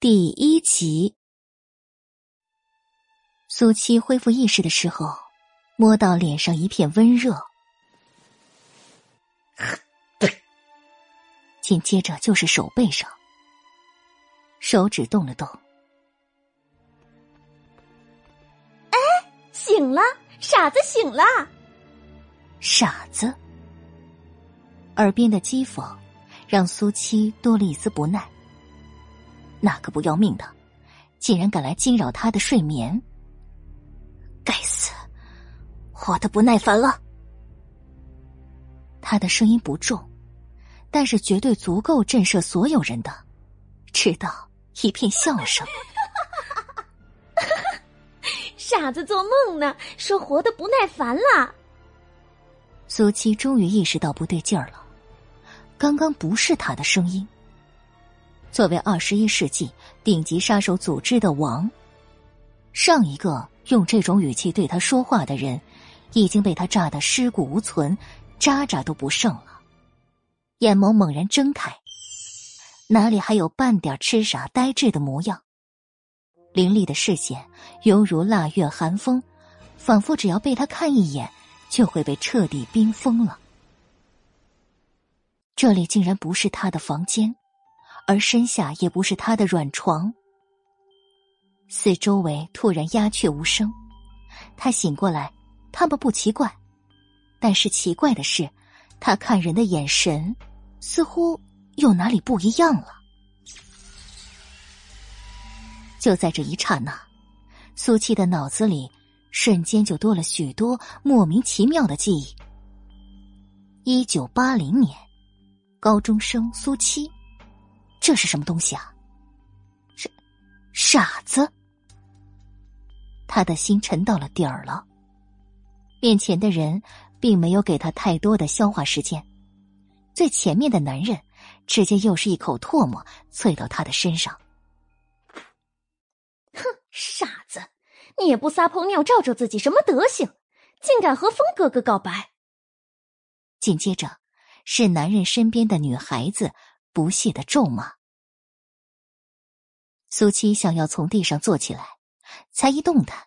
第一集，苏七恢复意识的时候，摸到脸上一片温热，紧接着就是手背上，手指动了动。哎，醒了，傻子醒了，傻子。耳边的讥讽让苏七多了一丝不耐。那个不要命的，竟然敢来惊扰他的睡眠！该死，活的不耐烦了。他的声音不重，但是绝对足够震慑所有人的，直到一片笑声。傻子做梦呢，说活的不耐烦了。苏七终于意识到不对劲儿了，刚刚不是他的声音。作为二十一世纪顶级杀手组织的王，上一个用这种语气对他说话的人，已经被他炸得尸骨无存，渣渣都不剩了。眼眸猛然睁开，哪里还有半点痴傻呆滞的模样？凌厉的视线犹如腊月寒风，仿佛只要被他看一眼，就会被彻底冰封了。这里竟然不是他的房间。而身下也不是他的软床，四周围突然鸦雀无声。他醒过来，他们不奇怪，但是奇怪的是，他看人的眼神似乎又哪里不一样了。就在这一刹那，苏七的脑子里瞬间就多了许多莫名其妙的记忆。一九八零年，高中生苏七。这是什么东西啊？傻傻子，他的心沉到了底儿了。面前的人并没有给他太多的消化时间，最前面的男人直接又是一口唾沫啐到他的身上。哼，傻子，你也不撒泡尿照照自己，什么德行？竟敢和风哥哥告白！紧接着是男人身边的女孩子。不屑的咒骂。苏七想要从地上坐起来，才一动弹，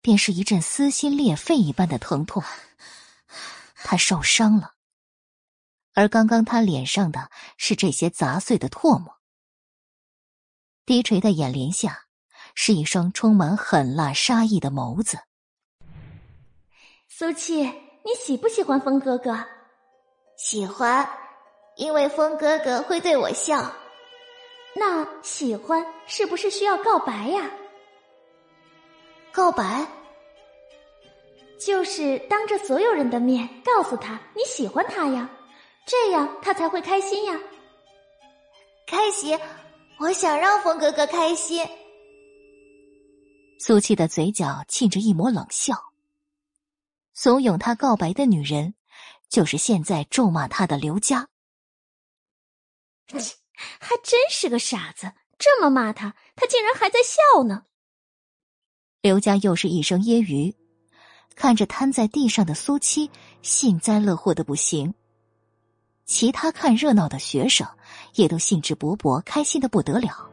便是一阵撕心裂肺一般的疼痛。他受伤了，而刚刚他脸上的是这些砸碎的唾沫。低垂的眼帘下，是一双充满狠辣杀意的眸子。苏七，你喜不喜欢风哥哥？喜欢。因为风哥哥会对我笑，那喜欢是不是需要告白呀？告白，就是当着所有人的面告诉他你喜欢他呀，这样他才会开心呀。开心，我想让风哥哥开心。苏七的嘴角沁着一抹冷笑，怂恿他告白的女人，就是现在咒骂他的刘佳。还真是个傻子，这么骂他，他竟然还在笑呢。刘家又是一声揶揄，看着瘫在地上的苏七，幸灾乐祸的不行。其他看热闹的学生也都兴致勃勃，开心的不得了。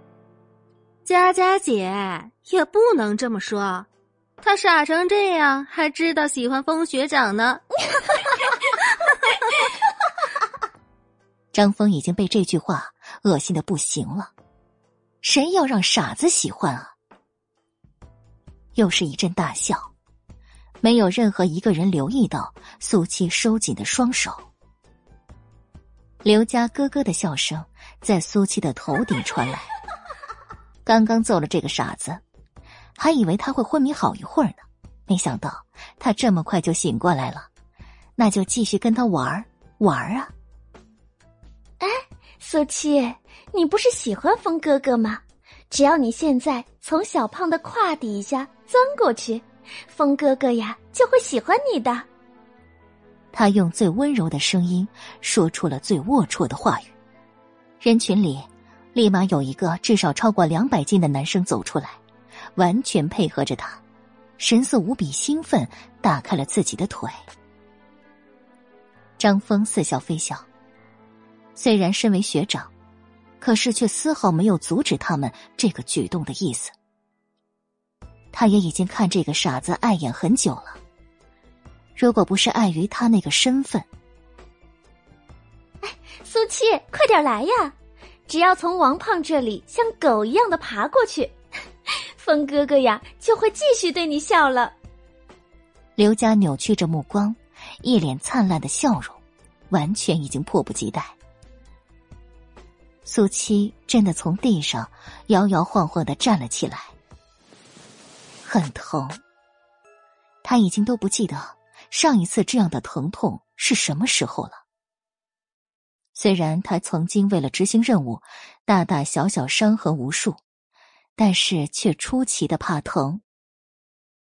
佳佳姐也不能这么说，他傻成这样，还知道喜欢风学长呢。张峰已经被这句话恶心的不行了，谁要让傻子喜欢啊？又是一阵大笑，没有任何一个人留意到苏七收紧的双手。刘家咯咯的笑声在苏七的头顶传来。刚刚揍了这个傻子，还以为他会昏迷好一会儿呢，没想到他这么快就醒过来了，那就继续跟他玩玩啊！哎苏七，你不是喜欢风哥哥吗？只要你现在从小胖的胯底下钻过去，风哥哥呀就会喜欢你的。他用最温柔的声音说出了最龌龊的话语。人群里，立马有一个至少超过两百斤的男生走出来，完全配合着他，神色无比兴奋，打开了自己的腿。张峰似笑非笑。虽然身为学长，可是却丝毫没有阻止他们这个举动的意思。他也已经看这个傻子碍眼很久了。如果不是碍于他那个身份，哎，苏七，快点来呀！只要从王胖这里像狗一样的爬过去，风哥哥呀就会继续对你笑了。刘佳扭曲着目光，一脸灿烂的笑容，完全已经迫不及待。苏七真的从地上摇摇晃晃的站了起来，很疼。他已经都不记得上一次这样的疼痛是什么时候了。虽然他曾经为了执行任务，大大小小伤痕无数，但是却出奇的怕疼。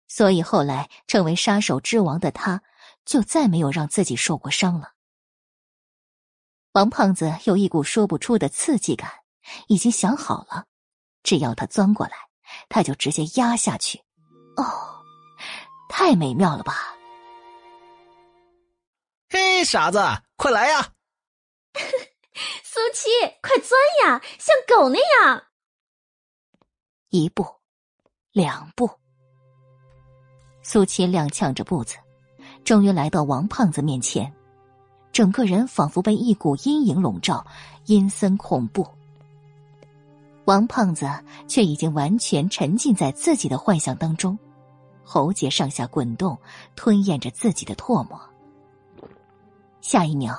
所以后来成为杀手之王的他，就再没有让自己受过伤了。王胖子有一股说不出的刺激感，已经想好了，只要他钻过来，他就直接压下去。哦，太美妙了吧！嘿，傻子，快来呀！苏七，快钻呀，像狗那样。一步，两步，苏七踉跄着步子，终于来到王胖子面前。整个人仿佛被一股阴影笼罩，阴森恐怖。王胖子却已经完全沉浸在自己的幻想当中，喉结上下滚动，吞咽着自己的唾沫。下一秒，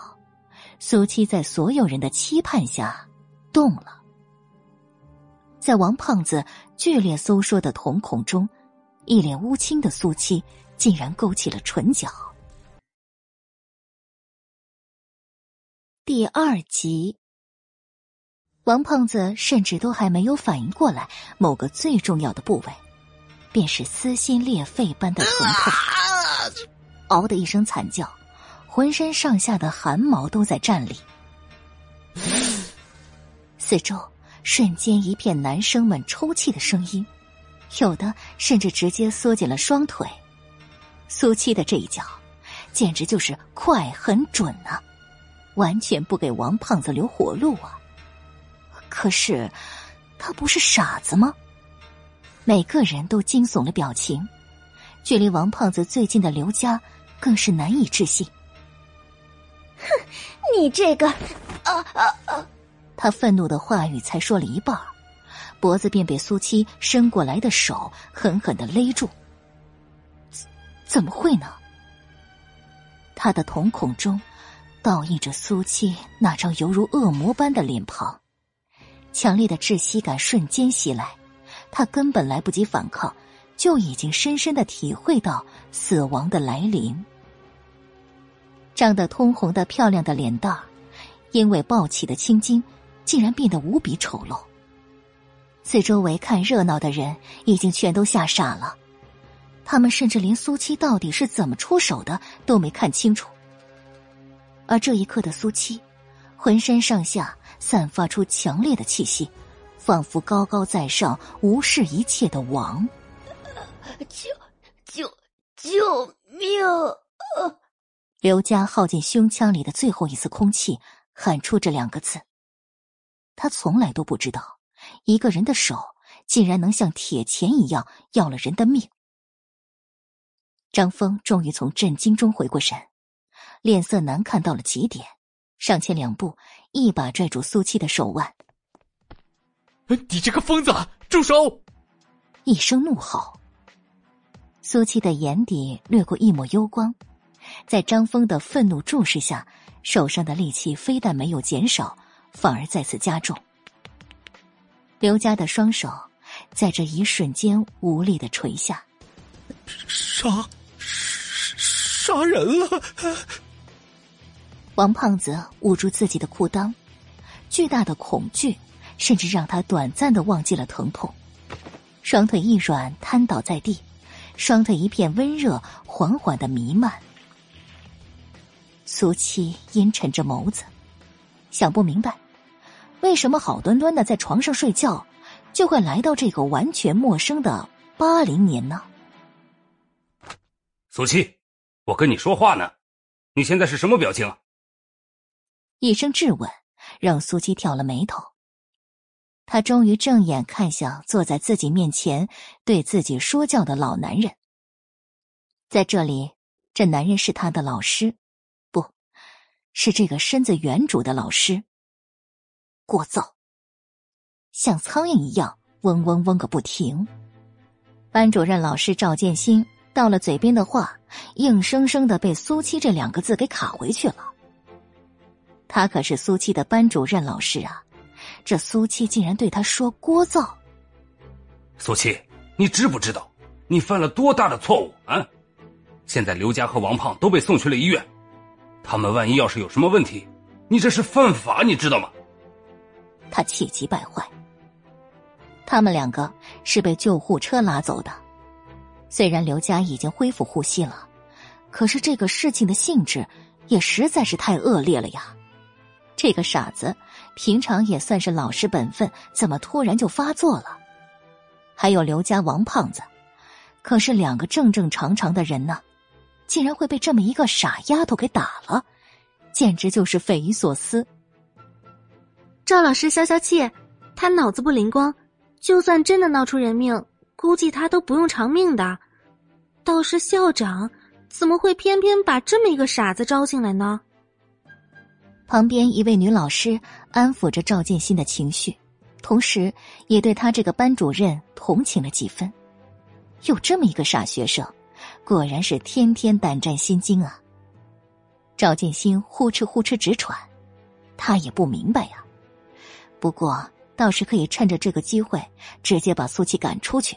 苏七在所有人的期盼下动了。在王胖子剧烈收缩的瞳孔中，一脸乌青的苏七竟然勾起了唇角。第二集，王胖子甚至都还没有反应过来，某个最重要的部位，便是撕心裂肺般的疼痛，嗷的一声惨叫，浑身上下的汗毛都在站立，四周瞬间一片男生们抽泣的声音，有的甚至直接缩紧了双腿。苏七的这一脚，简直就是快、很准啊！完全不给王胖子留活路啊！可是他不是傻子吗？每个人都惊悚了表情，距离王胖子最近的刘家更是难以置信。哼，你这个……啊啊啊！他愤怒的话语才说了一半，脖子便被苏七伸过来的手狠狠的勒住。怎么会呢？他的瞳孔中。倒映着苏七那张犹如恶魔般的脸庞，强烈的窒息感瞬间袭来，他根本来不及反抗，就已经深深的体会到死亡的来临。长得通红的漂亮的脸蛋，因为暴起的青筋，竟然变得无比丑陋。四周围看热闹的人已经全都吓傻了，他们甚至连苏七到底是怎么出手的都没看清楚。而这一刻的苏七，浑身上下散发出强烈的气息，仿佛高高在上、无视一切的王。救救救命！刘佳耗尽胸腔里的最后一丝空气，喊出这两个字。他从来都不知道，一个人的手竟然能像铁钳一样要了人的命。张峰终于从震惊中回过神。脸色难看到了极点，上前两步，一把拽住苏七的手腕。你这个疯子，住手！一声怒吼。苏七的眼底掠过一抹幽光，在张峰的愤怒注视下，手上的力气非但没有减少，反而再次加重。刘家的双手在这一瞬间无力的垂下。杀，杀人了！王胖子捂住自己的裤裆，巨大的恐惧甚至让他短暂的忘记了疼痛，双腿一软，瘫倒在地，双腿一片温热，缓缓的弥漫。苏七阴沉着眸子，想不明白，为什么好端端的在床上睡觉，就会来到这个完全陌生的八零年呢？苏七，我跟你说话呢，你现在是什么表情？一声质问，让苏七挑了眉头，他终于正眼看向坐在自己面前对自己说教的老男人。在这里，这男人是他的老师，不是这个身子原主的老师。聒噪，像苍蝇一样嗡嗡嗡个不停。班主任老师赵建新到了嘴边的话，硬生生的被苏七这两个字给卡回去了。他可是苏七的班主任老师啊！这苏七竟然对他说“聒噪”。苏七，你知不知道你犯了多大的错误啊？现在刘家和王胖都被送去了医院，他们万一要是有什么问题，你这是犯法，你知道吗？他气急败坏。他们两个是被救护车拉走的，虽然刘佳已经恢复呼吸了，可是这个事情的性质也实在是太恶劣了呀！这个傻子平常也算是老实本分，怎么突然就发作了？还有刘家王胖子，可是两个正正常常的人呢，竟然会被这么一个傻丫头给打了，简直就是匪夷所思。赵老师消消气，他脑子不灵光。就算真的闹出人命，估计他都不用偿命的。倒是校长，怎么会偏偏把这么一个傻子招进来呢？旁边一位女老师安抚着赵建新的情绪，同时也对他这个班主任同情了几分。有这么一个傻学生，果然是天天胆战心惊啊！赵建新呼哧呼哧直喘，他也不明白呀。不过。倒是可以趁着这个机会，直接把苏琪赶出去。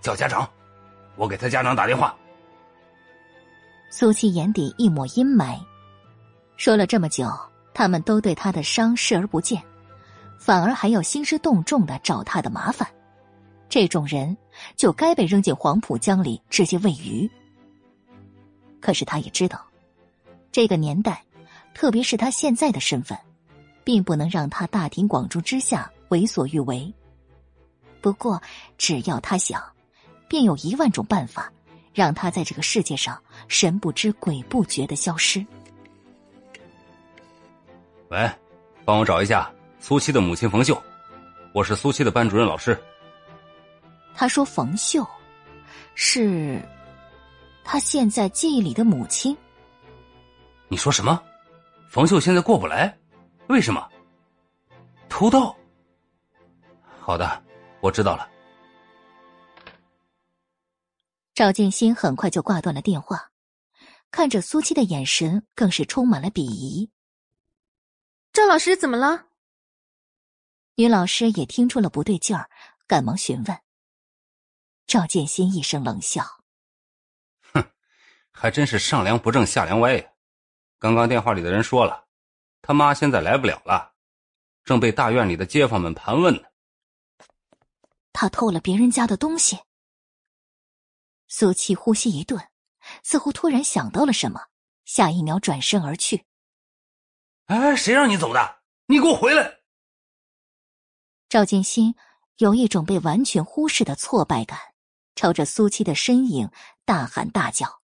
叫家长，我给他家长打电话。苏琪眼底一抹阴霾，说了这么久，他们都对他的伤视而不见，反而还要兴师动众的找他的麻烦。这种人就该被扔进黄浦江里直接喂鱼。可是他也知道，这个年代，特别是他现在的身份。并不能让他大庭广众之下为所欲为。不过，只要他想，便有一万种办法，让他在这个世界上神不知鬼不觉的消失。喂，帮我找一下苏七的母亲冯秀，我是苏七的班主任老师。他说：“冯秀，是他现在记忆里的母亲。”你说什么？冯秀现在过不来？为什么？偷盗。好的，我知道了。赵静心很快就挂断了电话，看着苏七的眼神更是充满了鄙夷。赵老师怎么了？女老师也听出了不对劲儿，赶忙询问。赵建新一声冷笑：“哼，还真是上梁不正下梁歪呀！刚刚电话里的人说了。”他妈现在来不了了，正被大院里的街坊们盘问呢。他偷了别人家的东西。苏七呼吸一顿，似乎突然想到了什么，下一秒转身而去。哎，谁让你走的？你给我回来！赵建新有一种被完全忽视的挫败感，朝着苏七的身影大喊大叫。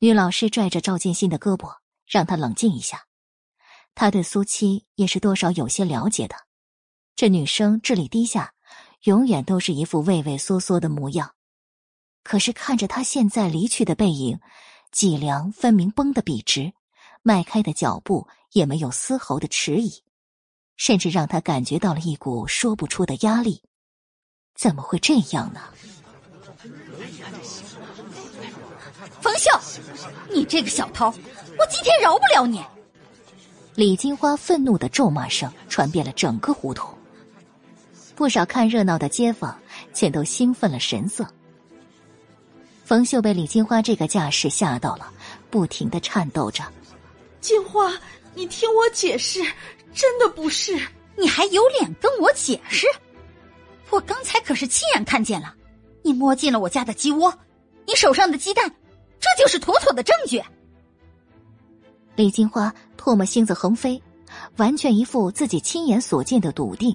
女老师拽着赵建新的胳膊。让他冷静一下，他对苏七也是多少有些了解的。这女生智力低下，永远都是一副畏畏缩缩的模样。可是看着她现在离去的背影，脊梁分明绷得笔直，迈开的脚步也没有丝毫的迟疑，甚至让他感觉到了一股说不出的压力。怎么会这样呢？冯秀，你这个小偷！我今天饶不了你！李金花愤怒的咒骂声传遍了整个胡同，不少看热闹的街坊全都兴奋了神色。冯秀被李金花这个架势吓到了，不停的颤抖着：“金花，你听我解释，真的不是，你还有脸跟我解释？我刚才可是亲眼看见了，你摸进了我家的鸡窝，你手上的鸡蛋，这就是妥妥的证据。”李金花唾沫星子横飞，完全一副自己亲眼所见的笃定，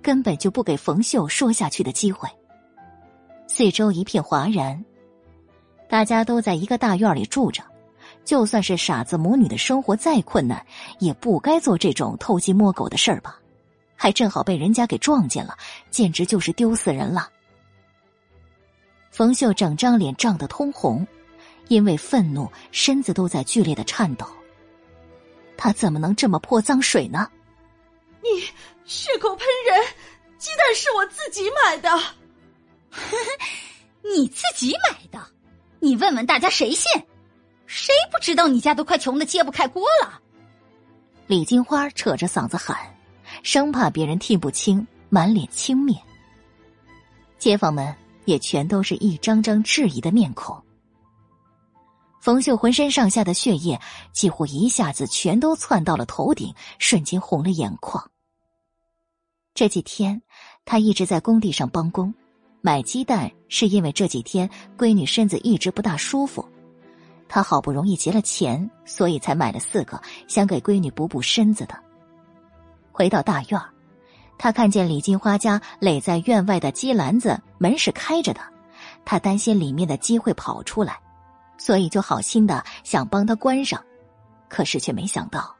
根本就不给冯秀说下去的机会。四周一片哗然，大家都在一个大院里住着，就算是傻子母女的生活再困难，也不该做这种偷鸡摸狗的事儿吧？还正好被人家给撞见了，简直就是丢死人了。冯秀整张脸涨得通红，因为愤怒，身子都在剧烈的颤抖。他怎么能这么泼脏水呢？你血口喷人！鸡蛋是我自己买的，你自己买的？你问问大家谁信？谁不知道你家都快穷的揭不开锅了？李金花扯着嗓子喊，生怕别人听不清，满脸轻蔑。街坊们也全都是一张张质疑的面孔。冯秀浑身上下的血液几乎一下子全都窜到了头顶，瞬间红了眼眶。这几天，他一直在工地上帮工，买鸡蛋是因为这几天闺女身子一直不大舒服。他好不容易结了钱，所以才买了四个，想给闺女补补身子的。回到大院他看见李金花家垒在院外的鸡篮子门是开着的，他担心里面的鸡会跑出来，所以就好心的想帮他关上，可是却没想到，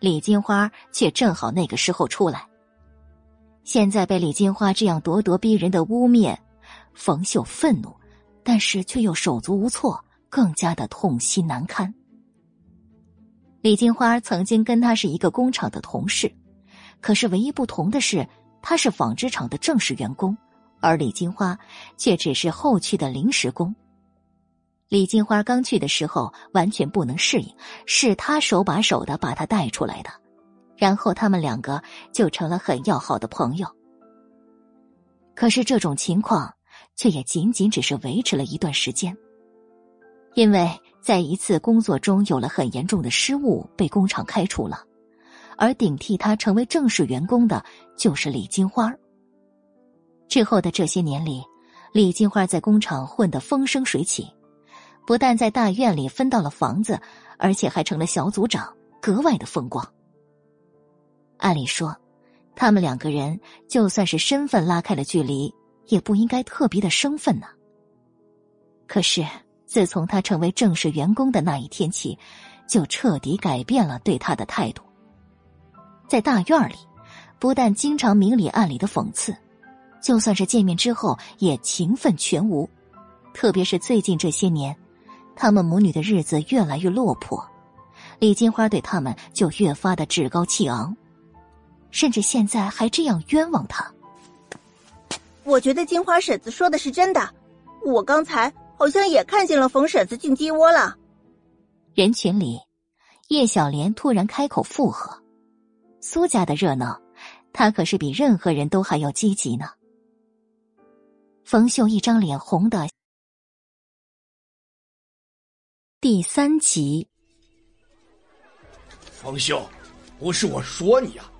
李金花却正好那个时候出来。现在被李金花这样咄咄逼人的污蔑，冯秀愤怒，但是却又手足无措。更加的痛心难堪。李金花曾经跟他是一个工厂的同事，可是唯一不同的是，他是纺织厂的正式员工，而李金花却只是后去的临时工。李金花刚去的时候完全不能适应，是他手把手的把他带出来的，然后他们两个就成了很要好的朋友。可是这种情况却也仅仅只是维持了一段时间。因为在一次工作中有了很严重的失误，被工厂开除了，而顶替他成为正式员工的就是李金花。之后的这些年里，李金花在工厂混得风生水起，不但在大院里分到了房子，而且还成了小组长，格外的风光。按理说，他们两个人就算是身份拉开了距离，也不应该特别的生分呢。可是。自从他成为正式员工的那一天起，就彻底改变了对他的态度。在大院里，不但经常明里暗里的讽刺，就算是见面之后也情分全无。特别是最近这些年，他们母女的日子越来越落魄，李金花对他们就越发的趾高气昂，甚至现在还这样冤枉他。我觉得金花婶子说的是真的，我刚才。好像也看见了冯婶子进鸡窝了。人群里，叶小莲突然开口附和：“苏家的热闹，他可是比任何人都还要积极呢。”冯秀一张脸红的。第三集，冯秀，不是我说你啊，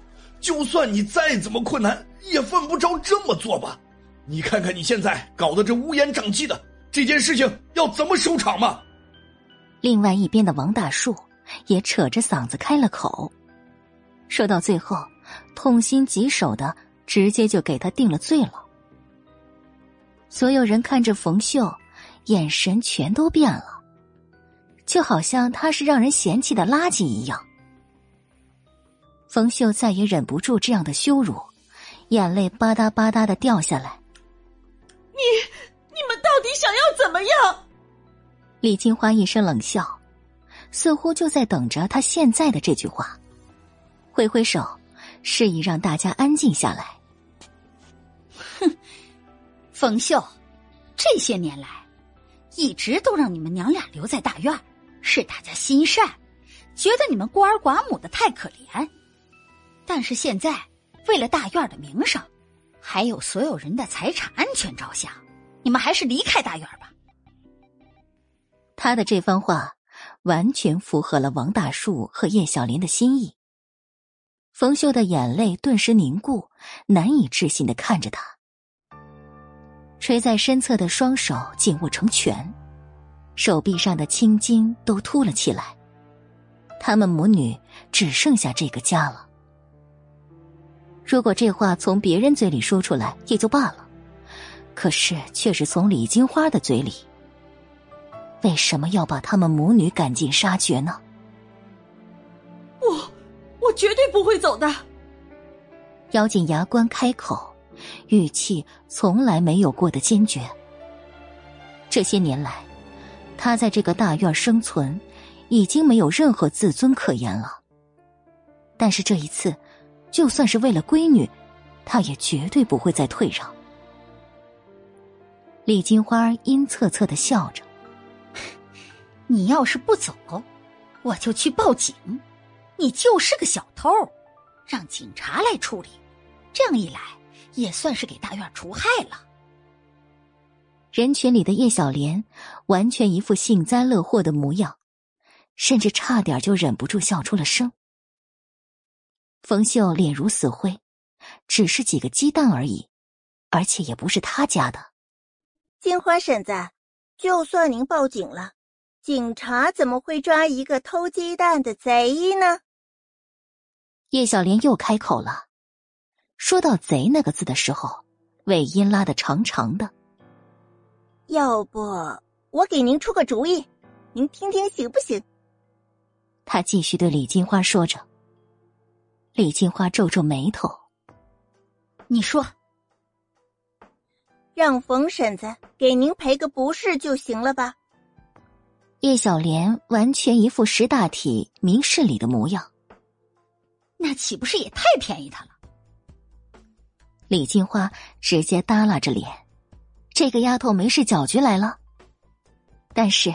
就算你再怎么困难，也犯不着这么做吧？你看看你现在搞得这乌烟瘴气的。这件事情要怎么收场嘛？另外一边的王大树也扯着嗓子开了口，说到最后，痛心疾首的直接就给他定了罪了。所有人看着冯秀，眼神全都变了，就好像他是让人嫌弃的垃圾一样。冯秀再也忍不住这样的羞辱，眼泪吧嗒吧嗒的掉下来。你。你们到底想要怎么样？李金花一声冷笑，似乎就在等着他现在的这句话，挥挥手，示意让大家安静下来。哼，冯秀，这些年来，一直都让你们娘俩留在大院，是大家心善，觉得你们孤儿寡母的太可怜。但是现在，为了大院的名声，还有所有人的财产安全着想。你们还是离开大院吧。他的这番话完全符合了王大树和叶小莲的心意。冯秀的眼泪顿时凝固，难以置信的看着他，垂在身侧的双手紧握成拳，手臂上的青筋都凸了起来。他们母女只剩下这个家了。如果这话从别人嘴里说出来也就罢了。可是，却是从李金花的嘴里。为什么要把他们母女赶尽杀绝呢？我，我绝对不会走的。咬紧牙关开口，语气从来没有过的坚决。这些年来，他在这个大院生存，已经没有任何自尊可言了。但是这一次，就算是为了闺女，他也绝对不会再退让。李金花阴恻恻的笑着。你要是不走，我就去报警。你就是个小偷，让警察来处理。这样一来，也算是给大院除害了。人群里的叶小莲完全一副幸灾乐祸的模样，甚至差点就忍不住笑出了声。冯秀脸如死灰，只是几个鸡蛋而已，而且也不是他家的。金花婶子，就算您报警了。警察怎么会抓一个偷鸡蛋的贼呢？叶小莲又开口了，说到“贼”那个字的时候，尾音拉得长长的。要不我给您出个主意，您听听行不行？他继续对李金花说着。李金花皱皱眉头：“你说，让冯婶子给您赔个不是就行了吧？”叶小莲完全一副识大体、明事理的模样，那岂不是也太便宜他了？李金花直接耷拉着脸，这个丫头没事搅局来了。但是，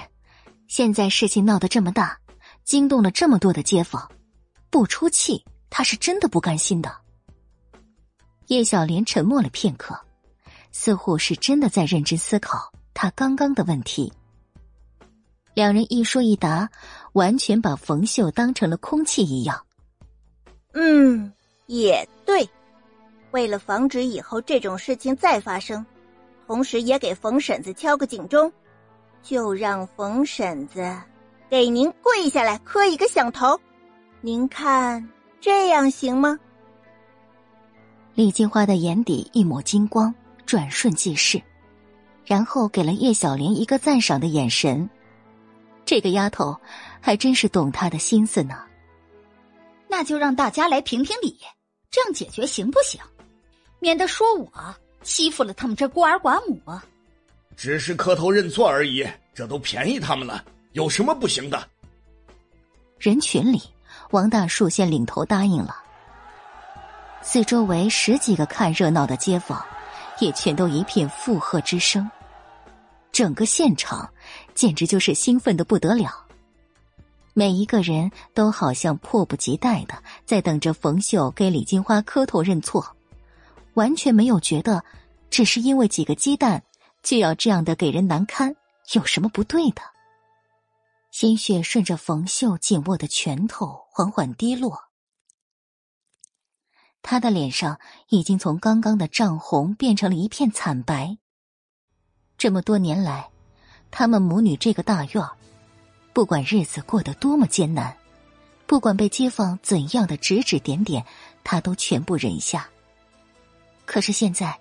现在事情闹得这么大，惊动了这么多的街坊，不出气，她是真的不甘心的。叶小莲沉默了片刻，似乎是真的在认真思考他刚刚的问题。两人一说一答，完全把冯秀当成了空气一样。嗯，也对。为了防止以后这种事情再发生，同时也给冯婶子敲个警钟，就让冯婶子给您跪下来磕一个响头。您看这样行吗？李金花的眼底一抹金光，转瞬即逝，然后给了叶小莲一个赞赏的眼神。这个丫头还真是懂他的心思呢。那就让大家来评评理，这样解决行不行？免得说我欺负了他们这孤儿寡母。只是磕头认错而已，这都便宜他们了，有什么不行的？人群里，王大树先领头答应了。四周围十几个看热闹的街坊，也全都一片附和之声。整个现场简直就是兴奋的不得了，每一个人都好像迫不及待的在等着冯秀给李金花磕头认错，完全没有觉得只是因为几个鸡蛋就要这样的给人难堪有什么不对的。鲜血顺着冯秀紧握的拳头缓缓滴落，他的脸上已经从刚刚的涨红变成了一片惨白。这么多年来，他们母女这个大院不管日子过得多么艰难，不管被街坊怎样的指指点点，他都全部忍下。可是现在，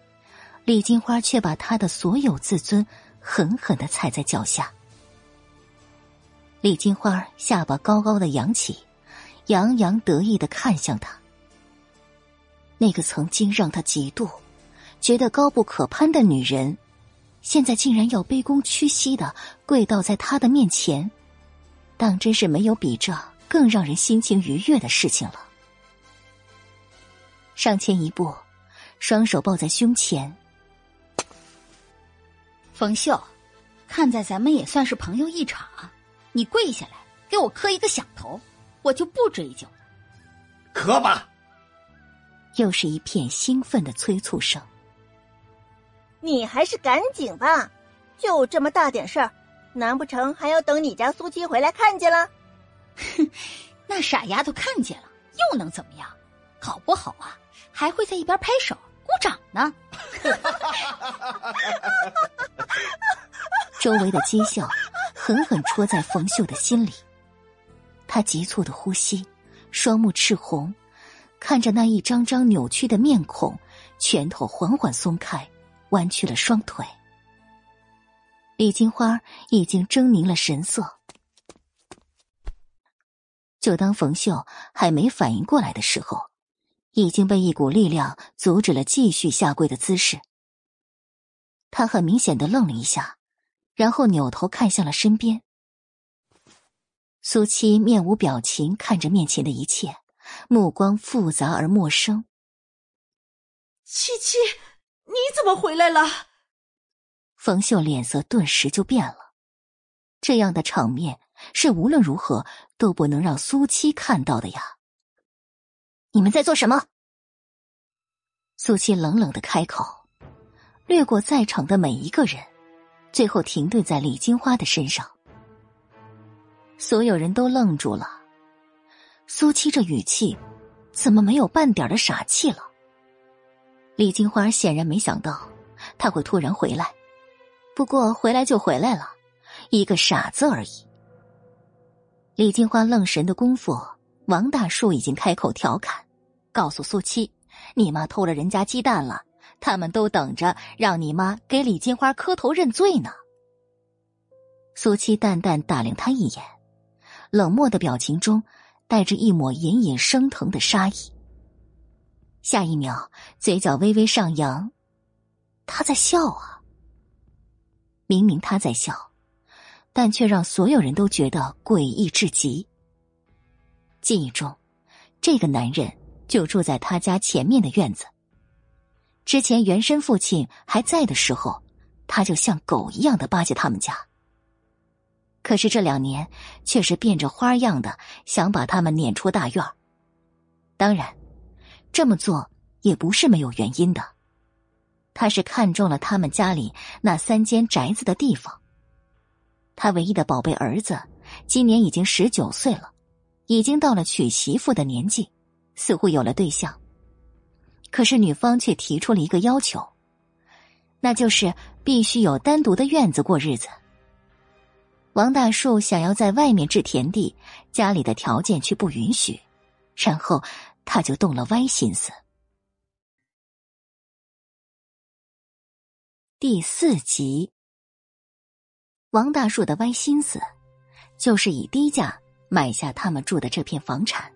李金花却把他的所有自尊狠狠的踩在脚下。李金花下巴高高的扬起，洋洋得意的看向他。那个曾经让他嫉妒、觉得高不可攀的女人。现在竟然要卑躬屈膝的跪倒在他的面前，当真是没有比这更让人心情愉悦的事情了。上前一步，双手抱在胸前。冯秀，看在咱们也算是朋友一场，你跪下来给我磕一个响头，我就不追究了。磕吧！又是一片兴奋的催促声。你还是赶紧吧，就这么大点事儿，难不成还要等你家苏七回来看见了？哼，那傻丫头看见了又能怎么样？搞不好啊，还会在一边拍手鼓掌呢。周围的讥笑狠狠戳在冯秀的心里，他急促的呼吸，双目赤红，看着那一张张扭曲的面孔，拳头缓缓松开。弯曲了双腿，李金花已经狰狞了神色。就当冯秀还没反应过来的时候，已经被一股力量阻止了继续下跪的姿势。他很明显的愣了一下，然后扭头看向了身边。苏七面无表情看着面前的一切，目光复杂而陌生。七七，你怎么回来了？冯秀脸色顿时就变了。这样的场面是无论如何都不能让苏七看到的呀！你们在做什么？苏七冷冷的开口，掠过在场的每一个人，最后停顿在李金花的身上。所有人都愣住了，苏七这语气怎么没有半点的傻气了？李金花显然没想到他会突然回来，不过回来就回来了，一个傻子而已。李金花愣神的功夫，王大树已经开口调侃，告诉苏七：“你妈偷了人家鸡蛋了，他们都等着让你妈给李金花磕头认罪呢。”苏七淡淡打量他一眼。冷漠的表情中，带着一抹隐隐升腾的杀意。下一秒，嘴角微微上扬，他在笑啊！明明他在笑，但却让所有人都觉得诡异至极。记忆中，这个男人就住在他家前面的院子。之前原生父亲还在的时候，他就像狗一样的巴结他们家。可是这两年，却是变着花样的想把他们撵出大院当然，这么做也不是没有原因的。他是看中了他们家里那三间宅子的地方。他唯一的宝贝儿子今年已经十九岁了，已经到了娶媳妇的年纪，似乎有了对象。可是女方却提出了一个要求，那就是必须有单独的院子过日子。王大树想要在外面置田地，家里的条件却不允许，然后他就动了歪心思。第四集，王大树的歪心思，就是以低价买下他们住的这片房产。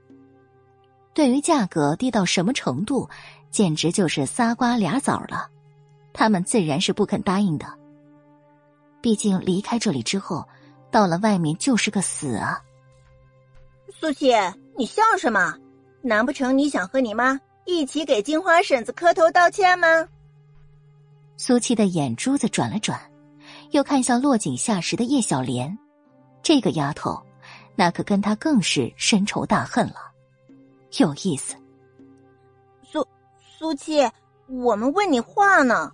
对于价格低到什么程度，简直就是仨瓜俩枣了，他们自然是不肯答应的。毕竟离开这里之后。到了外面就是个死啊！苏七，你笑什么？难不成你想和你妈一起给金花婶子磕头道歉吗？苏七的眼珠子转了转，又看向落井下石的叶小莲，这个丫头，那可跟她更是深仇大恨了，有意思。苏苏七，我们问你话呢。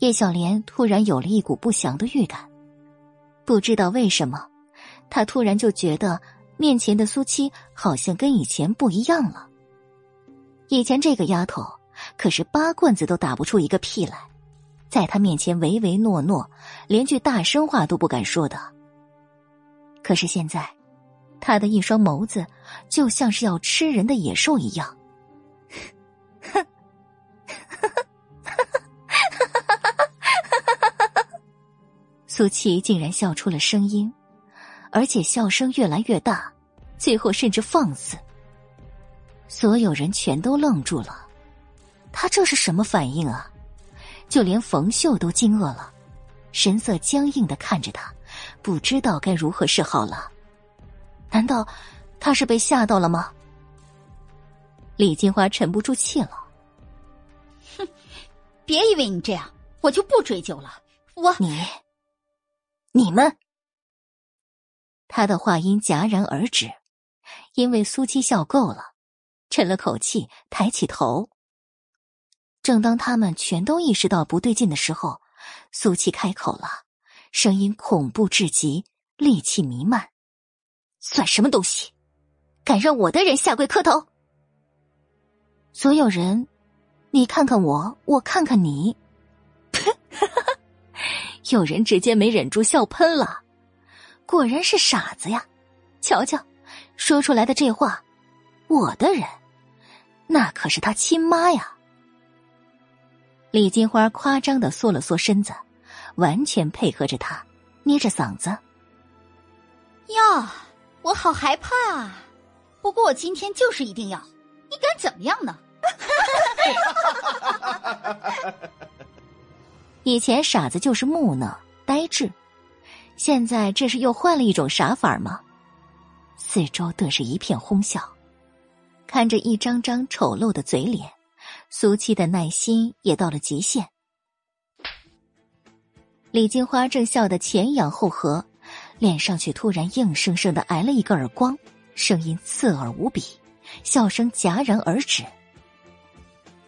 叶小莲突然有了一股不祥的预感。不知道为什么，他突然就觉得面前的苏七好像跟以前不一样了。以前这个丫头可是八棍子都打不出一个屁来，在他面前唯唯诺诺，连句大声话都不敢说的。可是现在，他的一双眸子就像是要吃人的野兽一样，哼。苏琪竟然笑出了声音，而且笑声越来越大，最后甚至放肆。所有人全都愣住了，他这是什么反应啊？就连冯秀都惊愕了，神色僵硬的看着他，不知道该如何是好了。难道他是被吓到了吗？李金花沉不住气了，哼，别以为你这样我就不追究了，我你。你们，他的话音戛然而止，因为苏七笑够了，沉了口气，抬起头。正当他们全都意识到不对劲的时候，苏七开口了，声音恐怖至极，戾气弥漫：“算什么东西，敢让我的人下跪磕头？”所有人，你看看我，我看看你，哈哈。有人直接没忍住笑喷了，果然是傻子呀！瞧瞧，说出来的这话，我的人，那可是他亲妈呀！李金花夸张的缩了缩身子，完全配合着他，捏着嗓子：“哟，我好害怕啊！不过我今天就是一定要，你敢怎么样呢？” 以前傻子就是木讷呆滞，现在这是又换了一种傻法吗？四周顿时一片哄笑，看着一张张丑陋的嘴脸，苏七的耐心也到了极限。李金花正笑得前仰后合，脸上却突然硬生生的挨了一个耳光，声音刺耳无比，笑声戛然而止。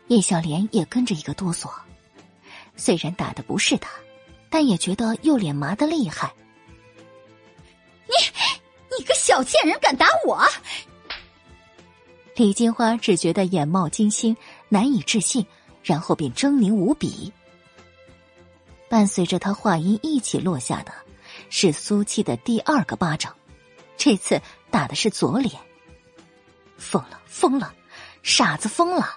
叶小莲也跟着一个哆嗦。虽然打的不是他，但也觉得右脸麻的厉害。你，你个小贱人，敢打我！李金花只觉得眼冒金星，难以置信，然后便狰狞无比。伴随着他话音一起落下的，是苏七的第二个巴掌，这次打的是左脸。疯了，疯了，傻子疯了！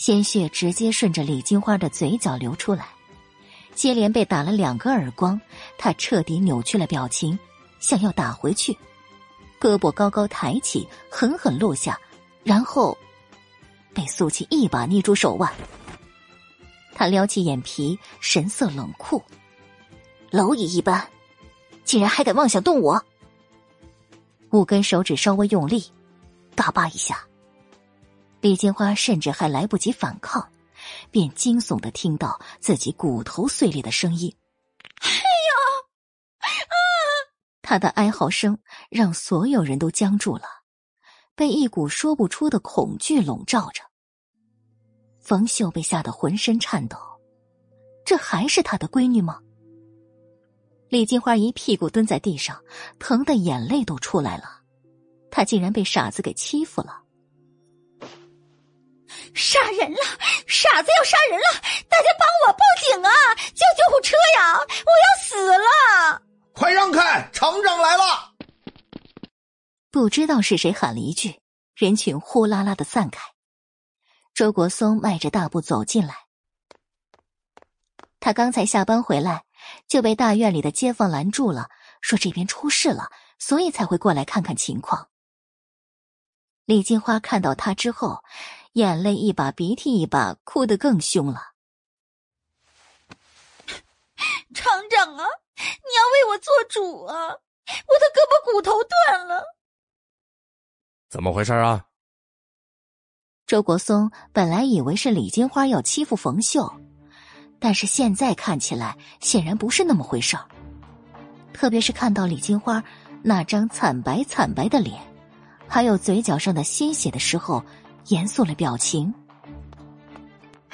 鲜血直接顺着李金花的嘴角流出来，接连被打了两个耳光，他彻底扭曲了表情，想要打回去，胳膊高高抬起，狠狠落下，然后被苏七一把捏住手腕。他撩起眼皮，神色冷酷，蝼蚁一般，竟然还敢妄想动我！五根手指稍微用力，嘎巴一下。李金花甚至还来不及反抗，便惊悚的听到自己骨头碎裂的声音。哎呀！啊！他的哀嚎声让所有人都僵住了，被一股说不出的恐惧笼罩着。冯秀被吓得浑身颤抖，这还是他的闺女吗？李金花一屁股蹲在地上，疼的眼泪都出来了。他竟然被傻子给欺负了。杀人了！傻子要杀人了！大家帮我报警啊！叫救护车呀！我要死了！快让开！厂长来了！不知道是谁喊了一句，人群呼啦啦的散开。周国松迈着大步走进来。他刚才下班回来，就被大院里的街坊拦住了，说这边出事了，所以才会过来看看情况。李金花看到他之后。眼泪一把鼻涕一把，哭得更凶了。厂长啊，你要为我做主啊！我的胳膊骨头断了，怎么回事啊？周国松本来以为是李金花要欺负冯秀，但是现在看起来显然不是那么回事儿。特别是看到李金花那张惨白惨白的脸，还有嘴角上的鲜血的时候。严肃了表情。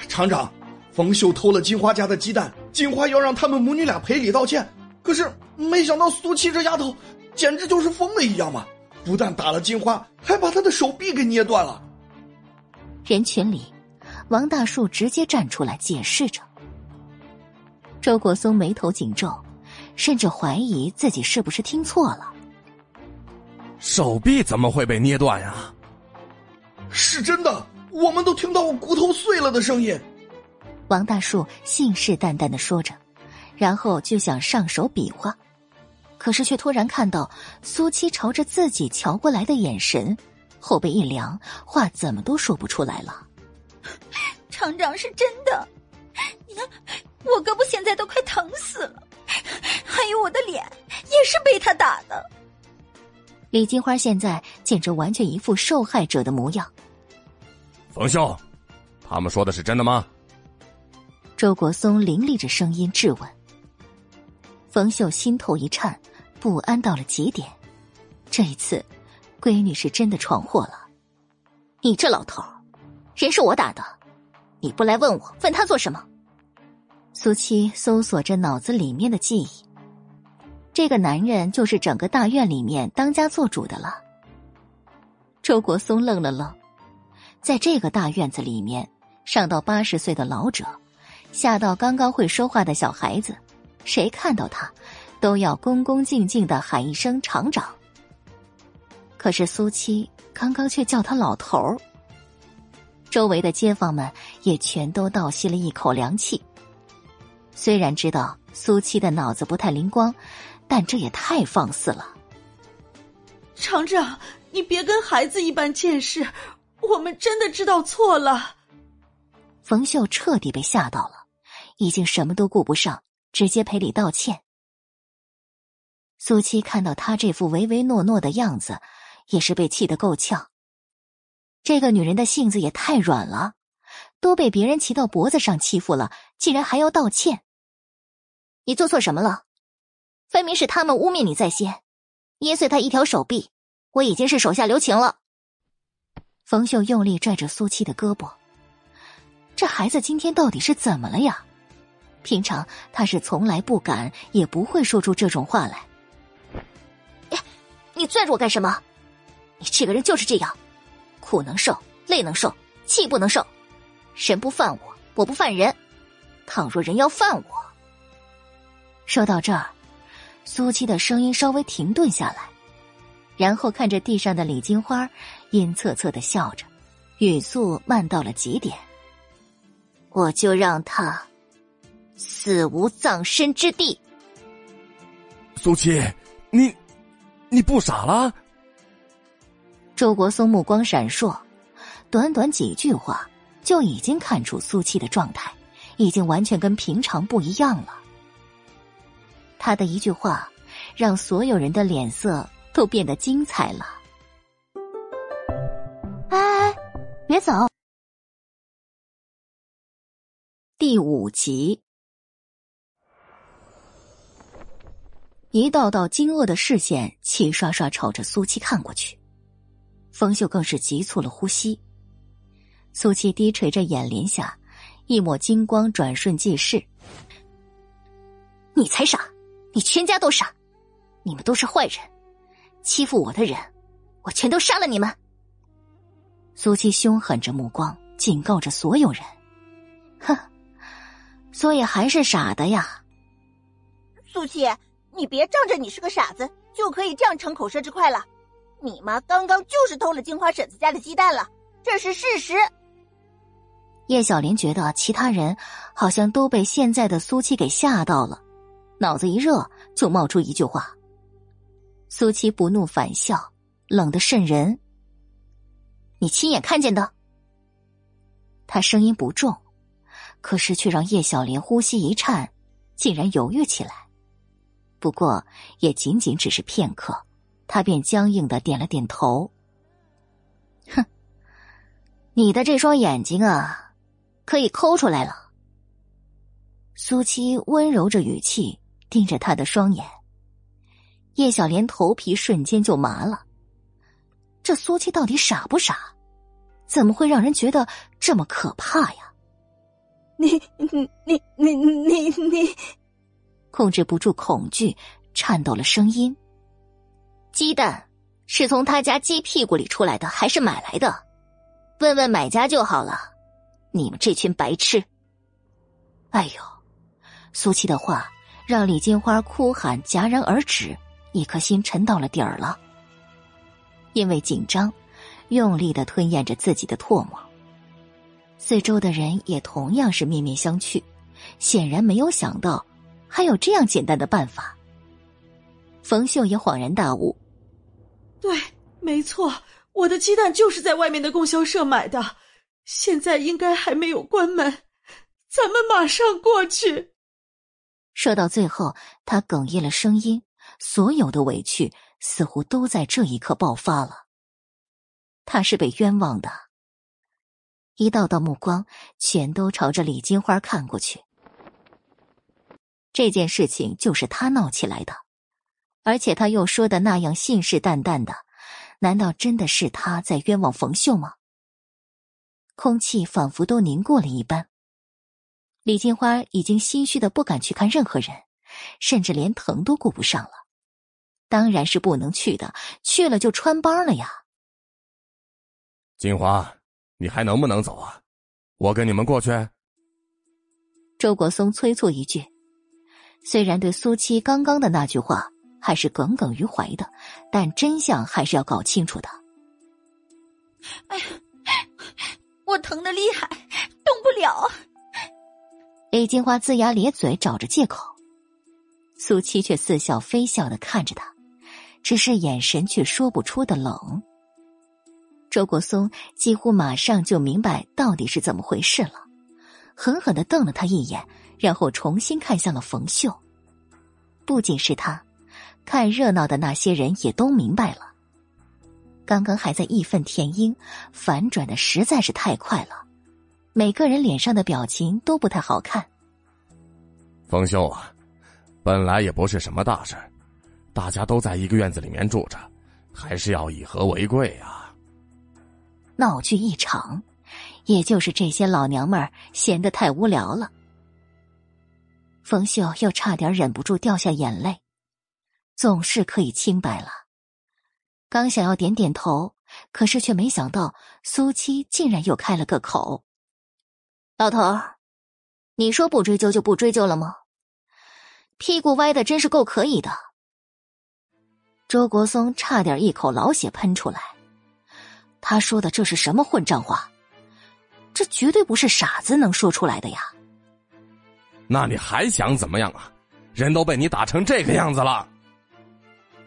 厂长，冯秀偷了金花家的鸡蛋，金花要让他们母女俩赔礼道歉。可是没想到苏七这丫头简直就是疯了一样嘛！不但打了金花，还把她的手臂给捏断了。人群里，王大树直接站出来解释着。周国松眉头紧皱，甚至怀疑自己是不是听错了。手臂怎么会被捏断呀？是真的，我们都听到骨头碎了的声音。王大树信誓旦旦的说着，然后就想上手比划，可是却突然看到苏七朝着自己瞧过来的眼神，后背一凉，话怎么都说不出来了。厂长是真的，你看我胳膊现在都快疼死了，还有我的脸也是被他打的。李金花现在简直完全一副受害者的模样。冯秀，他们说的是真的吗？周国松凌厉着声音质问。冯秀心头一颤，不安到了极点。这一次，闺女是真的闯祸了。你这老头，人是我打的，你不来问我，问他做什么？苏七搜索着脑子里面的记忆。这个男人就是整个大院里面当家做主的了。周国松愣了愣，在这个大院子里面，上到八十岁的老者，下到刚刚会说话的小孩子，谁看到他，都要恭恭敬敬的喊一声厂长。可是苏七刚刚却叫他老头儿，周围的街坊们也全都倒吸了一口凉气。虽然知道苏七的脑子不太灵光，但这也太放肆了。厂长，你别跟孩子一般见识，我们真的知道错了。冯秀彻底被吓到了，已经什么都顾不上，直接赔礼道歉。苏七看到他这副唯唯诺诺的样子，也是被气得够呛。这个女人的性子也太软了，都被别人骑到脖子上欺负了，竟然还要道歉。你做错什么了？分明是他们污蔑你在先，捏碎他一条手臂，我已经是手下留情了。冯秀用力拽着苏七的胳膊，这孩子今天到底是怎么了呀？平常他是从来不敢也不会说出这种话来。你拽着我干什么？你这个人就是这样，苦能受，累能受，气不能受。人不犯我，我不犯人。倘若人要犯我，说到这儿，苏七的声音稍微停顿下来，然后看着地上的李金花，阴恻恻的笑着，语速慢到了极点。我就让他死无葬身之地。苏七，你。你不傻了？周国松目光闪烁，短短几句话就已经看出苏七的状态已经完全跟平常不一样了。他的一句话，让所有人的脸色都变得精彩了。哎，别走！第五集。一道道惊愕的视线齐刷刷朝着苏七看过去，冯秀更是急促了呼吸。苏七低垂着眼帘下，一抹金光转瞬即逝。你才傻，你全家都傻，你们都是坏人，欺负我的人，我全都杀了你们！苏七凶狠着目光，警告着所有人：“哼，所以还是傻的呀，苏七。”你别仗着你是个傻子就可以这样逞口舌之快了。你妈刚刚就是偷了金花婶子家的鸡蛋了，这是事实。叶小林觉得其他人好像都被现在的苏七给吓到了，脑子一热就冒出一句话。苏七不怒反笑，冷得渗人。你亲眼看见的？他声音不重，可是却让叶小莲呼吸一颤，竟然犹豫起来。不过，也仅仅只是片刻，他便僵硬的点了点头。哼，你的这双眼睛啊，可以抠出来了。苏七温柔着语气盯着他的双眼，叶小莲头皮瞬间就麻了。这苏七到底傻不傻？怎么会让人觉得这么可怕呀？你你你你你你。控制不住恐惧，颤抖了声音。鸡蛋是从他家鸡屁股里出来的，还是买来的？问问买家就好了。你们这群白痴！哎呦，苏七的话让李金花哭喊戛然而止，一颗心沉到了底儿了。因为紧张，用力的吞咽着自己的唾沫。四周的人也同样是面面相觑，显然没有想到。还有这样简单的办法？冯秀也恍然大悟。对，没错，我的鸡蛋就是在外面的供销社买的，现在应该还没有关门，咱们马上过去。说到最后，他哽咽了声音，所有的委屈似乎都在这一刻爆发了。他是被冤枉的，一道道目光全都朝着李金花看过去。这件事情就是他闹起来的，而且他又说的那样信誓旦旦的，难道真的是他在冤枉冯秀吗？空气仿佛都凝固了一般。李金花已经心虚的不敢去看任何人，甚至连疼都顾不上了。当然是不能去的，去了就穿帮了呀。金花，你还能不能走啊？我跟你们过去。周国松催促一句。虽然对苏七刚刚的那句话还是耿耿于怀的，但真相还是要搞清楚的。哎呀，我疼的厉害，动不了。李金花龇牙咧嘴，找着借口。苏七却似笑非笑的看着他，只是眼神却说不出的冷。周国松几乎马上就明白到底是怎么回事了，狠狠的瞪了他一眼，然后重新看向了冯秀。不仅是他，看热闹的那些人也都明白了。刚刚还在义愤填膺，反转的实在是太快了，每个人脸上的表情都不太好看。冯秀啊！本来也不是什么大事大家都在一个院子里面住着，还是要以和为贵啊。闹剧一场，也就是这些老娘们儿闲得太无聊了。冯秀又差点忍不住掉下眼泪，总是可以清白了。刚想要点点头，可是却没想到苏七竟然又开了个口：“老头儿，你说不追究就不追究了吗？”屁股歪的真是够可以的。周国松差点一口老血喷出来。他说的这是什么混账话？这绝对不是傻子能说出来的呀！那你还想怎么样啊？人都被你打成这个样子了。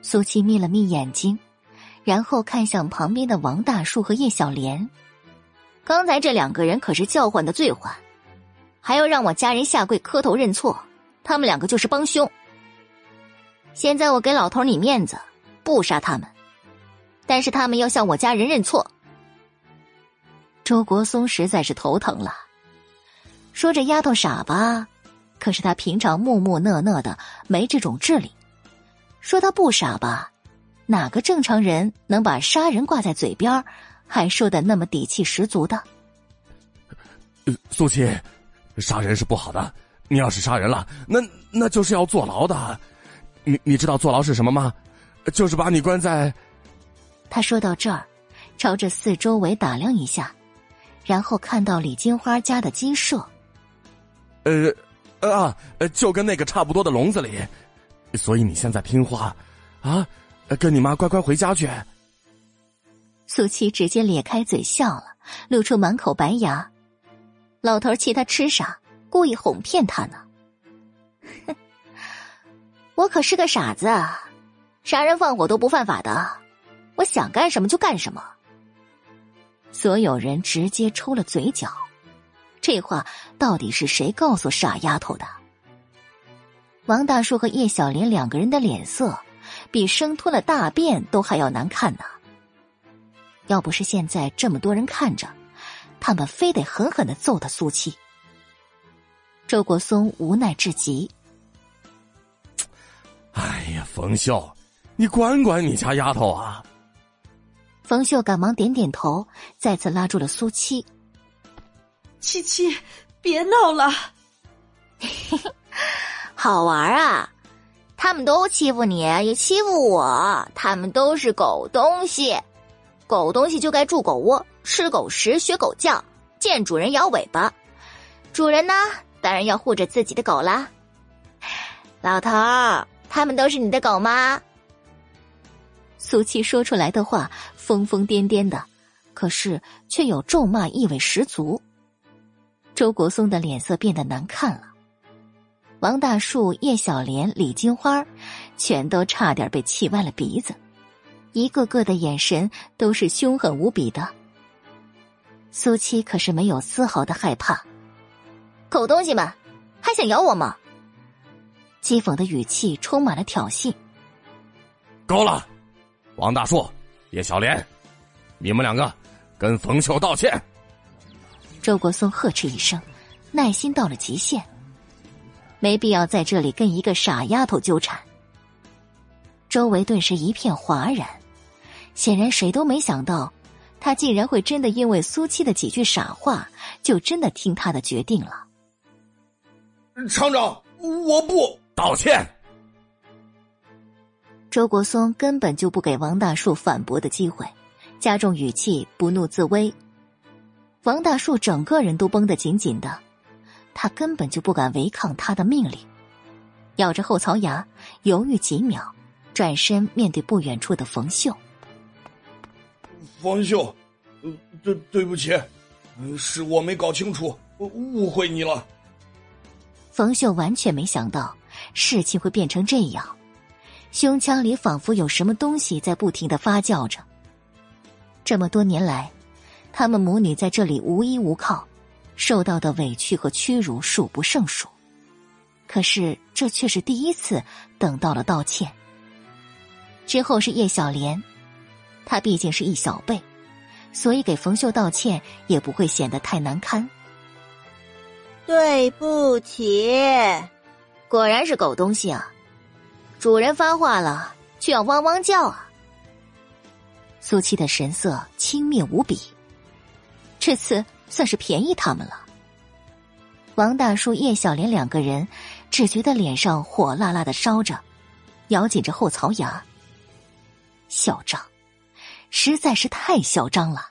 苏七眯了眯眼睛，然后看向旁边的王大树和叶小莲。刚才这两个人可是叫唤的最欢，还要让我家人下跪磕头认错。他们两个就是帮凶。现在我给老头你面子，不杀他们，但是他们要向我家人认错。周国松实在是头疼了，说这丫头傻吧，可是她平常木木讷讷的，没这种智力；说她不傻吧，哪个正常人能把杀人挂在嘴边，还说的那么底气十足的？苏七，杀人是不好的。你要是杀人了，那那就是要坐牢的。你你知道坐牢是什么吗？就是把你关在。他说到这儿，朝着四周围打量一下，然后看到李金花家的鸡舍。呃，啊，就跟那个差不多的笼子里。所以你现在听话，啊，跟你妈乖乖回家去。苏七直接咧开嘴笑了，露出满口白牙。老头气他吃傻。故意哄骗他呢，哼！我可是个傻子，杀人放火都不犯法的，我想干什么就干什么。所有人直接抽了嘴角，这话到底是谁告诉傻丫头的？王大叔和叶小莲两个人的脸色，比生吞了大便都还要难看呢。要不是现在这么多人看着，他们非得狠狠的揍他苏七。周国松无奈至极。哎呀，冯秀，你管管你家丫头啊！冯秀赶忙点点头，再次拉住了苏七。七七，别闹了。好玩啊！他们都欺负你，也欺负我。他们都是狗东西，狗东西就该住狗窝，吃狗食，学狗叫，见主人摇尾巴。主人呢？当然要护着自己的狗啦，老头儿，他们都是你的狗吗？苏七说出来的话疯疯癫癫的，可是却有咒骂意味十足。周国松的脸色变得难看了，王大树、叶小莲、李金花，全都差点被气歪了鼻子，一个个的眼神都是凶狠无比的。苏七可是没有丝毫的害怕。狗东西们，还想咬我吗？讥讽的语气充满了挑衅。够了，王大树、叶小莲，你们两个跟冯秀道歉。周国松呵斥一声，耐心到了极限，没必要在这里跟一个傻丫头纠缠。周围顿时一片哗然，显然谁都没想到，他竟然会真的因为苏七的几句傻话，就真的听他的决定了。厂长，我不道歉。周国松根本就不给王大树反驳的机会，加重语气，不怒自威。王大树整个人都绷得紧紧的，他根本就不敢违抗他的命令，咬着后槽牙，犹豫几秒，转身面对不远处的冯秀。冯秀，对对不起，是我没搞清楚，误会你了。冯秀完全没想到事情会变成这样，胸腔里仿佛有什么东西在不停的发酵着。这么多年来，他们母女在这里无依无靠，受到的委屈和屈辱数不胜数。可是这却是第一次等到了道歉。之后是叶小莲，她毕竟是一小辈，所以给冯秀道歉也不会显得太难堪。对不起，果然是狗东西啊！主人发话了，却要汪汪叫啊！苏七的神色轻蔑无比，这次算是便宜他们了。王大叔、叶小莲两个人只觉得脸上火辣辣的烧着，咬紧着后槽牙。嚣张，实在是太嚣张了。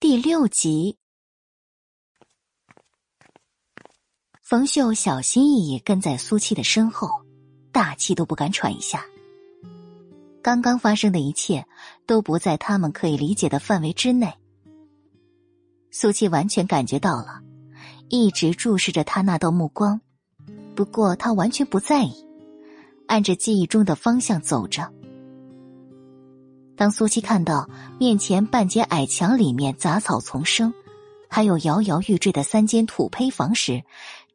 第六集，冯秀小心翼翼跟在苏七的身后，大气都不敢喘一下。刚刚发生的一切都不在他们可以理解的范围之内。苏七完全感觉到了，一直注视着他那道目光，不过他完全不在意，按着记忆中的方向走着。当苏七看到面前半截矮墙里面杂草丛生，还有摇摇欲坠的三间土坯房时，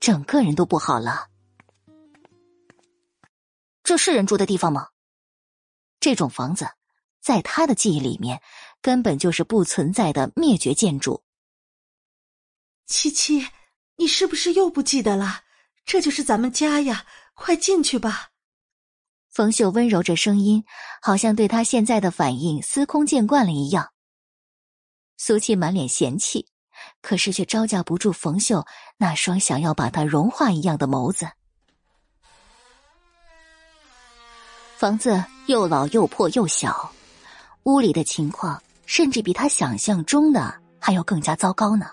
整个人都不好了。这是人住的地方吗？这种房子，在他的记忆里面，根本就是不存在的灭绝建筑。七七，你是不是又不记得了？这就是咱们家呀！快进去吧。冯秀温柔着声音，好像对他现在的反应司空见惯了一样。苏七满脸嫌弃，可是却招架不住冯秀那双想要把他融化一样的眸子。房子又老又破又小，屋里的情况甚至比他想象中的还要更加糟糕呢。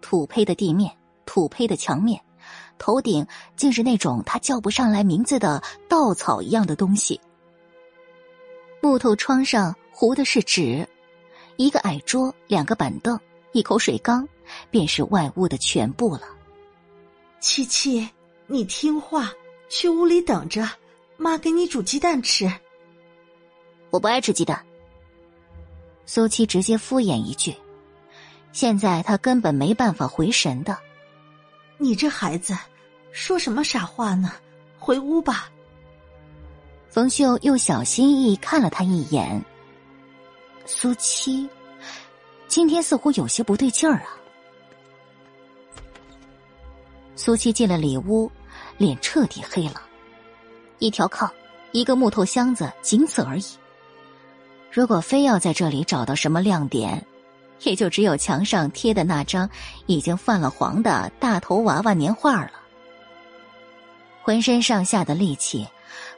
土坯的地面，土坯的墙面。头顶竟是那种他叫不上来名字的稻草一样的东西。木头窗上糊的是纸，一个矮桌，两个板凳，一口水缸，便是外屋的全部了。七七，你听话，去屋里等着，妈给你煮鸡蛋吃。我不爱吃鸡蛋。苏七直接敷衍一句，现在他根本没办法回神的。你这孩子。说什么傻话呢？回屋吧。冯秀又小心翼翼看了他一眼。苏七，今天似乎有些不对劲儿啊。苏七进了里屋，脸彻底黑了。一条炕，一个木头箱子，仅此而已。如果非要在这里找到什么亮点，也就只有墙上贴的那张已经泛了黄的大头娃娃年画了。浑身上下的力气，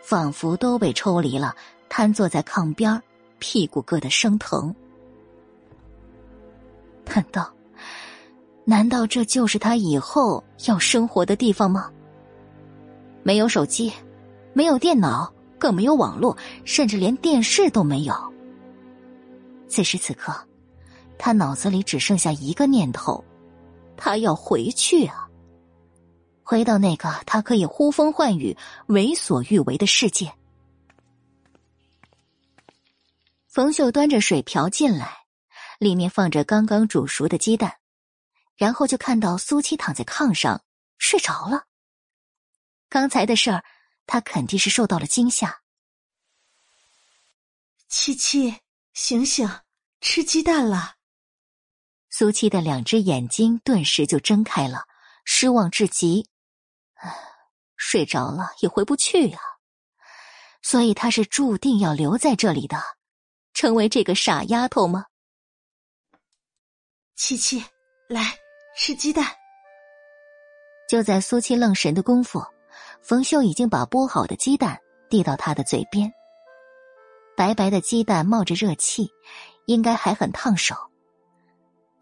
仿佛都被抽离了，瘫坐在炕边屁股硌得生疼。难道，难道这就是他以后要生活的地方吗？没有手机，没有电脑，更没有网络，甚至连电视都没有。此时此刻，他脑子里只剩下一个念头：他要回去啊！回到那个他可以呼风唤雨、为所欲为的世界。冯秀端着水瓢进来，里面放着刚刚煮熟的鸡蛋，然后就看到苏七躺在炕上睡着了。刚才的事儿，他肯定是受到了惊吓。七七，醒醒，吃鸡蛋了。苏七的两只眼睛顿时就睁开了，失望至极。睡着了也回不去呀，所以她是注定要留在这里的，成为这个傻丫头吗？七七，来吃鸡蛋。就在苏七愣神的功夫，冯秀已经把剥好的鸡蛋递到他的嘴边。白白的鸡蛋冒着热气，应该还很烫手，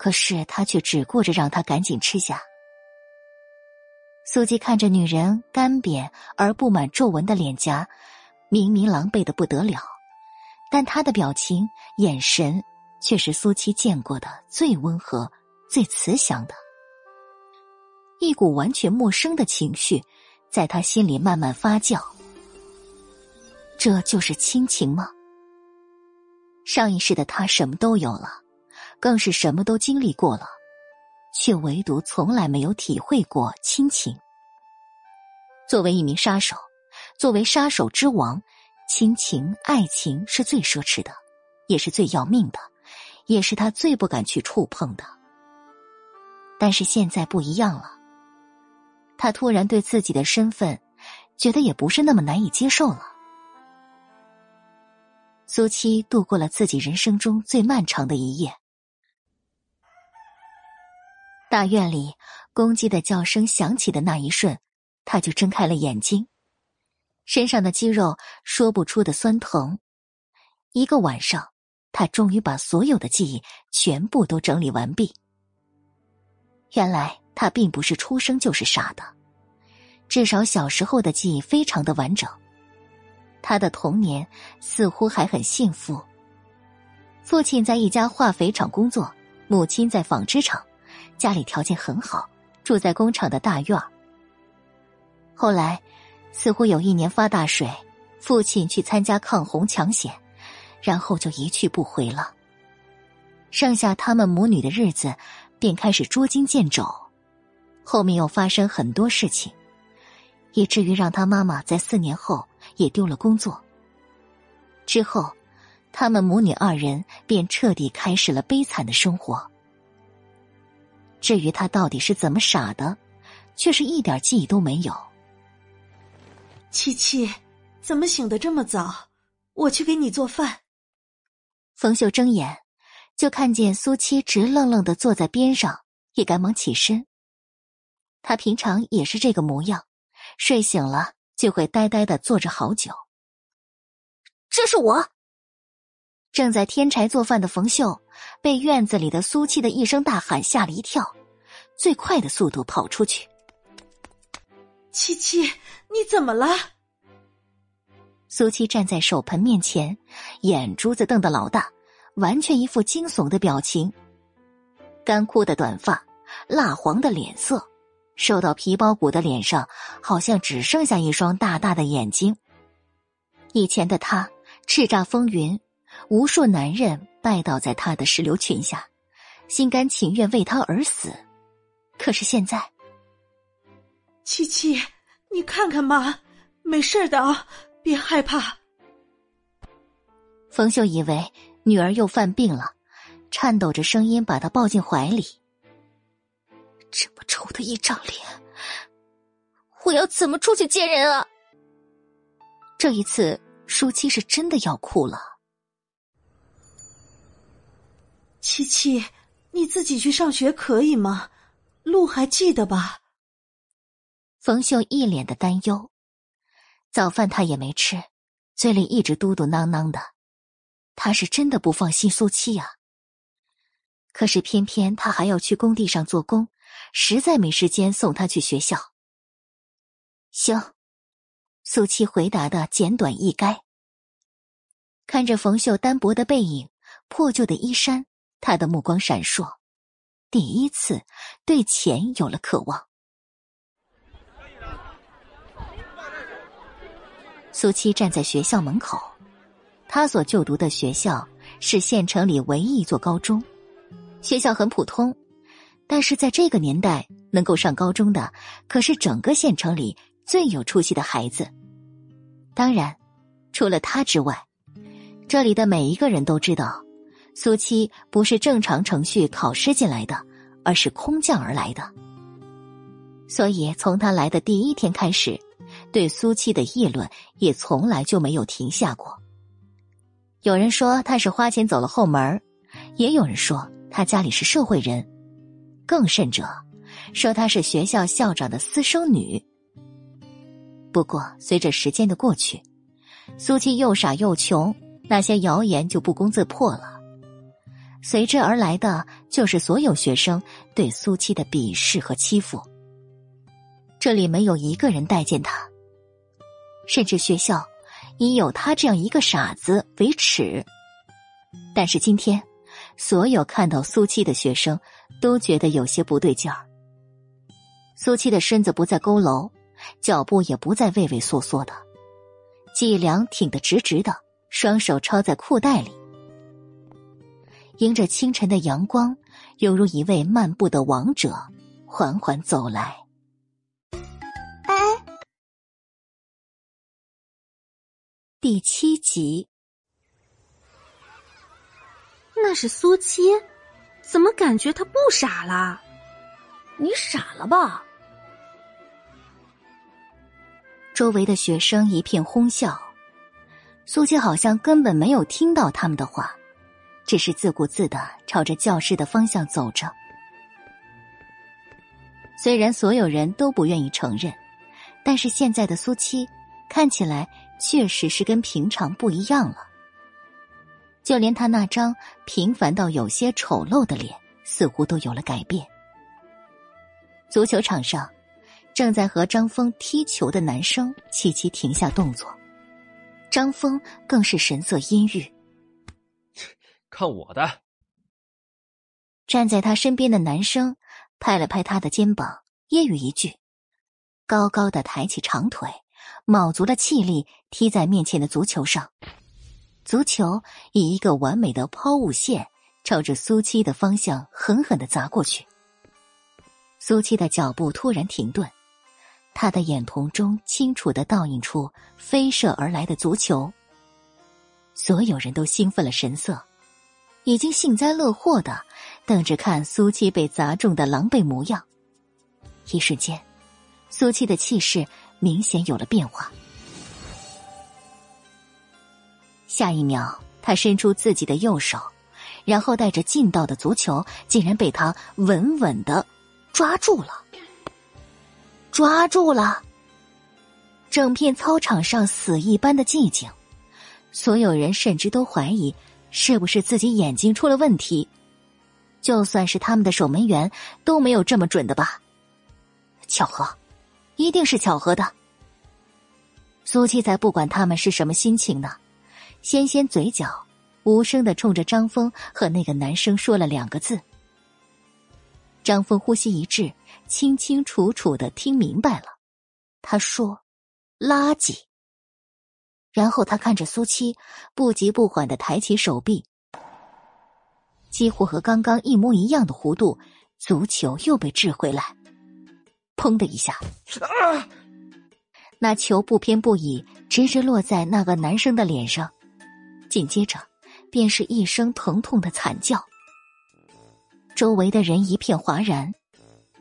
可是他却只顾着让他赶紧吃下。苏七看着女人干瘪而布满皱纹的脸颊，明明狼狈的不得了，但她的表情、眼神却是苏七见过的最温和、最慈祥的。一股完全陌生的情绪，在他心里慢慢发酵。这就是亲情吗？上一世的他什么都有了，更是什么都经历过了，却唯独从来没有体会过亲情。作为一名杀手，作为杀手之王，亲情、爱情是最奢侈的，也是最要命的，也是他最不敢去触碰的。但是现在不一样了，他突然对自己的身份，觉得也不是那么难以接受了。苏七度过了自己人生中最漫长的一夜。大院里公鸡的叫声响起的那一瞬，他就睁开了眼睛，身上的肌肉说不出的酸疼。一个晚上，他终于把所有的记忆全部都整理完毕。原来他并不是出生就是傻的，至少小时候的记忆非常的完整。他的童年似乎还很幸福。父亲在一家化肥厂工作，母亲在纺织厂，家里条件很好，住在工厂的大院后来，似乎有一年发大水，父亲去参加抗洪抢险，然后就一去不回了。剩下他们母女的日子，便开始捉襟见肘。后面又发生很多事情，以至于让他妈妈在四年后。也丢了工作。之后，他们母女二人便彻底开始了悲惨的生活。至于他到底是怎么傻的，却是一点记忆都没有。七七，怎么醒得这么早？我去给你做饭。冯秀睁眼，就看见苏七直愣愣的坐在边上，也赶忙起身。他平常也是这个模样，睡醒了。就会呆呆的坐着好久。这是我正在添柴做饭的冯秀，被院子里的苏七的一声大喊吓了一跳，最快的速度跑出去。七七，你怎么了？苏七站在手盆面前，眼珠子瞪得老大，完全一副惊悚的表情。干枯的短发，蜡黄的脸色。瘦到皮包骨的脸上，好像只剩下一双大大的眼睛。以前的他叱咤风云，无数男人拜倒在他的石榴裙下，心甘情愿为他而死。可是现在，七七，你看看妈，没事的啊，别害怕。冯秀以为女儿又犯病了，颤抖着声音把她抱进怀里。这么丑的一张脸，我要怎么出去见人啊？这一次，舒七是真的要哭了。七七，你自己去上学可以吗？路还记得吧？冯秀一脸的担忧，早饭他也没吃，嘴里一直嘟嘟囔囔的。他是真的不放心苏七呀。可是偏偏他还要去工地上做工。实在没时间送他去学校。行，苏七回答的简短易赅。看着冯秀单薄的背影、破旧的衣衫，他的目光闪烁，第一次对钱有了渴望。苏七站在学校门口，他所就读的学校是县城里唯一一座高中，学校很普通。但是在这个年代，能够上高中的可是整个县城里最有出息的孩子。当然，除了他之外，这里的每一个人都知道，苏七不是正常程序考试进来的，而是空降而来的。所以，从他来的第一天开始，对苏七的议论也从来就没有停下过。有人说他是花钱走了后门，也有人说他家里是社会人。更甚者，说她是学校校长的私生女。不过，随着时间的过去，苏七又傻又穷，那些谣言就不攻自破了。随之而来的，就是所有学生对苏七的鄙视和欺负。这里没有一个人待见他，甚至学校以有他这样一个傻子为耻。但是今天，所有看到苏七的学生都觉得有些不对劲儿。苏七的身子不再佝偻，脚步也不再畏畏缩缩的，脊梁挺得直直的，双手抄在裤袋里，迎着清晨的阳光，犹如一位漫步的王者，缓缓走来。哎，第七集。那是苏七，怎么感觉他不傻了？你傻了吧？周围的学生一片哄笑，苏七好像根本没有听到他们的话，只是自顾自的朝着教室的方向走着。虽然所有人都不愿意承认，但是现在的苏七看起来确实是跟平常不一样了。就连他那张平凡到有些丑陋的脸，似乎都有了改变。足球场上，正在和张峰踢球的男生齐齐停下动作，张峰更是神色阴郁。看我的！站在他身边的男生拍了拍他的肩膀，揶揄一句，高高的抬起长腿，卯足了气力踢在面前的足球上。足球以一个完美的抛物线，朝着苏七的方向狠狠的砸过去。苏七的脚步突然停顿，他的眼瞳中清楚的倒映出飞射而来的足球。所有人都兴奋了神色，已经幸灾乐祸的等着看苏七被砸中的狼狈模样。一瞬间，苏七的气势明显有了变化。下一秒，他伸出自己的右手，然后带着劲道的足球竟然被他稳稳的抓住了。抓住了！整片操场上死一般的寂静，所有人甚至都怀疑是不是自己眼睛出了问题。就算是他们的守门员都没有这么准的吧？巧合，一定是巧合的。苏七才不管他们是什么心情呢。纤纤嘴角，无声的冲着张峰和那个男生说了两个字。张峰呼吸一滞，清清楚楚的听明白了，他说：“垃圾。”然后他看着苏七，不急不缓的抬起手臂，几乎和刚刚一模一样的弧度，足球又被掷回来，砰的一下，那球不偏不倚，直直落在那个男生的脸上。紧接着，便是一声疼痛的惨叫。周围的人一片哗然，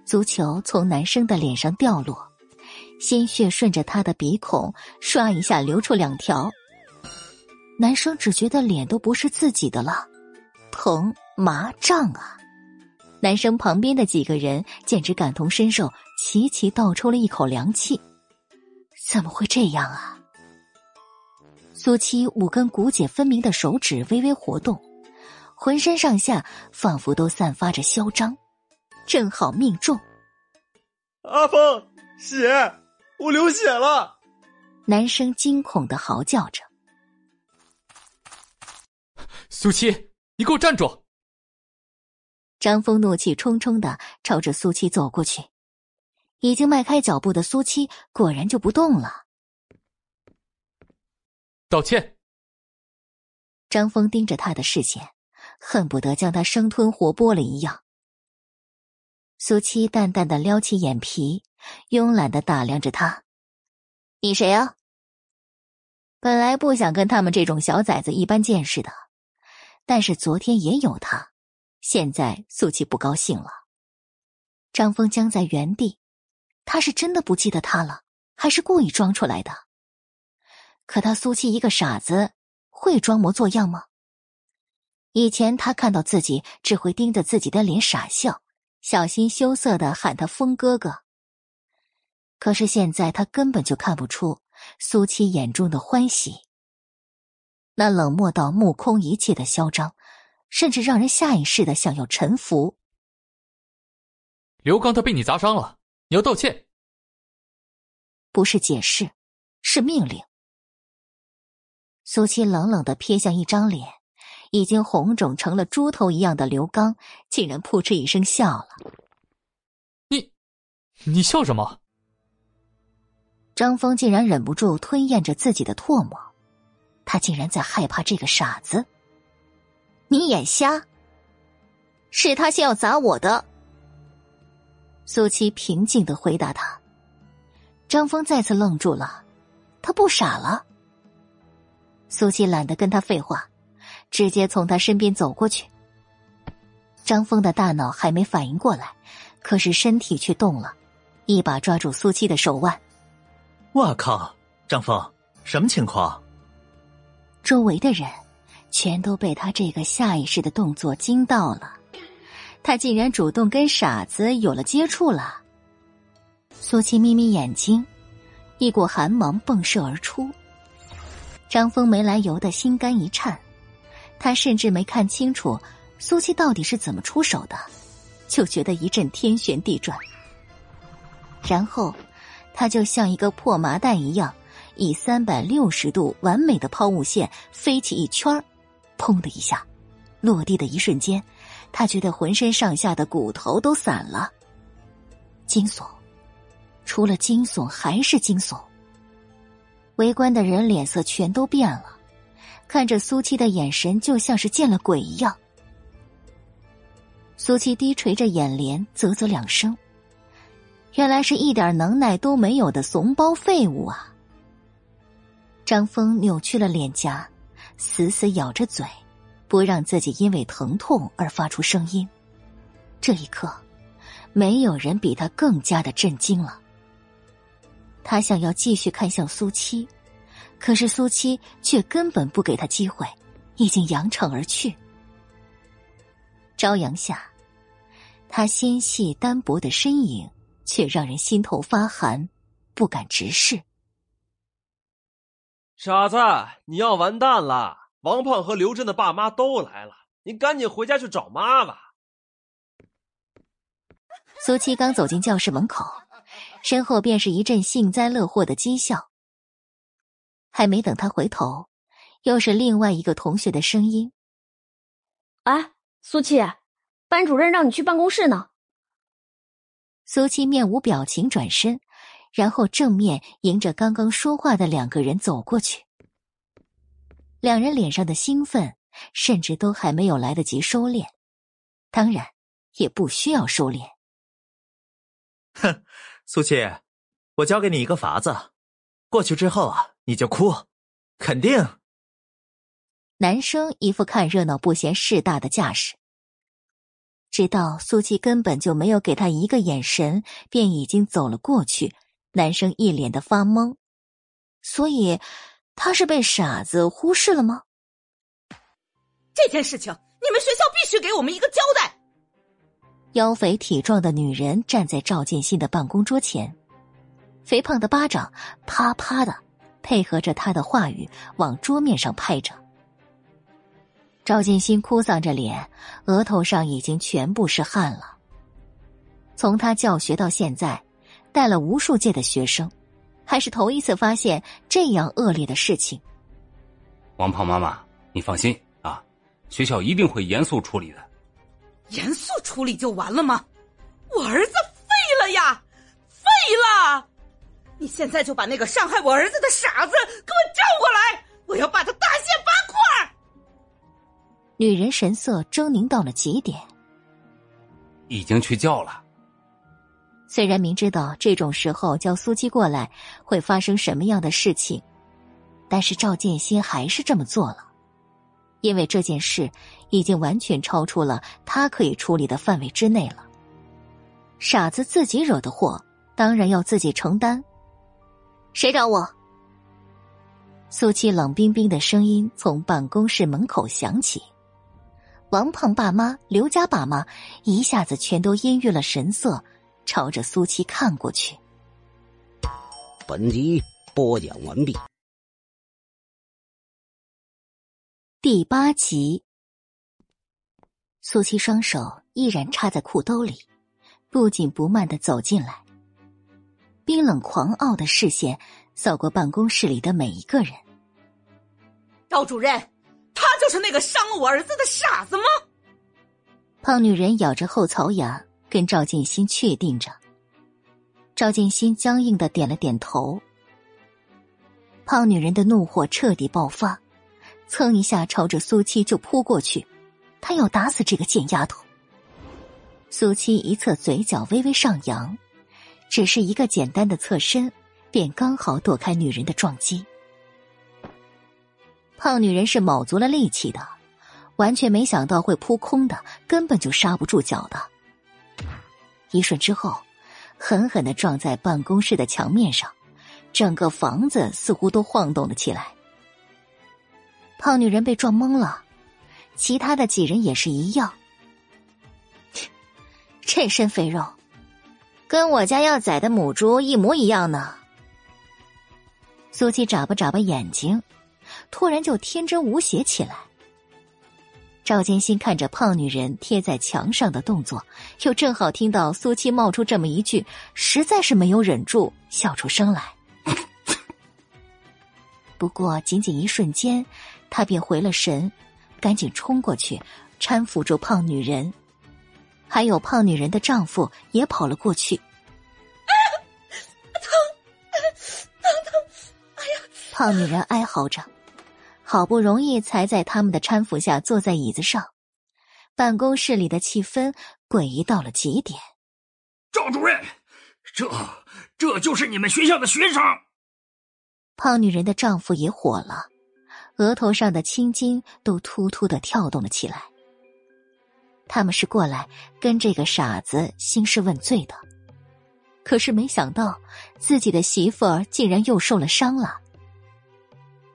足球从男生的脸上掉落，鲜血顺着他的鼻孔唰一下流出两条。男生只觉得脸都不是自己的了，疼麻胀啊！男生旁边的几个人简直感同身受，齐齐倒抽了一口凉气。怎么会这样啊？苏七五根骨节分明的手指微微活动，浑身上下仿佛都散发着嚣张，正好命中。阿峰，血，我流血了！男生惊恐的嚎叫着。苏七，你给我站住！张峰怒气冲冲的朝着苏七走过去，已经迈开脚步的苏七果然就不动了。道歉。张峰盯着他的视线，恨不得将他生吞活剥了一样。苏七淡淡的撩起眼皮，慵懒的打量着他：“你谁啊？”本来不想跟他们这种小崽子一般见识的，但是昨天也有他，现在苏七不高兴了。张峰僵在原地，他是真的不记得他了，还是故意装出来的？可他苏七一个傻子，会装模作样吗？以前他看到自己只会盯着自己的脸傻笑，小心羞涩的喊他峰哥哥。可是现在他根本就看不出苏七眼中的欢喜，那冷漠到目空一切的嚣张，甚至让人下意识的想要臣服。刘刚他被你砸伤了，你要道歉。不是解释，是命令。苏七冷冷的瞥向一张脸，已经红肿成了猪头一样的刘刚，竟然扑哧一声笑了。你，你笑什么？张峰竟然忍不住吞咽着自己的唾沫，他竟然在害怕这个傻子。你眼瞎？是他先要砸我的。苏七平静的回答他。张峰再次愣住了，他不傻了。苏七懒得跟他废话，直接从他身边走过去。张峰的大脑还没反应过来，可是身体却动了，一把抓住苏七的手腕。我靠，张峰，什么情况？周围的人全都被他这个下意识的动作惊到了，他竟然主动跟傻子有了接触了。苏七眯眯眼睛，一股寒芒迸射而出。张峰没来由的心肝一颤，他甚至没看清楚苏七到底是怎么出手的，就觉得一阵天旋地转。然后，他就像一个破麻袋一样，以三百六十度完美的抛物线飞起一圈，砰的一下，落地的一瞬间，他觉得浑身上下的骨头都散了。惊悚，除了惊悚还是惊悚。围观的人脸色全都变了，看着苏七的眼神就像是见了鬼一样。苏七低垂着眼帘，啧啧两声。原来是一点能耐都没有的怂包废物啊！张峰扭曲了脸颊，死死咬着嘴，不让自己因为疼痛而发出声音。这一刻，没有人比他更加的震惊了。他想要继续看向苏七，可是苏七却根本不给他机会，已经扬长而去。朝阳下，他纤细单薄的身影却让人心头发寒，不敢直视。傻子，你要完蛋了！王胖和刘真的爸妈都来了，你赶紧回家去找妈吧。苏七刚走进教室门口。身后便是一阵幸灾乐祸的讥笑。还没等他回头，又是另外一个同学的声音：“哎，苏七，班主任让你去办公室呢。”苏七面无表情转身，然后正面迎着刚刚说话的两个人走过去。两人脸上的兴奋，甚至都还没有来得及收敛，当然也不需要收敛。哼。苏七，我教给你一个法子，过去之后啊，你就哭，肯定。男生一副看热闹不嫌事大的架势，直到苏七根本就没有给他一个眼神，便已经走了过去。男生一脸的发懵，所以他是被傻子忽视了吗？这件事情，你们学校必须给我们一个交代。腰肥体壮的女人站在赵建新的办公桌前，肥胖的巴掌啪啪的配合着他的话语往桌面上拍着。赵建新哭丧着脸，额头上已经全部是汗了。从他教学到现在，带了无数届的学生，还是头一次发现这样恶劣的事情。王胖妈妈，你放心啊，学校一定会严肃处理的。严肃处理就完了吗？我儿子废了呀，废了！你现在就把那个伤害我儿子的傻子给我叫过来，我要把他大卸八块！女人神色狰狞到了极点，已经去叫了。虽然明知道这种时候叫苏七过来会发生什么样的事情，但是赵建新还是这么做了。因为这件事已经完全超出了他可以处理的范围之内了。傻子自己惹的祸，当然要自己承担。谁找我？苏七冷冰冰的声音从办公室门口响起。王胖爸妈、刘家爸妈一下子全都阴郁了神色，朝着苏七看过去。本集播讲完毕。第八集，苏七双手依然插在裤兜里，不紧不慢的走进来，冰冷狂傲的视线扫过办公室里的每一个人。赵主任，他就是那个伤了我儿子的傻子吗？胖女人咬着后槽牙，跟赵建新确定着。赵建新僵硬的点了点头。胖女人的怒火彻底爆发，蹭一下朝着苏七就扑过去，她要打死这个贱丫头。苏七一侧嘴角微微上扬，只是一个简单的侧身，便刚好躲开女人的撞击。胖女人是卯足了力气的，完全没想到会扑空的，根本就刹不住脚的。一瞬之后，狠狠的撞在办公室的墙面上，整个房子似乎都晃动了起来。胖女人被撞懵了，其他的几人也是一样。这身肥肉，跟我家要宰的母猪一模一样呢。苏七眨巴眨巴眼睛，突然就天真无邪起来。赵建新看着胖女人贴在墙上的动作，又正好听到苏七冒出这么一句，实在是没有忍住笑出声来。不过仅仅一瞬间，他便回了神，赶紧冲过去搀扶住胖女人。还有胖女人的丈夫也跑了过去。疼，疼疼！哎呀！胖女人哀嚎着，好不容易才在他们的搀扶下坐在椅子上。办公室里的气氛诡异到了极点。赵主任，这这就是你们学校的学生？胖女人的丈夫也火了，额头上的青筋都突突的跳动了起来。他们是过来跟这个傻子兴师问罪的，可是没想到自己的媳妇儿竟然又受了伤了。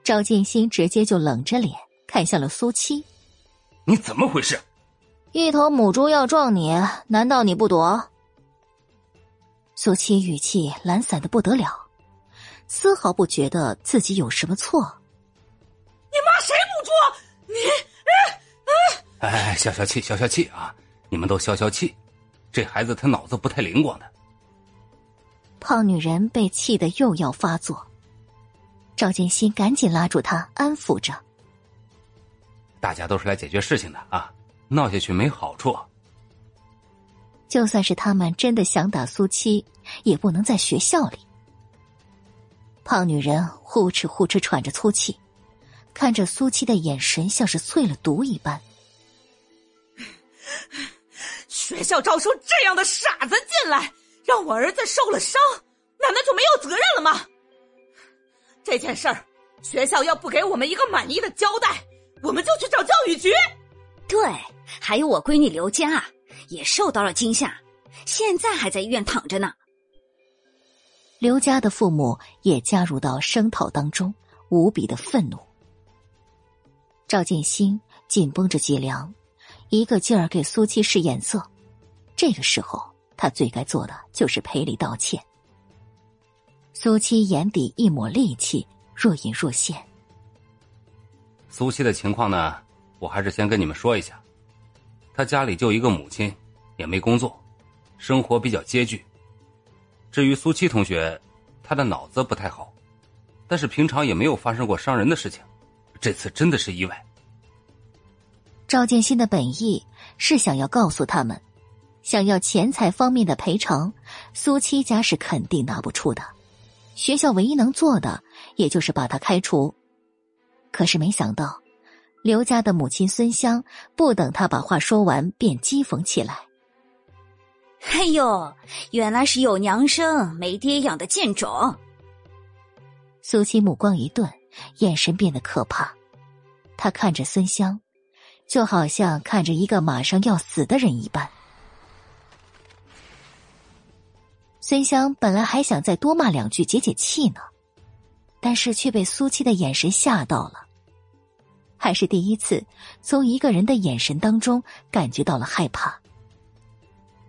赵建新直接就冷着脸看向了苏七：“你怎么回事？一头母猪要撞你，难道你不躲？”苏七语气懒散的不得了，丝毫不觉得自己有什么错。你骂谁母猪？你。哎，消消气，消消气啊！你们都消消气，这孩子他脑子不太灵光的。胖女人被气得又要发作，赵建新赶紧拉住她，安抚着：“大家都是来解决事情的啊，闹下去没好处。就算是他们真的想打苏七，也不能在学校里。”胖女人呼哧呼哧喘着粗气，看着苏七的眼神像是淬了毒一般。学校招收这样的傻子进来，让我儿子受了伤，难道就没有责任了吗？这件事儿，学校要不给我们一个满意的交代，我们就去找教育局。对，还有我闺女刘佳也受到了惊吓，现在还在医院躺着呢。刘佳的父母也加入到声讨当中，无比的愤怒。赵建新紧绷着脊梁。一个劲儿给苏七使眼色，这个时候他最该做的就是赔礼道歉。苏七眼底一抹戾气若隐若现。苏七的情况呢，我还是先跟你们说一下，他家里就一个母亲，也没工作，生活比较拮据。至于苏七同学，他的脑子不太好，但是平常也没有发生过伤人的事情，这次真的是意外。赵建新的本意是想要告诉他们，想要钱财方面的赔偿，苏七家是肯定拿不出的。学校唯一能做的，也就是把他开除。可是没想到，刘家的母亲孙香不等他把话说完，便讥讽起来：“哎呦，原来是有娘生没爹养的贱种！”苏七目光一顿，眼神变得可怕。他看着孙香。就好像看着一个马上要死的人一般。孙香本来还想再多骂两句解解气呢，但是却被苏七的眼神吓到了。还是第一次从一个人的眼神当中感觉到了害怕。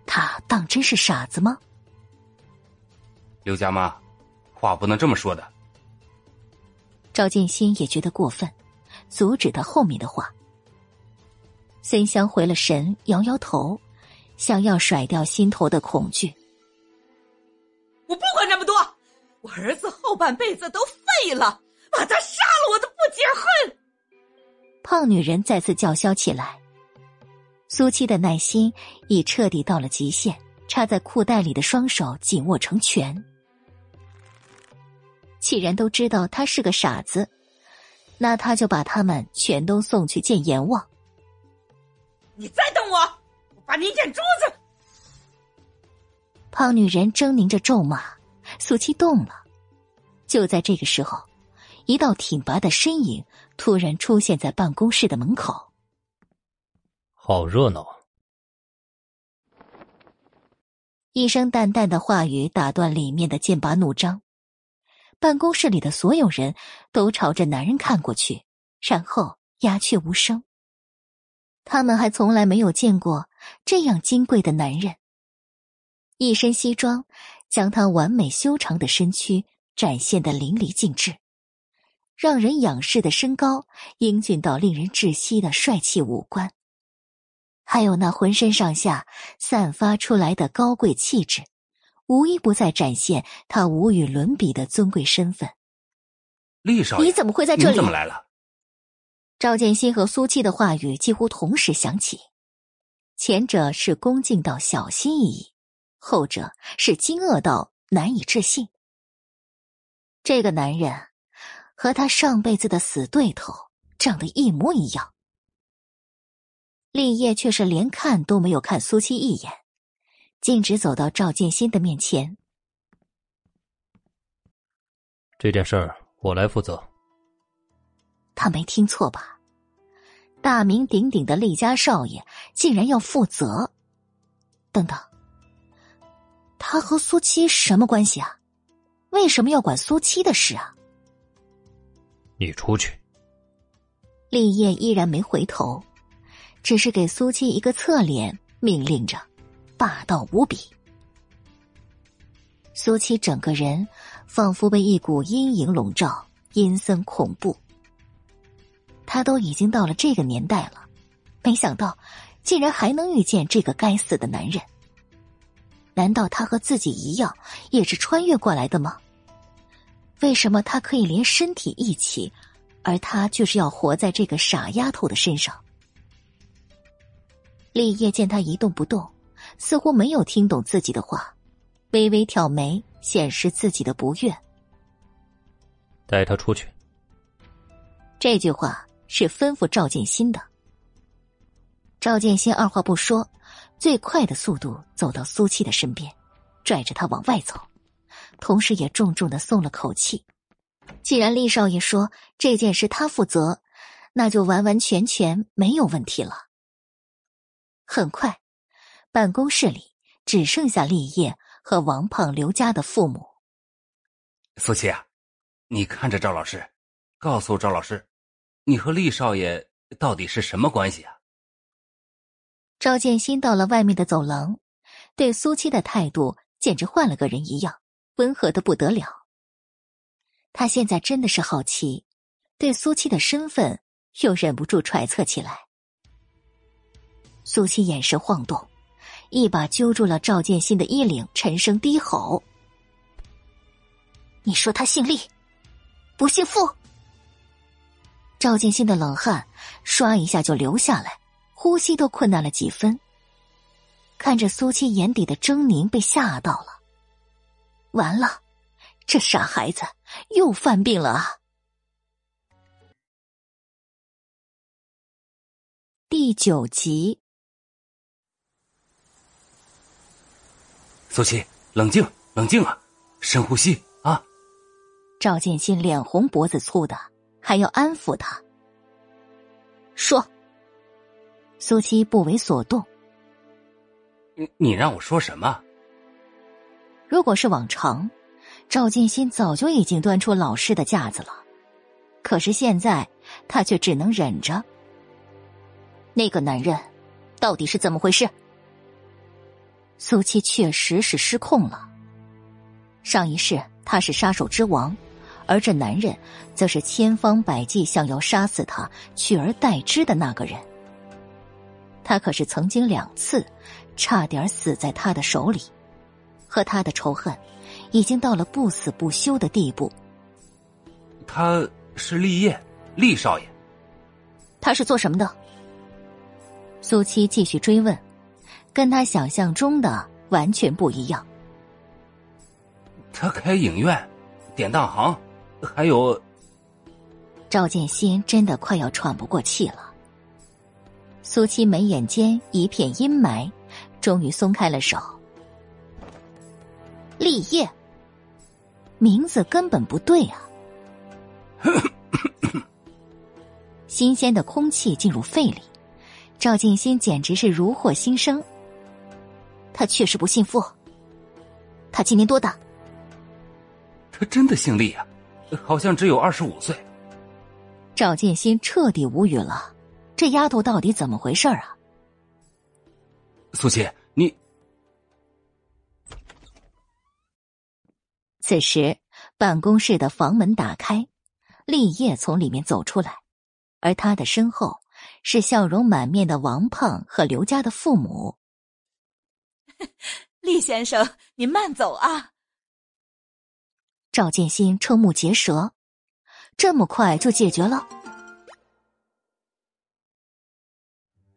他当真是傻子吗？刘家妈，话不能这么说的。赵建新也觉得过分，阻止他后面的话。孙香回了神，摇摇头，想要甩掉心头的恐惧。我不管那么多，我儿子后半辈子都废了，把他杀了，我都不解恨。胖女人再次叫嚣起来。苏七的耐心已彻底到了极限，插在裤袋里的双手紧握成拳。既然都知道他是个傻子，那他就把他们全都送去见阎王。你再动我，我把你眼珠子！胖女人狰狞着咒骂，苏七动了。就在这个时候，一道挺拔的身影突然出现在办公室的门口。好热闹！一声淡淡的话语打断里面的剑拔弩张。办公室里的所有人都朝着男人看过去，然后鸦雀无声。他们还从来没有见过这样金贵的男人。一身西装，将他完美修长的身躯展现的淋漓尽致，让人仰视的身高，英俊到令人窒息的帅气五官，还有那浑身上下散发出来的高贵气质。无一不在展现他无与伦比的尊贵身份。厉少爷，你怎么会在这里？怎么来了？赵建新和苏七的话语几乎同时响起，前者是恭敬到小心翼翼，后者是惊愕到难以置信。这个男人和他上辈子的死对头长得一模一样。立业却是连看都没有看苏七一眼。径直走到赵建新的面前。这件事儿我来负责。他没听错吧？大名鼎鼎的厉家少爷竟然要负责？等等，他和苏七什么关系啊？为什么要管苏七的事啊？你出去。立业依然没回头，只是给苏七一个侧脸，命令着。霸道无比，苏七整个人仿佛被一股阴影笼罩，阴森恐怖。他都已经到了这个年代了，没想到竟然还能遇见这个该死的男人。难道他和自己一样也是穿越过来的吗？为什么他可以连身体一起，而他却是要活在这个傻丫头的身上？立业见他一动不动。似乎没有听懂自己的话，微微挑眉，显示自己的不悦。带他出去。这句话是吩咐赵建新的。赵建新二话不说，最快的速度走到苏七的身边，拽着他往外走，同时也重重的松了口气。既然厉少爷说这件事他负责，那就完完全全没有问题了。很快。办公室里只剩下立业和王胖刘家的父母。苏七啊，你看着赵老师，告诉赵老师，你和厉少爷到底是什么关系啊？赵建新到了外面的走廊，对苏七的态度简直换了个人一样，温和的不得了。他现在真的是好奇，对苏七的身份又忍不住揣测起来。苏七眼神晃动。一把揪住了赵建新的衣领，沉声低吼：“你说他姓厉，不姓傅？”赵建新的冷汗唰一下就流下来，呼吸都困难了几分。看着苏七眼底的狰狞，被吓到了。完了，这傻孩子又犯病了啊！第九集。苏七，冷静，冷静啊！深呼吸啊！赵建新脸红脖子粗的，还要安抚他。说。苏七不为所动。你你让我说什么？如果是往常，赵建新早就已经端出老师的架子了，可是现在他却只能忍着。那个男人，到底是怎么回事？苏七确实是失控了。上一世他是杀手之王，而这男人则是千方百计想要杀死他、取而代之的那个人。他可是曾经两次差点死在他的手里，和他的仇恨已经到了不死不休的地步。他是厉业，厉少爷。他是做什么的？苏七继续追问，跟他想象中的完全不一样。他开影院、典当行，还有……赵建新真的快要喘不过气了。苏七眉眼间一片阴霾，终于松开了手。立业，名字根本不对啊！新鲜的空气进入肺里，赵静心简直是如获新生。他确实不姓傅。他今年多大？他真的姓厉啊，好像只有二十五岁。赵建新彻底无语了，这丫头到底怎么回事啊？苏七，你。此时，办公室的房门打开，立业从里面走出来，而他的身后是笑容满面的王胖和刘家的父母。厉先生，您慢走啊！赵建新瞠目结舌，这么快就解决了？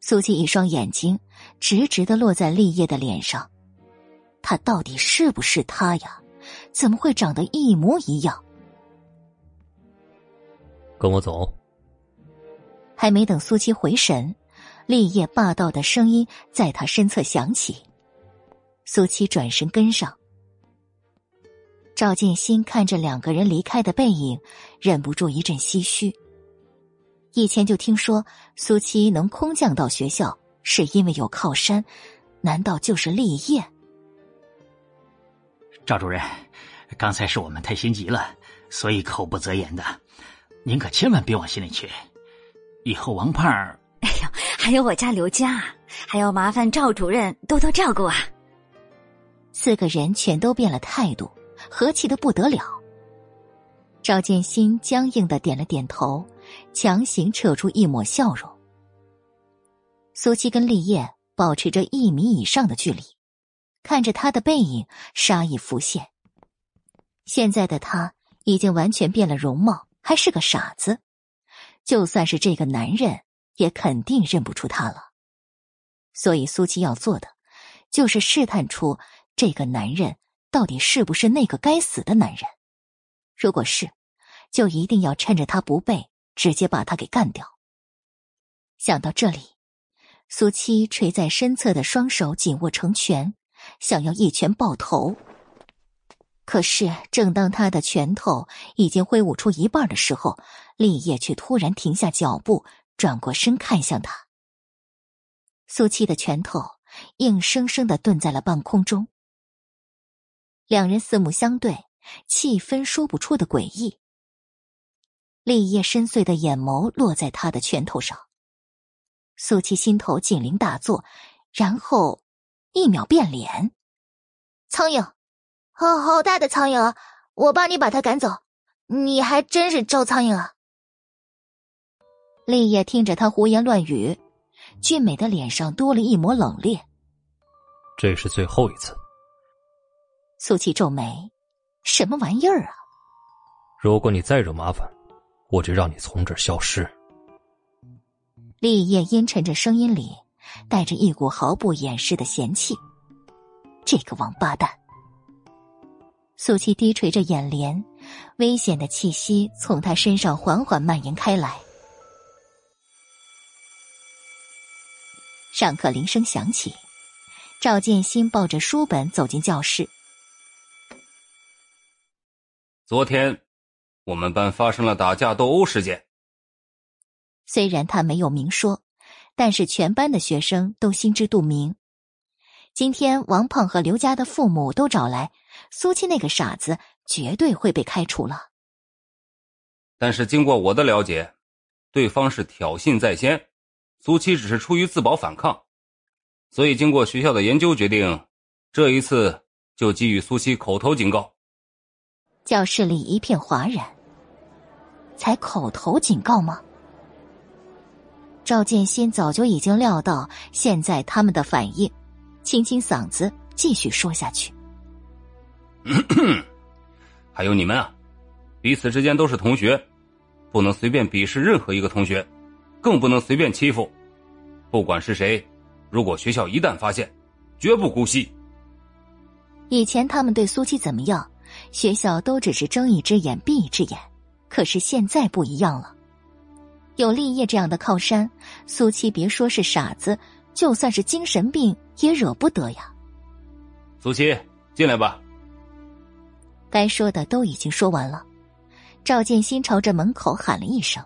苏七一双眼睛直直的落在立业的脸上，他到底是不是他呀？怎么会长得一模一样？跟我走。还没等苏七回神，立业霸道的声音在他身侧响起。苏七转身跟上。赵建新看着两个人离开的背影，忍不住一阵唏嘘。以前就听说苏七能空降到学校，是因为有靠山，难道就是立业？赵主任，刚才是我们太心急了，所以口不择言的，您可千万别往心里去。以后王胖儿，哎呦，还有我家刘佳，还要麻烦赵主任多多照顾啊。四个人全都变了态度，和气的不得了。赵建新僵硬的点了点头，强行扯出一抹笑容。苏七跟立业保持着一米以上的距离。看着他的背影，杀意浮现。现在的他已经完全变了容貌，还是个傻子。就算是这个男人，也肯定认不出他了。所以苏七要做的，就是试探出这个男人到底是不是那个该死的男人。如果是，就一定要趁着他不备，直接把他给干掉。想到这里，苏七垂在身侧的双手紧握成拳。想要一拳爆头，可是正当他的拳头已经挥舞出一半的时候，立业却突然停下脚步，转过身看向他。苏七的拳头硬生生的顿在了半空中。两人四目相对，气氛说不出的诡异。立业深邃的眼眸落在他的拳头上，苏七心头警铃大作，然后。一秒变脸，苍蝇，好好大的苍蝇啊！我帮你把它赶走。你还真是招苍蝇啊！立业听着他胡言乱语，俊美的脸上多了一抹冷冽。这是最后一次。苏琪皱眉，什么玩意儿啊？如果你再惹麻烦，我就让你从这儿消失。立业阴沉着声音里。带着一股毫不掩饰的嫌弃，这个王八蛋。苏七低垂着眼帘，危险的气息从他身上缓缓蔓延开来。上课铃声响起，赵建新抱着书本走进教室。昨天，我们班发生了打架斗殴事件。虽然他没有明说。但是全班的学生都心知肚明，今天王胖和刘家的父母都找来，苏七那个傻子绝对会被开除了。但是经过我的了解，对方是挑衅在先，苏七只是出于自保反抗，所以经过学校的研究决定，这一次就给予苏七口头警告。教室里一片哗然，才口头警告吗？赵建新早就已经料到现在他们的反应，清清嗓子继续说下去。还有你们啊，彼此之间都是同学，不能随便鄙视任何一个同学，更不能随便欺负。不管是谁，如果学校一旦发现，绝不姑息。以前他们对苏七怎么样，学校都只是睁一只眼闭一只眼。可是现在不一样了，有立业这样的靠山，苏七别说是傻子，就算是精神病也惹不得呀。苏七，进来吧。该说的都已经说完了，赵建新朝着门口喊了一声，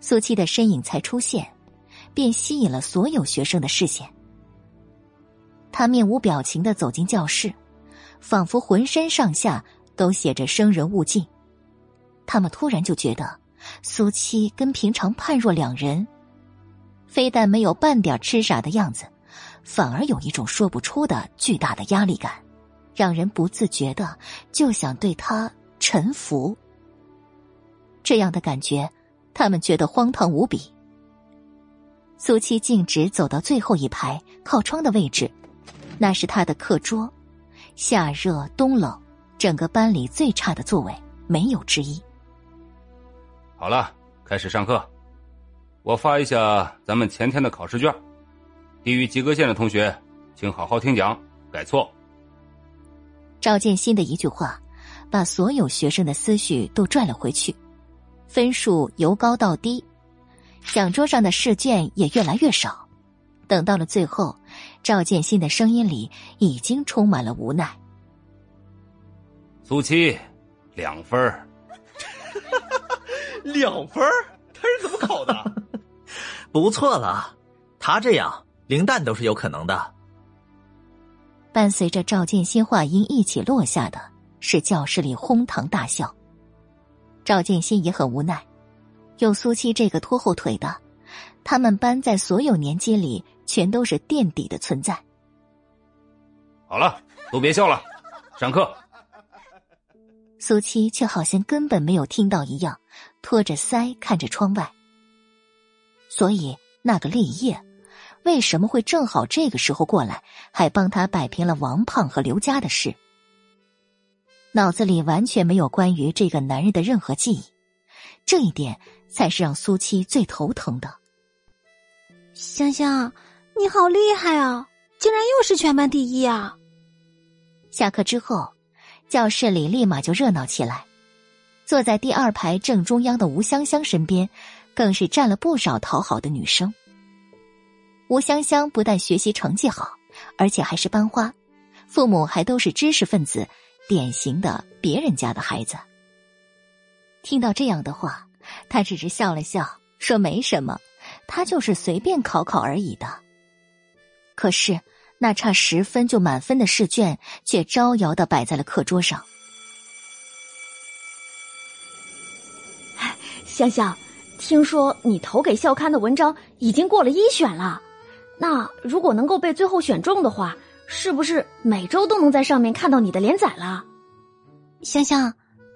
苏七的身影才出现，便吸引了所有学生的视线。他面无表情的走进教室，仿佛浑身上下。都写着“生人勿近”，他们突然就觉得苏七跟平常判若两人，非但没有半点痴傻的样子，反而有一种说不出的巨大的压力感，让人不自觉的就想对他臣服。这样的感觉，他们觉得荒唐无比。苏七径直走到最后一排靠窗的位置，那是他的课桌，夏热冬冷。整个班里最差的座位没有之一。好了，开始上课。我发一下咱们前天的考试卷，低于及格线的同学，请好好听讲，改错。赵建新的一句话，把所有学生的思绪都拽了回去，分数由高到低，讲桌上的试卷也越来越少。等到了最后，赵建新的声音里已经充满了无奈。苏七，两分儿。两分儿？他是怎么考的？不错了，他这样零蛋都是有可能的。伴随着赵建新话音一起落下的是教室里哄堂大笑。赵建新也很无奈，有苏七这个拖后腿的，他们班在所有年级里全都是垫底的存在。好了，都别笑了，上课。苏七却好像根本没有听到一样，托着腮看着窗外。所以那个立业为什么会正好这个时候过来，还帮他摆平了王胖和刘家的事？脑子里完全没有关于这个男人的任何记忆，这一点才是让苏七最头疼的。香香，你好厉害啊！竟然又是全班第一啊！下课之后。教室里立马就热闹起来，坐在第二排正中央的吴香香身边，更是站了不少讨好的女生。吴香香不但学习成绩好，而且还是班花，父母还都是知识分子，典型的别人家的孩子。听到这样的话，他只是笑了笑，说没什么，他就是随便考考而已的。可是。那差十分就满分的试卷，却招摇的摆在了课桌上。香香，听说你投给校刊的文章已经过了一选了，那如果能够被最后选中的话，是不是每周都能在上面看到你的连载了？香香，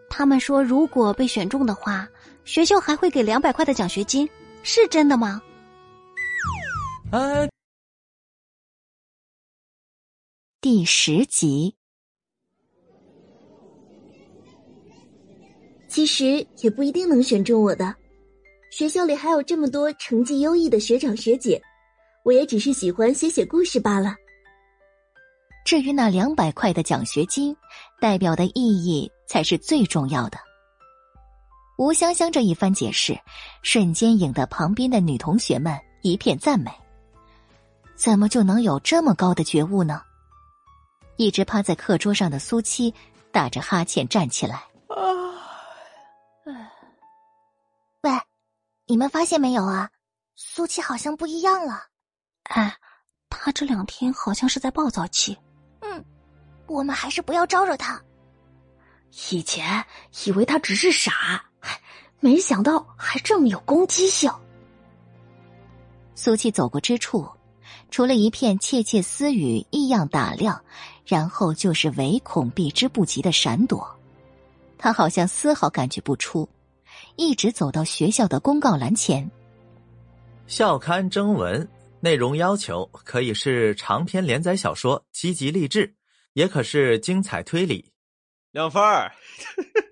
他们说如果被选中的话，学校还会给两百块的奖学金，是真的吗？哎。第十集，其实也不一定能选中我的。学校里还有这么多成绩优异的学长学姐，我也只是喜欢写写故事罢了。至于那两百块的奖学金，代表的意义才是最重要的。吴香香这一番解释，瞬间引得旁边的女同学们一片赞美。怎么就能有这么高的觉悟呢？一直趴在课桌上的苏七打着哈欠站起来。喂，你们发现没有啊？苏七好像不一样了。哎，他这两天好像是在暴躁期。嗯，我们还是不要招惹他。以前以为他只是傻，没想到还这么有攻击性。苏七走过之处。除了一片窃窃私语、异样打量，然后就是唯恐避之不及的闪躲。他好像丝毫感觉不出，一直走到学校的公告栏前。校刊征文内容要求可以是长篇连载小说、积极励志，也可是精彩推理。两分儿，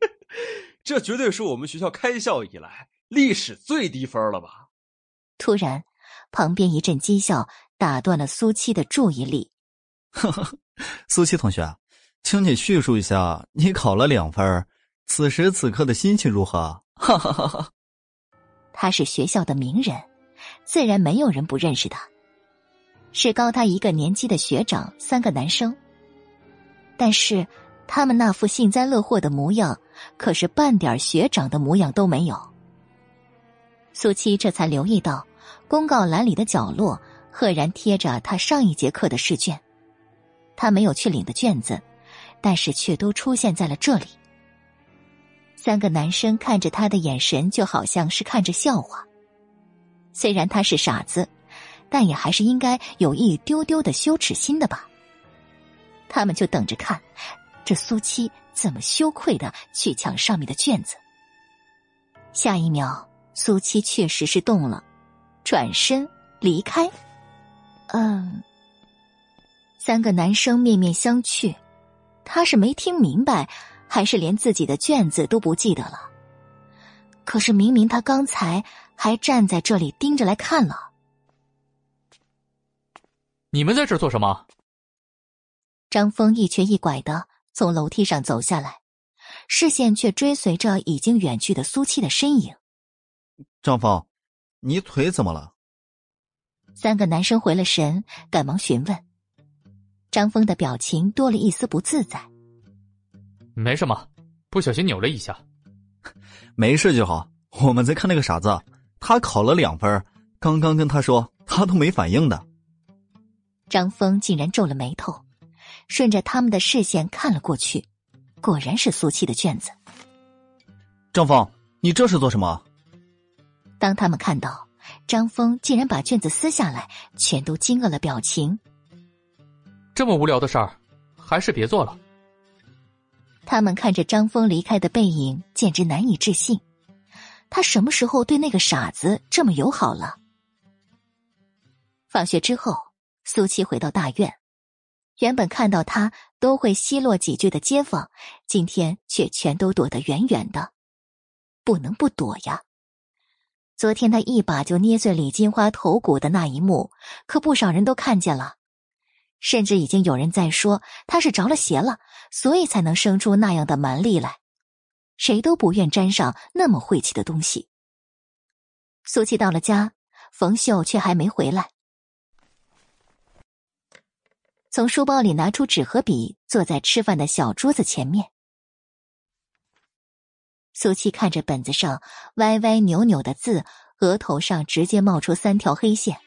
这绝对是我们学校开校以来历史最低分了吧？突然，旁边一阵讥笑打断了苏七的注意力。呵呵，苏七同学，请你叙述一下你考了两分，此时此刻的心情如何？哈哈哈哈。他是学校的名人，自然没有人不认识他。是高他一个年级的学长，三个男生。但是，他们那副幸灾乐祸的模样，可是半点学长的模样都没有。苏七这才留意到，公告栏里的角落赫然贴着他上一节课的试卷。他没有去领的卷子，但是却都出现在了这里。三个男生看着他的眼神，就好像是看着笑话。虽然他是傻子。但也还是应该有一丢丢的羞耻心的吧。他们就等着看，这苏七怎么羞愧的去抢上面的卷子。下一秒，苏七确实是动了，转身离开。嗯，三个男生面面相觑，他是没听明白，还是连自己的卷子都不记得了？可是明明他刚才还站在这里盯着来看了。你们在这做什么？张峰一瘸一拐的从楼梯上走下来，视线却追随着已经远去的苏七的身影。张峰，你腿怎么了？三个男生回了神，赶忙询问。张峰的表情多了一丝不自在。没什么，不小心扭了一下。没事就好。我们在看那个傻子，他考了两分，刚刚跟他说，他都没反应的。张峰竟然皱了眉头，顺着他们的视线看了过去，果然是苏七的卷子。张峰，你这是做什么？当他们看到张峰竟然把卷子撕下来，全都惊愕了表情。这么无聊的事儿，还是别做了。他们看着张峰离开的背影，简直难以置信。他什么时候对那个傻子这么友好了？放学之后。苏七回到大院，原本看到他都会奚落几句的街坊，今天却全都躲得远远的。不能不躲呀！昨天他一把就捏碎李金花头骨的那一幕，可不少人都看见了，甚至已经有人在说他是着了邪了，所以才能生出那样的蛮力来。谁都不愿沾上那么晦气的东西。苏七到了家，冯秀却还没回来。从书包里拿出纸和笔，坐在吃饭的小桌子前面。苏七看着本子上歪歪扭扭的字，额头上直接冒出三条黑线。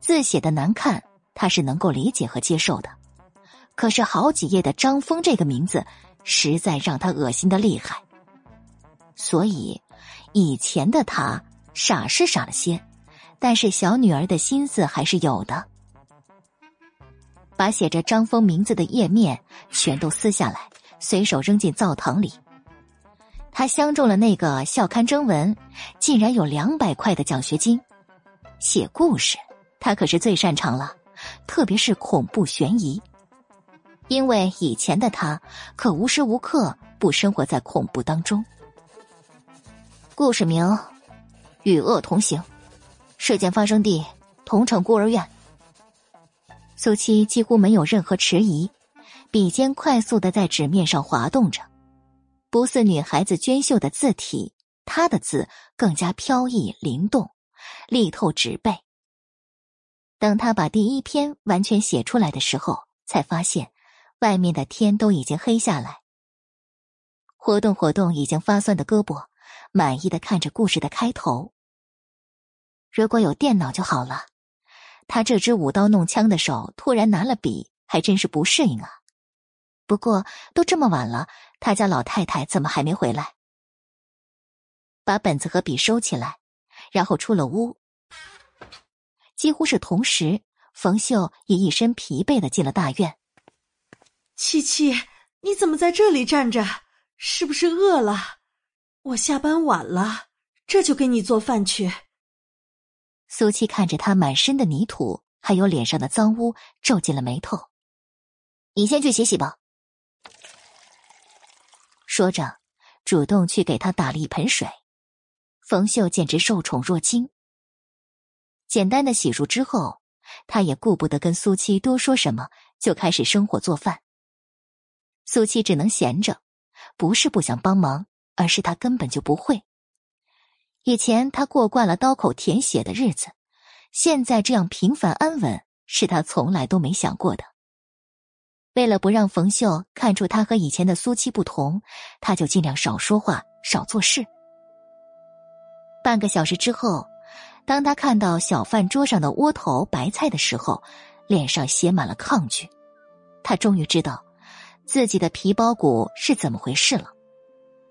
字写的难看，他是能够理解和接受的。可是好几页的张峰这个名字，实在让他恶心的厉害。所以，以前的他傻是傻了些。但是小女儿的心思还是有的，把写着张峰名字的页面全都撕下来，随手扔进灶堂里。他相中了那个校刊征文，竟然有两百块的奖学金。写故事，他可是最擅长了，特别是恐怖悬疑。因为以前的他可无时无刻不生活在恐怖当中。故事名：与恶同行。事件发生地：桐城孤儿院。苏七几乎没有任何迟疑，笔尖快速的在纸面上滑动着，不似女孩子娟秀的字体，她的字更加飘逸灵动，力透纸背。等他把第一篇完全写出来的时候，才发现外面的天都已经黑下来。活动活动已经发酸的胳膊，满意的看着故事的开头。如果有电脑就好了。他这只舞刀弄枪的手突然拿了笔，还真是不适应啊。不过都这么晚了，他家老太太怎么还没回来？把本子和笔收起来，然后出了屋。几乎是同时，冯秀也一身疲惫的进了大院。七七，你怎么在这里站着？是不是饿了？我下班晚了，这就给你做饭去。苏七看着他满身的泥土，还有脸上的脏污，皱紧了眉头。你先去洗洗吧。说着，主动去给他打了一盆水。冯秀简直受宠若惊。简单的洗漱之后，他也顾不得跟苏七多说什么，就开始生火做饭。苏七只能闲着，不是不想帮忙，而是他根本就不会。以前他过惯了刀口舔血的日子，现在这样平凡安稳，是他从来都没想过的。为了不让冯秀看出他和以前的苏七不同，他就尽量少说话，少做事。半个小时之后，当他看到小饭桌上的窝头白菜的时候，脸上写满了抗拒。他终于知道。自己的皮包骨是怎么回事了？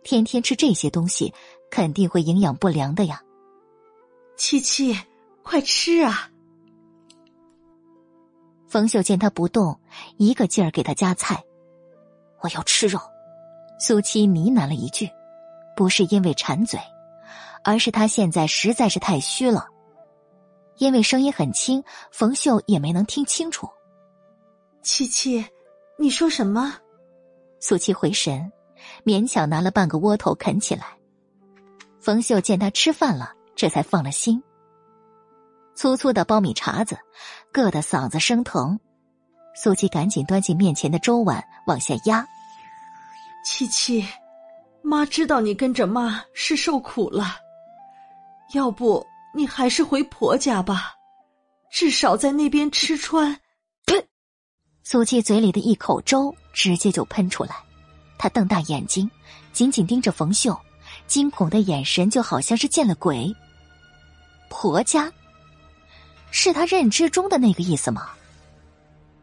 天天吃这些东西，肯定会营养不良的呀。七七，快吃啊！冯秀见他不动，一个劲儿给他夹菜。我要吃肉。苏七呢喃了一句，不是因为馋嘴，而是他现在实在是太虚了。因为声音很轻，冯秀也没能听清楚。七七，你说什么？苏七回神，勉强拿了半个窝头啃起来。冯秀见他吃饭了，这才放了心。粗粗的苞米碴子，硌得嗓子生疼。苏七赶紧端起面前的粥碗往下压。七七，妈知道你跟着妈是受苦了，要不你还是回婆家吧，至少在那边吃穿。呸！苏七嘴里的一口粥。直接就喷出来，他瞪大眼睛，紧紧盯着冯秀，惊恐的眼神就好像是见了鬼。婆家，是他认知中的那个意思吗？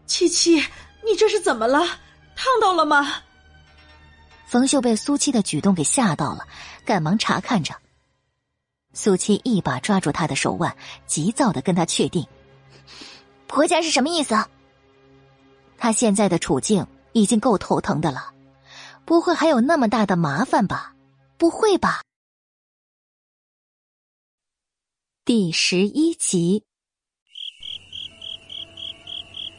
七七，你这是怎么了？烫到了吗？冯秀被苏七的举动给吓到了，赶忙查看着。苏七一把抓住他的手腕，急躁的跟他确定：“婆家是什么意思？”他现在的处境。已经够头疼的了，不会还有那么大的麻烦吧？不会吧？第十一集，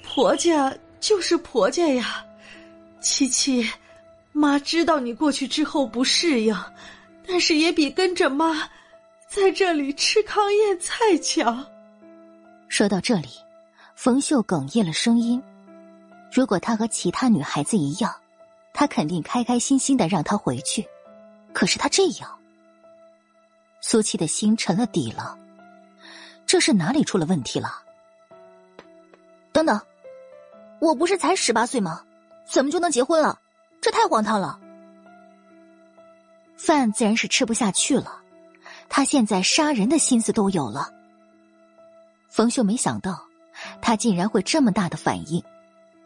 婆家就是婆家呀，七七，妈知道你过去之后不适应，但是也比跟着妈在这里吃糠咽菜强。说到这里，冯秀哽咽了声音。如果她和其他女孩子一样，他肯定开开心心的让她回去。可是他这样，苏七的心沉了底了。这是哪里出了问题了？等等，我不是才十八岁吗？怎么就能结婚了？这太荒唐了！饭自然是吃不下去了，他现在杀人的心思都有了。冯秀没想到，他竟然会这么大的反应。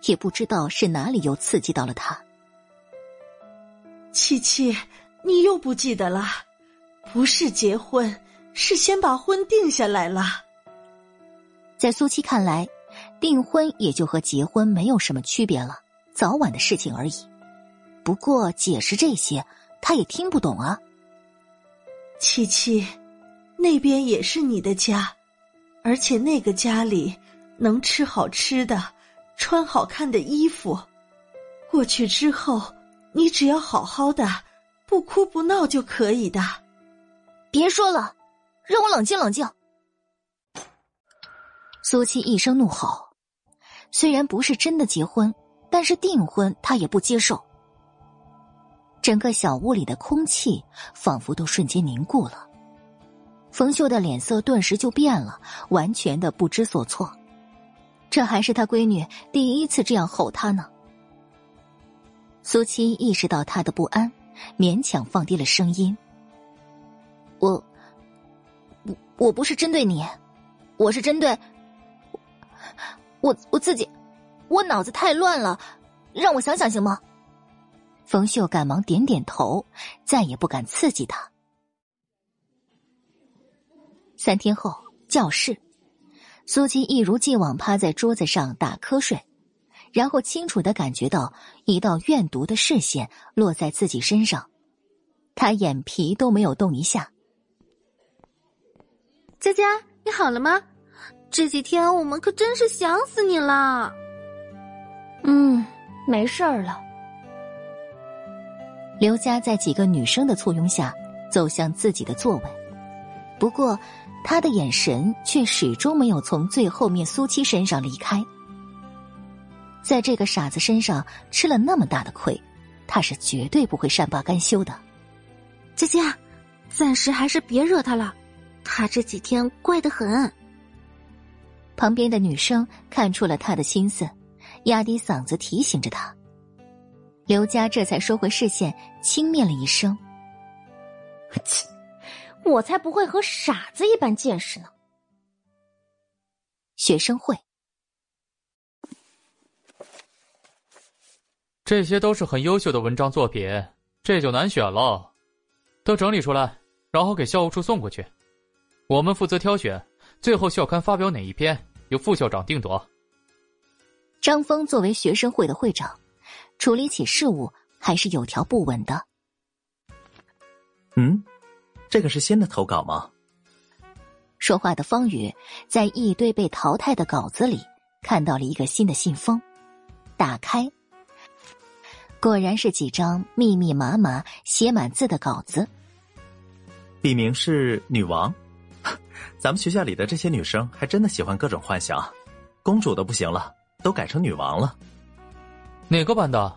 也不知道是哪里又刺激到了他。七七，你又不记得了？不是结婚，是先把婚定下来了。在苏七看来，订婚也就和结婚没有什么区别了，早晚的事情而已。不过解释这些，他也听不懂啊。七七，那边也是你的家，而且那个家里能吃好吃的。穿好看的衣服，过去之后，你只要好好的，不哭不闹就可以的。别说了，让我冷静冷静。苏七一声怒吼，虽然不是真的结婚，但是订婚他也不接受。整个小屋里的空气仿佛都瞬间凝固了，冯秀的脸色顿时就变了，完全的不知所措。这还是他闺女第一次这样吼他呢。苏七意识到他的不安，勉强放低了声音：“我，我我不是针对你，我是针对我我自己，我脑子太乱了，让我想想行吗？”冯秀赶忙点点头，再也不敢刺激他。三天后，教室。苏七一如既往趴在桌子上打瞌睡，然后清楚的感觉到一道怨毒的视线落在自己身上，他眼皮都没有动一下。佳佳，你好了吗？这几天我们可真是想死你了。嗯，没事儿了。刘佳在几个女生的簇拥下走向自己的座位，不过他的眼神却始终没有从最后面苏七身上离开。在这个傻子身上吃了那么大的亏，他是绝对不会善罢甘休的。姐姐，暂时还是别惹他了，他这几天怪得很。旁边的女生看出了他的心思，压低嗓子提醒着他。刘佳这才收回视线，轻蔑了一声：“切，我才不会和傻子一般见识呢。”学生会，这些都是很优秀的文章作品，这就难选了。都整理出来，然后给校务处送过去，我们负责挑选，最后校刊发表哪一篇？由副校长定夺。张峰作为学生会的会长，处理起事务还是有条不紊的。嗯，这个是新的投稿吗？说话的方宇在一堆被淘汰的稿子里看到了一个新的信封，打开，果然是几张密密麻麻写满字的稿子。笔名是女王。咱们学校里的这些女生还真的喜欢各种幻想，公主都不行了，都改成女王了。哪个班的？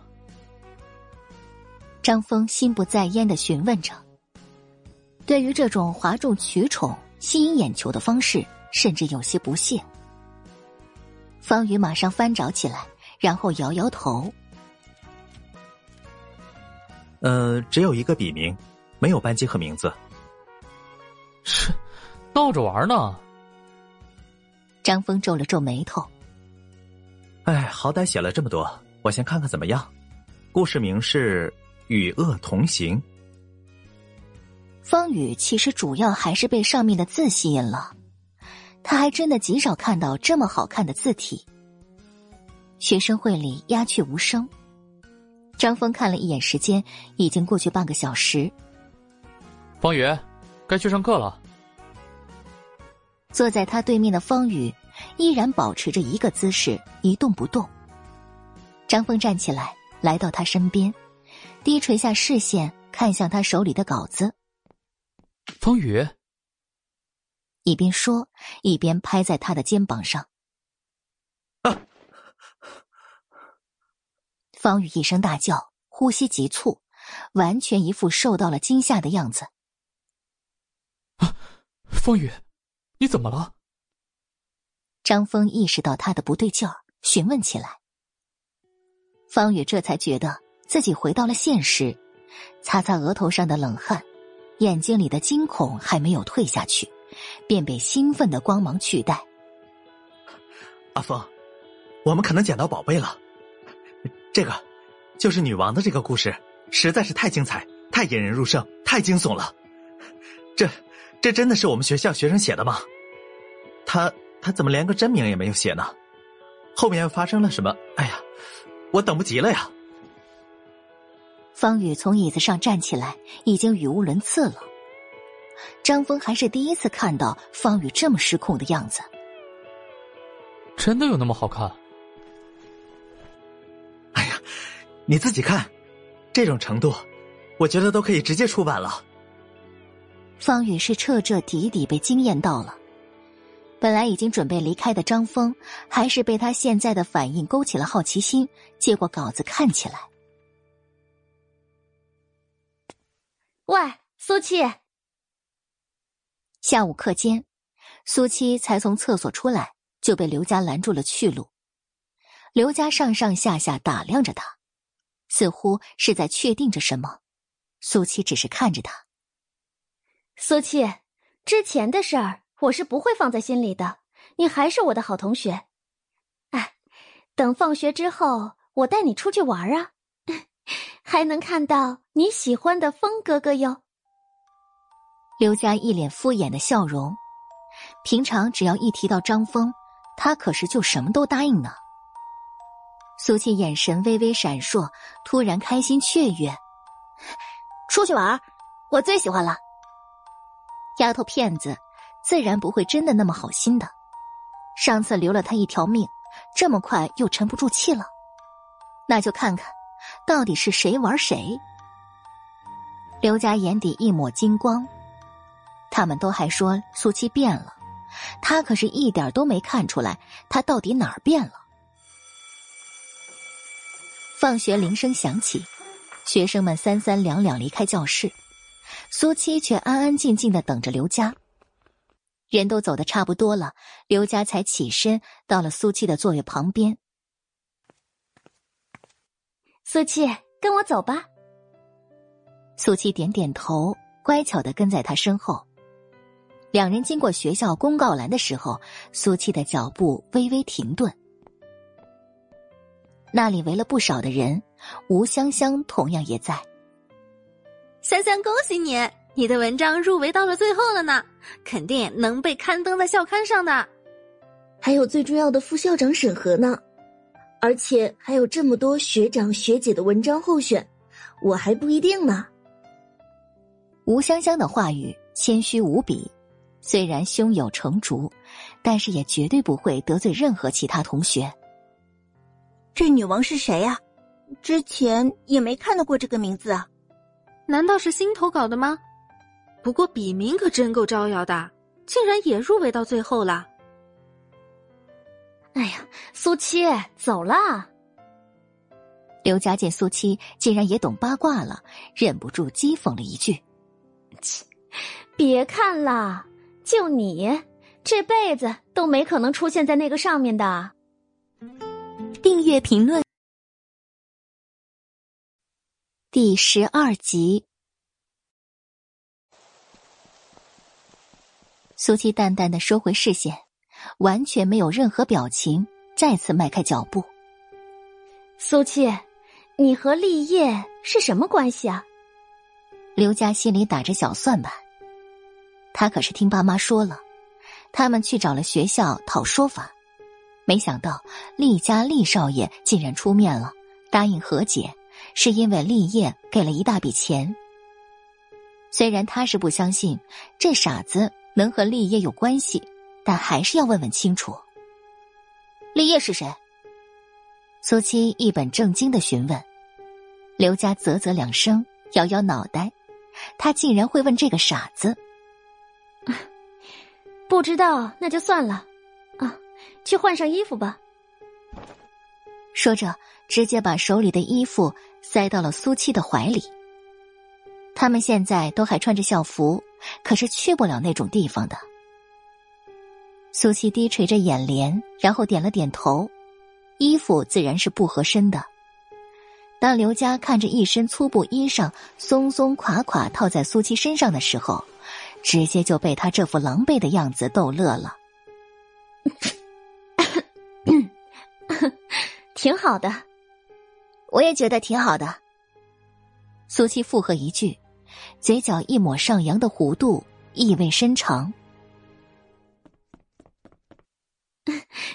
张峰心不在焉的询问着。对于这种哗众取宠、吸引眼球的方式，甚至有些不屑。方宇马上翻找起来，然后摇摇头：“呃，只有一个笔名，没有班级和名字。”是。闹着玩呢。张峰皱了皱眉头。哎，好歹写了这么多，我先看看怎么样。故事名是《与恶同行》。方宇其实主要还是被上面的字吸引了，他还真的极少看到这么好看的字体。学生会里鸦雀无声。张峰看了一眼时间，已经过去半个小时。方宇，该去上课了。坐在他对面的方宇依然保持着一个姿势，一动不动。张峰站起来，来到他身边，低垂下视线，看向他手里的稿子。方宇一边说，一边拍在他的肩膀上。啊！方宇一声大叫，呼吸急促，完全一副受到了惊吓的样子。啊，方宇。你怎么了？张峰意识到他的不对劲儿，询问起来。方宇这才觉得自己回到了现实，擦擦额头上的冷汗，眼睛里的惊恐还没有退下去，便被兴奋的光芒取代。阿峰，我们可能捡到宝贝了。这个，就是女王的这个故事，实在是太精彩，太引人入胜，太惊悚了。这。这真的是我们学校学生写的吗？他他怎么连个真名也没有写呢？后面又发生了什么？哎呀，我等不及了呀！方宇从椅子上站起来，已经语无伦次了。张峰还是第一次看到方宇这么失控的样子。真的有那么好看？哎呀，你自己看，这种程度，我觉得都可以直接出版了。方宇是彻彻底底被惊艳到了，本来已经准备离开的张峰，还是被他现在的反应勾起了好奇心，接过稿子看起来。喂，苏七。下午课间，苏七才从厕所出来，就被刘家拦住了去路。刘家上上下下打量着他，似乎是在确定着什么。苏七只是看着他。苏七，之前的事儿我是不会放在心里的。你还是我的好同学。哎，等放学之后，我带你出去玩啊，还能看到你喜欢的风哥哥哟。刘佳一脸敷衍的笑容，平常只要一提到张峰，他可是就什么都答应呢。苏琪眼神微微闪烁，突然开心雀跃，出去玩，我最喜欢了。丫头片子，自然不会真的那么好心的。上次留了他一条命，这么快又沉不住气了，那就看看，到底是谁玩谁。刘家眼底一抹金光。他们都还说苏七变了，他可是一点都没看出来，他到底哪儿变了。放学铃声响起，学生们三三两两离开教室，苏七却安安静静的等着刘佳。人都走的差不多了，刘佳才起身到了苏七的座位旁边。苏七，跟我走吧。苏七点点头，乖巧的跟在他身后。两人经过学校公告栏的时候，苏七的脚步微微停顿。那里围了不少的人，吴香香同样也在。香香，恭喜你，你的文章入围到了最后了呢，肯定能被刊登在校刊上的。还有最重要的副校长审核呢，而且还有这么多学长学姐的文章候选，我还不一定呢。吴香香的话语谦虚无比。虽然胸有成竹，但是也绝对不会得罪任何其他同学。这女王是谁呀？之前也没看到过这个名字啊。难道是新投稿的吗？不过笔名可真够招摇的，竟然也入围到最后了。哎呀，苏七走了。刘佳见苏七竟然也懂八卦了，忍不住讥讽了一句：“切，别看了。”就你这辈子都没可能出现在那个上面的。订阅评论第十二集。苏七淡淡的收回视线，完全没有任何表情，再次迈开脚步。苏七，你和立业是什么关系啊？刘家心里打着小算盘。他可是听爸妈说了，他们去找了学校讨说法，没想到厉家厉少爷竟然出面了，答应和解，是因为立业给了一大笔钱。虽然他是不相信这傻子能和立业有关系，但还是要问问清楚。立业是谁？苏七一本正经的询问。刘家啧啧两声，摇摇脑袋，他竟然会问这个傻子。不知道那就算了，啊，去换上衣服吧。说着，直接把手里的衣服塞到了苏七的怀里。他们现在都还穿着校服，可是去不了那种地方的。苏七低垂着眼帘，然后点了点头。衣服自然是不合身的。当刘佳看着一身粗布衣裳松松垮垮套在苏七身上的时候。直接就被他这副狼狈的样子逗乐了，挺好的，我也觉得挺好的。苏七附和一句，嘴角一抹上扬的弧度，意味深长。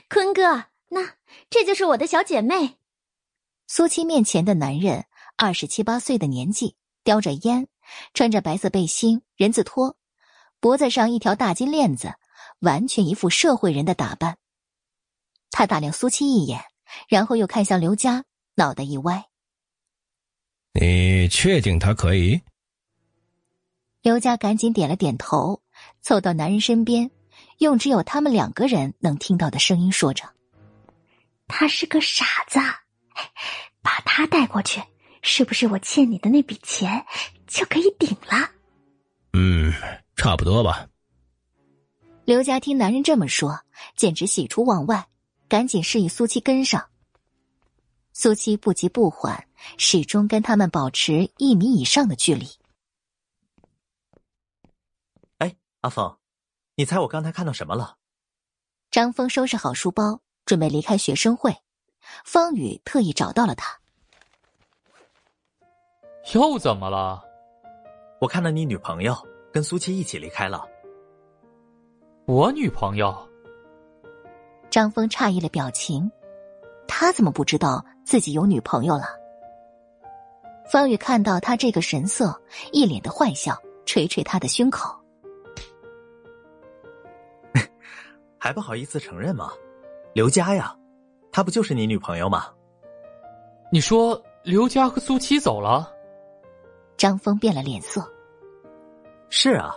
坤哥，那这就是我的小姐妹。苏七面前的男人二十七八岁的年纪，叼着烟，穿着白色背心、人字拖。脖子上一条大金链子，完全一副社会人的打扮。他打量苏七一眼，然后又看向刘佳，脑袋一歪：“你确定他可以？”刘佳赶紧点了点头，凑到男人身边，用只有他们两个人能听到的声音说着：“他是个傻子，把他带过去，是不是我欠你的那笔钱就可以顶了？”嗯。差不多吧。刘佳听男人这么说，简直喜出望外，赶紧示意苏七跟上。苏七不急不缓，始终跟他们保持一米以上的距离。哎，阿峰，你猜我刚才看到什么了？张峰收拾好书包，准备离开学生会。方宇特意找到了他。又怎么了？我看到你女朋友。跟苏七一起离开了。我女朋友。张峰诧异的表情，他怎么不知道自己有女朋友了？方宇看到他这个神色，一脸的坏笑，捶捶他的胸口，还不好意思承认吗？刘佳呀，她不就是你女朋友吗？你说刘佳和苏七走了？张峰变了脸色。是啊，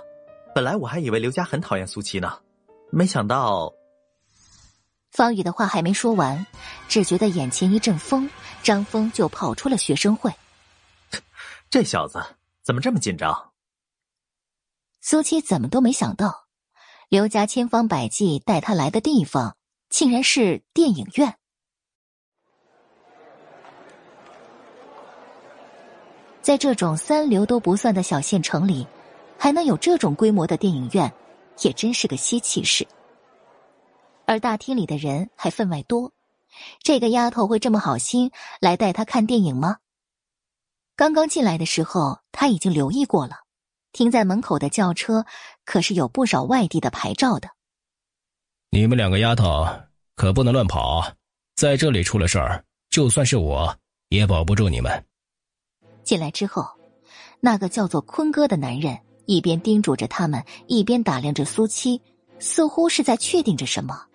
本来我还以为刘佳很讨厌苏七呢，没想到……方宇的话还没说完，只觉得眼前一阵风，张峰就跑出了学生会。这小子怎么这么紧张？苏七怎么都没想到，刘家千方百计带他来的地方，竟然是电影院。在这种三流都不算的小县城里，还能有这种规模的电影院，也真是个稀奇事。而大厅里的人还分外多，这个丫头会这么好心来带他看电影吗？刚刚进来的时候，他已经留意过了，停在门口的轿车可是有不少外地的牌照的。你们两个丫头可不能乱跑，在这里出了事儿，就算是我也保不住你们。进来之后，那个叫做坤哥的男人一边叮嘱着他们，一边打量着苏七，似乎是在确定着什么。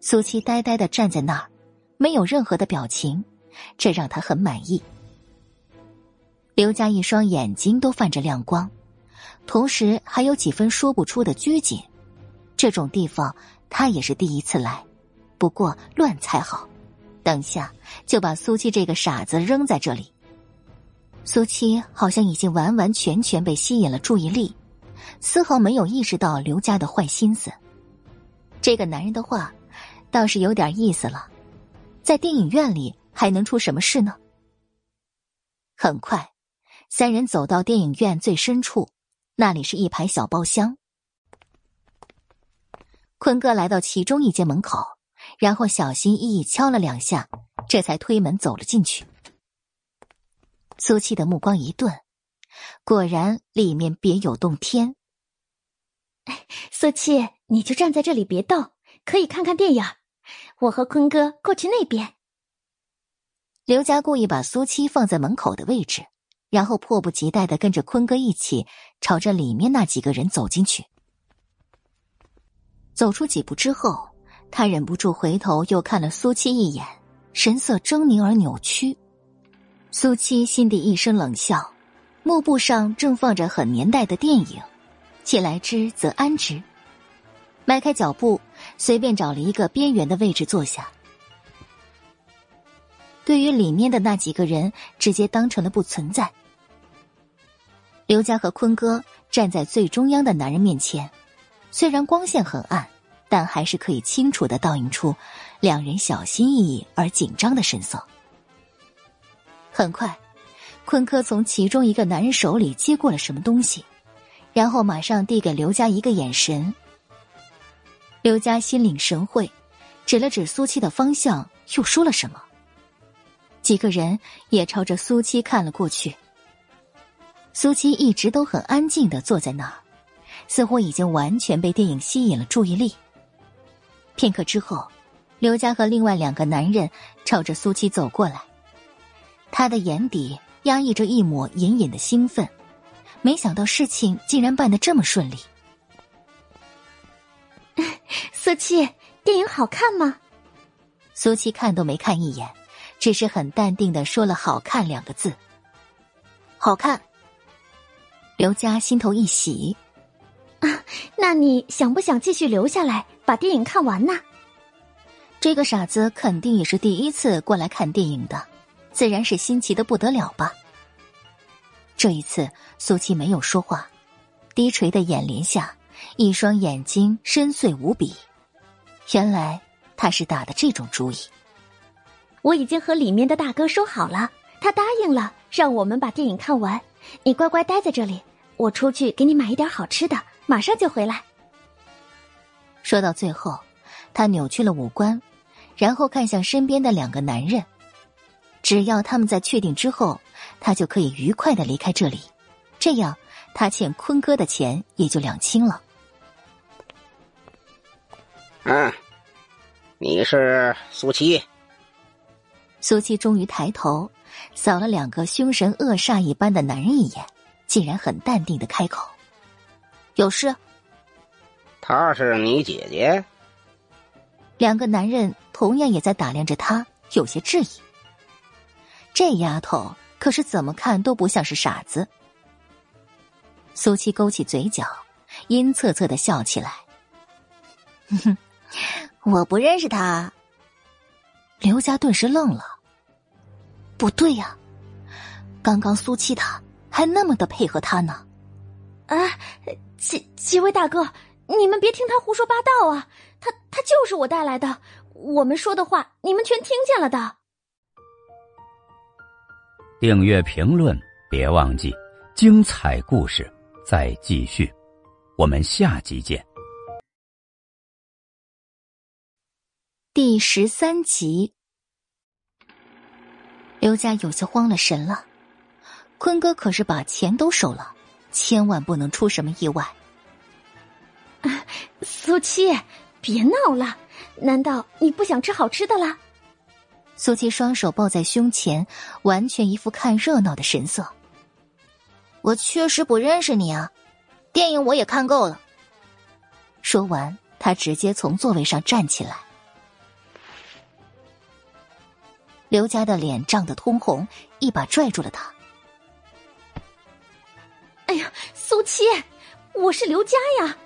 苏七呆呆的站在那儿，没有任何的表情，这让他很满意。刘家一双眼睛都泛着亮光，同时还有几分说不出的拘谨。这种地方他也是第一次来，不过乱才好，等下就把苏七这个傻子扔在这里。苏七好像已经完完全全被吸引了注意力，丝毫没有意识到刘家的坏心思。这个男人的话。倒是有点意思了，在电影院里还能出什么事呢？很快，三人走到电影院最深处，那里是一排小包厢。坤哥来到其中一间门口，然后小心翼翼敲了两下，这才推门走了进去。苏七的目光一顿，果然里面别有洞天。苏七，你就站在这里别动，可以看看电影。我和坤哥过去那边。刘家故意把苏七放在门口的位置，然后迫不及待的跟着坤哥一起朝着里面那几个人走进去。走出几步之后，他忍不住回头又看了苏七一眼，神色狰狞而扭曲。苏七心底一声冷笑，幕布上正放着很年代的电影，既来之则安之。迈开脚步，随便找了一个边缘的位置坐下。对于里面的那几个人，直接当成了不存在。刘佳和坤哥站在最中央的男人面前，虽然光线很暗，但还是可以清楚的倒映出两人小心翼翼而紧张的神色。很快，坤哥从其中一个男人手里接过了什么东西，然后马上递给刘佳一个眼神。刘佳心领神会，指了指苏七的方向，又说了什么。几个人也朝着苏七看了过去。苏七一直都很安静的坐在那儿，似乎已经完全被电影吸引了注意力。片刻之后，刘家和另外两个男人朝着苏七走过来，他的眼底压抑着一抹隐隐的兴奋，没想到事情竟然办得这么顺利。苏七，电影好看吗？苏七看都没看一眼，只是很淡定的说了“好看”两个字。好看。刘佳心头一喜，啊，那你想不想继续留下来把电影看完呢？这个傻子肯定也是第一次过来看电影的，自然是新奇的不得了吧。这一次，苏七没有说话，低垂的眼帘下。一双眼睛深邃无比，原来他是打的这种主意。我已经和里面的大哥说好了，他答应了让我们把电影看完。你乖乖待在这里，我出去给你买一点好吃的，马上就回来。说到最后，他扭曲了五官，然后看向身边的两个男人，只要他们在确定之后，他就可以愉快的离开这里。这样，他欠坤哥的钱也就两清了。嗯，你是苏七。苏七终于抬头，扫了两个凶神恶煞一般的男人一眼，竟然很淡定的开口：“有事。”她是你姐姐。两个男人同样也在打量着她，有些质疑。这丫头可是怎么看都不像是傻子。苏七勾起嘴角，阴恻恻的笑起来。哼哼，我不认识他。刘家顿时愣了。不对呀，刚刚苏七他还那么的配合他呢。啊，几几位大哥，你们别听他胡说八道啊！他他就是我带来的，我们说的话你们全听见了的。订阅评论别忘记，精彩故事再继续，我们下集见。第十三集，刘家有些慌了神了。坤哥可是把钱都收了，千万不能出什么意外。苏七，别闹了，难道你不想吃好吃的了？苏七双手抱在胸前，完全一副看热闹的神色。我确实不认识你啊，电影我也看够了。说完，他直接从座位上站起来。刘家的脸涨得通红，一把拽住了他。哎呀，苏七，我是刘佳呀，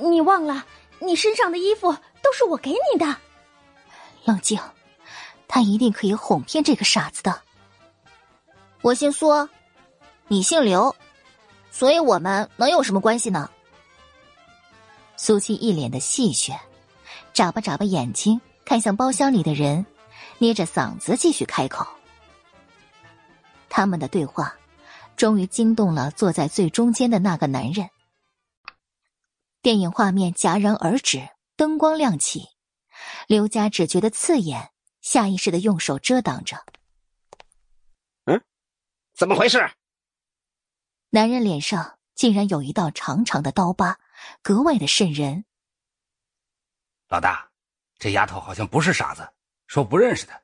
你忘了？你身上的衣服都是我给你的。冷静，他一定可以哄骗这个傻子的。我姓苏，你姓刘，所以我们能有什么关系呢？苏七一脸的戏谑，眨巴眨巴眼睛，看向包厢里的人。捏着嗓子继续开口。他们的对话，终于惊动了坐在最中间的那个男人。电影画面戛然而止，灯光亮起，刘佳只觉得刺眼，下意识的用手遮挡着。嗯，怎么回事？男人脸上竟然有一道长长的刀疤，格外的瘆人。老大，这丫头好像不是傻子。说不认识他，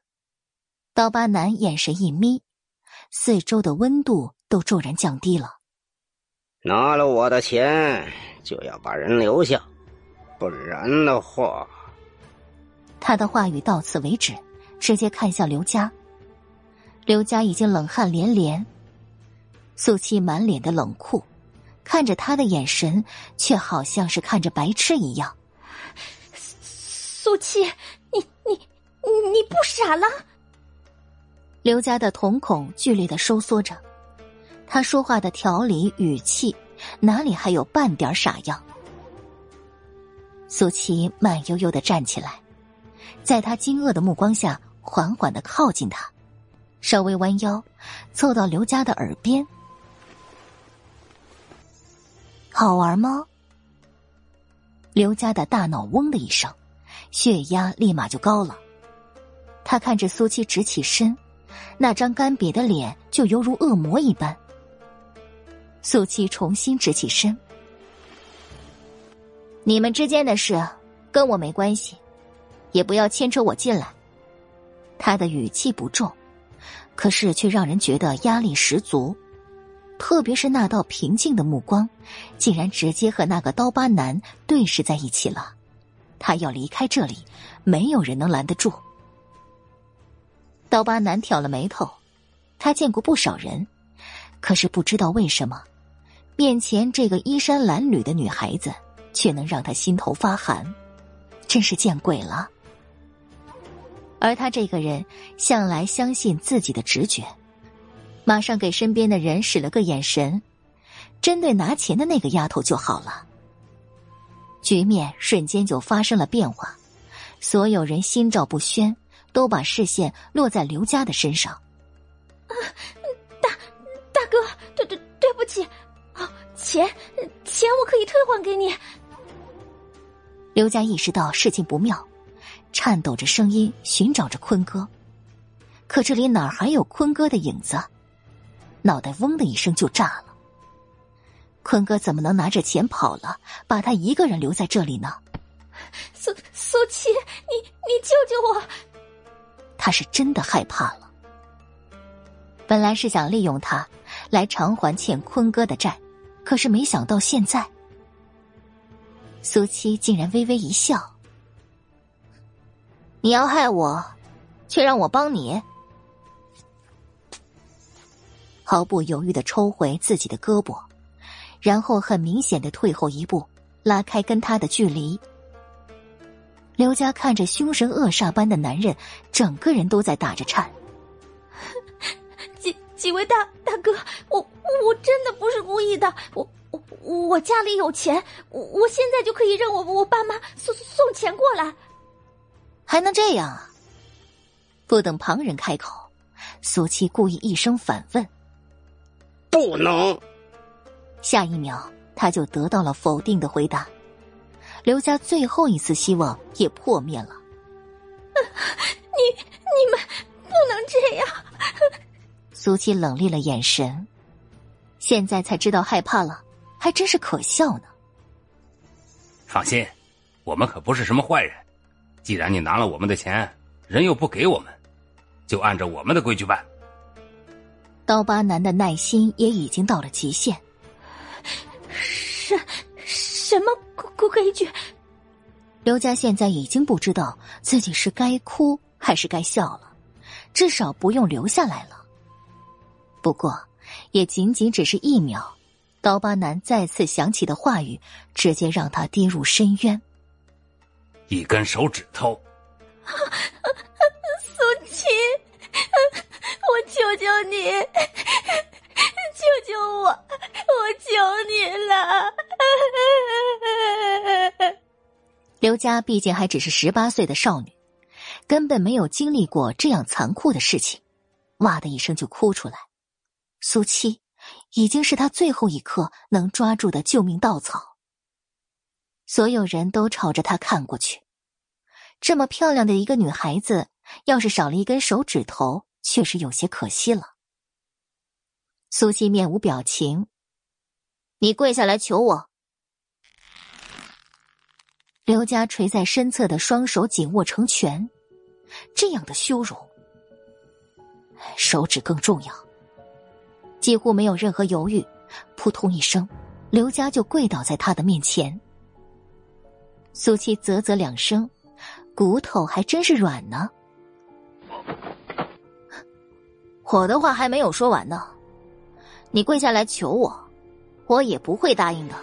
刀疤男眼神一眯，四周的温度都骤然降低了。拿了我的钱就要把人留下，不然的话……他的话语到此为止，直接看向刘佳。刘佳已经冷汗连连，素七满脸的冷酷，看着他的眼神却好像是看着白痴一样。素七，你你。你不傻了？刘家的瞳孔剧烈的收缩着，他说话的条理语气哪里还有半点傻样？苏琪慢悠悠的站起来，在他惊愕的目光下，缓缓的靠近他，稍微弯腰，凑到刘家的耳边：“好玩吗？”刘家的大脑嗡的一声，血压立马就高了。他看着苏七直起身，那张干瘪的脸就犹如恶魔一般。苏七重新直起身：“你们之间的事跟我没关系，也不要牵扯我进来。”他的语气不重，可是却让人觉得压力十足。特别是那道平静的目光，竟然直接和那个刀疤男对视在一起了。他要离开这里，没有人能拦得住。刀疤男挑了眉头，他见过不少人，可是不知道为什么，面前这个衣衫褴褛的女孩子却能让他心头发寒，真是见鬼了。而他这个人向来相信自己的直觉，马上给身边的人使了个眼神，针对拿钱的那个丫头就好了。局面瞬间就发生了变化，所有人心照不宣。都把视线落在刘家的身上。啊，大大哥，对对对不起，啊，钱钱我可以退还给你。刘佳意识到事情不妙，颤抖着声音寻找着坤哥，可这里哪还有坤哥的影子？脑袋嗡的一声就炸了。坤哥怎么能拿着钱跑了，把他一个人留在这里呢？苏苏七，你你救救我！他是真的害怕了。本来是想利用他来偿还欠坤哥的债，可是没想到现在，苏七竟然微微一笑：“你要害我，却让我帮你。”毫不犹豫的抽回自己的胳膊，然后很明显的退后一步，拉开跟他的距离。刘佳看着凶神恶煞般的男人，整个人都在打着颤。几几位大大哥，我我真的不是故意的，我我我家里有钱，我我现在就可以让我我爸妈送送钱过来，还能这样啊？不等旁人开口，苏七故意一声反问：“不能。”下一秒，他就得到了否定的回答。刘家最后一丝希望也破灭了。你你们不能这样！苏七冷厉了眼神，现在才知道害怕了，还真是可笑呢。放心，我们可不是什么坏人。既然你拿了我们的钱，人又不给我们，就按照我们的规矩办。刀疤男的耐心也已经到了极限。什什么？规矩，刘佳现在已经不知道自己是该哭还是该笑了，至少不用留下来了。不过，也仅仅只是一秒，刀疤男再次响起的话语，直接让他跌入深渊。一根手指头，苏七，我求求你，救救我，我求你了。刘佳毕竟还只是十八岁的少女，根本没有经历过这样残酷的事情，哇的一声就哭出来。苏七已经是他最后一刻能抓住的救命稻草。所有人都朝着他看过去，这么漂亮的一个女孩子，要是少了一根手指头，确实有些可惜了。苏七面无表情，你跪下来求我。刘家垂在身侧的双手紧握成拳，这样的羞辱，手指更重要。几乎没有任何犹豫，扑通一声，刘家就跪倒在他的面前。苏七啧啧两声，骨头还真是软呢。我的话还没有说完呢，你跪下来求我，我也不会答应的。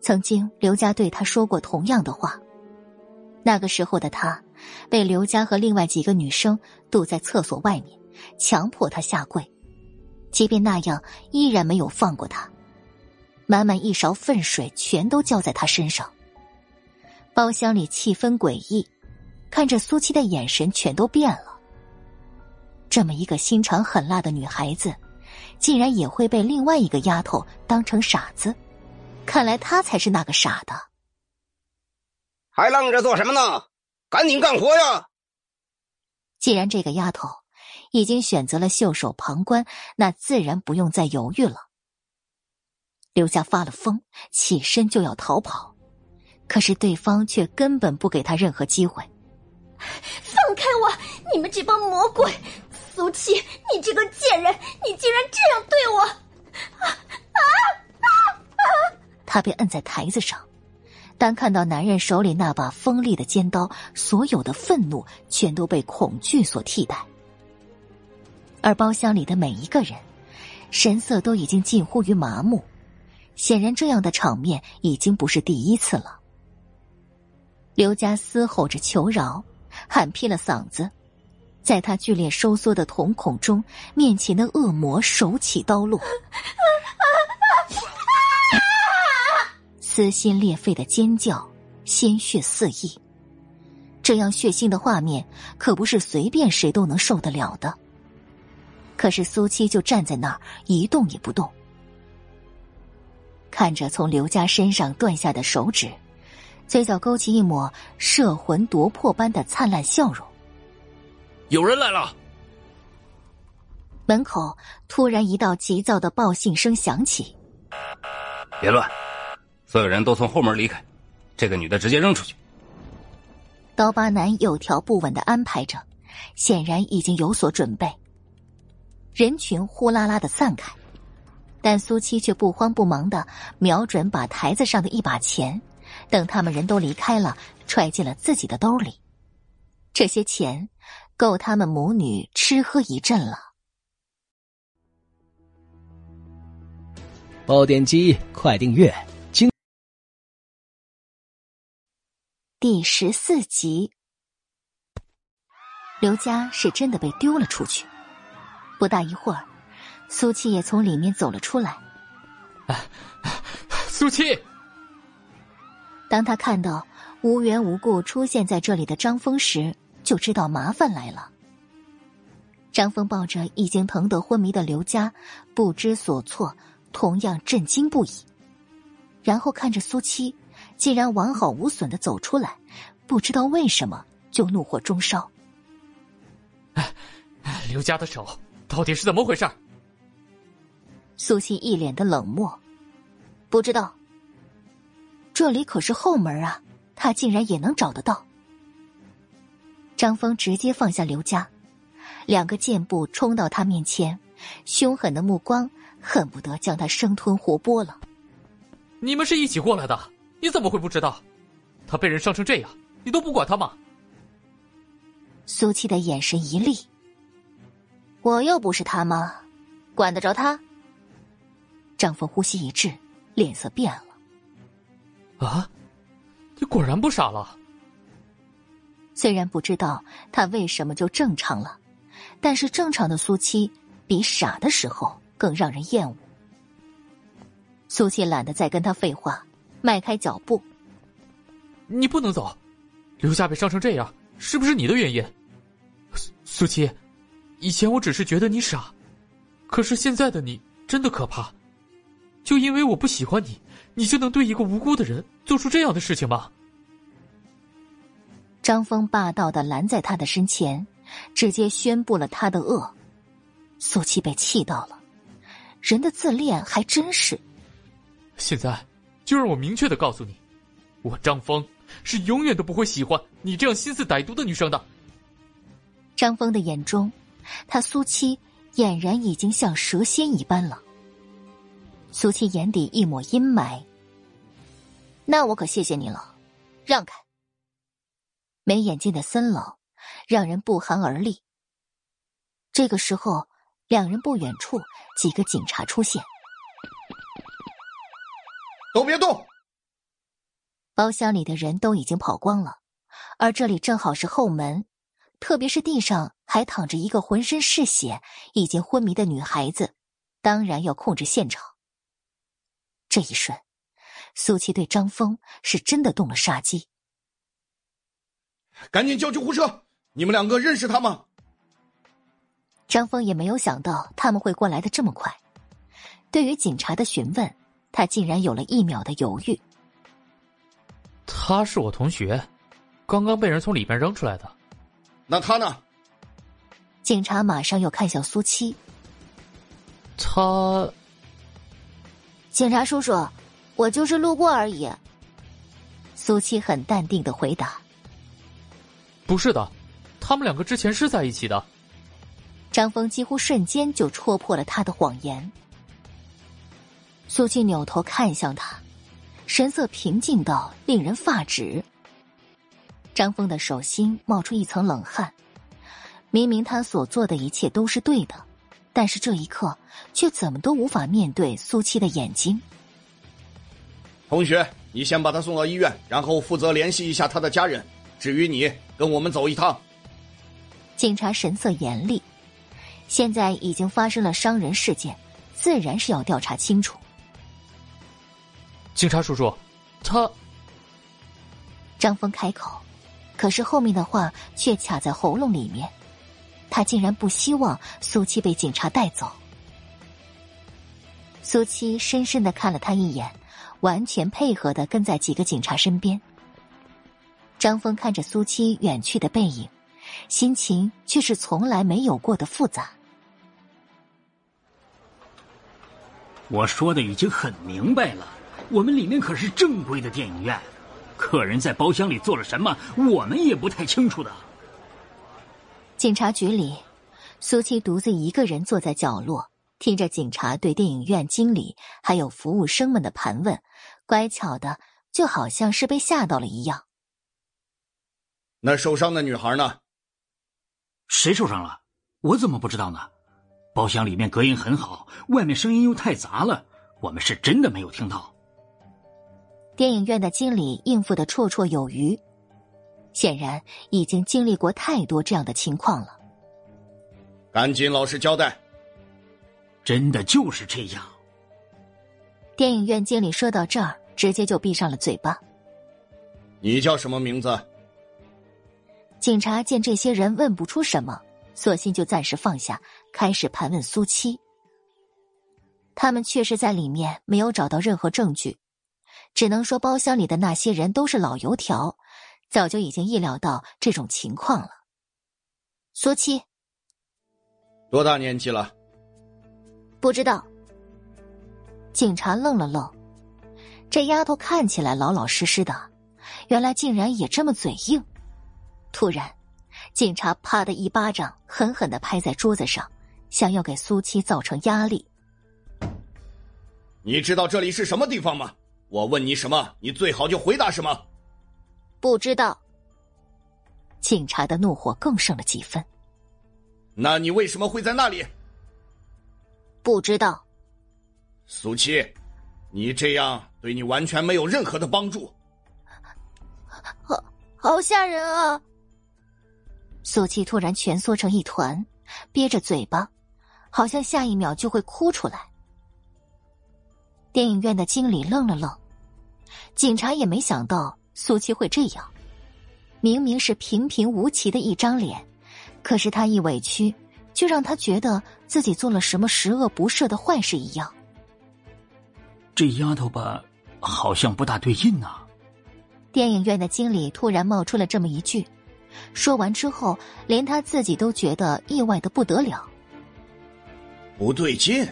曾经，刘家对他说过同样的话。那个时候的他，被刘家和另外几个女生堵在厕所外面，强迫他下跪。即便那样，依然没有放过他。满满一勺粪水全都浇在他身上。包厢里气氛诡异，看着苏七的眼神全都变了。这么一个心肠狠辣的女孩子，竟然也会被另外一个丫头当成傻子。看来他才是那个傻的，还愣着做什么呢？赶紧干活呀！既然这个丫头已经选择了袖手旁观，那自然不用再犹豫了。刘家发了疯，起身就要逃跑，可是对方却根本不给他任何机会。放开我！你们这帮魔鬼！苏七，你这个贱人，你竟然这样对我！啊啊啊啊！他被摁在台子上，当看到男人手里那把锋利的尖刀，所有的愤怒全都被恐惧所替代。而包厢里的每一个人，神色都已经近乎于麻木，显然这样的场面已经不是第一次了。刘家嘶吼着求饶，喊劈了嗓子，在他剧烈收缩的瞳孔中，面前的恶魔手起刀落。撕心裂肺的尖叫，鲜血四溢。这样血腥的画面可不是随便谁都能受得了的。可是苏七就站在那儿一动也不动，看着从刘家身上断下的手指，嘴角勾起一抹摄魂夺魄般的灿烂笑容。有人来了！门口突然一道急躁的报信声响起：“别乱！”所有人都从后门离开，这个女的直接扔出去。刀疤男有条不紊的安排着，显然已经有所准备。人群呼啦啦的散开，但苏七却不慌不忙的瞄准把台子上的一把钱，等他们人都离开了，揣进了自己的兜里。这些钱够他们母女吃喝一阵了。爆点击，快订阅！今第十四集，刘佳是真的被丢了出去。不大一会儿，苏七也从里面走了出来。苏七，当他看到无缘无故出现在这里的张峰时，就知道麻烦来了。张峰抱着已经疼得昏迷的刘佳，不知所措。同样震惊不已，然后看着苏七，竟然完好无损的走出来，不知道为什么就怒火中烧。刘佳的手到底是怎么回事？苏七一脸的冷漠，不知道。这里可是后门啊，他竟然也能找得到。张峰直接放下刘家，两个箭步冲到他面前，凶狠的目光。恨不得将他生吞活剥了。你们是一起过来的，你怎么会不知道？他被人伤成这样，你都不管他吗？苏七的眼神一厉，我又不是他妈，管得着他？张峰呼吸一滞，脸色变了。啊，你果然不傻了。虽然不知道他为什么就正常了，但是正常的苏七比傻的时候。更让人厌恶。苏七懒得再跟他废话，迈开脚步。你不能走，刘夏被伤成这样，是不是你的原因？苏七，以前我只是觉得你傻，可是现在的你真的可怕。就因为我不喜欢你，你就能对一个无辜的人做出这样的事情吗？张峰霸道的拦在他的身前，直接宣布了他的恶。苏七被气到了。人的自恋还真是。现在就让我明确的告诉你，我张峰是永远都不会喜欢你这样心思歹毒的女生的。张峰的眼中，他苏七俨然已经像蛇蝎一般了。苏七眼底一抹阴霾。那我可谢谢你了，让开。没眼睛的森冷让人不寒而栗。这个时候。两人不远处，几个警察出现。都别动！包厢里的人都已经跑光了，而这里正好是后门，特别是地上还躺着一个浑身是血、已经昏迷的女孩子，当然要控制现场。这一瞬，苏七对张峰是真的动了杀机。赶紧叫救护车！你们两个认识他吗？张峰也没有想到他们会过来的这么快。对于警察的询问，他竟然有了一秒的犹豫。他是我同学，刚刚被人从里面扔出来的。那他呢？警察马上又看向苏七。他，警察叔叔，我就是路过而已。苏七很淡定的回答：“不是的，他们两个之前是在一起的。”张峰几乎瞬间就戳破了他的谎言。苏七扭头看向他，神色平静到令人发指。张峰的手心冒出一层冷汗，明明他所做的一切都是对的，但是这一刻却怎么都无法面对苏七的眼睛。同学，你先把他送到医院，然后负责联系一下他的家人。至于你，跟我们走一趟。警察神色严厉。现在已经发生了伤人事件，自然是要调查清楚。警察叔叔，他……张峰开口，可是后面的话却卡在喉咙里面。他竟然不希望苏七被警察带走。苏七深深的看了他一眼，完全配合的跟在几个警察身边。张峰看着苏七远去的背影，心情却是从来没有过的复杂。我说的已经很明白了，我们里面可是正规的电影院，客人在包厢里做了什么，我们也不太清楚的。警察局里，苏七独自一个人坐在角落，听着警察对电影院经理还有服务生们的盘问，乖巧的就好像是被吓到了一样。那受伤的女孩呢？谁受伤了？我怎么不知道呢？包厢里面隔音很好，外面声音又太杂了，我们是真的没有听到。电影院的经理应付的绰绰有余，显然已经经历过太多这样的情况了。赶紧老实交代。真的就是这样。电影院经理说到这儿，直接就闭上了嘴巴。你叫什么名字？警察见这些人问不出什么，索性就暂时放下，开始盘问苏七。他们确实在里面没有找到任何证据，只能说包厢里的那些人都是老油条，早就已经意料到这种情况了。苏七，多大年纪了？不知道。警察愣了愣，这丫头看起来老老实实的，原来竟然也这么嘴硬。突然，警察啪的一巴掌狠狠的拍在桌子上，想要给苏七造成压力。你知道这里是什么地方吗？我问你什么，你最好就回答什么。不知道。警察的怒火更盛了几分。那你为什么会在那里？不知道。苏七，你这样对你完全没有任何的帮助。好，好吓人啊！苏七突然蜷缩成一团，憋着嘴巴，好像下一秒就会哭出来。电影院的经理愣了愣，警察也没想到苏七会这样。明明是平平无奇的一张脸，可是他一委屈，就让他觉得自己做了什么十恶不赦的坏事一样。这丫头吧，好像不大对劲呐。电影院的经理突然冒出了这么一句，说完之后，连他自己都觉得意外的不得了。不对劲。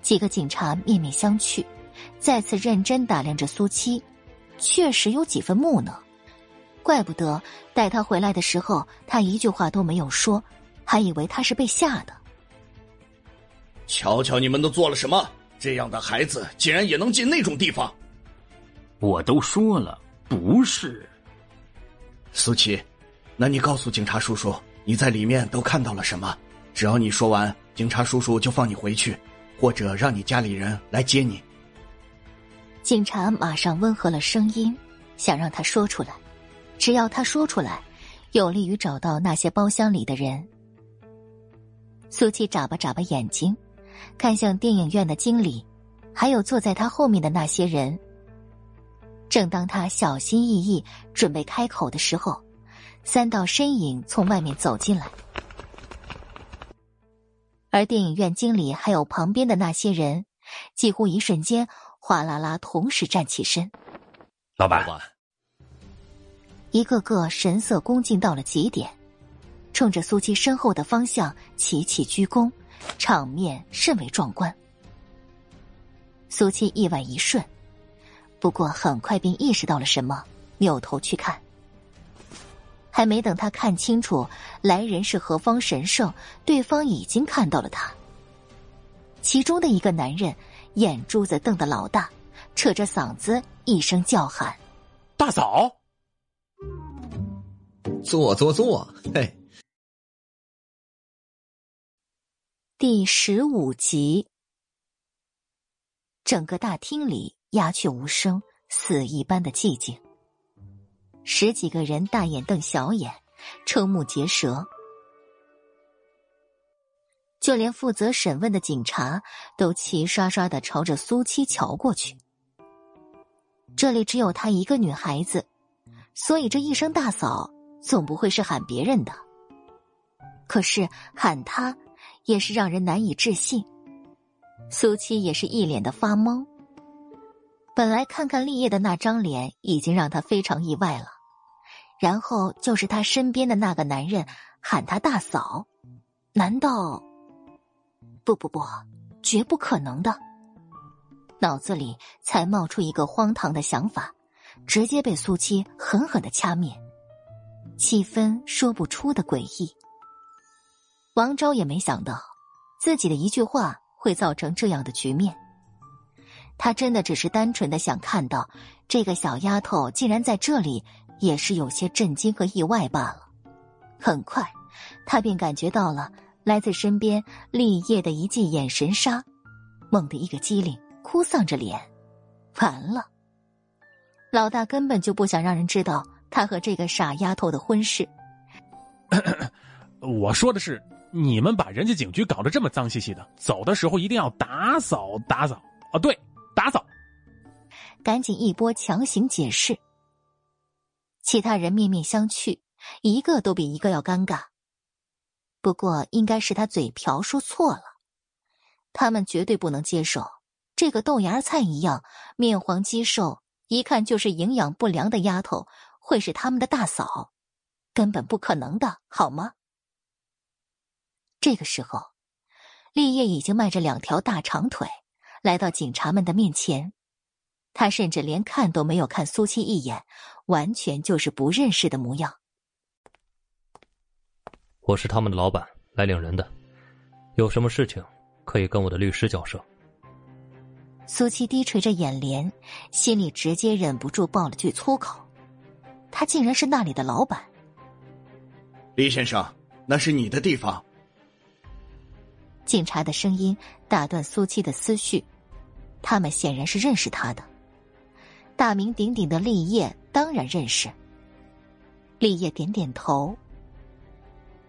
几个警察面面相觑，再次认真打量着苏七，确实有几分木讷。怪不得带他回来的时候，他一句话都没有说，还以为他是被吓的。瞧瞧你们都做了什么！这样的孩子竟然也能进那种地方！我都说了，不是。苏琪，那你告诉警察叔叔，你在里面都看到了什么？只要你说完，警察叔叔就放你回去。或者让你家里人来接你。警察马上温和了声音，想让他说出来。只要他说出来，有利于找到那些包厢里的人。苏琪眨巴眨巴眼睛，看向电影院的经理，还有坐在他后面的那些人。正当他小心翼翼准备开口的时候，三道身影从外面走进来。而电影院经理还有旁边的那些人，几乎一瞬间哗啦啦同时站起身。老板，一个个神色恭敬到了极点，冲着苏七身后的方向齐齐鞠躬，场面甚为壮观。苏七意外一瞬，不过很快便意识到了什么，扭头去看。还没等他看清楚来人是何方神圣，对方已经看到了他。其中的一个男人眼珠子瞪得老大，扯着嗓子一声叫喊：“大嫂，坐坐坐！”嘿。第十五集，整个大厅里鸦雀无声，死一般的寂静。十几个人大眼瞪小眼，瞠目结舌，就连负责审问的警察都齐刷刷的朝着苏七瞧过去。这里只有她一个女孩子，所以这一声大嫂总不会是喊别人的。可是喊她，也是让人难以置信。苏七也是一脸的发懵。本来看看立业的那张脸已经让他非常意外了，然后就是他身边的那个男人喊他大嫂，难道？不不不，绝不可能的！脑子里才冒出一个荒唐的想法，直接被苏七狠狠的掐灭，气氛说不出的诡异。王昭也没想到，自己的一句话会造成这样的局面。他真的只是单纯的想看到这个小丫头竟然在这里，也是有些震惊和意外罢了。很快，他便感觉到了来自身边立业的一记眼神杀，猛地一个机灵，哭丧着脸，完了。老大根本就不想让人知道他和这个傻丫头的婚事。我说的是，你们把人家警局搞得这么脏兮兮的，走的时候一定要打扫打扫啊！对，打扫。赶紧一波强行解释。其他人面面相觑，一个都比一个要尴尬。不过应该是他嘴瓢说错了，他们绝对不能接受这个豆芽菜一样面黄肌瘦、一看就是营养不良的丫头会是他们的大嫂，根本不可能的，好吗？这个时候，立业已经迈着两条大长腿来到警察们的面前，他甚至连看都没有看苏七一眼，完全就是不认识的模样。我是他们的老板，来领人的，有什么事情可以跟我的律师交涉。苏七低垂着眼帘，心里直接忍不住爆了句粗口：他竟然是那里的老板！李先生，那是你的地方。警察的声音打断苏七的思绪，他们显然是认识他的。大名鼎鼎的立业当然认识。立业点点头。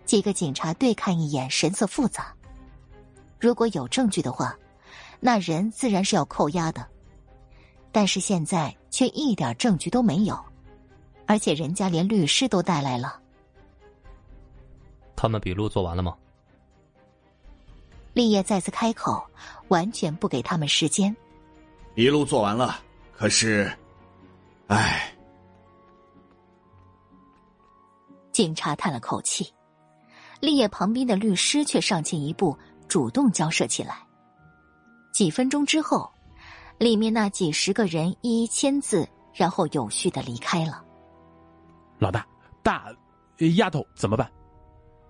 几个警察对看一眼，神色复杂。如果有证据的话，那人自然是要扣押的。但是现在却一点证据都没有，而且人家连律师都带来了。他们笔录做完了吗？立业再次开口，完全不给他们时间。笔录做完了，可是，唉。警察叹了口气，立业旁边的律师却上前一步，主动交涉起来。几分钟之后，里面那几十个人一一签字，然后有序的离开了。老大，大丫头怎么办？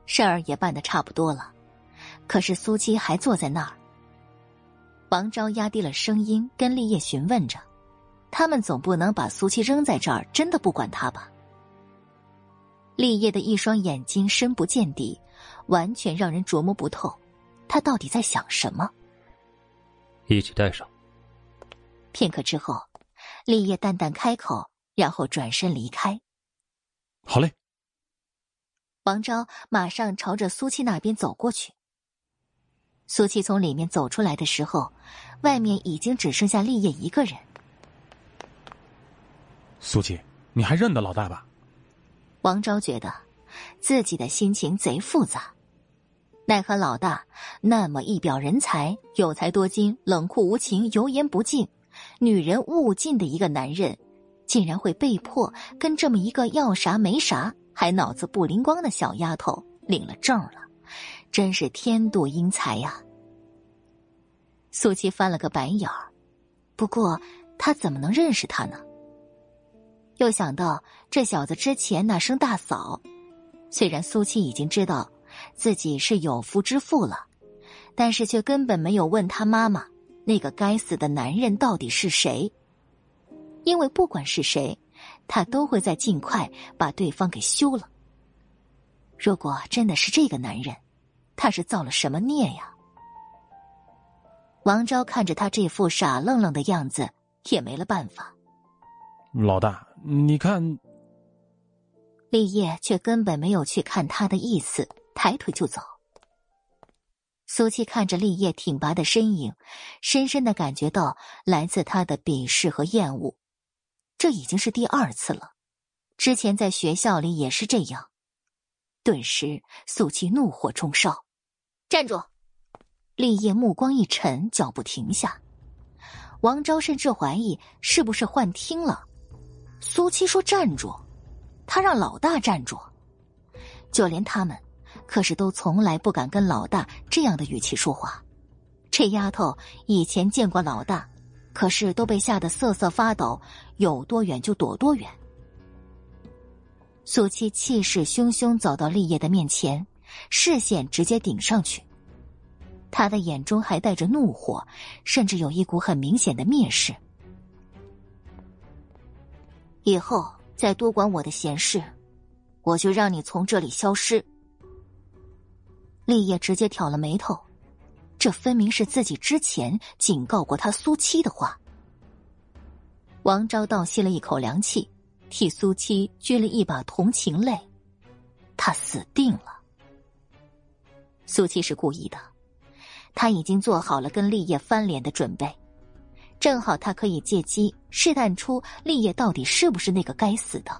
事儿也办的差不多了。可是苏七还坐在那儿。王昭压低了声音跟立业询问着：“他们总不能把苏七扔在这儿，真的不管他吧？”立业的一双眼睛深不见底，完全让人琢磨不透，他到底在想什么。一起带上。片刻之后，立业淡淡开口，然后转身离开。好嘞。王昭马上朝着苏七那边走过去。苏七从里面走出来的时候，外面已经只剩下立业一个人。苏七，你还认得老大吧？王昭觉得自己的心情贼复杂，奈何老大那么一表人才、有才多金、冷酷无情、油盐不进、女人勿近的一个男人，竟然会被迫跟这么一个要啥没啥、还脑子不灵光的小丫头领了证了。真是天妒英才呀！苏七翻了个白眼儿，不过他怎么能认识他呢？又想到这小子之前那声大嫂，虽然苏七已经知道自己是有夫之妇了，但是却根本没有问他妈妈那个该死的男人到底是谁，因为不管是谁，他都会在尽快把对方给休了。如果真的是这个男人，他是造了什么孽呀？王昭看着他这副傻愣愣的样子，也没了办法。老大，你看，立业却根本没有去看他的意思，抬腿就走。苏七看着立业挺拔的身影，深深的感觉到来自他的鄙视和厌恶。这已经是第二次了，之前在学校里也是这样。顿时，苏七怒火中烧，站住！立业目光一沉，脚步停下。王昭甚至怀疑是不是幻听了。苏七说：“站住！”他让老大站住。就连他们，可是都从来不敢跟老大这样的语气说话。这丫头以前见过老大，可是都被吓得瑟瑟发抖，有多远就躲多远。苏七气势汹汹走到立业的面前，视线直接顶上去。他的眼中还带着怒火，甚至有一股很明显的蔑视。以后再多管我的闲事，我就让你从这里消失。立业直接挑了眉头，这分明是自己之前警告过他苏七的话。王昭倒吸了一口凉气，替苏七掬了一把同情泪。他死定了。苏七是故意的，他已经做好了跟立业翻脸的准备，正好他可以借机试探出立业到底是不是那个该死的。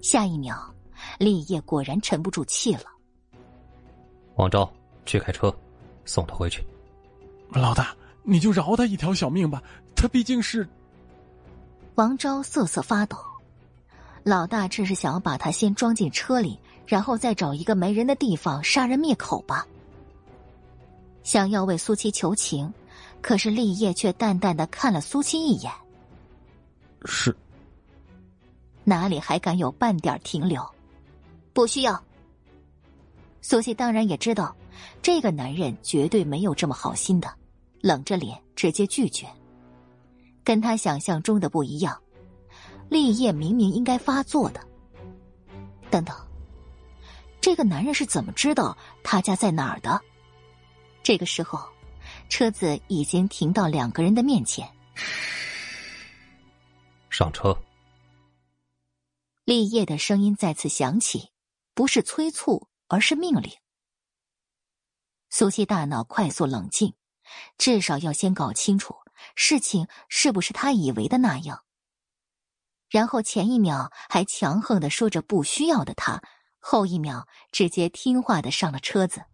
下一秒，立业果然沉不住气了。王昭，去开车。送他回去，老大，你就饶他一条小命吧。他毕竟是……王昭瑟瑟发抖。老大这是想要把他先装进车里，然后再找一个没人的地方杀人灭口吧？想要为苏七求情，可是立业却淡淡的看了苏七一眼。是。哪里还敢有半点停留？不需要。苏七当然也知道。这个男人绝对没有这么好心的，冷着脸直接拒绝。跟他想象中的不一样，立业明明应该发作的。等等，这个男人是怎么知道他家在哪儿的？这个时候，车子已经停到两个人的面前。上车。立业的声音再次响起，不是催促，而是命令。苏西大脑快速冷静，至少要先搞清楚事情是不是他以为的那样。然后前一秒还强横的说着不需要的他，后一秒直接听话的上了车子。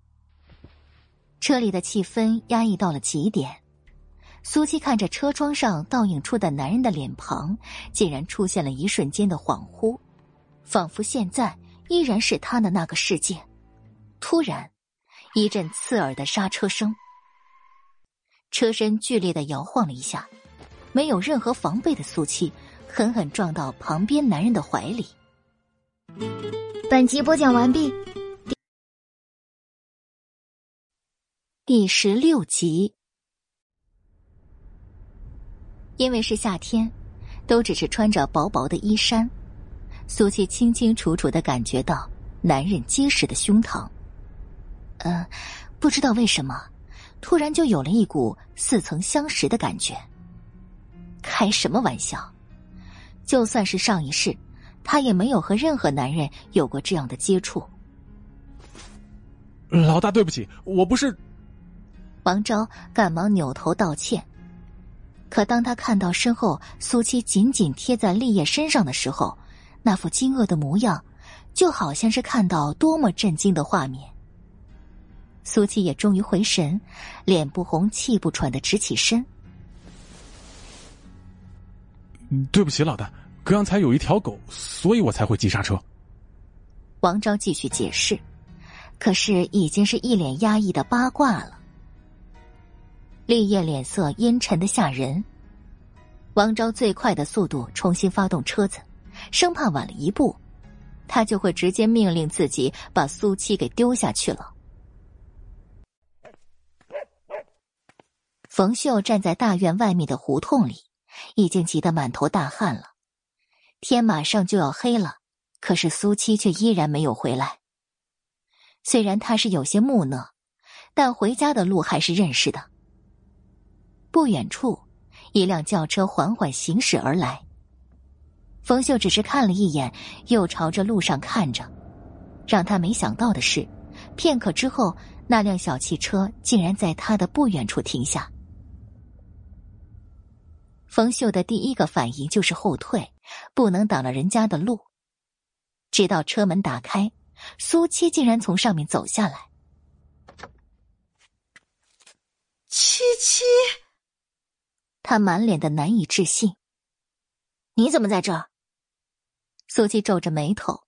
车里的气氛压抑到了极点，苏七看着车窗上倒映出的男人的脸庞，竟然出现了一瞬间的恍惚，仿佛现在依然是他的那个世界。突然。一阵刺耳的刹车声，车身剧烈的摇晃了一下，没有任何防备的苏七狠狠撞到旁边男人的怀里。本集播讲完毕，第十六集。因为是夏天，都只是穿着薄薄的衣衫，苏七清清楚楚的感觉到男人结实的胸膛。嗯，不知道为什么，突然就有了一股似曾相识的感觉。开什么玩笑！就算是上一世，他也没有和任何男人有过这样的接触。老大，对不起，我不是。王昭赶忙扭头道歉，可当他看到身后苏七紧紧贴在立业身上的时候，那副惊愕的模样，就好像是看到多么震惊的画面。苏七也终于回神，脸不红气不喘的直起身。对不起，老大，刚才有一条狗，所以我才会急刹车。王昭继续解释，可是已经是一脸压抑的八卦了。立业脸色阴沉的吓人，王昭最快的速度重新发动车子，生怕晚了一步，他就会直接命令自己把苏七给丢下去了。冯秀站在大院外面的胡同里，已经急得满头大汗了。天马上就要黑了，可是苏七却依然没有回来。虽然他是有些木讷，但回家的路还是认识的。不远处，一辆轿车缓缓行驶而来。冯秀只是看了一眼，又朝着路上看着。让他没想到的是，片刻之后，那辆小汽车竟然在他的不远处停下。冯秀的第一个反应就是后退，不能挡了人家的路。直到车门打开，苏七竟然从上面走下来。七七，他满脸的难以置信。你怎么在这儿？苏七皱着眉头。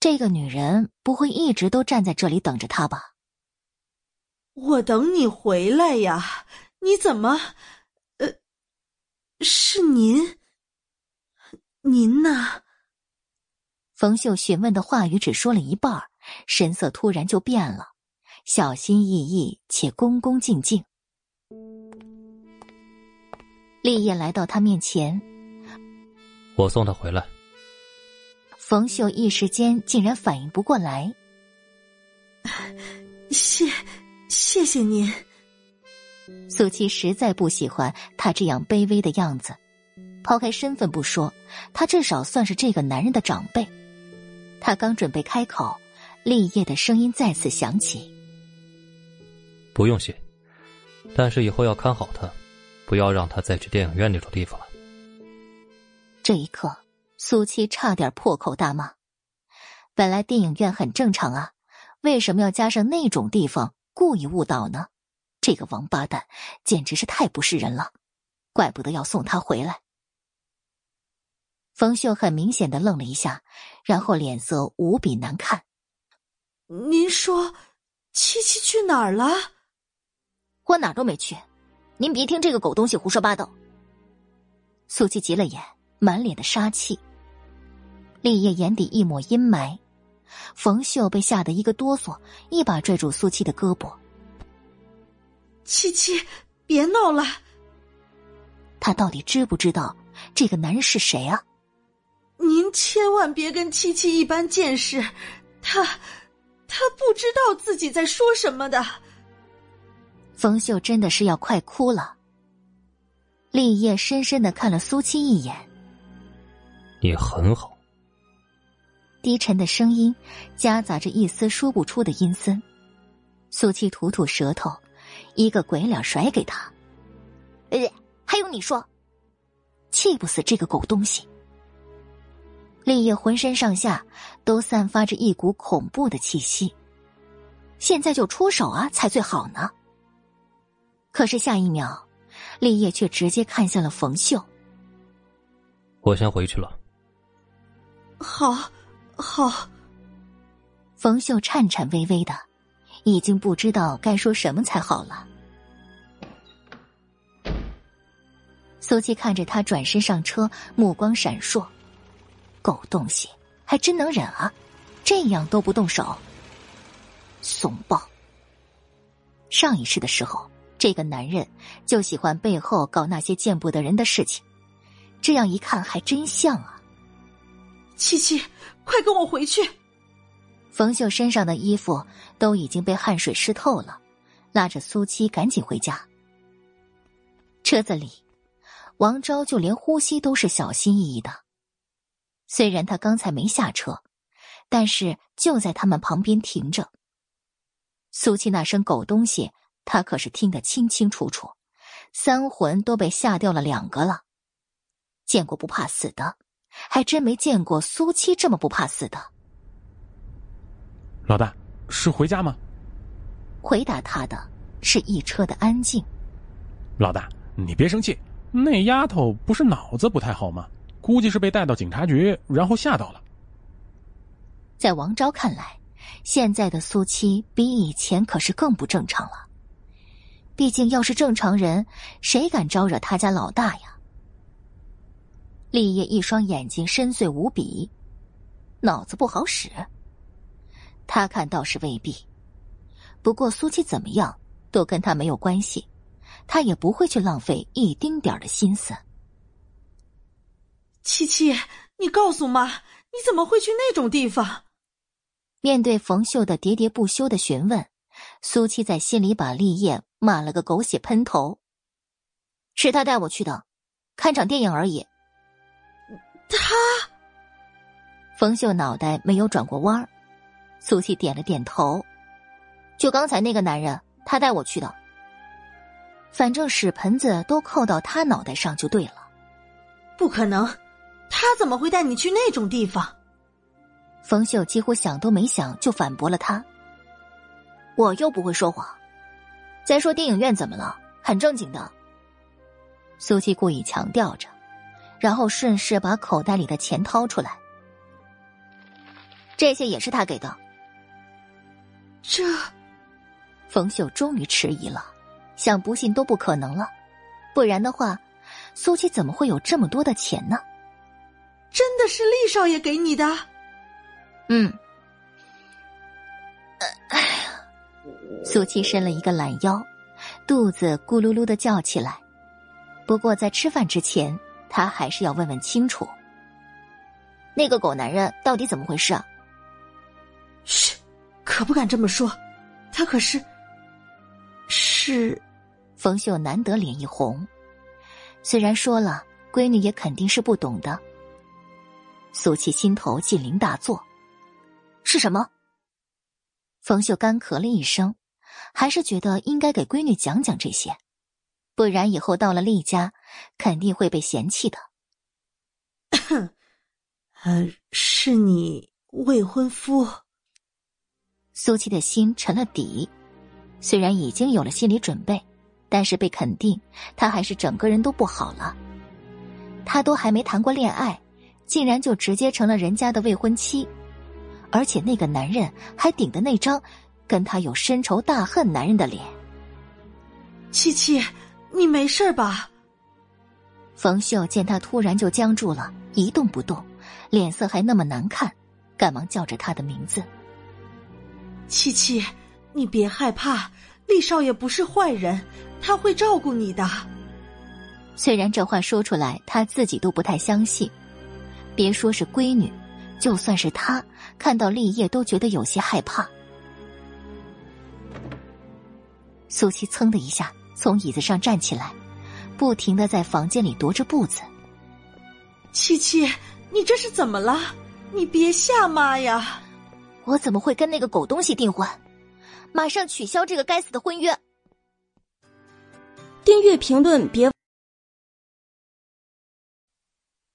这个女人不会一直都站在这里等着他吧？我等你回来呀！你怎么？是您，您呢？冯秀询问的话语只说了一半，神色突然就变了，小心翼翼且恭恭敬敬。立业来到他面前，我送他回来。冯秀一时间竟然反应不过来，谢谢谢您。苏七实在不喜欢他这样卑微的样子，抛开身份不说，他至少算是这个男人的长辈。他刚准备开口，立业的声音再次响起：“不用谢，但是以后要看好他，不要让他再去电影院那种地方了。”这一刻，苏七差点破口大骂。本来电影院很正常啊，为什么要加上那种地方，故意误导呢？这个王八蛋简直是太不是人了，怪不得要送他回来。冯秀很明显的愣了一下，然后脸色无比难看。您说，七七去哪儿了？我哪都没去，您别听这个狗东西胡说八道。苏七急了眼，满脸的杀气。立业眼底一抹阴霾，冯秀被吓得一个哆嗦，一把拽住苏七的胳膊。七七，别闹了！他到底知不知道这个男人是谁啊？您千万别跟七七一般见识，他，他不知道自己在说什么的。冯秀真的是要快哭了。立业深深的看了苏七一眼。你很好。低沉的声音夹杂着一丝说不出的阴森。苏七吐吐舌头。一个鬼脸甩给他，呃，还用你说？气不死这个狗东西！立业浑身上下都散发着一股恐怖的气息，现在就出手啊，才最好呢。可是下一秒，立业却直接看向了冯秀。我先回去了。好，好。冯秀颤颤巍巍的。已经不知道该说什么才好了。苏七看着他转身上车，目光闪烁。狗东西还真能忍啊，这样都不动手。怂包。上一世的时候，这个男人就喜欢背后搞那些见不得人的事情，这样一看还真像啊。七七，快跟我回去。冯秀身上的衣服都已经被汗水湿透了，拉着苏七赶紧回家。车子里，王昭就连呼吸都是小心翼翼的。虽然他刚才没下车，但是就在他们旁边停着。苏七那声狗东西，他可是听得清清楚楚，三魂都被吓掉了两个了。见过不怕死的，还真没见过苏七这么不怕死的。老大，是回家吗？回答他的是一车的安静。老大，你别生气，那丫头不是脑子不太好吗？估计是被带到警察局，然后吓到了。在王昭看来，现在的苏七比以前可是更不正常了。毕竟，要是正常人，谁敢招惹他家老大呀？立业一双眼睛深邃无比，脑子不好使。他看倒是未必，不过苏七怎么样都跟他没有关系，他也不会去浪费一丁点的心思。七七，你告诉妈，你怎么会去那种地方？面对冯秀的喋喋不休的询问，苏七在心里把立业骂了个狗血喷头。是他带我去的，看场电影而已。他，冯秀脑袋没有转过弯儿。苏西点了点头，就刚才那个男人，他带我去的。反正屎盆子都扣到他脑袋上就对了。不可能，他怎么会带你去那种地方？冯秀几乎想都没想就反驳了他。我又不会说谎。再说电影院怎么了？很正经的。苏七故意强调着，然后顺势把口袋里的钱掏出来。这些也是他给的。这，冯秀终于迟疑了，想不信都不可能了，不然的话，苏七怎么会有这么多的钱呢？真的是厉少爷给你的？嗯。哎呀，苏七伸了一个懒腰，肚子咕噜噜的叫起来。不过在吃饭之前，他还是要问问清楚，那个狗男人到底怎么回事啊？嘘。可不敢这么说，他可是是，冯秀难得脸一红，虽然说了，闺女也肯定是不懂的。苏七心头警铃大作，是什么？冯秀干咳了一声，还是觉得应该给闺女讲讲这些，不然以后到了厉家，肯定会被嫌弃的。呃，是你未婚夫。苏七的心沉了底，虽然已经有了心理准备，但是被肯定，他还是整个人都不好了。他都还没谈过恋爱，竟然就直接成了人家的未婚妻，而且那个男人还顶着那张跟他有深仇大恨男人的脸。七七，你没事吧？冯秀见他突然就僵住了，一动不动。脸色还那么难看，赶忙叫着他的名字。七七，你别害怕，厉少爷不是坏人，他会照顾你的。虽然这话说出来，他自己都不太相信。别说是闺女，就算是他看到立业都觉得有些害怕。苏七噌的一下从椅子上站起来，不停的在房间里踱着步子。七七。你这是怎么了？你别吓妈呀！我怎么会跟那个狗东西订婚？马上取消这个该死的婚约！订阅评论别。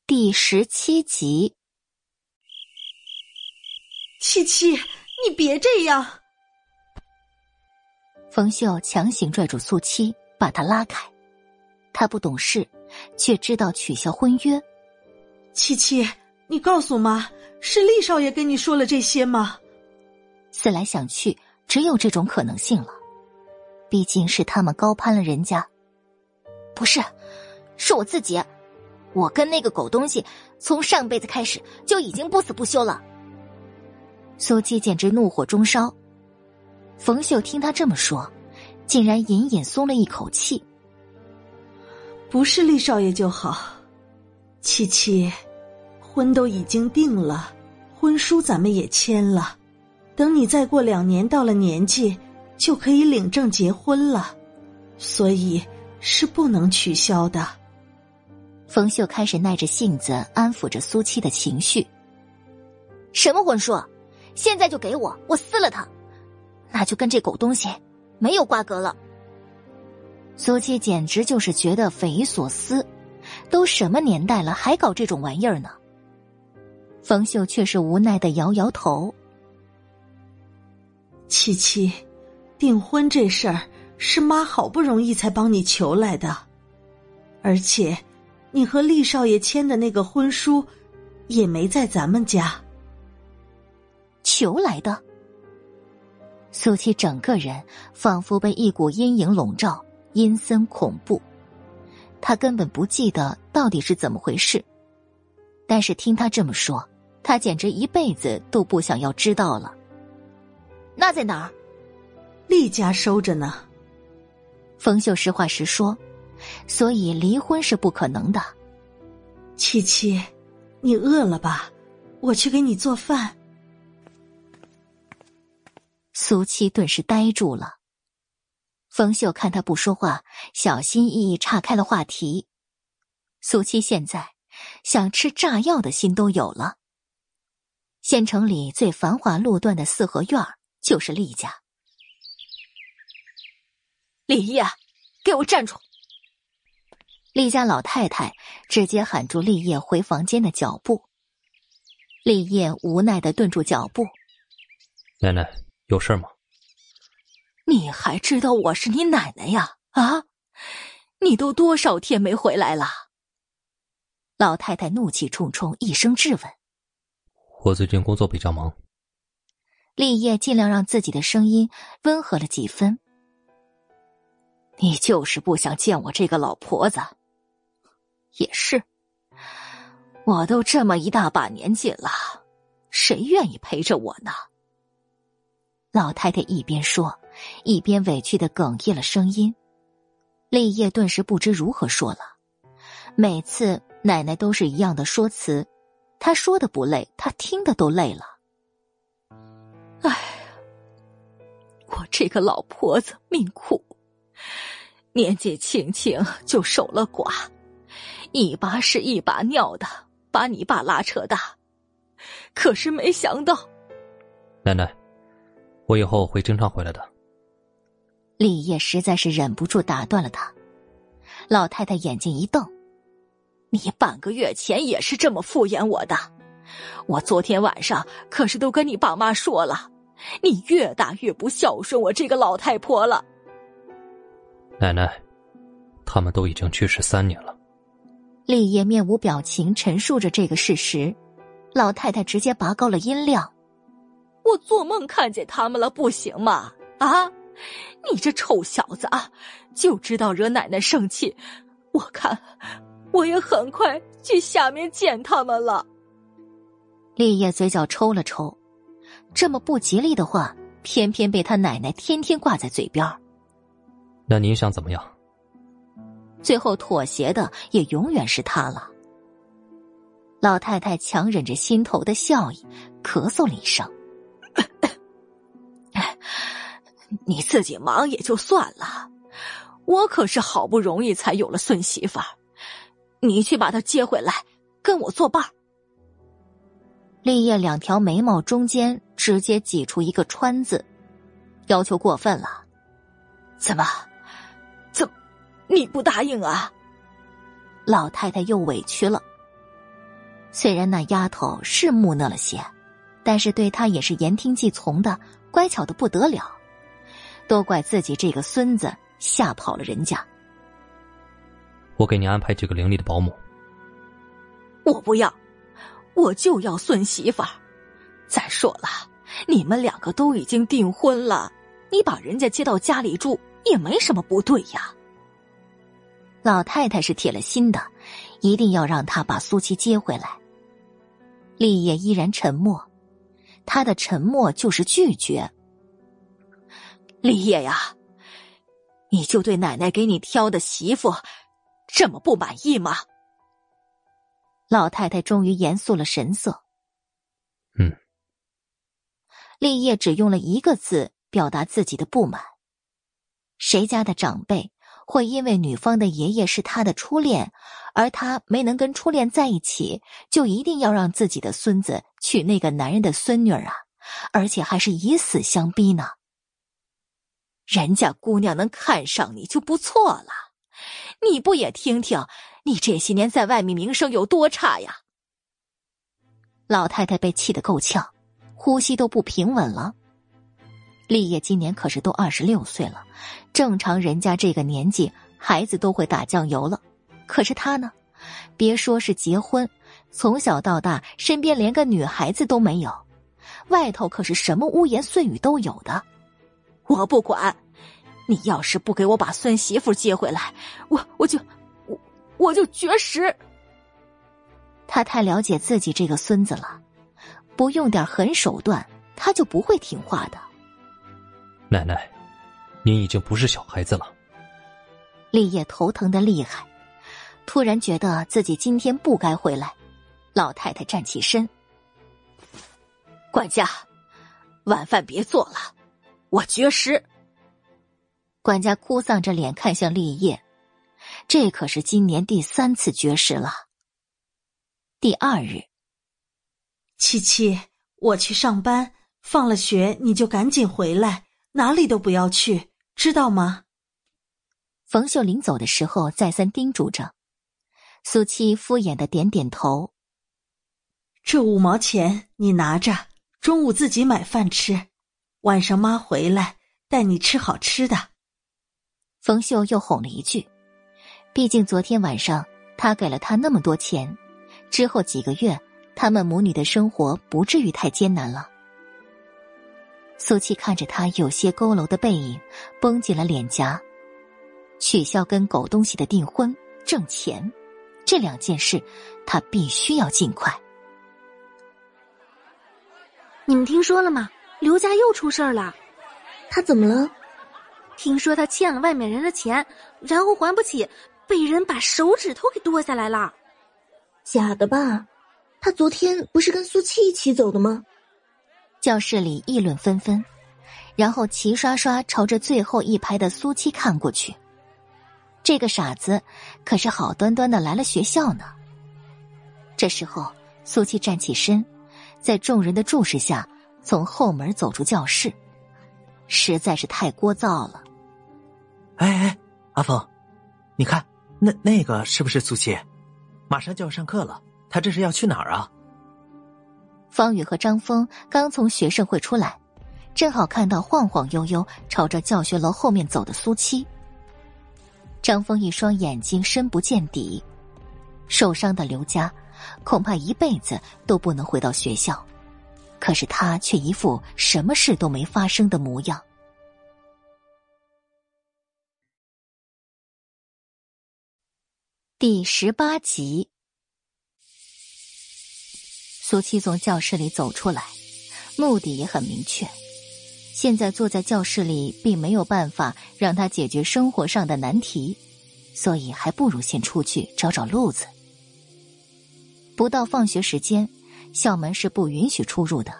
第十七集，七七，你别这样！冯秀强行拽住苏七，把他拉开。他不懂事，却知道取消婚约。七七，你告诉妈，是厉少爷跟你说了这些吗？思来想去，只有这种可能性了。毕竟是他们高攀了人家。不是，是我自己。我跟那个狗东西从上辈子开始就已经不死不休了。苏七简直怒火中烧。冯秀听他这么说，竟然隐隐松了一口气。不是厉少爷就好，七七。婚都已经定了，婚书咱们也签了，等你再过两年到了年纪，就可以领证结婚了，所以是不能取消的。冯秀开始耐着性子安抚着苏七的情绪。什么婚书？现在就给我，我撕了它，那就跟这狗东西没有瓜葛了。苏七简直就是觉得匪夷所思，都什么年代了，还搞这种玩意儿呢？冯秀却是无奈的摇摇头。七七，订婚这事儿是妈好不容易才帮你求来的，而且，你和厉少爷签的那个婚书，也没在咱们家。求来的。苏七整个人仿佛被一股阴影笼罩，阴森恐怖。他根本不记得到底是怎么回事，但是听他这么说。他简直一辈子都不想要知道了。那在哪儿？厉家收着呢。冯秀实话实说，所以离婚是不可能的。七七，你饿了吧？我去给你做饭。苏七顿时呆住了。冯秀看他不说话，小心翼翼岔开了话题。苏七现在想吃炸药的心都有了。县城里最繁华路段的四合院就是厉家。李业，给我站住！厉家老太太直接喊住厉业回房间的脚步。厉业无奈的顿住脚步。奶奶有事吗？你还知道我是你奶奶呀？啊！你都多少天没回来了？老太太怒气冲冲，一声质问。我最近工作比较忙。立业尽量让自己的声音温和了几分。你就是不想见我这个老婆子，也是。我都这么一大把年纪了，谁愿意陪着我呢？老太太一边说，一边委屈的哽咽了声音。立业顿时不知如何说了。每次奶奶都是一样的说辞。他说的不累，他听的都累了。哎呀，我这个老婆子命苦，年纪轻轻就守了寡，一把屎一把尿的把你爸拉扯大，可是没想到，奶奶，我以后会经常回来的。立业实在是忍不住打断了他，老太太眼睛一瞪：“你半个月前也是这么敷衍我的，我昨天晚上可是都跟你爸妈说了，你越大越不孝顺我这个老太婆了。”奶奶，他们都已经去世三年了。立业面无表情陈述着这个事实，老太太直接拔高了音量：“我做梦看见他们了，不行吗？啊，你这臭小子啊，就知道惹奶奶生气！我看我也很快去下面见他们了。”立业嘴角抽了抽，这么不吉利的话，偏偏被他奶奶天天挂在嘴边那您想怎么样？最后妥协的也永远是他了。老太太强忍着心头的笑意，咳嗽了一声：“ 你自己忙也就算了，我可是好不容易才有了孙媳妇儿，你去把他接回来，跟我作伴。”立业两条眉毛中间直接挤出一个川字，要求过分了，怎么？你不答应啊？老太太又委屈了。虽然那丫头是木讷了些，但是对她也是言听计从的，乖巧的不得了。都怪自己这个孙子吓跑了人家。我给你安排几个伶俐的保姆。我不要，我就要孙媳妇儿。再说了，你们两个都已经订婚了，你把人家接到家里住也没什么不对呀。老太太是铁了心的，一定要让他把苏七接回来。立业依然沉默，他的沉默就是拒绝。立业呀，你就对奶奶给你挑的媳妇这么不满意吗？老太太终于严肃了神色。嗯。立业只用了一个字表达自己的不满。谁家的长辈？会因为女方的爷爷是他的初恋，而他没能跟初恋在一起，就一定要让自己的孙子娶那个男人的孙女啊？而且还是以死相逼呢？人家姑娘能看上你就不错了，你不也听听你这些年在外面名声有多差呀？老太太被气得够呛，呼吸都不平稳了。立业今年可是都二十六岁了，正常人家这个年纪孩子都会打酱油了，可是他呢，别说是结婚，从小到大身边连个女孩子都没有，外头可是什么污言碎语都有的。我不管，你要是不给我把孙媳妇接回来，我我就我我就绝食。他太了解自己这个孙子了，不用点狠手段，他就不会听话的。奶奶，您已经不是小孩子了。立业头疼的厉害，突然觉得自己今天不该回来。老太太站起身，管家，晚饭别做了，我绝食。管家哭丧着脸看向立业，这可是今年第三次绝食了。第二日，七七，我去上班，放了学你就赶紧回来。哪里都不要去，知道吗？冯秀临走的时候再三叮嘱着，苏七敷衍的点点头。这五毛钱你拿着，中午自己买饭吃，晚上妈回来带你吃好吃的。冯秀又哄了一句，毕竟昨天晚上他给了他那么多钱，之后几个月他们母女的生活不至于太艰难了。苏七看着他有些佝偻的背影，绷紧了脸颊。取消跟狗东西的订婚，挣钱，这两件事，他必须要尽快。你们听说了吗？刘家又出事儿了。他怎么了？听说他欠了外面人的钱，然后还不起，被人把手指头给剁下来了。假的吧？他昨天不是跟苏七一起走的吗？教室里议论纷纷，然后齐刷刷朝着最后一排的苏七看过去。这个傻子可是好端端的来了学校呢。这时候，苏七站起身，在众人的注视下，从后门走出教室，实在是太聒噪了。哎哎，阿峰，你看那那个是不是苏七？马上就要上课了，他这是要去哪儿啊？方宇和张峰刚从学生会出来，正好看到晃晃悠悠朝着教学楼后面走的苏七。张峰一双眼睛深不见底，受伤的刘佳恐怕一辈子都不能回到学校，可是他却一副什么事都没发生的模样。第十八集，苏七从教室里走出来，目的也很明确。现在坐在教室里，并没有办法让他解决生活上的难题，所以还不如先出去找找路子。不到放学时间，校门是不允许出入的，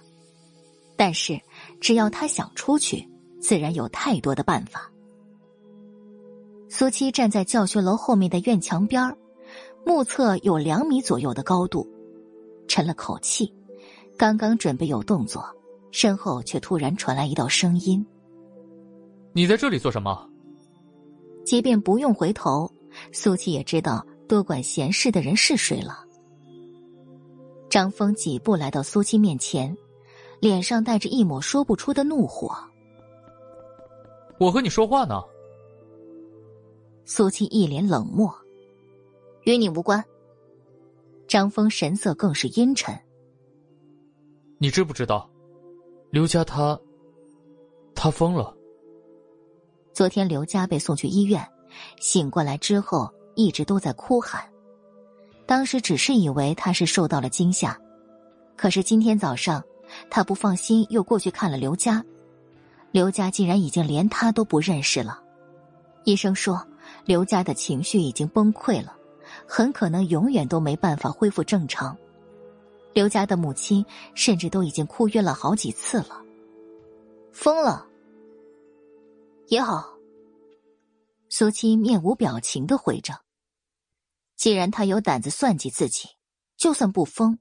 但是只要他想出去，自然有太多的办法。苏七站在教学楼后面的院墙边目测有两米左右的高度，沉了口气，刚刚准备有动作，身后却突然传来一道声音：“你在这里做什么？”即便不用回头，苏七也知道多管闲事的人是谁了。张峰几步来到苏七面前，脸上带着一抹说不出的怒火：“我和你说话呢。”苏七一脸冷漠，与你无关。张峰神色更是阴沉。你知不知道，刘家他，他疯了。昨天刘家被送去医院，醒过来之后一直都在哭喊。当时只是以为他是受到了惊吓，可是今天早上他不放心，又过去看了刘家，刘家竟然已经连他都不认识了。医生说。刘家的情绪已经崩溃了，很可能永远都没办法恢复正常。刘家的母亲甚至都已经哭晕了好几次了。疯了也好，苏七面无表情的回着。既然他有胆子算计自己，就算不疯，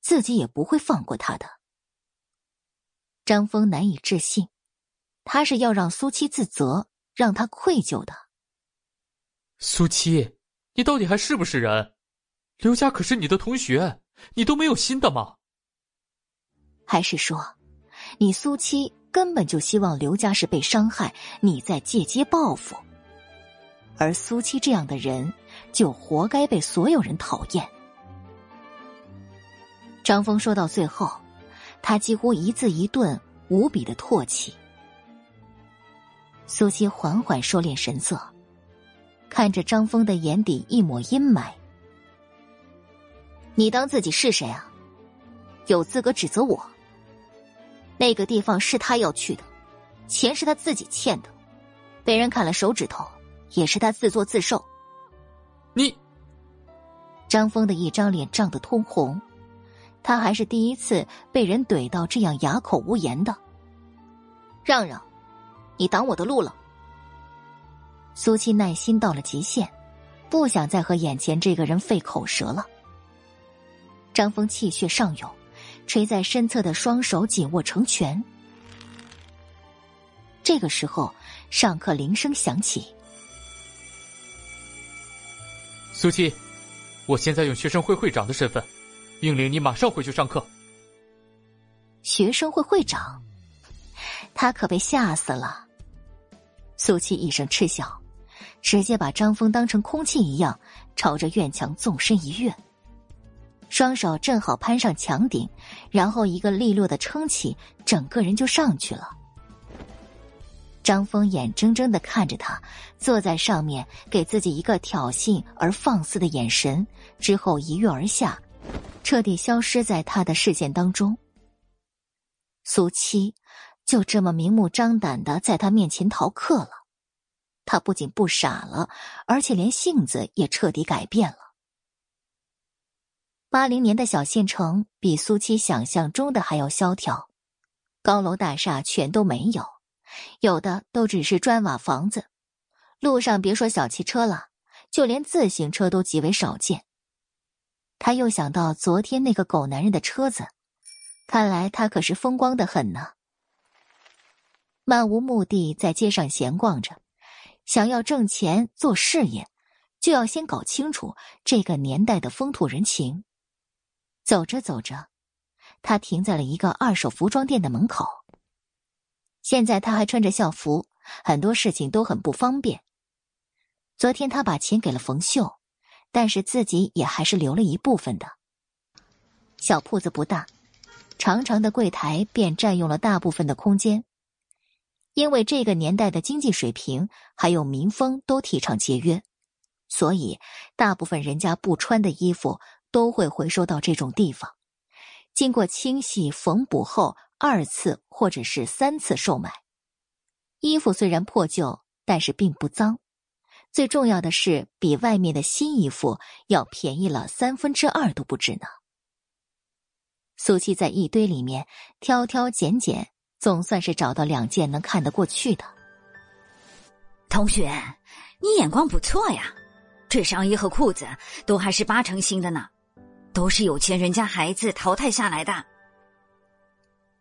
自己也不会放过他的。张峰难以置信，他是要让苏七自责，让他愧疚的。苏七，你到底还是不是人？刘家可是你的同学，你都没有心的吗？还是说，你苏七根本就希望刘家是被伤害，你在借机报复？而苏七这样的人，就活该被所有人讨厌。张峰说到最后，他几乎一字一顿，无比的唾弃。苏七缓缓收敛神色。看着张峰的眼底一抹阴霾，你当自己是谁啊？有资格指责我？那个地方是他要去的，钱是他自己欠的，被人砍了手指头也是他自作自受。你，张峰的一张脸涨得通红，他还是第一次被人怼到这样哑口无言的。让让，你挡我的路了。苏七耐心到了极限，不想再和眼前这个人费口舌了。张峰气血上涌，垂在身侧的双手紧握成拳。这个时候，上课铃声响起。苏七，我现在用学生会会长的身份，命令你马上回去上课。学生会会长，他可被吓死了。苏七一声嗤笑。直接把张峰当成空气一样，朝着院墙纵身一跃，双手正好攀上墙顶，然后一个利落的撑起，整个人就上去了。张峰眼睁睁的看着他坐在上面，给自己一个挑衅而放肆的眼神，之后一跃而下，彻底消失在他的视线当中。苏七就这么明目张胆的在他面前逃课了。他不仅不傻了，而且连性子也彻底改变了。八零年的小县城比苏七想象中的还要萧条，高楼大厦全都没有，有的都只是砖瓦房子。路上别说小汽车了，就连自行车都极为少见。他又想到昨天那个狗男人的车子，看来他可是风光的很呢。漫无目的在街上闲逛着，想要挣钱做事业，就要先搞清楚这个年代的风土人情。走着走着，他停在了一个二手服装店的门口。现在他还穿着校服，很多事情都很不方便。昨天他把钱给了冯秀。但是自己也还是留了一部分的。小铺子不大，长长的柜台便占用了大部分的空间。因为这个年代的经济水平还有民风都提倡节约，所以大部分人家不穿的衣服都会回收到这种地方，经过清洗缝补后二次或者是三次售卖。衣服虽然破旧，但是并不脏。最重要的是，比外面的新衣服要便宜了三分之二都不止呢。苏七在一堆里面挑挑拣拣，总算是找到两件能看得过去的。同学，你眼光不错呀，这上衣和裤子都还是八成新的呢，都是有钱人家孩子淘汰下来的。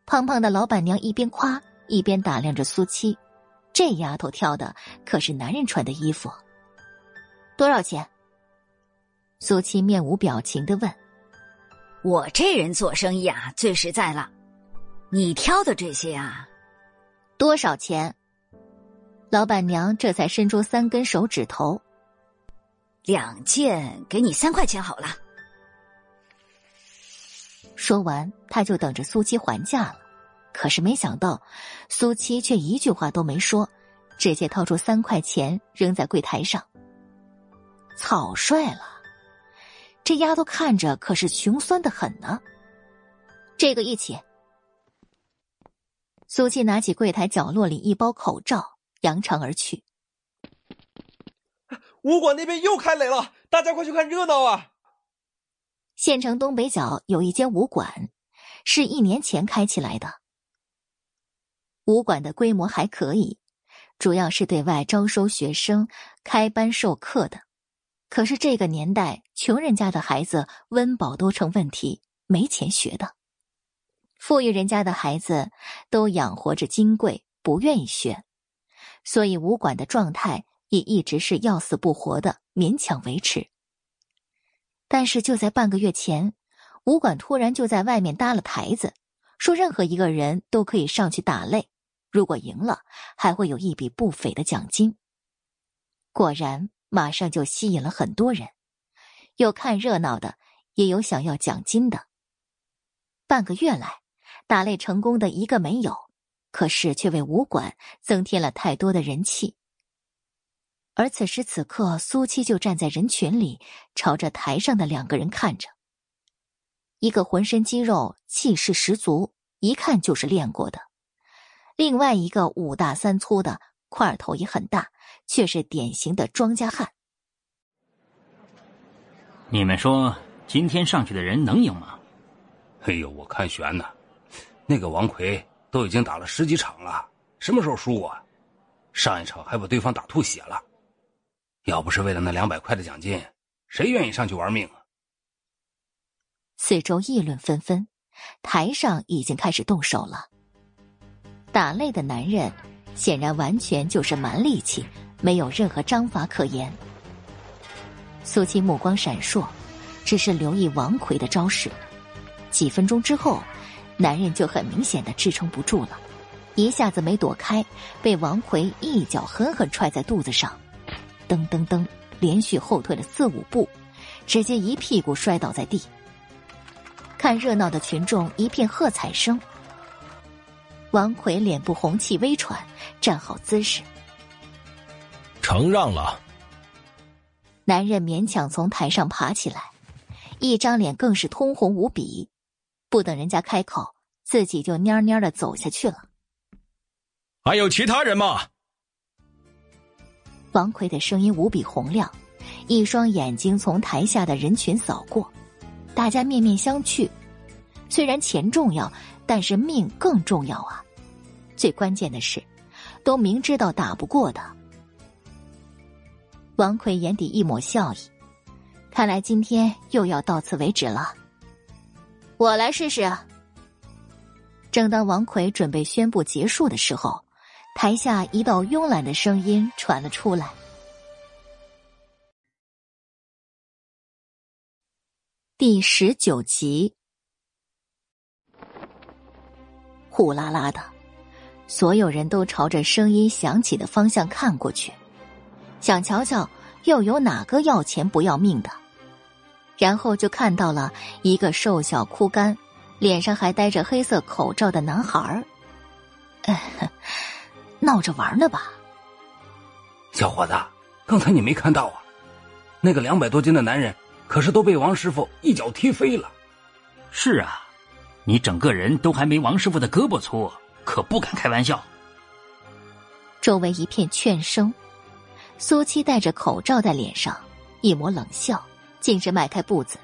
胖胖的老板娘一边夸一边打量着苏七。这丫头挑的可是男人穿的衣服，多少钱？苏七面无表情的问。我这人做生意啊，最实在了。你挑的这些啊，多少钱？老板娘这才伸出三根手指头。两件给你三块钱好了。说完，他就等着苏七还价了。可是没想到，苏七却一句话都没说，直接掏出三块钱扔在柜台上。草率了，这丫头看着可是穷酸的很呢。这个一起。苏七拿起柜台角落里一包口罩，扬长而去。武馆那边又开擂了，大家快去看热闹啊！县城东北角有一间武馆，是一年前开起来的。武馆的规模还可以，主要是对外招收学生、开班授课的。可是这个年代，穷人家的孩子温饱都成问题，没钱学的；富裕人家的孩子都养活着金贵，不愿意学，所以武馆的状态也一直是要死不活的，勉强维持。但是就在半个月前，武馆突然就在外面搭了台子，说任何一个人都可以上去打擂。如果赢了，还会有一笔不菲的奖金。果然，马上就吸引了很多人，有看热闹的，也有想要奖金的。半个月来，打擂成功的一个没有，可是却为武馆增添了太多的人气。而此时此刻，苏七就站在人群里，朝着台上的两个人看着。一个浑身肌肉，气势十足，一看就是练过的。另外一个五大三粗的，块头也很大，却是典型的庄稼汉。你们说今天上去的人能赢吗？哎呦，我看悬呢。那个王奎都已经打了十几场了，什么时候输过？上一场还把对方打吐血了。要不是为了那两百块的奖金，谁愿意上去玩命啊？四周议论纷纷，台上已经开始动手了。打擂的男人，显然完全就是蛮力气，没有任何章法可言。苏七目光闪烁，只是留意王奎的招式。几分钟之后，男人就很明显的支撑不住了，一下子没躲开，被王奎一脚狠狠踹在肚子上，噔噔噔，连续后退了四五步，直接一屁股摔倒在地。看热闹的群众一片喝彩声。王奎脸部红气微喘，站好姿势，承让了。男人勉强从台上爬起来，一张脸更是通红无比。不等人家开口，自己就蔫蔫的走下去了。还有其他人吗？王奎的声音无比洪亮，一双眼睛从台下的人群扫过，大家面面相觑。虽然钱重要。但是命更重要啊！最关键的是，都明知道打不过的。王奎眼底一抹笑意，看来今天又要到此为止了。我来试试。正当王奎准备宣布结束的时候，台下一道慵懒的声音传了出来。第十九集，呼啦啦的，所有人都朝着声音响起的方向看过去，想瞧瞧又有哪个要钱不要命的。然后就看到了一个瘦小枯干、脸上还戴着黑色口罩的男孩儿，闹着玩呢吧？小伙子，刚才你没看到啊？那个两百多斤的男人。可是都被王师傅一脚踢飞了。是啊，你整个人都还没王师傅的胳膊粗，可不敢开玩笑。周围一片劝声，苏七戴着口罩在脸上，一抹冷笑，径直迈开步子，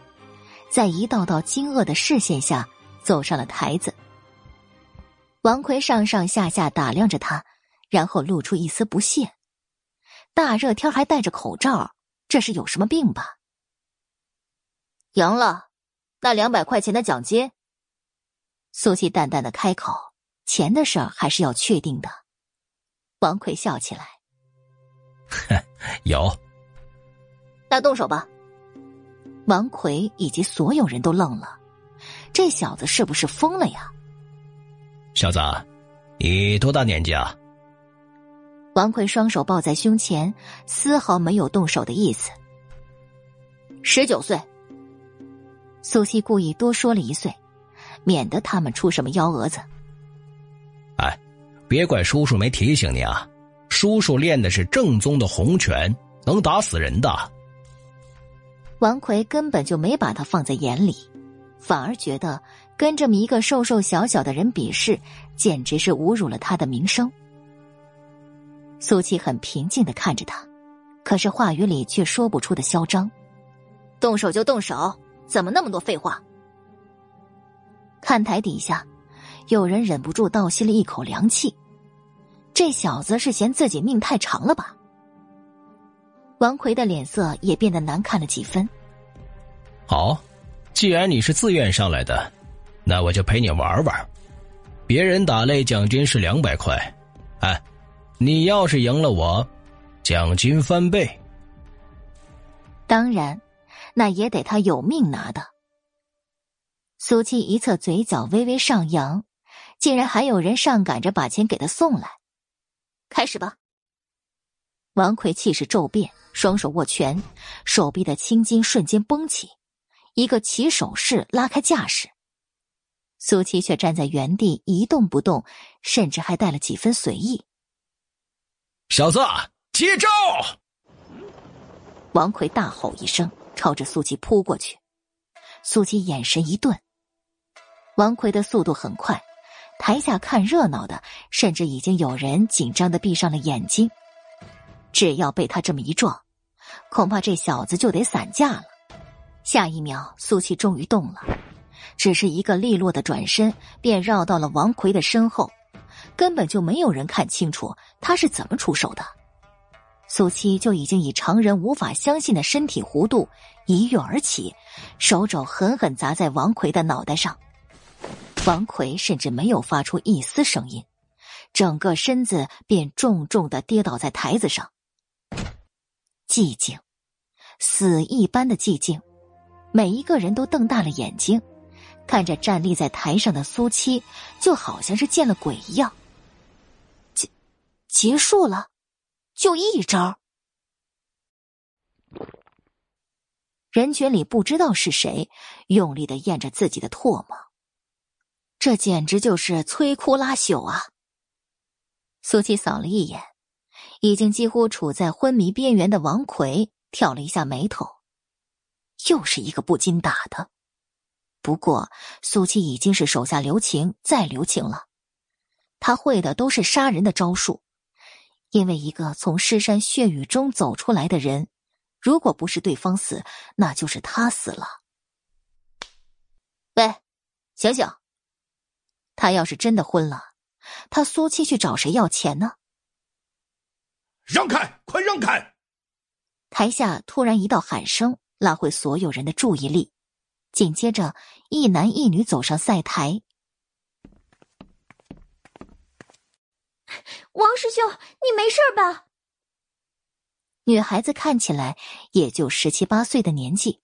在一道道惊愕的视线下走上了台子。王奎上上下下打量着他，然后露出一丝不屑：“大热天还戴着口罩，这是有什么病吧？”赢了，那两百块钱的奖金。苏西淡淡的开口：“钱的事儿还是要确定的。”王奎笑起来：“哼，有。”那动手吧。王奎以及所有人都愣了，这小子是不是疯了呀？小子，你多大年纪啊？王奎双手抱在胸前，丝毫没有动手的意思。十九岁。苏西故意多说了一岁，免得他们出什么幺蛾子。哎，别怪叔叔没提醒你啊！叔叔练的是正宗的红拳，能打死人的。王奎根本就没把他放在眼里，反而觉得跟这么一个瘦瘦小小的人比试，简直是侮辱了他的名声。苏七很平静的看着他，可是话语里却说不出的嚣张。动手就动手。怎么那么多废话？看台底下，有人忍不住倒吸了一口凉气。这小子是嫌自己命太长了吧？王奎的脸色也变得难看了几分。好，既然你是自愿上来的，那我就陪你玩玩。别人打擂奖金是两百块，哎，你要是赢了我，奖金翻倍。当然。那也得他有命拿的。苏七一侧嘴角微微上扬，竟然还有人上赶着把钱给他送来。开始吧。王奎气势骤变，双手握拳，手臂的青筋瞬间绷起，一个起手式拉开架势。苏七却站在原地一动不动，甚至还带了几分随意。小子，接招！王奎大吼一声。朝着苏七扑过去，苏七眼神一顿。王奎的速度很快，台下看热闹的甚至已经有人紧张的闭上了眼睛。只要被他这么一撞，恐怕这小子就得散架了。下一秒，苏七终于动了，只是一个利落的转身，便绕到了王奎的身后，根本就没有人看清楚他是怎么出手的。苏七就已经以常人无法相信的身体弧度一跃而起，手肘狠狠砸在王奎的脑袋上。王奎甚至没有发出一丝声音，整个身子便重重的跌倒在台子上。寂静，死一般的寂静，每一个人都瞪大了眼睛，看着站立在台上的苏七，就好像是见了鬼一样。结结束了。就一招，人群里不知道是谁用力的咽着自己的唾沫，这简直就是摧枯拉朽啊！苏七扫了一眼，已经几乎处在昏迷边缘的王奎，挑了一下眉头，又是一个不禁打的。不过苏七已经是手下留情再留情了，他会的都是杀人的招数。因为一个从尸山血雨中走出来的人，如果不是对方死，那就是他死了。喂，醒醒！他要是真的昏了，他苏七去找谁要钱呢？让开！快让开！台下突然一道喊声拉回所有人的注意力，紧接着一男一女走上赛台。王师兄，你没事吧？女孩子看起来也就十七八岁的年纪，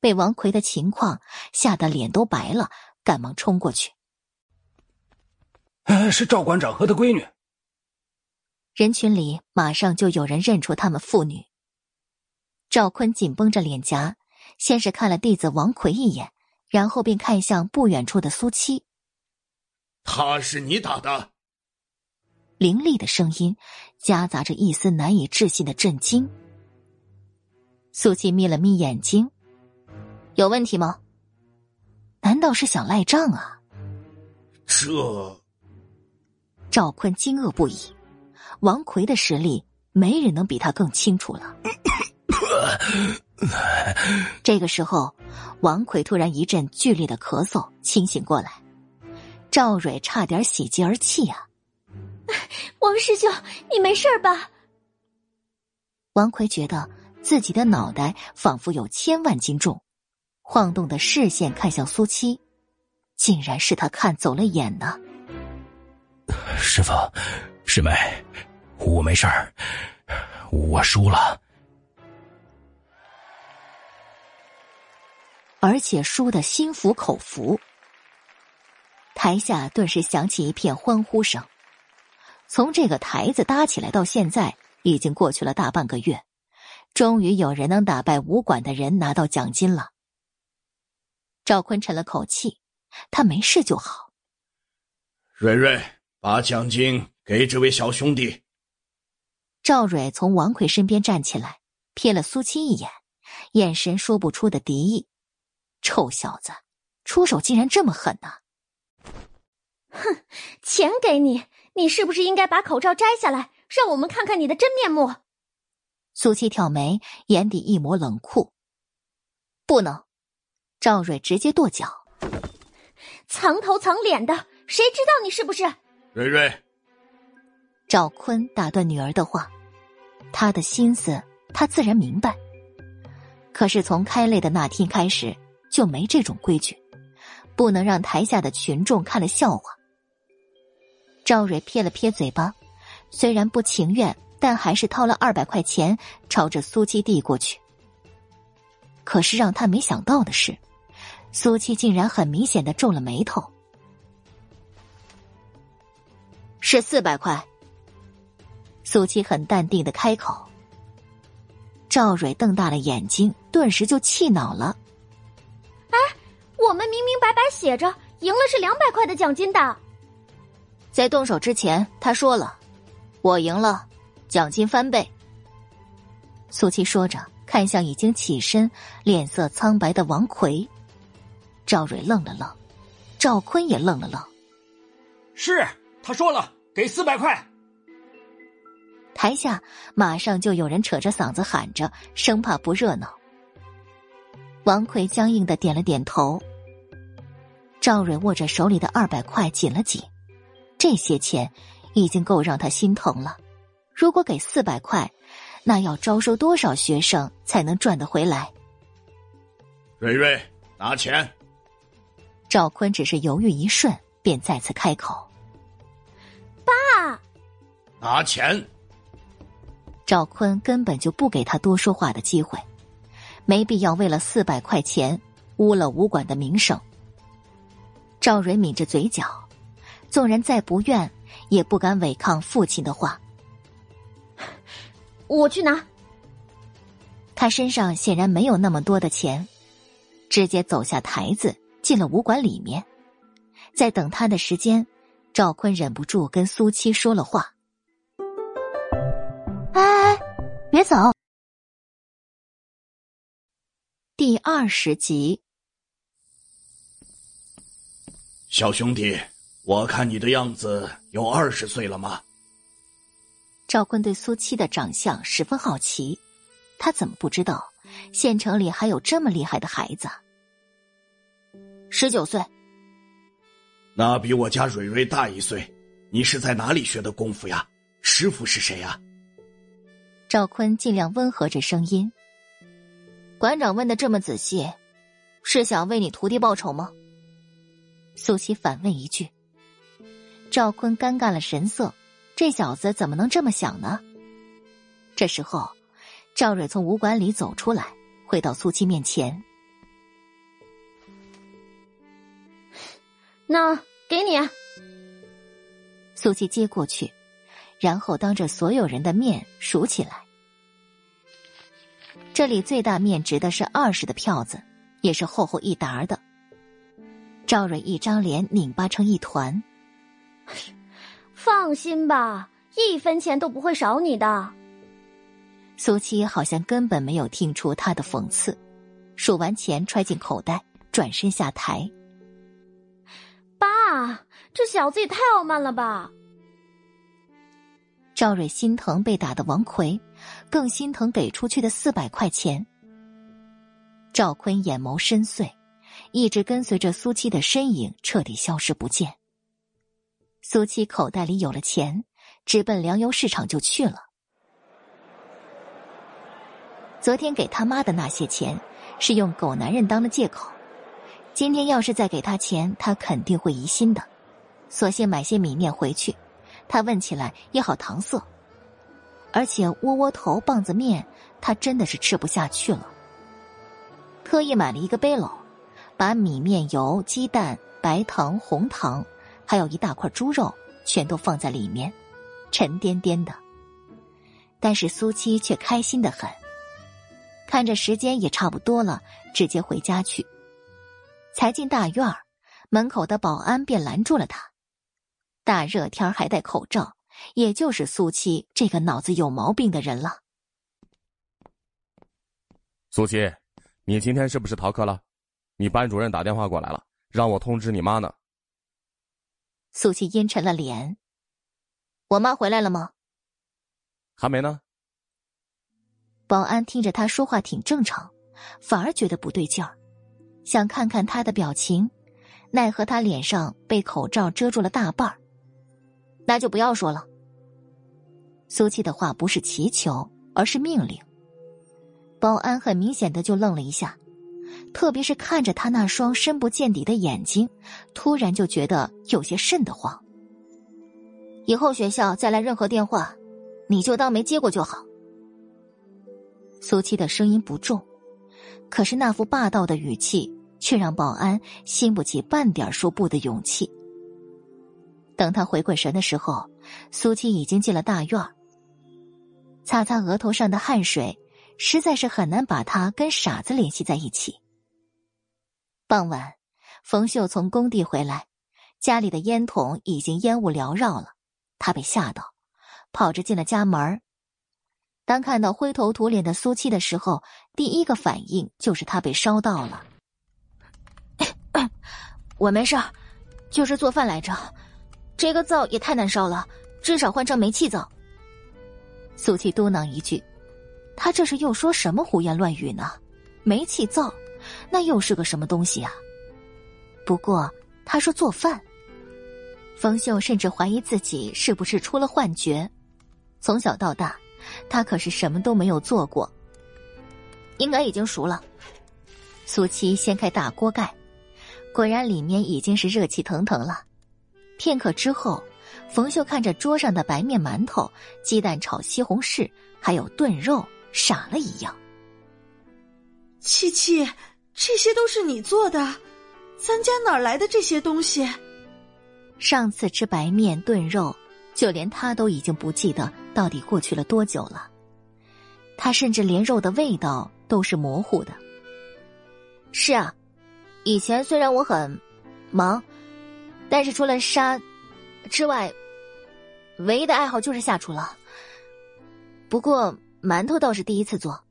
被王奎的情况吓得脸都白了，赶忙冲过去。是赵馆长和他闺女。人群里马上就有人认出他们父女。赵坤紧绷着脸颊，先是看了弟子王奎一眼，然后便看向不远处的苏七。他是你打的？凌厉的声音夹杂着一丝难以置信的震惊。苏七眯了眯眼睛，有问题吗？难道是想赖账啊？这……赵坤惊愕不已。王奎的实力，没人能比他更清楚了。这个时候，王奎突然一阵剧烈的咳嗽，清醒过来。赵蕊差点喜极而泣啊！王师兄，你没事吧？王奎觉得自己的脑袋仿佛有千万斤重，晃动的视线看向苏七，竟然是他看走了眼呢。师傅，师妹，我没事儿，我输了，而且输的心服口服。台下顿时响起一片欢呼声。从这个台子搭起来到现在，已经过去了大半个月，终于有人能打败武馆的人拿到奖金了。赵坤沉了口气，他没事就好。蕊蕊，把奖金给这位小兄弟。赵蕊从王奎身边站起来，瞥了苏七一眼，眼神说不出的敌意。臭小子，出手竟然这么狠呐！哼，钱给你。你是不是应该把口罩摘下来，让我们看看你的真面目？苏七挑眉，眼底一抹冷酷。不能！赵蕊直接跺脚。藏头藏脸的，谁知道你是不是？蕊蕊。赵坤打断女儿的话，他的心思他自然明白。可是从开擂的那天开始，就没这种规矩，不能让台下的群众看了笑话。赵蕊撇了撇嘴巴，虽然不情愿，但还是掏了二百块钱，朝着苏七递过去。可是让他没想到的是，苏七竟然很明显的皱了眉头。是四百块。苏七很淡定的开口。赵蕊瞪大了眼睛，顿时就气恼了。哎，我们明明白白写着，赢了是两百块的奖金的。在动手之前，他说了：“我赢了，奖金翻倍。”苏七说着，看向已经起身、脸色苍白的王奎。赵蕊愣了愣，赵坤也愣了愣。是他说了，给四百块。台下马上就有人扯着嗓子喊着，生怕不热闹。王奎僵硬的点了点头。赵蕊握着手里的二百块，紧了紧。这些钱已经够让他心疼了，如果给四百块，那要招收多少学生才能赚得回来？蕊蕊，拿钱。赵坤只是犹豫一瞬，便再次开口：“爸，拿钱。”赵坤根本就不给他多说话的机会，没必要为了四百块钱污了武馆的名声。赵蕊抿着嘴角。纵然再不愿，也不敢违抗父亲的话。我去拿。他身上显然没有那么多的钱，直接走下台子，进了武馆里面。在等他的时间，赵坤忍不住跟苏七说了话：“哎哎，别走。”第二十集，小兄弟。我看你的样子有二十岁了吗？赵坤对苏七的长相十分好奇，他怎么不知道县城里还有这么厉害的孩子？十九岁。那比我家蕊蕊大一岁，你是在哪里学的功夫呀？师傅是谁呀？赵坤尽量温和着声音。馆长问的这么仔细，是想为你徒弟报仇吗？苏西反问一句。赵坤尴尬了神色，这小子怎么能这么想呢？这时候，赵蕊从武馆里走出来，回到苏七面前。那给你。苏七接过去，然后当着所有人的面数起来。这里最大面值的是二十的票子，也是厚厚一沓的。赵蕊一张脸拧巴成一团。放心吧，一分钱都不会少你的。苏七好像根本没有听出他的讽刺，数完钱揣进口袋，转身下台。啊，这小子也太傲慢了吧！赵蕊心疼被打的王奎，更心疼给出去的四百块钱。赵坤眼眸深邃，一直跟随着苏七的身影彻底消失不见。苏七口袋里有了钱，直奔粮油市场就去了。昨天给他妈的那些钱，是用狗男人当的借口。今天要是再给他钱，他肯定会疑心的。索性买些米面回去，他问起来也好搪塞。而且窝窝头、棒子面，他真的是吃不下去了。特意买了一个背篓，把米面、油、鸡蛋、白糖、红糖。还有一大块猪肉，全都放在里面，沉甸甸的。但是苏七却开心的很，看着时间也差不多了，直接回家去。才进大院儿，门口的保安便拦住了他。大热天还戴口罩，也就是苏七这个脑子有毛病的人了。苏七，你今天是不是逃课了？你班主任打电话过来了，让我通知你妈呢。苏七阴沉了脸。我妈回来了吗？还没呢。保安听着他说话挺正常，反而觉得不对劲儿，想看看他的表情，奈何他脸上被口罩遮住了大半儿。那就不要说了。苏七的话不是祈求，而是命令。保安很明显的就愣了一下。特别是看着他那双深不见底的眼睛，突然就觉得有些瘆得慌。以后学校再来任何电话，你就当没接过就好。苏七的声音不重，可是那副霸道的语气却让保安兴不起半点说不的勇气。等他回过神的时候，苏七已经进了大院擦擦额头上的汗水，实在是很难把他跟傻子联系在一起。傍晚，冯秀从工地回来，家里的烟筒已经烟雾缭绕了。他被吓到，跑着进了家门。当看到灰头土脸的苏七的时候，第一个反应就是他被烧到了。我没事就是做饭来着。这个灶也太难烧了，至少换成煤气灶。苏七嘟囔一句：“他这是又说什么胡言乱语呢？煤气灶。”那又是个什么东西啊？不过他说做饭，冯秀甚至怀疑自己是不是出了幻觉。从小到大，他可是什么都没有做过。应该已经熟了。苏七掀开大锅盖，果然里面已经是热气腾腾了。片刻之后，冯秀看着桌上的白面馒头、鸡蛋炒西红柿，还有炖肉，傻了一样。七七。这些都是你做的，咱家哪来的这些东西？上次吃白面炖肉，就连他都已经不记得到底过去了多久了。他甚至连肉的味道都是模糊的。是啊，以前虽然我很忙，但是除了杀之外，唯一的爱好就是下厨了。不过馒头倒是第一次做。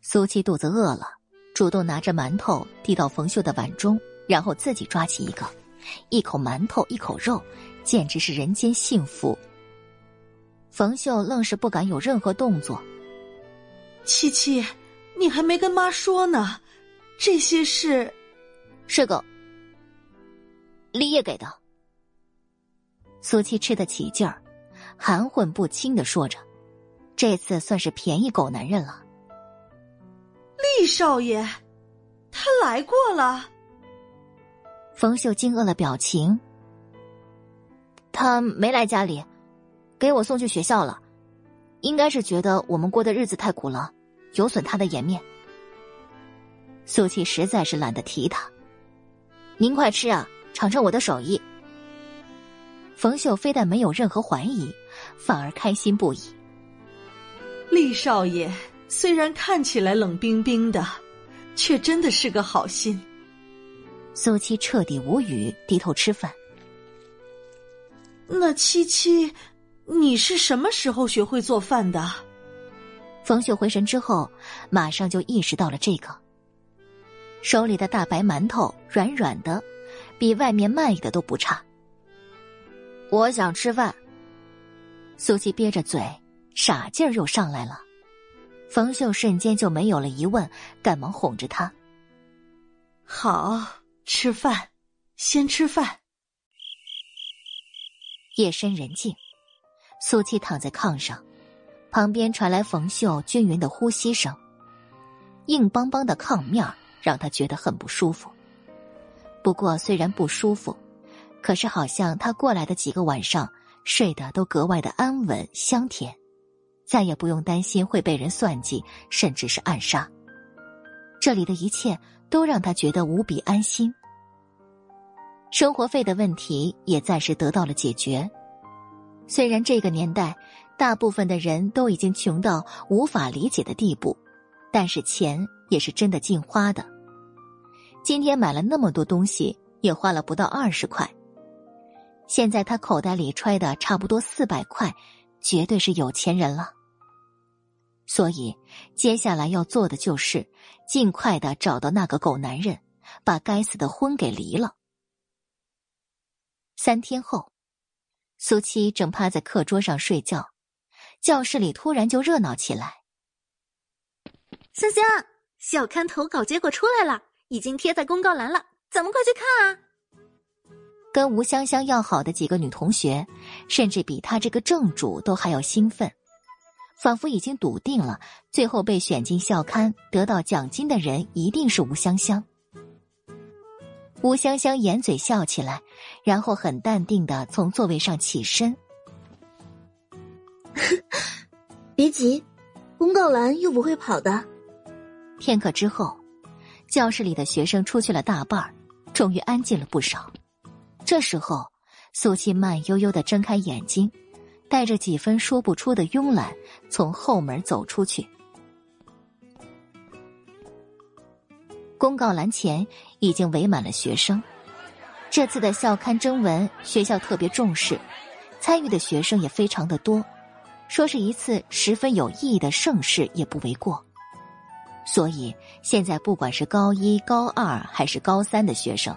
苏七肚子饿了。主动拿着馒头递到冯秀的碗中，然后自己抓起一个，一口馒头一口肉，简直是人间幸福。冯秀愣是不敢有任何动作。七七，你还没跟妈说呢，这些是，是个。立业给的。苏七吃得起劲儿，含混不清的说着：“这次算是便宜狗男人了。”厉少爷，他来过了。冯秀惊愕了表情。他没来家里，给我送去学校了，应该是觉得我们过的日子太苦了，有损他的颜面。苏七实在是懒得提他。您快吃啊，尝尝我的手艺。冯秀非但没有任何怀疑，反而开心不已。厉少爷虽然看起来冷冰冰的，却真的是个好心。苏七彻底无语，低头吃饭。那七七，你是什么时候学会做饭的？冯秀回神之后，马上就意识到了这个。手里的大白馒头软软的，比外面卖的都不差。我想吃饭。苏七憋着嘴，傻劲儿又上来了。冯秀瞬间就没有了疑问，赶忙哄着他：“好，吃饭，先吃饭。”夜深人静，苏七躺在炕上，旁边传来冯秀均匀的呼吸声。硬邦邦的炕面儿让他觉得很不舒服。不过虽然不舒服。可是，好像他过来的几个晚上睡得都格外的安稳香甜，再也不用担心会被人算计，甚至是暗杀。这里的一切都让他觉得无比安心。生活费的问题也暂时得到了解决。虽然这个年代大部分的人都已经穷到无法理解的地步，但是钱也是真的尽花的。今天买了那么多东西，也花了不到二十块。现在他口袋里揣的差不多四百块，绝对是有钱人了。所以接下来要做的就是尽快的找到那个狗男人，把该死的婚给离了。三天后，苏七正趴在课桌上睡觉，教室里突然就热闹起来。香香，校刊投稿结果出来了，已经贴在公告栏了，咱们快去看啊！跟吴香香要好的几个女同学，甚至比她这个正主都还要兴奋，仿佛已经笃定了最后被选进校刊、得到奖金的人一定是吴香香。吴香香掩嘴笑起来，然后很淡定的从座位上起身。别急，公告栏又不会跑的。片刻之后，教室里的学生出去了大半儿终于安静了不少。这时候，苏七慢悠悠的睁开眼睛，带着几分说不出的慵懒，从后门走出去。公告栏前已经围满了学生。这次的校刊征文，学校特别重视，参与的学生也非常的多，说是一次十分有意义的盛事也不为过。所以，现在不管是高一、高二还是高三的学生。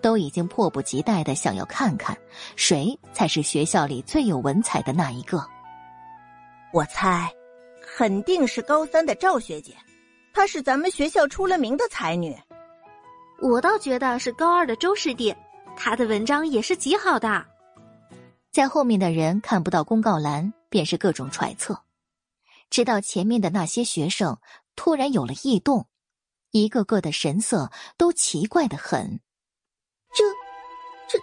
都已经迫不及待的想要看看，谁才是学校里最有文采的那一个。我猜，肯定是高三的赵学姐，她是咱们学校出了名的才女。我倒觉得是高二的周师弟，他的文章也是极好的。在后面的人看不到公告栏，便是各种揣测，直到前面的那些学生突然有了异动，一个个的神色都奇怪的很。这，这，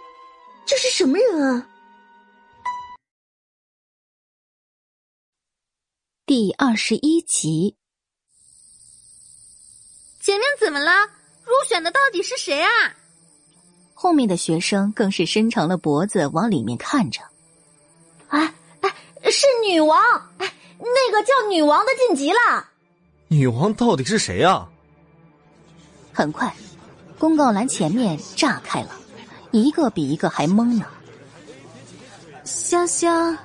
这是什么人啊？第二十一集，前面怎么了？入选的到底是谁啊？后面的学生更是伸长了脖子往里面看着。哎哎，是女王！哎，那个叫女王的晋级了。女王到底是谁啊？很快。公告栏前面炸开了，一个比一个还懵呢。香香，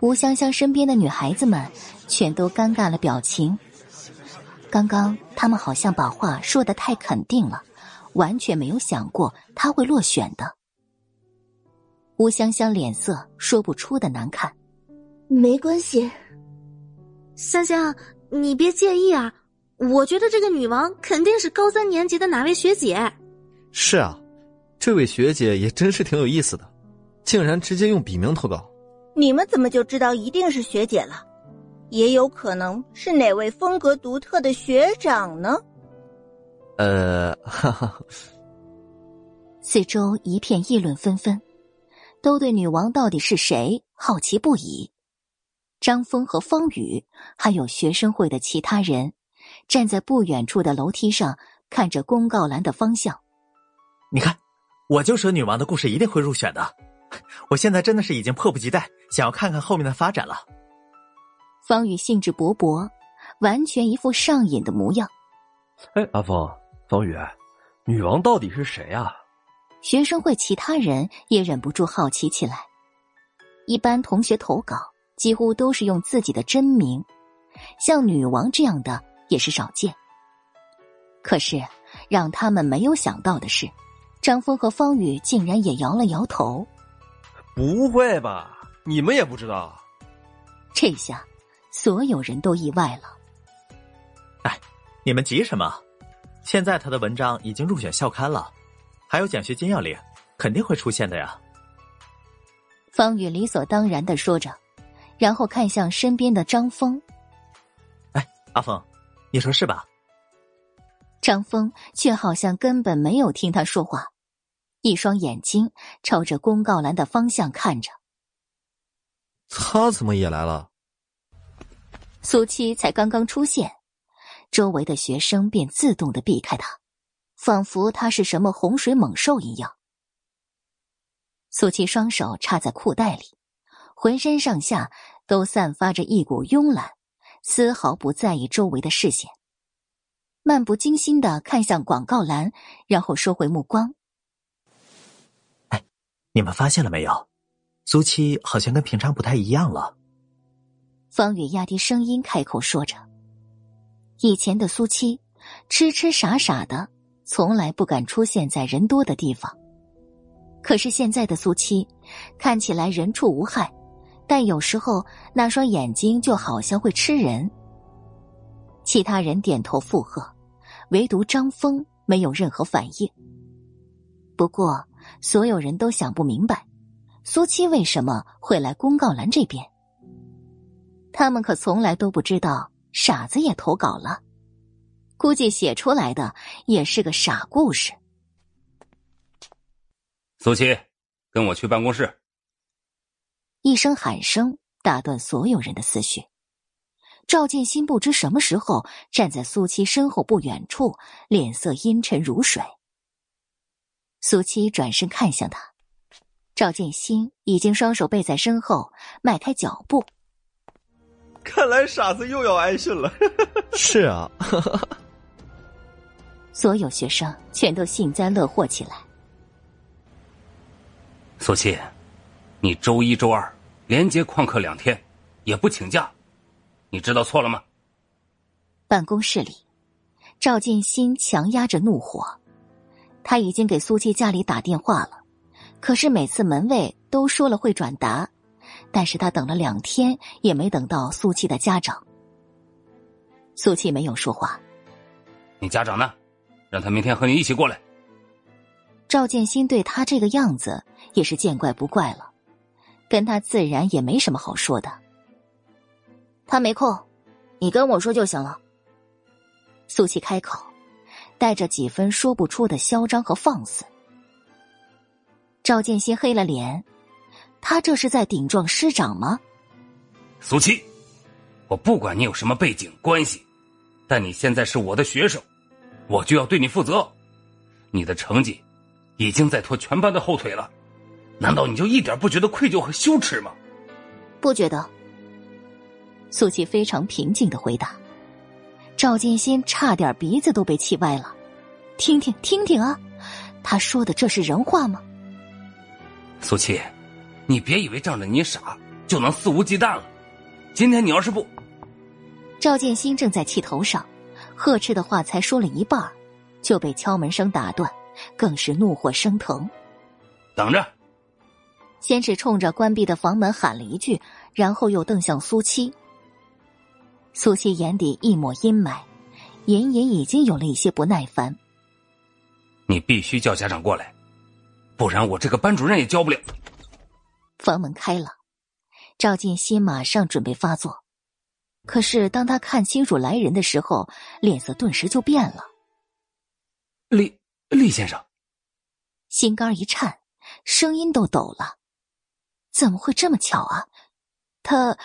吴香香身边的女孩子们全都尴尬了表情。刚刚他们好像把话说的太肯定了，完全没有想过她会落选的。吴香香脸色说不出的难看。没关系，香香，你别介意啊。我觉得这个女王肯定是高三年级的哪位学姐。是啊，这位学姐也真是挺有意思的，竟然直接用笔名投稿。你们怎么就知道一定是学姐了？也有可能是哪位风格独特的学长呢？呃，哈哈。四周一片议论纷纷，都对女王到底是谁好奇不已。张峰和方宇，还有学生会的其他人，站在不远处的楼梯上，看着公告栏的方向。你看，我就说女王的故事一定会入选的。我现在真的是已经迫不及待，想要看看后面的发展了。方宇兴致勃勃，完全一副上瘾的模样。哎，阿峰，方宇，女王到底是谁啊？学生会其他人也忍不住好奇起来。一般同学投稿几乎都是用自己的真名，像女王这样的也是少见。可是让他们没有想到的是，张峰和方宇竟然也摇了摇头。不会吧？你们也不知道？这下。所有人都意外了。哎，你们急什么？现在他的文章已经入选校刊了，还有奖学金要领，肯定会出现的呀。方宇理所当然的说着，然后看向身边的张峰。哎，阿峰，你说是吧？张峰却好像根本没有听他说话，一双眼睛朝着公告栏的方向看着。他怎么也来了？苏七才刚刚出现，周围的学生便自动的避开他，仿佛他是什么洪水猛兽一样。苏七双手插在裤袋里，浑身上下都散发着一股慵懒，丝毫不在意周围的视线，漫不经心的看向广告栏，然后收回目光。哎，你们发现了没有？苏七好像跟平常不太一样了。方宇压低声音开口说着：“以前的苏七，痴痴傻傻的，从来不敢出现在人多的地方。可是现在的苏七，看起来人畜无害，但有时候那双眼睛就好像会吃人。”其他人点头附和，唯独张峰没有任何反应。不过，所有人都想不明白，苏七为什么会来公告栏这边。他们可从来都不知道，傻子也投稿了，估计写出来的也是个傻故事。苏七，跟我去办公室。一声喊声打断所有人的思绪。赵建新不知什么时候站在苏七身后不远处，脸色阴沉如水。苏七转身看向他，赵建新已经双手背在身后，迈开脚步。看来傻子又要挨训了。是啊，所有学生全都幸灾乐祸起来。苏七，你周一、周二连接旷课两天，也不请假，你知道错了吗？办公室里，赵建新强压着怒火，他已经给苏七家里打电话了，可是每次门卫都说了会转达。但是他等了两天，也没等到苏七的家长。苏七没有说话。你家长呢？让他明天和你一起过来。赵建新对他这个样子也是见怪不怪了，跟他自然也没什么好说的。他没空，你跟我说就行了。苏七开口，带着几分说不出的嚣张和放肆。赵建新黑了脸。他这是在顶撞师长吗？苏七，我不管你有什么背景关系，但你现在是我的学生，我就要对你负责。你的成绩已经在拖全班的后腿了，难道你就一点不觉得愧疚和羞耻吗？不觉得。苏琪非常平静的回答。赵建新差点鼻子都被气歪了。听听听听啊，他说的这是人话吗？苏琪。你别以为仗着你傻就能肆无忌惮了。今天你要是不……赵建新正在气头上，呵斥的话才说了一半，就被敲门声打断，更是怒火升腾。等着！先是冲着关闭的房门喊了一句，然后又瞪向苏七。苏七眼底一抹阴霾，隐隐已经有了一些不耐烦。你必须叫家长过来。不然我这个班主任也教不了。房门开了，赵进新马上准备发作，可是当他看清楚来人的时候，脸色顿时就变了。厉厉先生，心肝一颤，声音都抖了。怎么会这么巧啊？他，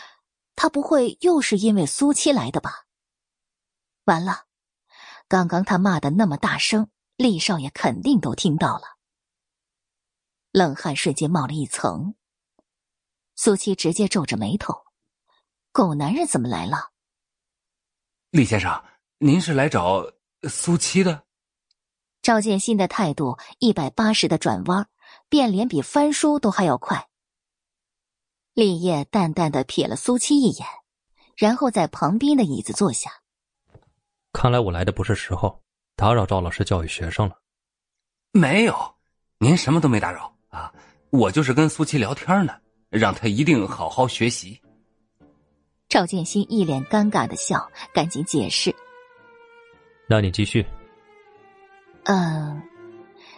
他不会又是因为苏七来的吧？完了，刚刚他骂的那么大声，厉少爷肯定都听到了。冷汗瞬间冒了一层。苏七直接皱着眉头：“狗男人怎么来了？”厉先生，您是来找苏七的？赵建新的态度一百八十的转弯，变脸比翻书都还要快。立业淡淡的瞥了苏七一眼，然后在旁边的椅子坐下。看来我来的不是时候，打扰赵老师教育学生了。没有，您什么都没打扰啊！我就是跟苏七聊天呢，让他一定好好学习。赵建新一脸尴尬的笑，赶紧解释：“那你继续。”嗯，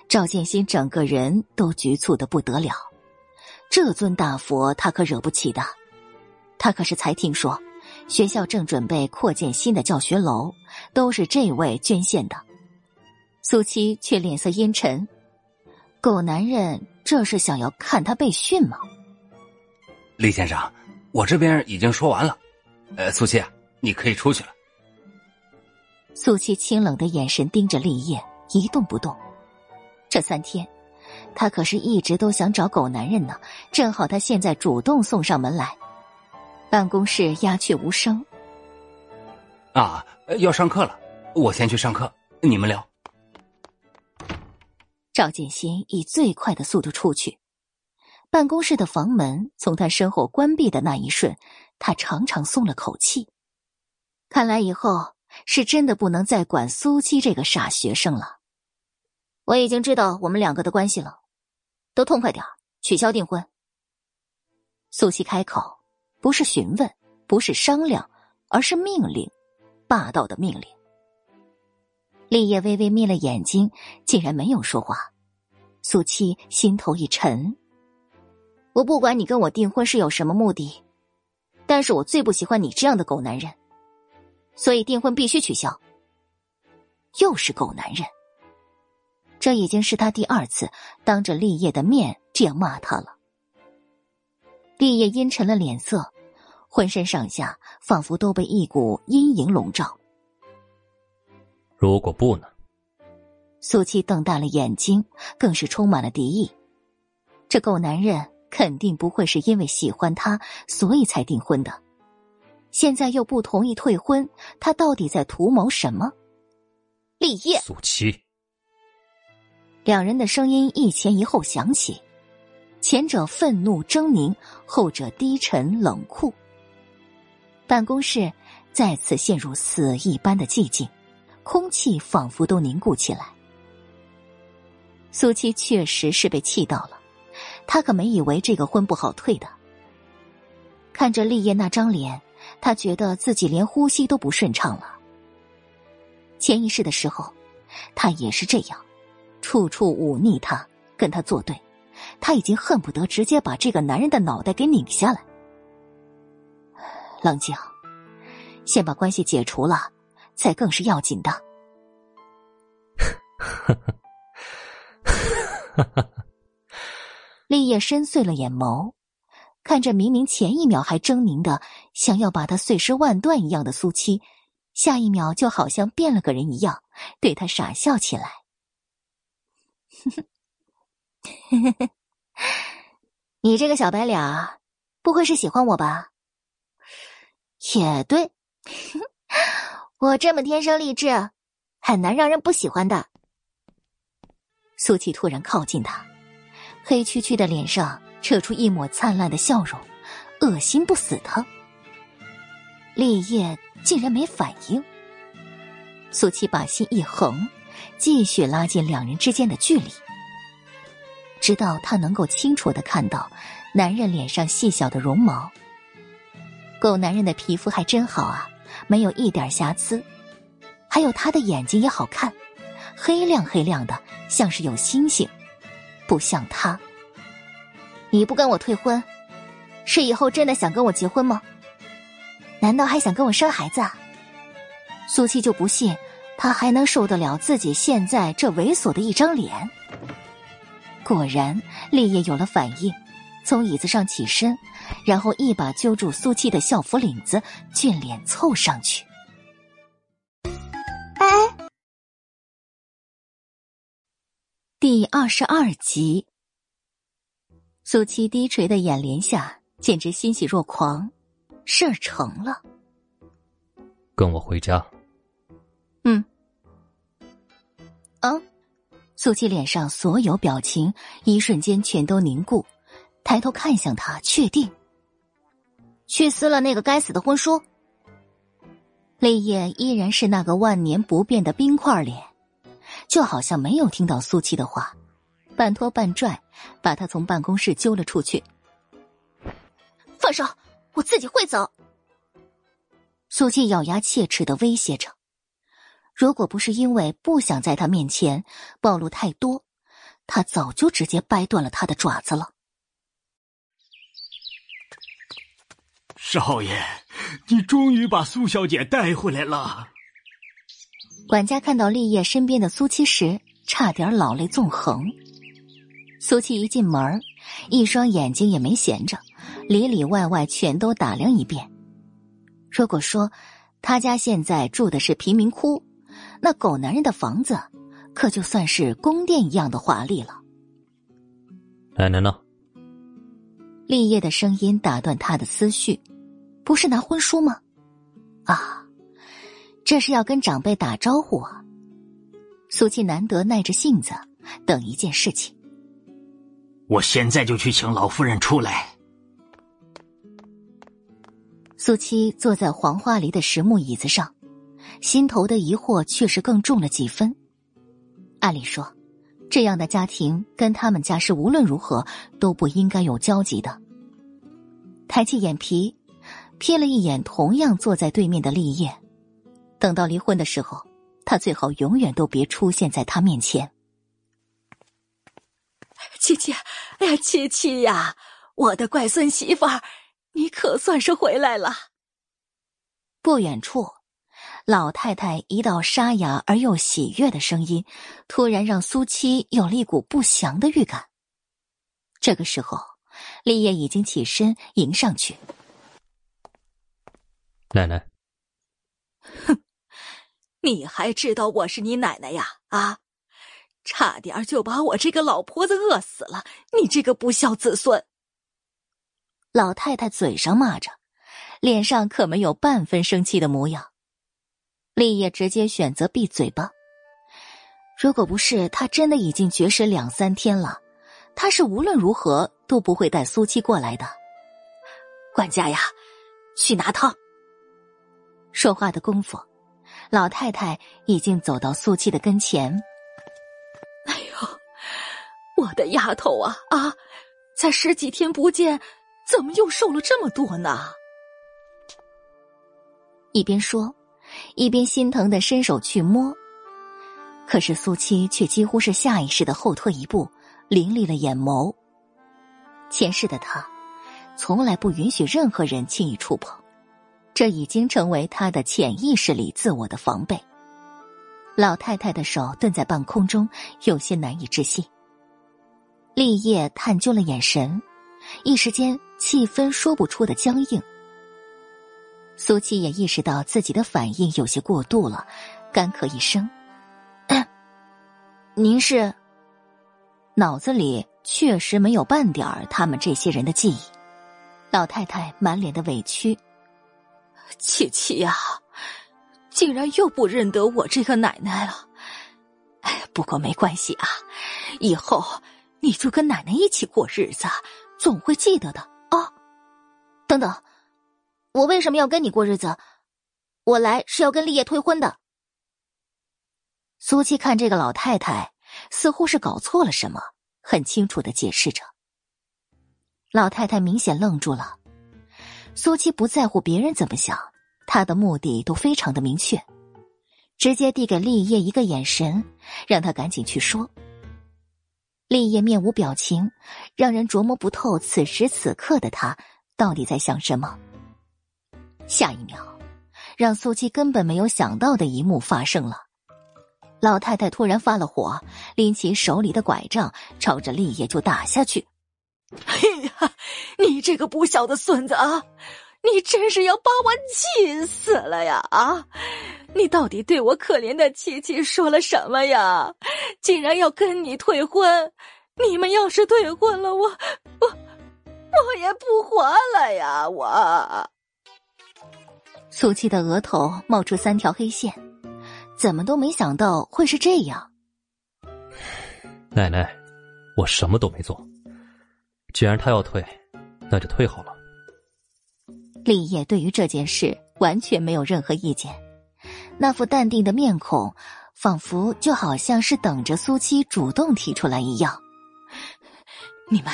赵建新整个人都局促的不得了。这尊大佛他可惹不起的，他可是才听说，学校正准备扩建新的教学楼，都是这位捐献的。苏七却脸色阴沉，狗男人这是想要看他被训吗？李先生，我这边已经说完了，呃，苏七，你可以出去了。苏七清冷的眼神盯着立业，一动不动。这三天。他可是一直都想找狗男人呢，正好他现在主动送上门来。办公室鸦雀无声。啊，要上课了，我先去上课，你们聊。赵建新以最快的速度出去，办公室的房门从他身后关闭的那一瞬，他长长松了口气。看来以后是真的不能再管苏七这个傻学生了。我已经知道我们两个的关系了。都痛快点取消订婚。苏西开口，不是询问，不是商量，而是命令，霸道的命令。立业微微眯了眼睛，竟然没有说话。苏七心头一沉。我不管你跟我订婚是有什么目的，但是我最不喜欢你这样的狗男人，所以订婚必须取消。又是狗男人。这已经是他第二次当着立业的面这样骂他了。立业阴沉了脸色，浑身上下仿佛都被一股阴影笼罩。如果不呢？苏七瞪大了眼睛，更是充满了敌意。这狗男人肯定不会是因为喜欢他，所以才订婚的。现在又不同意退婚，他到底在图谋什么？立业，苏七。两人的声音一前一后响起，前者愤怒狰狞，后者低沉冷酷。办公室再次陷入死一般的寂静，空气仿佛都凝固起来。苏七确实是被气到了，他可没以为这个婚不好退的。看着立业那张脸，他觉得自己连呼吸都不顺畅了。前一世的时候，他也是这样。处处忤逆他，跟他作对，他已经恨不得直接把这个男人的脑袋给拧下来。冷静，先把关系解除了，才更是要紧的。立业深邃了眼眸，看着明明前一秒还狰狞的想要把他碎尸万段一样的苏七，下一秒就好像变了个人一样，对他傻笑起来。你这个小白脸，不会是喜欢我吧？也对，我这么天生丽质，很难让人不喜欢的。苏琪突然靠近他，黑黢黢的脸上扯出一抹灿烂的笑容，恶心不死他。立业竟然没反应，苏琪把心一横。继续拉近两人之间的距离，直到他能够清楚的看到男人脸上细小的绒毛。狗男人的皮肤还真好啊，没有一点瑕疵，还有他的眼睛也好看，黑亮黑亮的，像是有星星。不像他。你不跟我退婚，是以后真的想跟我结婚吗？难道还想跟我生孩子？啊？苏七就不信他还能受得了自己现在这猥琐的一张脸。果然，立业有了反应，从椅子上起身，然后一把揪住苏七的校服领子，俊脸凑上去。哎，第二十二集。苏七低垂的眼帘下，简直欣喜若狂，事儿成了。跟我回家。嗯。啊！苏七脸上所有表情一瞬间全都凝固，抬头看向他，确定。去撕了那个该死的婚书。泪叶依然是那个万年不变的冰块脸，就好像没有听到苏七的话。半拖半拽，把他从办公室揪了出去。放手，我自己会走。苏七咬牙切齿的威胁着。如果不是因为不想在他面前暴露太多，他早就直接掰断了他的爪子了。少爷，你终于把苏小姐带回来了。管家看到立业身边的苏七时，差点老泪纵横。苏七一进门，一双眼睛也没闲着，里里外外全都打量一遍。如果说他家现在住的是贫民窟，那狗男人的房子可就算是宫殿一样的华丽了。奶奶呢？立业的声音打断他的思绪，不是拿婚书吗？啊，这是要跟长辈打招呼啊！苏七难得耐着性子等一件事情。我现在就去请老夫人出来。苏七坐在黄花梨的实木椅子上，心头的疑惑确实更重了几分。按理说，这样的家庭跟他们家是无论如何都不应该有交集的。抬起眼皮，瞥了一眼同样坐在对面的立业。等到离婚的时候，他最好永远都别出现在他面前。七七，哎呀，七七呀，我的乖孙媳妇儿，你可算是回来了。不远处，老太太一道沙哑而又喜悦的声音，突然让苏七有了一股不祥的预感。这个时候，立业已经起身迎上去。奶奶，哼，你还知道我是你奶奶呀？啊！差点就把我这个老婆子饿死了！你这个不孝子孙！老太太嘴上骂着，脸上可没有半分生气的模样。立业直接选择闭嘴吧。如果不是他真的已经绝食两三天了，他是无论如何都不会带苏七过来的。管家呀，去拿汤。说话的功夫，老太太已经走到苏七的跟前。哎呦我的丫头啊啊，才十几天不见，怎么又瘦了这么多呢？一边说，一边心疼的伸手去摸，可是苏七却几乎是下意识的后退一步，凌厉了眼眸。前世的他，从来不允许任何人轻易触碰，这已经成为他的潜意识里自我的防备。老太太的手顿在半空中，有些难以置信。立业探究了眼神，一时间气氛说不出的僵硬。苏七也意识到自己的反应有些过度了，干咳一声：“ 您是？”脑子里确实没有半点儿他们这些人的记忆。老太太满脸的委屈：“七七呀，竟然又不认得我这个奶奶了。哎，不过没关系啊，以后……”你就跟奶奶一起过日子，总会记得的啊！等等，我为什么要跟你过日子？我来是要跟立业退婚的。苏七看这个老太太似乎是搞错了什么，很清楚的解释着。老太太明显愣住了。苏七不在乎别人怎么想，他的目的都非常的明确，直接递给立业一个眼神，让他赶紧去说。立业面无表情，让人琢磨不透此时此刻的他到底在想什么。下一秒，让苏七根本没有想到的一幕发生了。老太太突然发了火，拎起手里的拐杖，朝着立业就打下去。哎呀，你这个不孝的孙子啊！你真是要把我气死了呀！啊，你到底对我可怜的七七说了什么呀？竟然要跟你退婚！你们要是退婚了，我我我也不活了呀！我苏七的额头冒出三条黑线，怎么都没想到会是这样。奶奶，我什么都没做。既然他要退，那就退好了。立业对于这件事完全没有任何意见，那副淡定的面孔，仿佛就好像是等着苏七主动提出来一样。你们，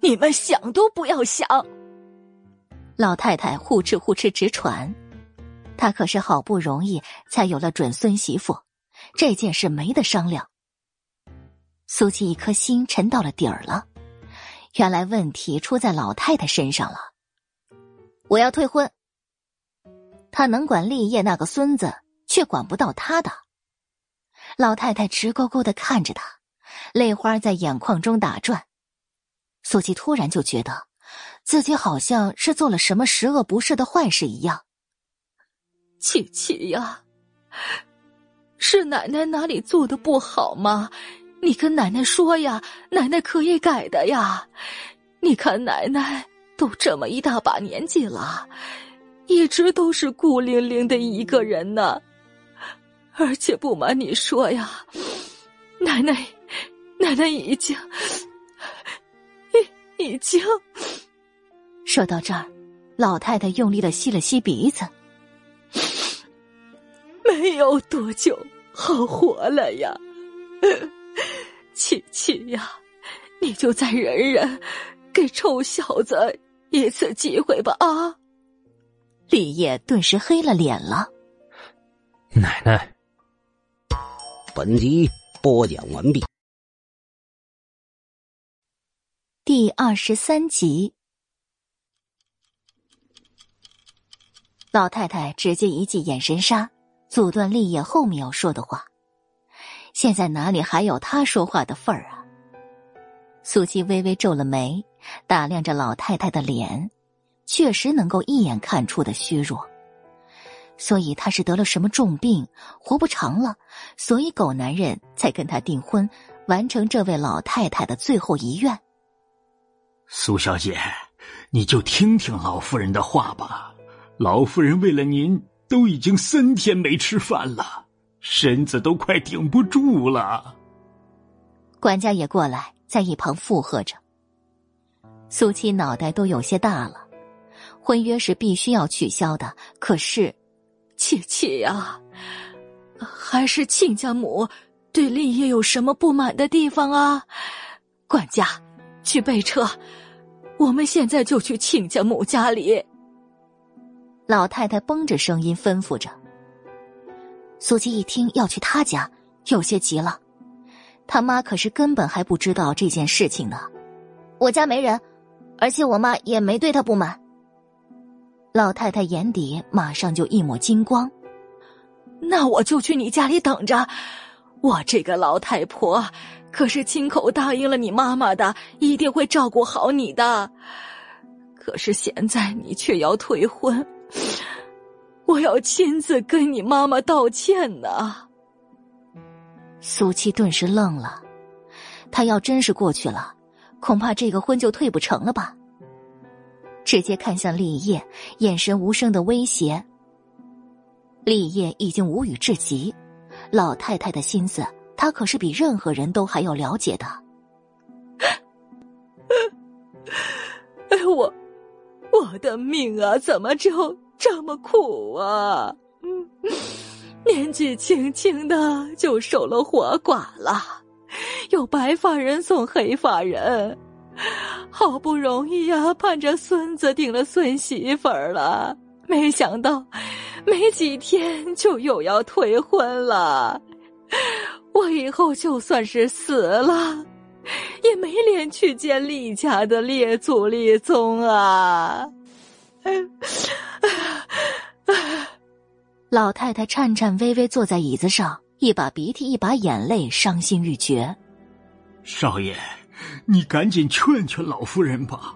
你们想都不要想！老太太呼哧呼哧直喘，她可是好不容易才有了准孙媳妇，这件事没得商量。苏七一颗心沉到了底儿了。原来问题出在老太太身上了。我要退婚。他能管立业那个孙子，却管不到他的。老太太直勾勾的看着他，泪花在眼眶中打转。苏琪突然就觉得，自己好像是做了什么十恶不赦的坏事一样。琪琪呀，是奶奶哪里做的不好吗？你跟奶奶说呀，奶奶可以改的呀。你看奶奶都这么一大把年纪了，一直都是孤零零的一个人呢。而且不瞒你说呀，奶奶，奶奶已经，已已经。说到这儿，老太太用力的吸了吸鼻子，没有多久好活了呀。琪琪呀，你就再忍忍，给臭小子一次机会吧！啊！立业顿时黑了脸了。奶奶，本集播讲完毕。第二十三集，老太太直接一记眼神杀，阻断立业后面要说的话。现在哪里还有他说话的份儿啊？苏七微微皱了眉，打量着老太太的脸，确实能够一眼看出的虚弱。所以他是得了什么重病，活不长了，所以狗男人才跟他订婚，完成这位老太太的最后遗愿。苏小姐，你就听听老夫人的话吧。老夫人为了您，都已经三天没吃饭了。身子都快顶不住了，管家也过来，在一旁附和着。苏七脑袋都有些大了，婚约是必须要取消的。可是，七七呀，还是亲家母对立业有什么不满的地方啊？管家，去备车，我们现在就去亲家母家里。老太太绷着声音吩咐着。苏七一听要去他家，有些急了。他妈可是根本还不知道这件事情呢。我家没人，而且我妈也没对他不满。老太太眼底马上就一抹金光。那我就去你家里等着。我这个老太婆可是亲口答应了你妈妈的，一定会照顾好你的。可是现在你却要退婚。我要亲自跟你妈妈道歉呢。苏七顿时愣了，他要真是过去了，恐怕这个婚就退不成了吧。直接看向立业，眼神无声的威胁。立业已经无语至极，老太太的心思，他可是比任何人都还要了解的。哎，我，我的命啊，怎么就……这么苦啊！年纪轻轻的就守了活寡了，有白发人送黑发人，好不容易呀，盼着孙子顶了孙媳妇儿了，没想到没几天就又要退婚了。我以后就算是死了，也没脸去见厉家的列祖列宗啊！老太太颤颤巍巍坐在椅子上，一把鼻涕一把眼泪，伤心欲绝。少爷，你赶紧劝劝老夫人吧。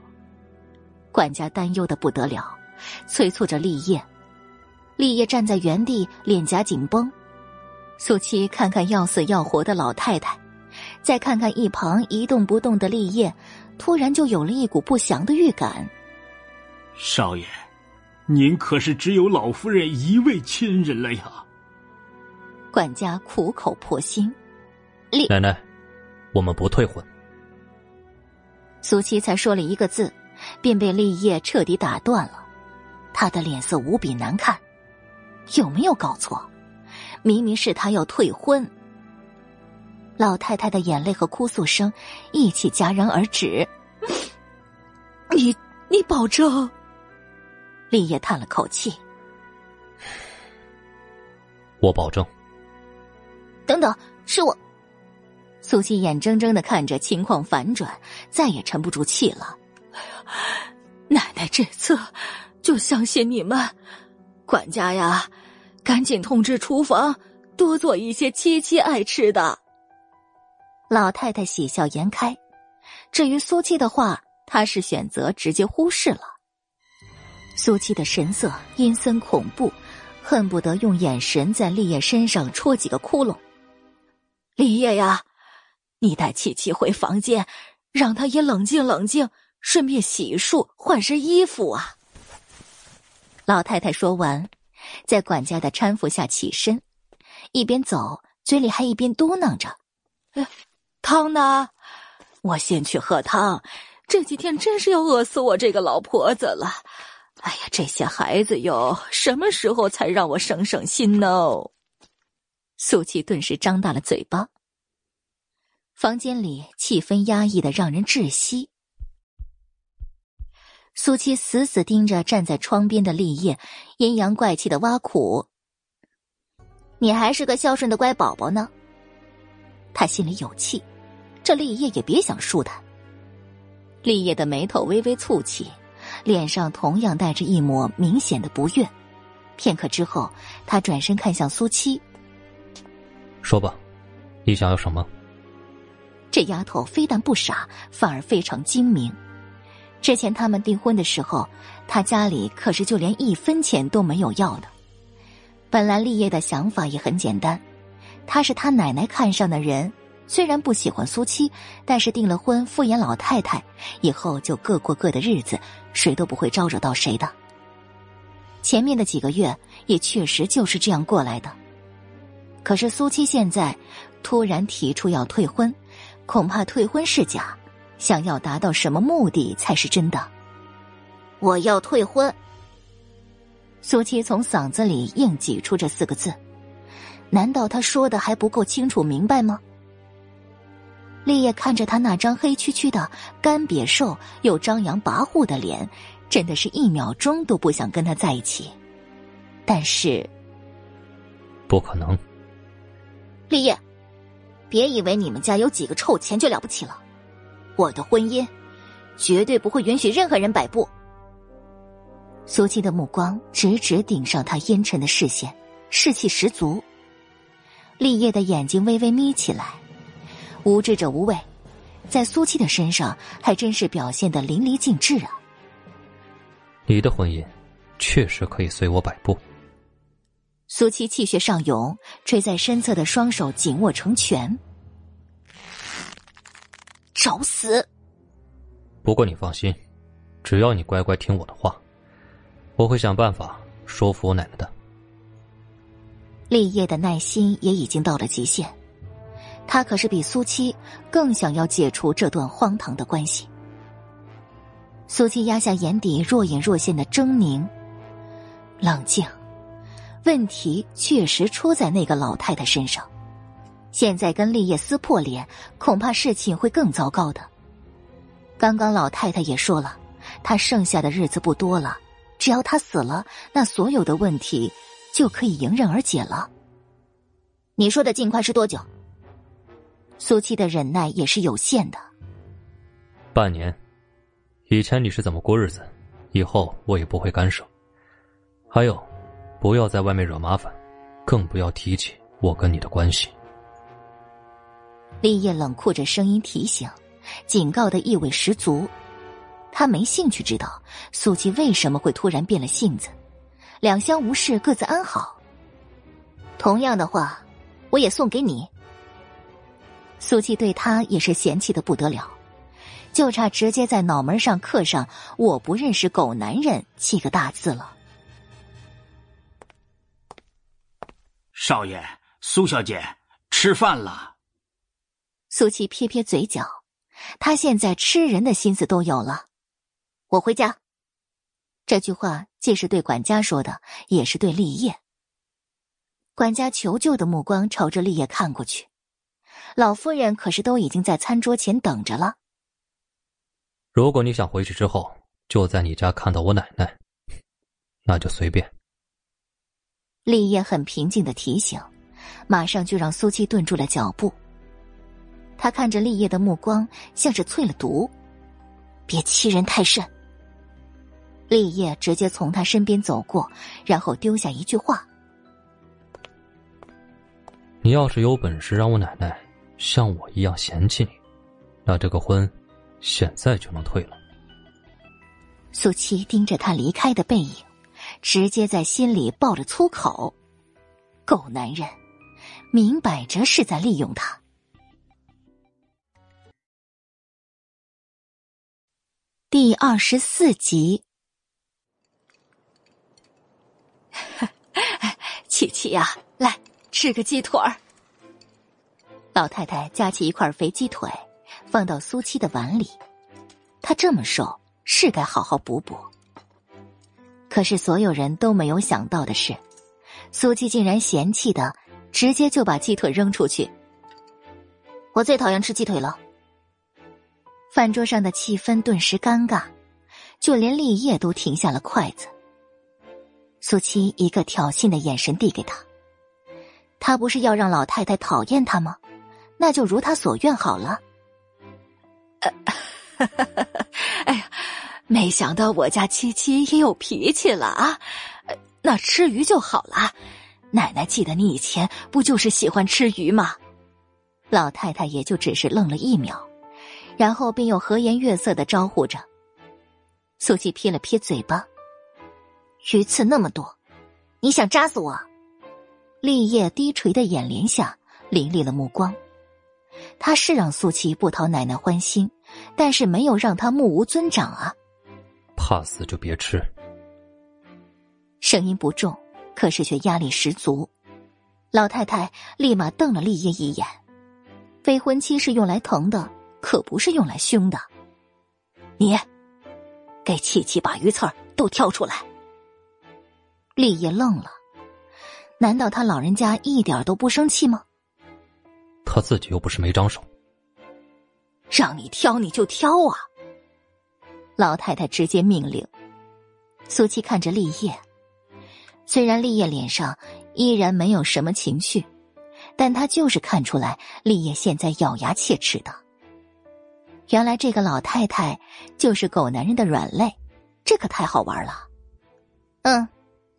管家担忧的不得了，催促着立业。立业站在原地，脸颊紧绷。苏七看看要死要活的老太太，再看看一旁一动不动的立业，突然就有了一股不祥的预感。少爷，您可是只有老夫人一位亲人了呀。管家苦口婆心。立奶奶，我们不退婚。苏七才说了一个字。便被立业彻底打断了，他的脸色无比难看，有没有搞错？明明是他要退婚。老太太的眼泪和哭诉声一起戛然而止。你你保证？立业叹了口气。我保证。等等，是我。苏西眼睁睁的看着情况反转，再也沉不住气了。奶奶这次就相信你们，管家呀，赶紧通知厨房多做一些七七爱吃的。老太太喜笑颜开，至于苏七的话，她是选择直接忽视了。苏七的神色阴森恐怖，恨不得用眼神在立业身上戳几个窟窿。立业呀，你带七七回房间，让他也冷静冷静。顺便洗漱、换身衣服啊！老太太说完，在管家的搀扶下起身，一边走，嘴里还一边嘟囔着：“汤呢？我先去喝汤。这几天真是要饿死我这个老婆子了。哎呀，这些孩子哟，什么时候才让我省省心呢？”苏七顿时张大了嘴巴。房间里气氛压抑的让人窒息。苏七死死盯着站在窗边的立业，阴阳怪气的挖苦：“你还是个孝顺的乖宝宝呢。”他心里有气，这立业也别想输他。立业的眉头微微蹙起，脸上同样带着一抹明显的不悦。片刻之后，他转身看向苏七：“说吧，你想要什么？”这丫头非但不傻，反而非常精明。之前他们订婚的时候，他家里可是就连一分钱都没有要的。本来立业的想法也很简单，他是他奶奶看上的人，虽然不喜欢苏七，但是订了婚敷衍老太太，以后就各过各的日子，谁都不会招惹到谁的。前面的几个月也确实就是这样过来的。可是苏七现在突然提出要退婚，恐怕退婚是假。想要达到什么目的才是真的？我要退婚。苏七从嗓子里硬挤出这四个字，难道他说的还不够清楚明白吗？立业看着他那张黑黢黢的、干瘪瘦又张扬跋扈的脸，真的是一秒钟都不想跟他在一起。但是，不可能。立业，别以为你们家有几个臭钱就了不起了。我的婚姻绝对不会允许任何人摆布。苏七的目光直直顶上他阴沉的视线，士气十足。立业的眼睛微微眯起来，无知者无畏，在苏七的身上还真是表现的淋漓尽致啊！你的婚姻确实可以随我摆布。苏七气血上涌，垂在身侧的双手紧握成拳。找死！不过你放心，只要你乖乖听我的话，我会想办法说服我奶奶的。立业的耐心也已经到了极限，他可是比苏七更想要解除这段荒唐的关系。苏七压下眼底若隐若现的狰狞，冷静。问题确实出在那个老太太身上。现在跟立业撕破脸，恐怕事情会更糟糕的。刚刚老太太也说了，她剩下的日子不多了，只要她死了，那所有的问题就可以迎刃而解了。你说的尽快是多久？苏七的忍耐也是有限的。半年，以前你是怎么过日子，以后我也不会干涉。还有，不要在外面惹麻烦，更不要提起我跟你的关系。立业冷酷着声音提醒，警告的意味十足。他没兴趣知道苏七为什么会突然变了性子，两相无事，各自安好。同样的话，我也送给你。苏七对他也是嫌弃的不得了，就差直接在脑门上刻上“我不认识狗男人”七个大字了。少爷，苏小姐，吃饭了。苏七撇撇嘴角，他现在吃人的心思都有了。我回家。这句话既是对管家说的，也是对立业。管家求救的目光朝着立业看过去，老夫人可是都已经在餐桌前等着了。如果你想回去之后就在你家看到我奶奶，那就随便。立业很平静的提醒，马上就让苏七顿住了脚步。他看着立业的目光像是淬了毒，别欺人太甚。立业直接从他身边走过，然后丢下一句话：“你要是有本事让我奶奶像我一样嫌弃你，那这个婚现在就能退了。”苏七盯着他离开的背影，直接在心里爆了粗口：“狗男人，明摆着是在利用他。”第二十四集。琪琪呀，来吃个鸡腿儿。老太太夹起一块肥鸡腿，放到苏七的碗里。她这么瘦，是该好好补补。可是所有人都没有想到的是，苏七竟然嫌弃的直接就把鸡腿扔出去。我最讨厌吃鸡腿了。饭桌上的气氛顿时尴尬，就连立业都停下了筷子。苏七一个挑衅的眼神递给他，他不是要让老太太讨厌他吗？那就如他所愿好了。哎呀，没想到我家七七也有脾气了啊！那吃鱼就好了。奶奶记得你以前不就是喜欢吃鱼吗？老太太也就只是愣了一秒，然后便又和颜悦色的招呼着。苏七撇了撇嘴巴。鱼刺那么多，你想扎死我？立业低垂的眼帘下凌厉了目光。他是让苏七不讨奶奶欢心，但是没有让他目无尊长啊！怕死就别吃。声音不重，可是却压力十足。老太太立马瞪了立业一眼。未婚妻是用来疼的，可不是用来凶的。你，给七七把鱼刺儿都挑出来。立业愣了，难道他老人家一点都不生气吗？他自己又不是没长手，让你挑你就挑啊！老太太直接命令。苏七看着立业，虽然立业脸上依然没有什么情绪，但他就是看出来立业现在咬牙切齿的。原来这个老太太就是狗男人的软肋，这可太好玩了。嗯。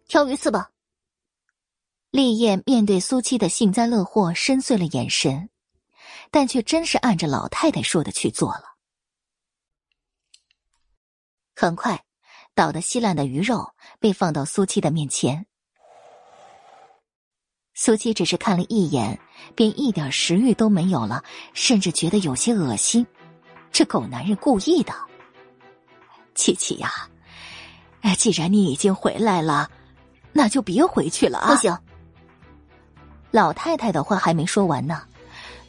挑鱼刺吧。立燕面对苏七的幸灾乐祸，深邃了眼神，但却真是按着老太太说的去做了。很快，捣得稀烂的鱼肉被放到苏七的面前。苏七只是看了一眼，便一点食欲都没有了，甚至觉得有些恶心。这狗男人故意的。七七呀，既然你已经回来了。那就别回去了啊！不行，老太太的话还没说完呢，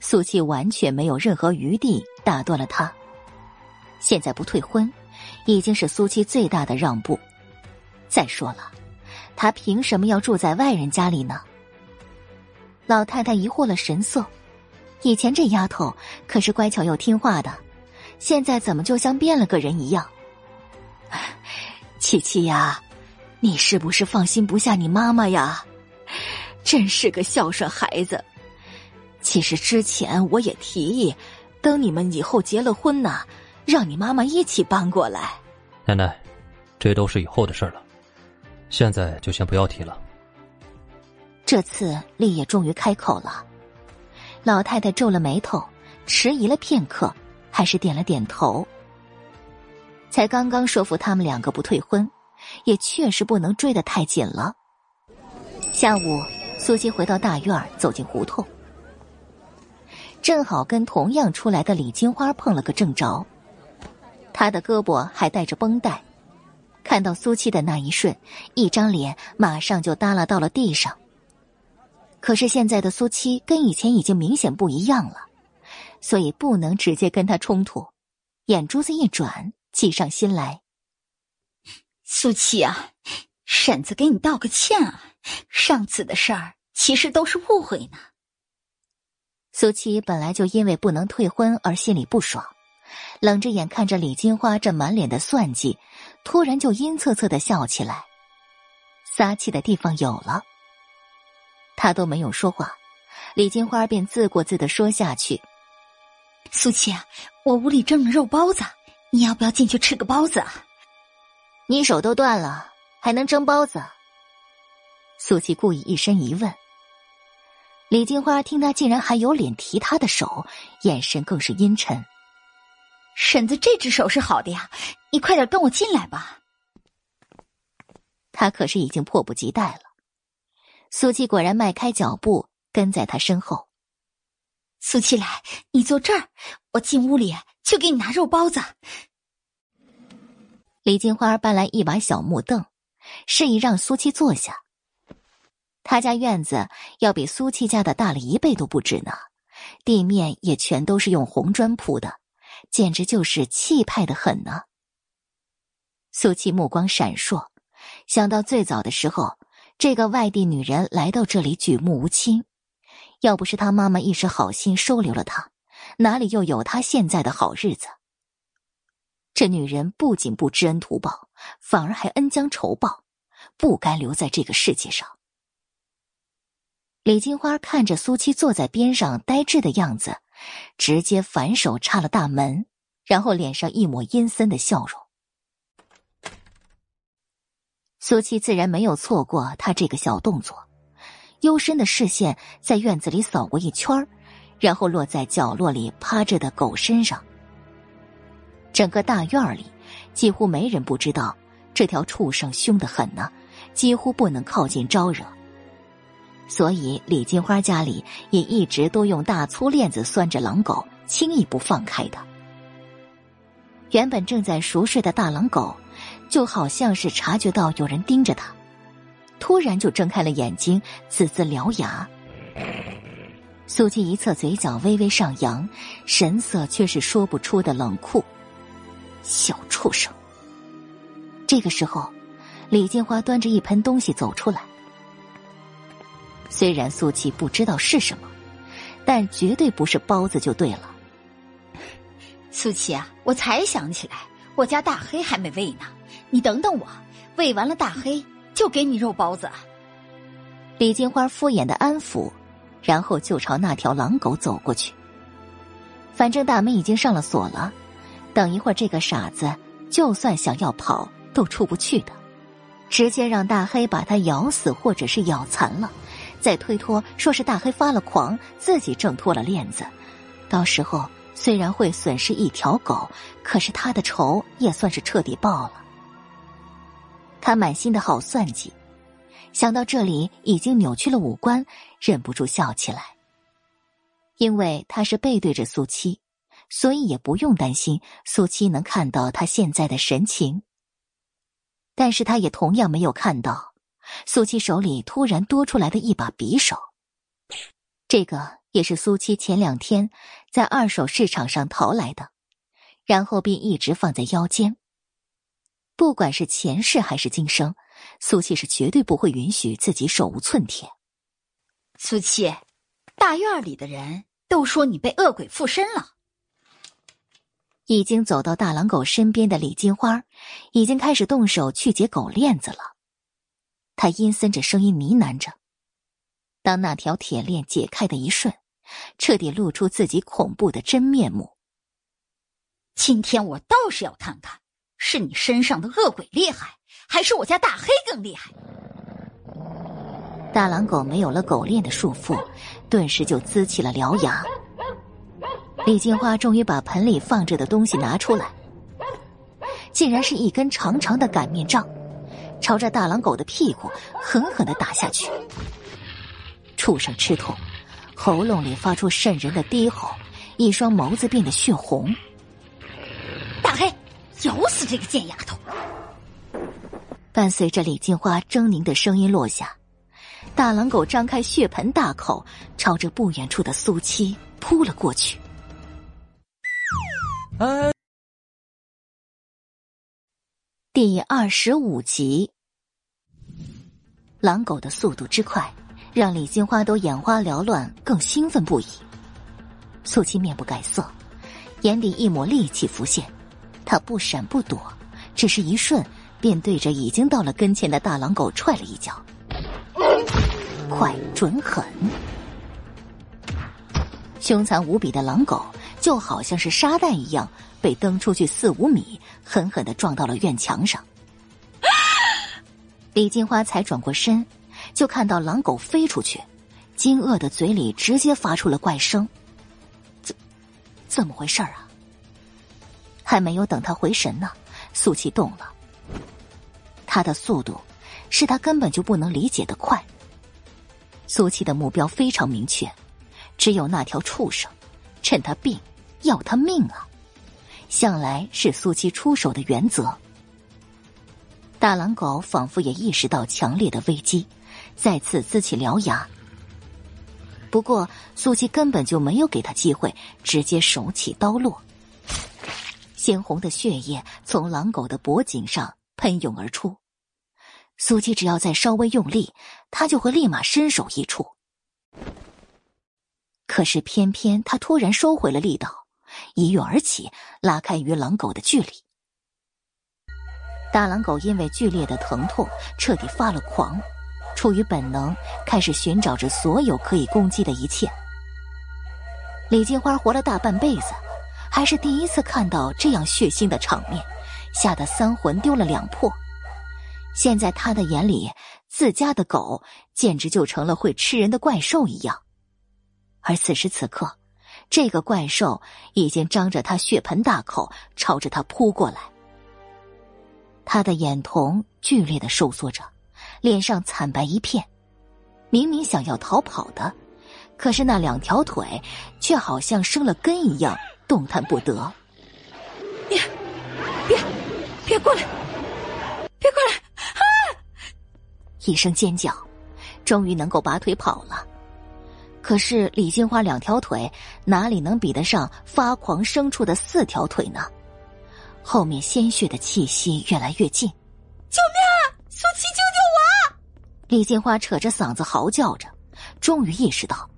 苏七完全没有任何余地打断了他。现在不退婚，已经是苏七最大的让步。再说了，他凭什么要住在外人家里呢？老太太疑惑了神色，以前这丫头可是乖巧又听话的，现在怎么就像变了个人一样？七七呀！你是不是放心不下你妈妈呀？真是个孝顺孩子。其实之前我也提议，等你们以后结了婚呢，让你妈妈一起搬过来。奶奶，这都是以后的事了，现在就先不要提了。这次立业终于开口了，老太太皱了眉头，迟疑了片刻，还是点了点头。才刚刚说服他们两个不退婚，也确实不能追得太紧了。下午，苏西回到大院，走进胡同，正好跟同样出来的李金花碰了个正着。她的胳膊还带着绷带，看到苏七的那一瞬，一张脸马上就耷拉到了地上。可是现在的苏七跟以前已经明显不一样了，所以不能直接跟他冲突，眼珠子一转。计上心来，苏七啊，婶子给你道个歉啊！上次的事儿其实都是误会呢。苏七本来就因为不能退婚而心里不爽，冷着眼看着李金花这满脸的算计，突然就阴恻恻的笑起来，撒气的地方有了。他都没有说话，李金花便自顾自的说下去：“苏七啊，我屋里蒸了肉包子。”你要不要进去吃个包子啊？你手都断了，还能蒸包子？苏七故意一声疑问。李金花听他竟然还有脸提他的手，眼神更是阴沉。婶子这只手是好的呀，你快点跟我进来吧。他可是已经迫不及待了。苏七果然迈开脚步跟在他身后。苏七来，你坐这儿，我进屋里。去给你拿肉包子。李金花搬来一把小木凳，示意让苏七坐下。他家院子要比苏七家的大了一倍都不止呢，地面也全都是用红砖铺的，简直就是气派的很呢。苏七目光闪烁，想到最早的时候，这个外地女人来到这里举目无亲，要不是他妈妈一时好心收留了她。哪里又有她现在的好日子？这女人不仅不知恩图报，反而还恩将仇报，不该留在这个世界上。李金花看着苏七坐在边上呆滞的样子，直接反手插了大门，然后脸上一抹阴森的笑容。苏七自然没有错过他这个小动作，幽深的视线在院子里扫过一圈。然后落在角落里趴着的狗身上。整个大院里几乎没人不知道这条畜生凶得很呢，几乎不能靠近招惹。所以李金花家里也一直都用大粗链子拴着狼狗，轻易不放开的。原本正在熟睡的大狼狗，就好像是察觉到有人盯着他，突然就睁开了眼睛，呲呲獠牙。苏七一侧嘴角微微上扬，神色却是说不出的冷酷。小畜生。这个时候，李金花端着一盆东西走出来。虽然苏琪不知道是什么，但绝对不是包子就对了。苏琪啊，我才想起来，我家大黑还没喂呢，你等等我，喂完了大黑就给你肉包子。李金花敷衍的安抚。然后就朝那条狼狗走过去。反正大门已经上了锁了，等一会儿这个傻子就算想要跑都出不去的。直接让大黑把他咬死或者是咬残了，再推脱说是大黑发了狂，自己挣脱了链子。到时候虽然会损失一条狗，可是他的仇也算是彻底报了。他满心的好算计。想到这里，已经扭曲了五官，忍不住笑起来。因为他是背对着苏七，所以也不用担心苏七能看到他现在的神情。但是他也同样没有看到苏七手里突然多出来的一把匕首。这个也是苏七前两天在二手市场上淘来的，然后便一直放在腰间。不管是前世还是今生。苏七是绝对不会允许自己手无寸铁。苏七，大院里的人都说你被恶鬼附身了。已经走到大狼狗身边的李金花，已经开始动手去解狗链子了。他阴森着声音呢喃着。当那条铁链解开的一瞬，彻底露出自己恐怖的真面目。今天我倒是要看看，是你身上的恶鬼厉害，还是我家大黑更厉害。大狼狗没有了狗链的束缚，顿时就呲起了獠牙。李金花终于把盆里放着的东西拿出来，竟然是一根长长的擀面杖，朝着大狼狗的屁股狠狠的打下去。畜生吃痛，喉咙里发出渗人的低吼，一双眸子变得血红。大黑，咬死这个贱丫头！伴随着李金花狰狞的声音落下。大狼狗张开血盆大口，朝着不远处的苏七扑了过去。哎，第二十五集，狼狗的速度之快，让李金花都眼花缭乱，更兴奋不已。素七面不改色，眼底一抹戾气浮现，他不闪不躲，只是一瞬，便对着已经到了跟前的大狼狗踹了一脚。快准狠，凶残无比的狼狗就好像是沙袋一样，被蹬出去四五米，狠狠的撞到了院墙上。李金花才转过身，就看到狼狗飞出去，惊愕的嘴里直接发出了怪声：“怎，怎么回事啊？”还没有等他回神呢，苏气动了，他的速度。是他根本就不能理解的快。苏七的目标非常明确，只有那条畜生，趁他病要他命啊！向来是苏七出手的原则。大狼狗仿佛也意识到强烈的危机，再次呲起獠牙。不过苏七根本就没有给他机会，直接手起刀落，鲜红的血液从狼狗的脖颈上喷涌而出。苏七只要再稍微用力，他就会立马身首异处。可是偏偏他突然收回了力道，一跃而起，拉开与狼狗的距离。大狼狗因为剧烈的疼痛，彻底发了狂，出于本能，开始寻找着所有可以攻击的一切。李金花活了大半辈子，还是第一次看到这样血腥的场面，吓得三魂丢了两魄。现在他的眼里，自家的狗简直就成了会吃人的怪兽一样，而此时此刻，这个怪兽已经张着他血盆大口，朝着他扑过来。他的眼瞳剧烈的收缩着，脸上惨白一片，明明想要逃跑的，可是那两条腿却好像生了根一样，动弹不得。别，别，别过来，别过来！啊一声尖叫，终于能够拔腿跑了。可是李金花两条腿哪里能比得上发狂牲畜的四条腿呢？后面鲜血的气息越来越近，救命！啊苏七，救救我！李金花扯着嗓子嚎叫着，终于意识到，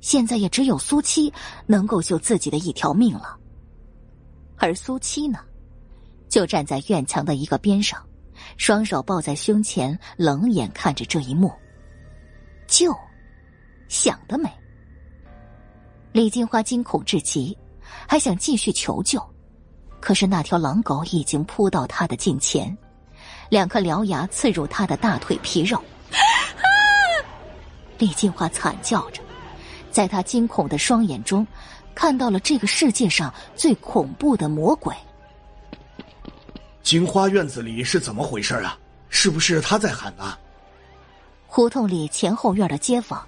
现在也只有苏七能够救自己的一条命了。而苏七呢，就站在院墙的一个边上。双手抱在胸前，冷眼看着这一幕。救，想得美！李金花惊恐至极，还想继续求救，可是那条狼狗已经扑到她的近前，两颗獠牙刺入她的大腿皮肉。李金花惨叫着，在她惊恐的双眼中，看到了这个世界上最恐怖的魔鬼。金花院子里是怎么回事啊？是不是他在喊啊？胡同里前后院的街坊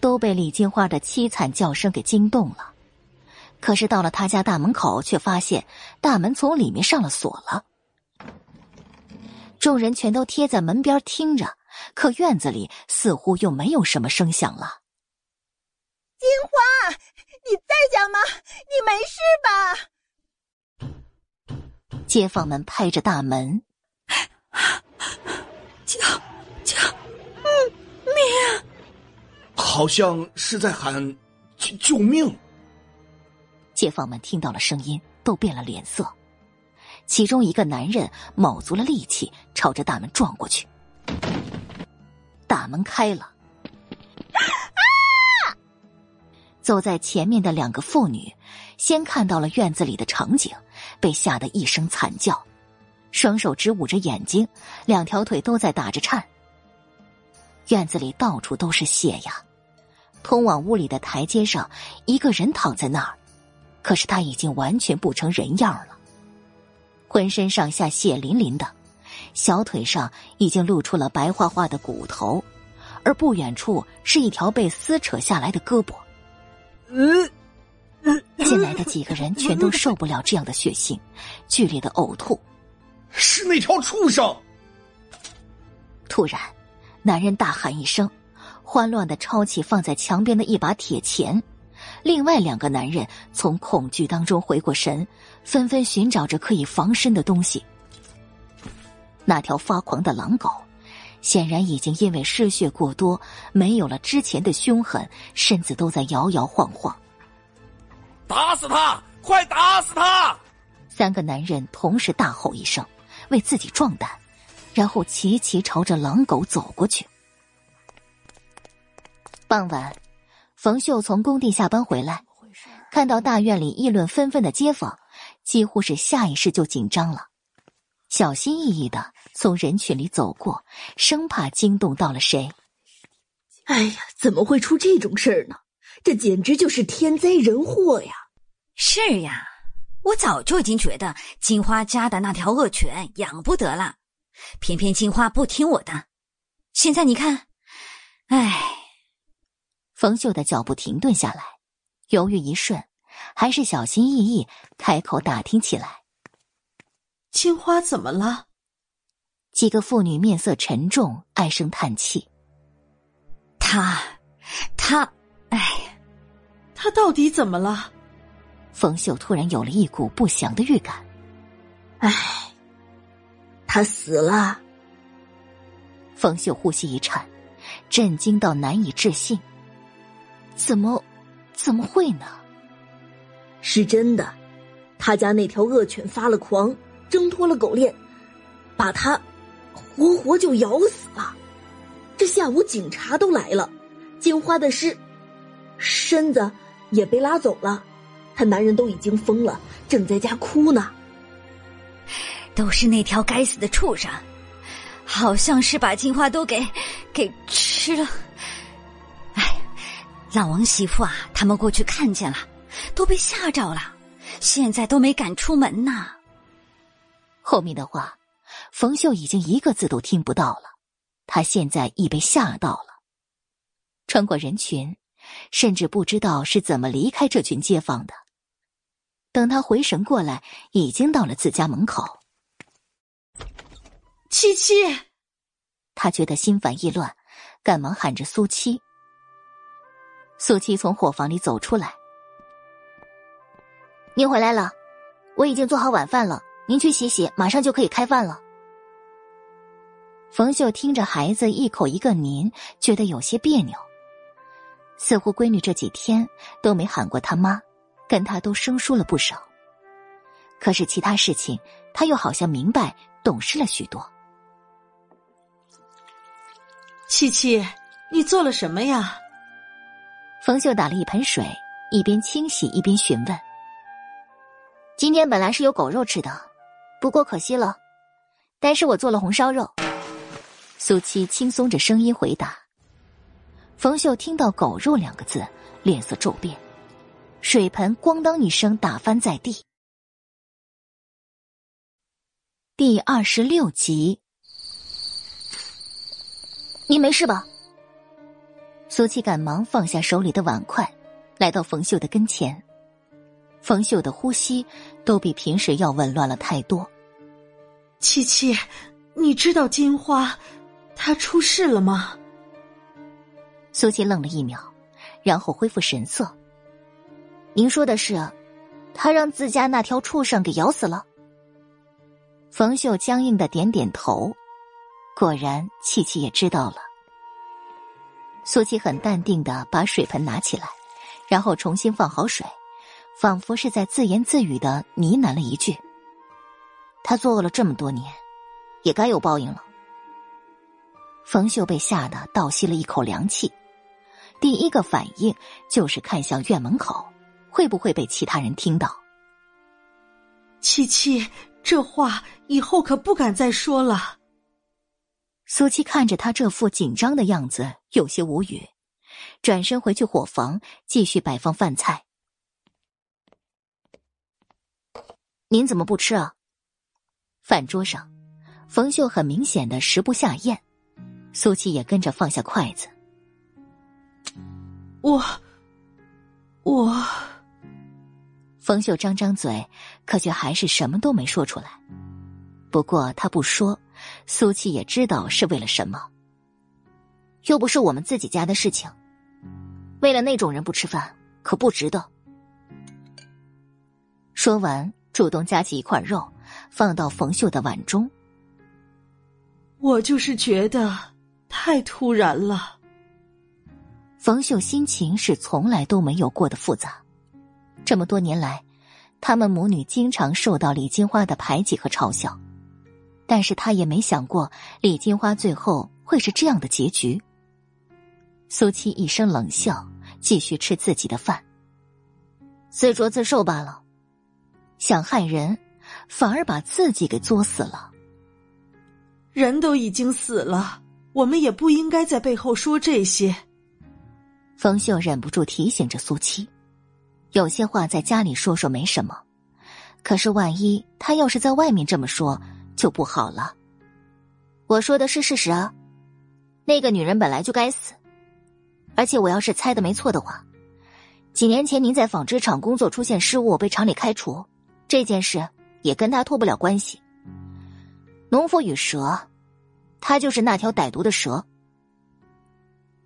都被李金花的凄惨叫声给惊动了。可是到了他家大门口，却发现大门从里面上了锁了。众人全都贴在门边听着，可院子里似乎又没有什么声响了。金花，你在家吗？你没事吧？街坊们拍着大门，救救命！好像是在喊救救命。街坊们听到了声音，都变了脸色。其中一个男人卯足了力气，朝着大门撞过去。大门开了，走在前面的两个妇女，先看到了院子里的场景。被吓得一声惨叫，双手直捂着眼睛，两条腿都在打着颤。院子里到处都是血呀，通往屋里的台阶上，一个人躺在那儿，可是他已经完全不成人样了，浑身上下血淋淋的，小腿上已经露出了白花花的骨头，而不远处是一条被撕扯下来的胳膊。嗯。进来的几个人全都受不了这样的血腥，剧烈的呕吐。是那条畜生！突然，男人大喊一声，慌乱的抄起放在墙边的一把铁钳。另外两个男人从恐惧当中回过神，纷纷寻找着可以防身的东西。那条发狂的狼狗，显然已经因为失血过多，没有了之前的凶狠，身子都在摇摇晃晃。打死他！快打死他！三个男人同时大吼一声，为自己壮胆，然后齐齐朝着狼狗走过去。傍晚，冯秀从工地下班回来，看到大院里议论纷纷的街坊，几乎是下意识就紧张了，小心翼翼的从人群里走过，生怕惊动到了谁。哎呀，怎么会出这种事儿呢？这简直就是天灾人祸呀！是呀，我早就已经觉得金花家的那条恶犬养不得了，偏偏金花不听我的。现在你看，唉。冯秀的脚步停顿下来，犹豫一瞬，还是小心翼翼开口打听起来：“青花怎么了？”几个妇女面色沉重，唉声叹气：“她，她，唉。”他到底怎么了？冯秀突然有了一股不祥的预感。唉，他死了。冯秀呼吸一颤，震惊到难以置信。怎么，怎么会呢？是真的，他家那条恶犬发了狂，挣脱了狗链，把他活活就咬死了。这下午警察都来了，金花的尸身子。也被拉走了，他男人都已经疯了，正在家哭呢。都是那条该死的畜生，好像是把金花都给给吃了。哎，老王媳妇啊，他们过去看见了，都被吓着了，现在都没敢出门呢。后面的话，冯秀已经一个字都听不到了，他现在已被吓到了，穿过人群。甚至不知道是怎么离开这群街坊的。等他回神过来，已经到了自家门口。七七，他觉得心烦意乱，赶忙喊着苏七。苏七从伙房里走出来：“您回来了，我已经做好晚饭了，您去洗洗，马上就可以开饭了。”冯秀听着孩子一口一个“您”，觉得有些别扭。似乎闺女这几天都没喊过他妈，跟他都生疏了不少。可是其他事情，他又好像明白懂事了许多。七七，你做了什么呀？冯秀打了一盆水，一边清洗一边询问。今天本来是有狗肉吃的，不过可惜了，但是我做了红烧肉。苏七轻松着声音回答。冯秀听到“狗肉”两个字，脸色骤变，水盆咣当一声打翻在地。第二十六集，你没事吧？苏七赶忙放下手里的碗筷，来到冯秀的跟前。冯秀的呼吸都比平时要紊乱了太多。七七，你知道金花她出事了吗？苏七愣了一秒，然后恢复神色。您说的是，他让自家那条畜生给咬死了？冯秀僵硬的点点头。果然，七七也知道了。苏七很淡定的把水盆拿起来，然后重新放好水，仿佛是在自言自语的呢喃了一句：“他作恶了这么多年，也该有报应了。”冯秀被吓得倒吸了一口凉气。第一个反应就是看向院门口，会不会被其他人听到？七七，这话以后可不敢再说了。苏七看着他这副紧张的样子，有些无语，转身回去伙房继续摆放饭菜。您怎么不吃啊？饭桌上，冯秀很明显的食不下咽，苏七也跟着放下筷子。我，我。冯秀张张嘴，可却还是什么都没说出来。不过他不说，苏七也知道是为了什么。又不是我们自己家的事情，为了那种人不吃饭，可不值得。说完，主动夹起一块肉，放到冯秀的碗中。我就是觉得太突然了。冯秀心情是从来都没有过的复杂。这么多年来，他们母女经常受到李金花的排挤和嘲笑，但是他也没想过李金花最后会是这样的结局。苏七一声冷笑，继续吃自己的饭。自作自受罢了，想害人，反而把自己给作死了。人都已经死了，我们也不应该在背后说这些。冯秀忍不住提醒着苏七。有些话在家里说说没什么，可是万一他要是在外面这么说，就不好了。我说的是事实啊，那个女人本来就该死，而且我要是猜的没错的话，几年前您在纺织厂工作出现失误被厂里开除，这件事也跟他脱不了关系。农夫与蛇，他就是那条歹毒的蛇。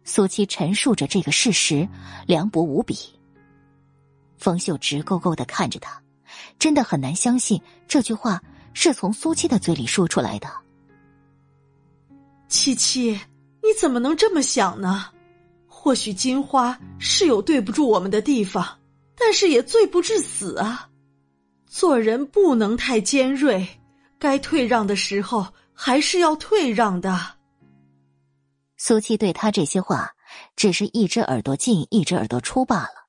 苏七陈述着这个事实，凉薄无比。冯秀直勾勾的看着他，真的很难相信这句话是从苏七的嘴里说出来的。七七，你怎么能这么想呢？或许金花是有对不住我们的地方，但是也罪不至死啊。做人不能太尖锐，该退让的时候还是要退让的。苏七对他这些话，只是一只耳朵进，一只耳朵出罢了。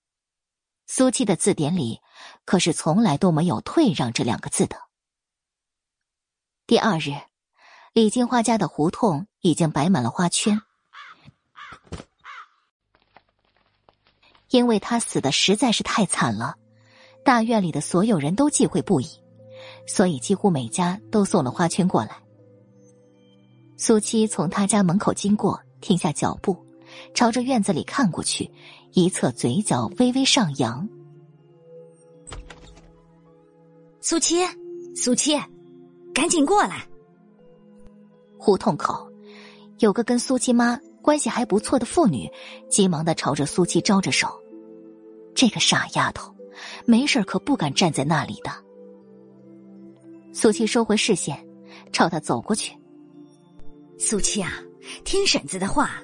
苏七的字典里可是从来都没有“退让”这两个字的。第二日，李金花家的胡同已经摆满了花圈，因为他死的实在是太惨了，大院里的所有人都忌讳不已，所以几乎每家都送了花圈过来。苏七从他家门口经过，停下脚步，朝着院子里看过去。一侧嘴角微微上扬，苏七，苏七，赶紧过来！胡同口有个跟苏七妈关系还不错的妇女，急忙的朝着苏七招着手。这个傻丫头，没事可不敢站在那里的。苏七收回视线，朝他走过去。苏七啊，听婶子的话。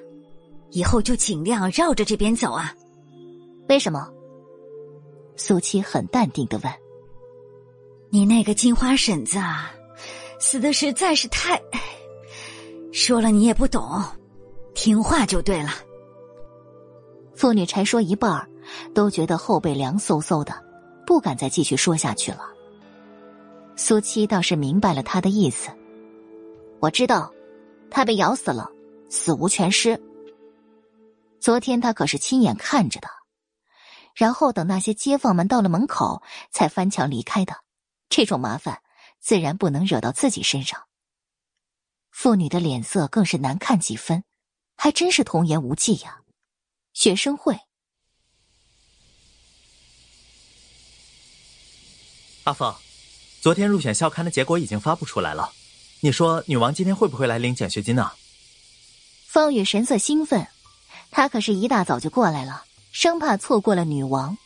以后就尽量绕着这边走啊！为什么？苏七很淡定的问：“你那个金花婶子啊，死的实在是太……说了你也不懂，听话就对了。”妇女才说一半都觉得后背凉飕飕的，不敢再继续说下去了。苏七倒是明白了他的意思，我知道，他被咬死了，死无全尸。昨天他可是亲眼看着的，然后等那些街坊们到了门口，才翻墙离开的。这种麻烦自然不能惹到自己身上。妇女的脸色更是难看几分，还真是童言无忌呀。学生会，阿凤，昨天入选校刊的结果已经发布出来了，你说女王今天会不会来领奖学金呢？方宇神色兴奋。他可是一大早就过来了，生怕错过了女王。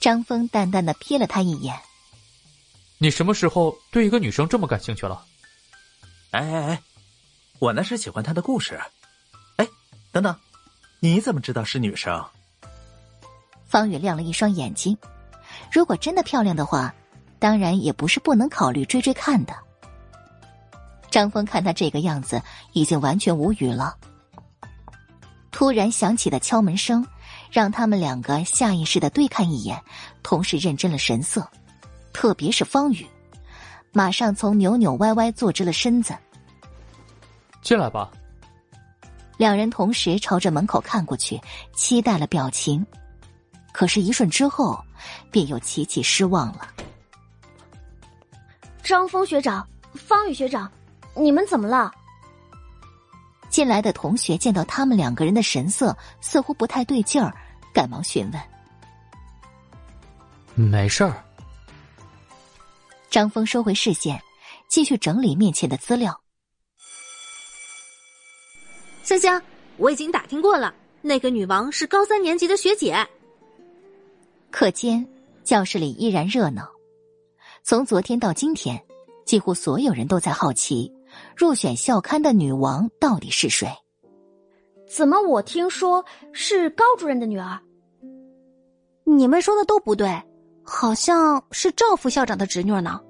张峰淡淡的瞥了他一眼：“你什么时候对一个女生这么感兴趣了？”“哎哎哎，我那是喜欢她的故事。”“哎，等等，你怎么知道是女生？”方宇亮了一双眼睛：“如果真的漂亮的话，当然也不是不能考虑追追看的。”张峰看他这个样子，已经完全无语了。突然响起的敲门声，让他们两个下意识的对看一眼，同时认真了神色。特别是方宇，马上从扭扭歪歪坐直了身子。进来吧。两人同时朝着门口看过去，期待了表情。可是，一瞬之后，便又齐齐失望了。张峰学长、方宇学长，你们怎么了？进来的同学见到他们两个人的神色似乎不太对劲儿，赶忙询问。没事儿。张峰收回视线，继续整理面前的资料。香香，我已经打听过了，那个女王是高三年级的学姐。课间，教室里依然热闹。从昨天到今天，几乎所有人都在好奇，入选校刊的女王到底是谁？怎么我听说是高主任的女儿？你们说的都不对，好像是赵副校长的侄女呢。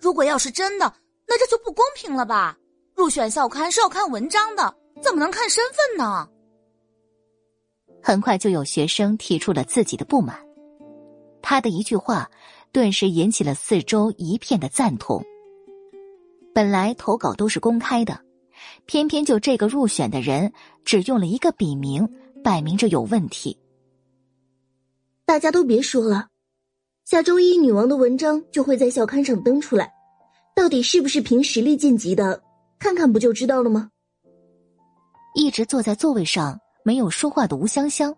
如果要是真的，那这就不公平了吧？入选校刊是要看文章的，怎么能看身份呢？很快就有学生提出了自己的不满。他的一句话，顿时引起了四周一片的赞同。本来投稿都是公开的，偏偏就这个入选的人只用了一个笔名，摆明着有问题。大家都别说了，下周一女王的文章就会在校刊上登出来，到底是不是凭实力晋级的，看看不就知道了吗？一直坐在座位上没有说话的吴香香，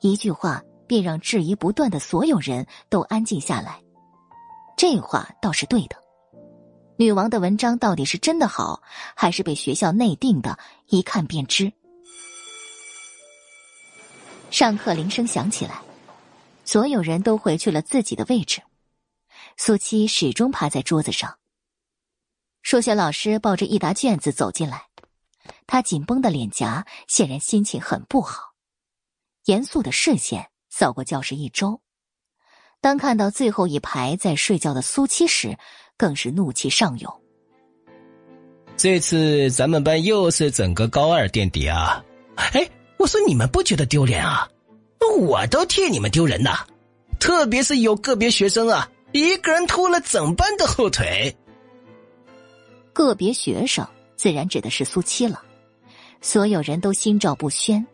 一句话。便让质疑不断的所有人都安静下来。这话倒是对的。女王的文章到底是真的好，还是被学校内定的？一看便知。上课铃声响起来，所有人都回去了自己的位置。苏七始终趴在桌子上。数学老师抱着一沓卷子走进来，他紧绷的脸颊显然心情很不好，严肃的视线。扫过教室一周，当看到最后一排在睡觉的苏七时，更是怒气上涌。这次咱们班又是整个高二垫底啊！哎，我说你们不觉得丢脸啊？我都替你们丢人呐！特别是有个别学生啊，一个人拖了整班的后腿。个别学生自然指的是苏七了，所有人都心照不宣。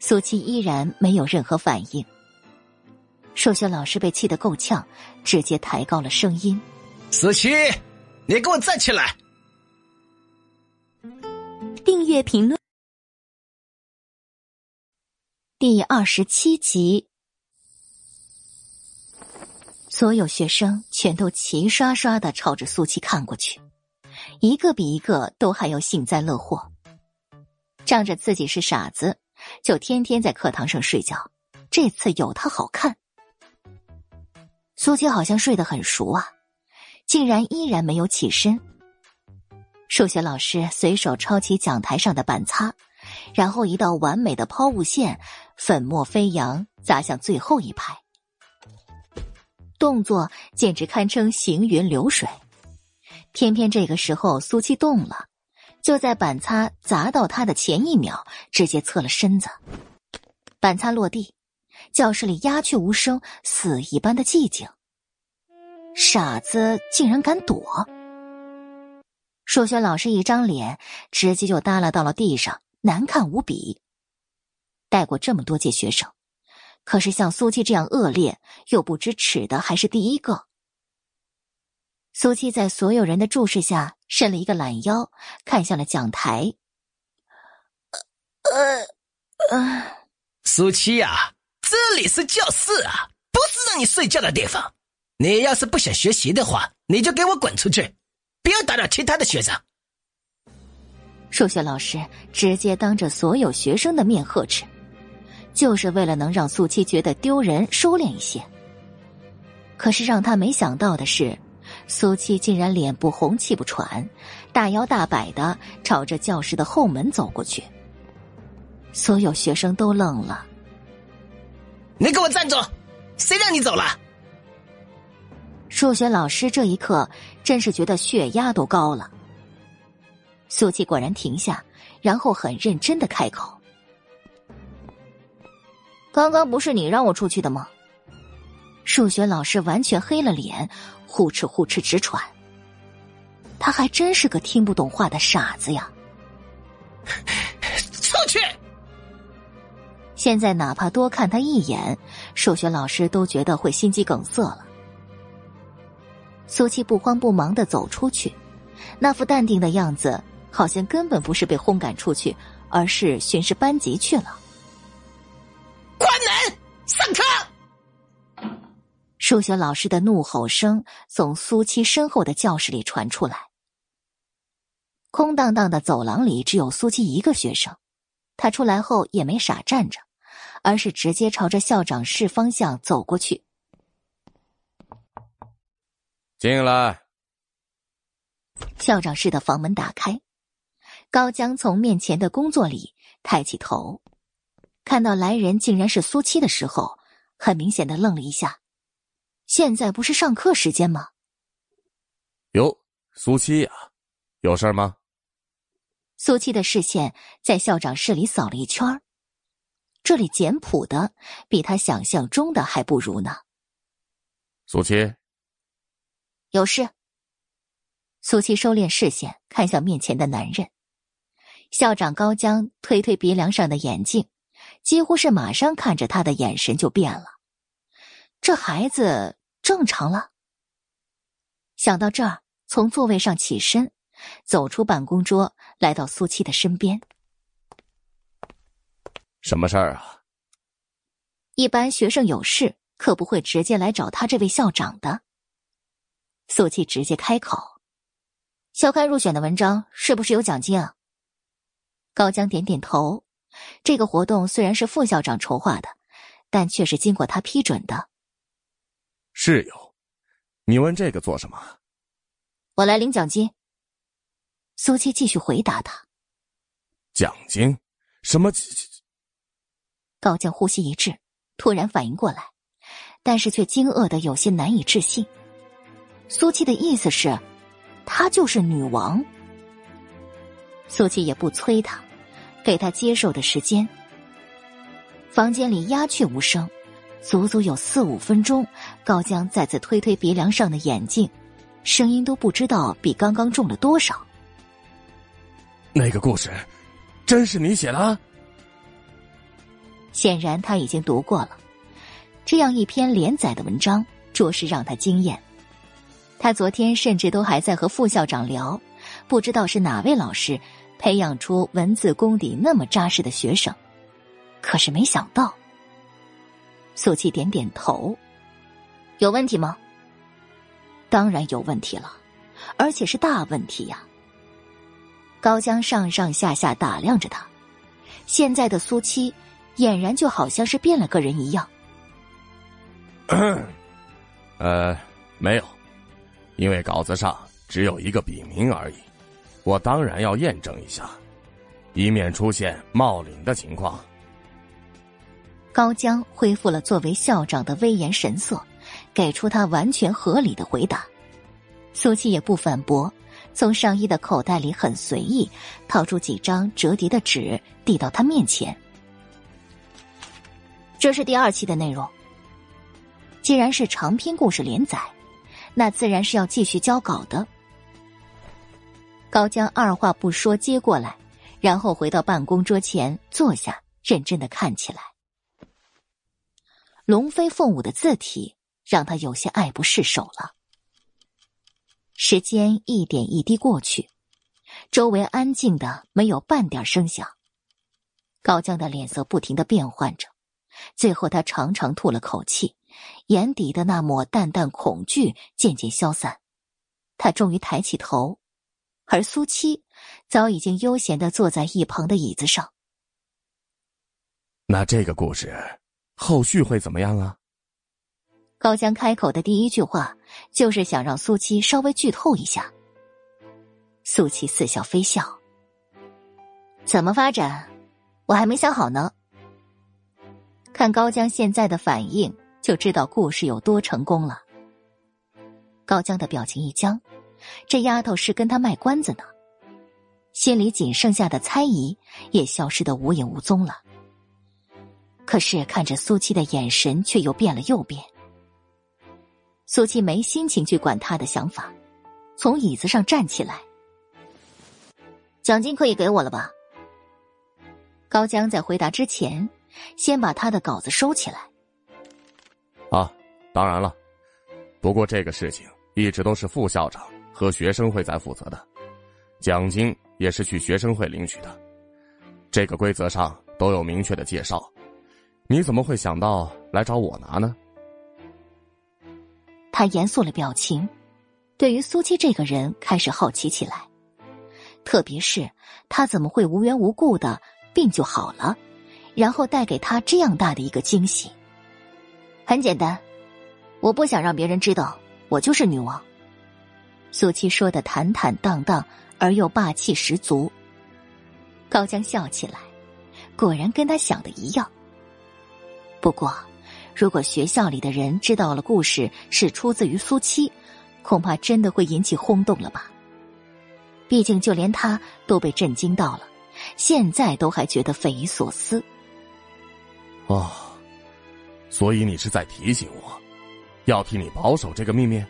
苏七依然没有任何反应。数学老师被气得够呛，直接抬高了声音：“苏七，你给我站起来！”订阅评论第二十七集。所有学生全都齐刷刷的朝着苏七看过去，一个比一个都还要幸灾乐祸，仗着自己是傻子。就天天在课堂上睡觉，这次有他好看。苏七好像睡得很熟啊，竟然依然没有起身。数学老师随手抄起讲台上的板擦，然后一道完美的抛物线，粉末飞扬，砸向最后一排。动作简直堪称行云流水。偏偏这个时候，苏七动了。就在板擦砸到他的前一秒，直接侧了身子，板擦落地，教室里鸦雀无声，死一般的寂静。傻子竟然敢躲！数学老师一张脸直接就耷拉到了地上，难看无比。带过这么多届学生，可是像苏七这样恶劣又不知耻的还是第一个。苏七在所有人的注视下伸了一个懒腰，看向了讲台。呃呃，苏七呀，这里是教室啊，不是让你睡觉的地方。你要是不想学习的话，你就给我滚出去，不要打扰其他的学生。数学老师直接当着所有学生的面呵斥，就是为了能让苏七觉得丢人，收敛一些。可是让他没想到的是。苏七竟然脸不红气不喘，大摇大摆的朝着教室的后门走过去。所有学生都愣了。你给我站住！谁让你走了？数学老师这一刻真是觉得血压都高了。苏七果然停下，然后很认真的开口：“刚刚不是你让我出去的吗？”数学老师完全黑了脸，呼哧呼哧直喘。他还真是个听不懂话的傻子呀！出去！现在哪怕多看他一眼，数学老师都觉得会心肌梗塞了。苏七不慌不忙的走出去，那副淡定的样子，好像根本不是被轰赶出去，而是巡视班级去了。关门，上课！数学老师的怒吼声从苏七身后的教室里传出来。空荡荡的走廊里只有苏七一个学生，他出来后也没傻站着，而是直接朝着校长室方向走过去。进来。校长室的房门打开，高江从面前的工作里抬起头，看到来人竟然是苏七的时候，很明显的愣了一下。现在不是上课时间吗？哟，苏七呀，有事吗？苏七的视线在校长室里扫了一圈这里简朴的比他想象中的还不如呢。苏七，有事。苏七收敛视线，看向面前的男人。校长高江推推鼻梁上的眼镜，几乎是马上看着他的眼神就变了。这孩子正常了。想到这儿，从座位上起身，走出办公桌，来到苏七的身边。什么事儿啊？一般学生有事可不会直接来找他这位校长的。苏七直接开口。校刊入选的文章是不是有奖金啊？高江点点头。这个活动虽然是副校长筹划的，但却是经过他批准的。室友，你问这个做什么？我来领奖金。苏七继续回答他。奖金？什么？高江呼吸一滞，突然反应过来，但是却惊愕的有些难以置信。苏七的意思是？她就是女王。苏琪也不催他，给他接受的时间。房间里鸦雀无声，足足有四五分钟。高江再次推推鼻梁上的眼镜，声音都不知道比刚刚重了多少。那个故事，真是你写的？显然他已经读过了，这样一篇连载的文章，着实让他惊艳。他昨天甚至都还在和副校长聊，不知道是哪位老师培养出文字功底那么扎实的学生。可是没想到，苏七点点头，有问题吗？当然有问题了，而且是大问题呀。高江上上下下打量着他，现在的苏七俨然就好像是变了个人一样。呃，没有。因为稿子上只有一个笔名而已，我当然要验证一下，以免出现冒领的情况。高江恢复了作为校长的威严神色，给出他完全合理的回答。苏七也不反驳，从上衣的口袋里很随意掏出几张折叠的纸，递到他面前。这是第二期的内容。既然是长篇故事连载。那自然是要继续交稿的。高江二话不说接过来，然后回到办公桌前坐下，认真的看起来。龙飞凤舞的字体让他有些爱不释手了。时间一点一滴过去，周围安静的没有半点声响。高江的脸色不停的变换着，最后他长长吐了口气。眼底的那抹淡淡恐惧渐渐消散，他终于抬起头，而苏七早已经悠闲的坐在一旁的椅子上。那这个故事后续会怎么样啊？高江开口的第一句话就是想让苏七稍微剧透一下。苏七似笑非笑，怎么发展，我还没想好呢。看高江现在的反应。就知道故事有多成功了。高江的表情一僵，这丫头是跟他卖关子呢。心里仅剩下的猜疑也消失的无影无踪了。可是看着苏七的眼神却又变了又变，苏七没心情去管他的想法，从椅子上站起来。奖金可以给我了吧？高江在回答之前，先把他的稿子收起来。啊，当然了，不过这个事情一直都是副校长和学生会在负责的，奖金也是去学生会领取的，这个规则上都有明确的介绍。你怎么会想到来找我拿呢？他严肃了表情，对于苏七这个人开始好奇起来，特别是他怎么会无缘无故的。病就好了，然后带给他这样大的一个惊喜。很简单，我不想让别人知道我就是女王。苏七说的坦坦荡荡而又霸气十足。高江笑起来，果然跟他想的一样。不过，如果学校里的人知道了故事是出自于苏七，恐怕真的会引起轰动了吧？毕竟，就连他都被震惊到了。现在都还觉得匪夷所思。哦，所以你是在提醒我，要替你保守这个秘密。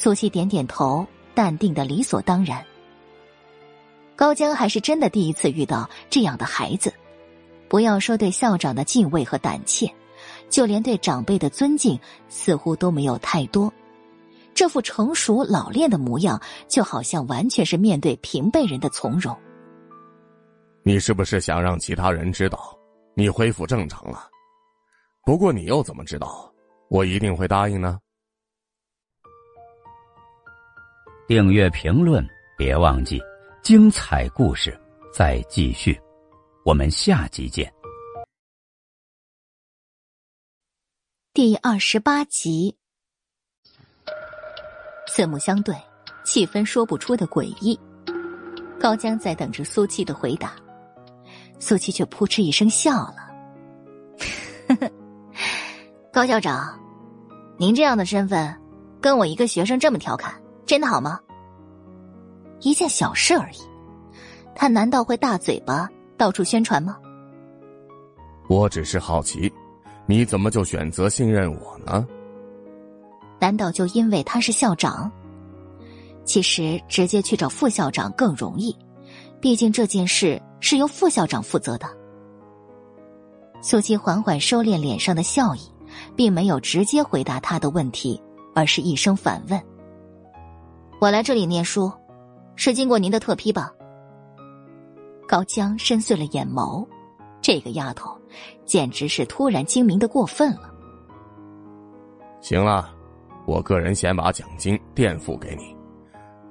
苏西点点头，淡定的理所当然。高江还是真的第一次遇到这样的孩子，不要说对校长的敬畏和胆怯，就连对长辈的尊敬，似乎都没有太多。这副成熟老练的模样，就好像完全是面对平辈人的从容。你是不是想让其他人知道你恢复正常了？不过你又怎么知道我一定会答应呢？订阅评论别忘记，精彩故事再继续，我们下集见。第二十八集，四目相对，气氛说不出的诡异。高江在等着苏七的回答。苏七却扑哧一声笑了，高校长，您这样的身份，跟我一个学生这么调侃，真的好吗？一件小事而已，他难道会大嘴巴到处宣传吗？我只是好奇，你怎么就选择信任我呢？难道就因为他是校长？其实直接去找副校长更容易，毕竟这件事。是由副校长负责的。苏七缓缓收敛脸上的笑意，并没有直接回答他的问题，而是一声反问：“我来这里念书，是经过您的特批吧？”高江深邃了眼眸，这个丫头简直是突然精明的过分了。行了，我个人先把奖金垫付给你，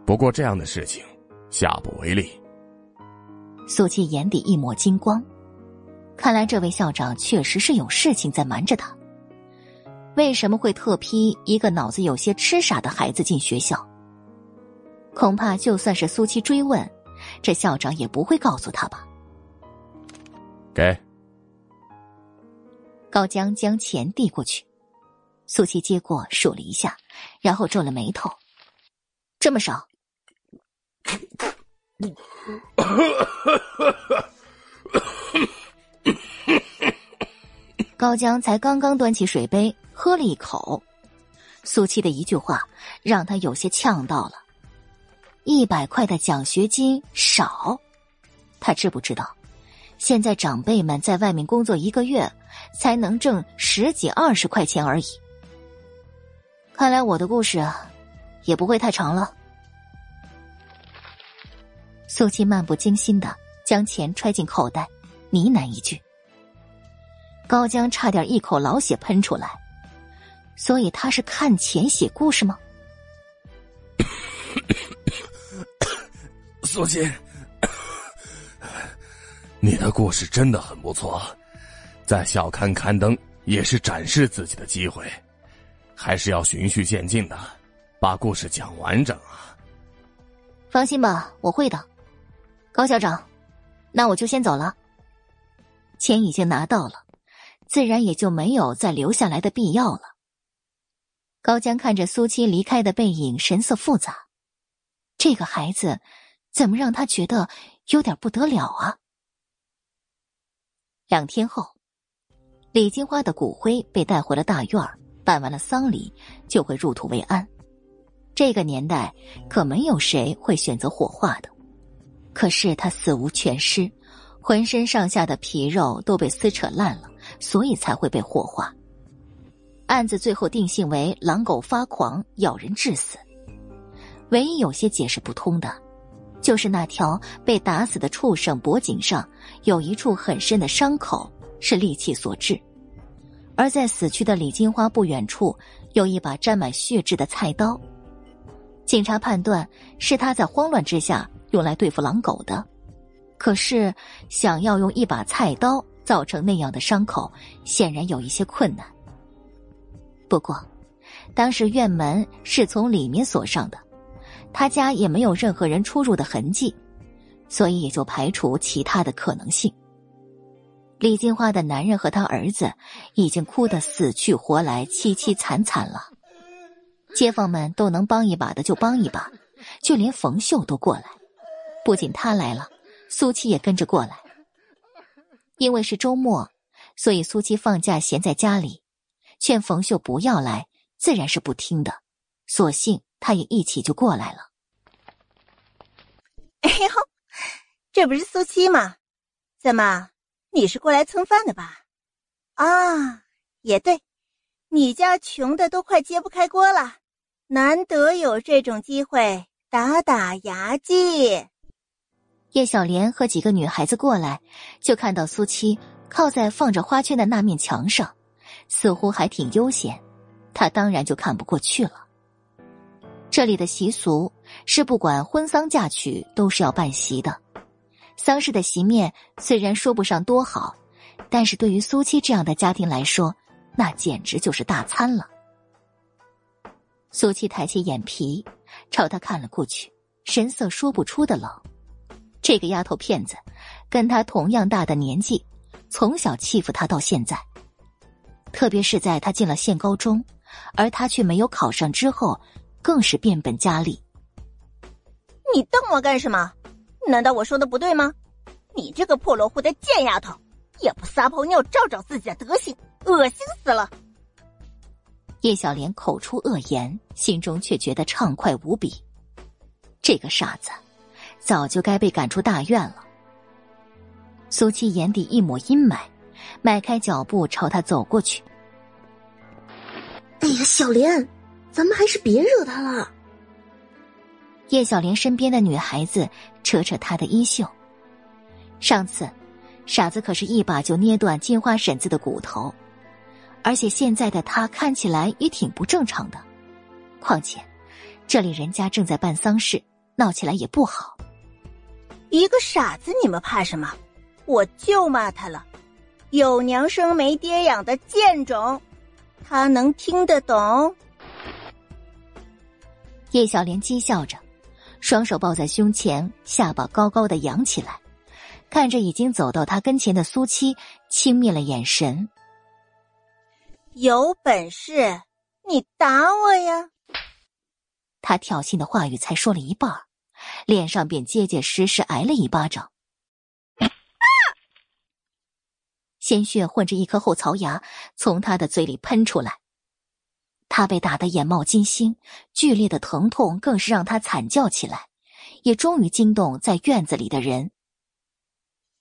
不过这样的事情下不为例。苏七眼底一抹金光，看来这位校长确实是有事情在瞒着他。为什么会特批一个脑子有些痴傻的孩子进学校？恐怕就算是苏七追问，这校长也不会告诉他吧。给。高江将钱递过去，苏七接过数了一下，然后皱了眉头：“这么少？”高江才刚刚端起水杯喝了一口，苏七的一句话让他有些呛到了。一百块的奖学金少，他知不知道？现在长辈们在外面工作一个月才能挣十几二十块钱而已。看来我的故事啊，也不会太长了。苏七漫不经心的将钱揣进口袋，呢喃一句。高江差点一口老血喷出来，所以他是看钱写故事吗？苏七，你的故事真的很不错，在校刊刊登也是展示自己的机会，还是要循序渐进的，把故事讲完整啊。放心吧，我会的。高校长，那我就先走了。钱已经拿到了，自然也就没有再留下来的必要了。高江看着苏七离开的背影，神色复杂。这个孩子，怎么让他觉得有点不得了啊？两天后，李金花的骨灰被带回了大院，办完了丧礼就会入土为安。这个年代可没有谁会选择火化的。可是他死无全尸，浑身上下的皮肉都被撕扯烂了，所以才会被火化。案子最后定性为狼狗发狂咬人致死。唯一有些解释不通的，就是那条被打死的畜生脖颈上有一处很深的伤口是利器所致，而在死去的李金花不远处有一把沾满血渍的菜刀。警察判断是他在慌乱之下用来对付狼狗的，可是想要用一把菜刀造成那样的伤口，显然有一些困难。不过，当时院门是从里面锁上的。他家也没有任何人出入的痕迹，所以也就排除其他的可能性。李金花的男人和他儿子已经哭得死去活来、凄凄惨惨了，街坊们都能帮一把的就帮一把，就连冯秀都过来。不仅他来了，苏七也跟着过来。因为是周末，所以苏七放假闲在家里，劝冯秀不要来，自然是不听的，索性他也一起就过来了。哎呦，这不是苏七吗？怎么，你是过来蹭饭的吧？啊，也对，你家穷的都快揭不开锅了，难得有这种机会打打牙祭。叶小莲和几个女孩子过来，就看到苏七靠在放着花圈的那面墙上，似乎还挺悠闲，她当然就看不过去了。这里的习俗是，不管婚丧嫁娶，都是要办席的。丧事的席面虽然说不上多好，但是对于苏七这样的家庭来说，那简直就是大餐了。苏七抬起眼皮，朝他看了过去，神色说不出的冷。这个丫头片子，跟他同样大的年纪，从小欺负他到现在，特别是在他进了县高中，而他却没有考上之后。更是变本加厉。你瞪我干什么？难道我说的不对吗？你这个破落户的贱丫头，也不撒泡尿照照自己的德行，恶心死了！叶小莲口出恶言，心中却觉得畅快无比。这个傻子，早就该被赶出大院了。苏七眼底一抹阴霾，迈开脚步朝他走过去。哎呀，小莲！咱们还是别惹他了。叶小莲身边的女孩子扯扯她的衣袖。上次，傻子可是一把就捏断金花婶子的骨头，而且现在的他看起来也挺不正常的。况且，这里人家正在办丧事，闹起来也不好。一个傻子，你们怕什么？我就骂他了，有娘生没爹养的贱种，他能听得懂？叶小莲讥笑着，双手抱在胸前，下巴高高的扬起来，看着已经走到他跟前的苏七，轻蔑了眼神。有本事你打我呀！他挑衅的话语才说了一半，脸上便结结实实挨了一巴掌，鲜血混着一颗后槽牙从他的嘴里喷出来。他被打得眼冒金星，剧烈的疼痛更是让他惨叫起来，也终于惊动在院子里的人。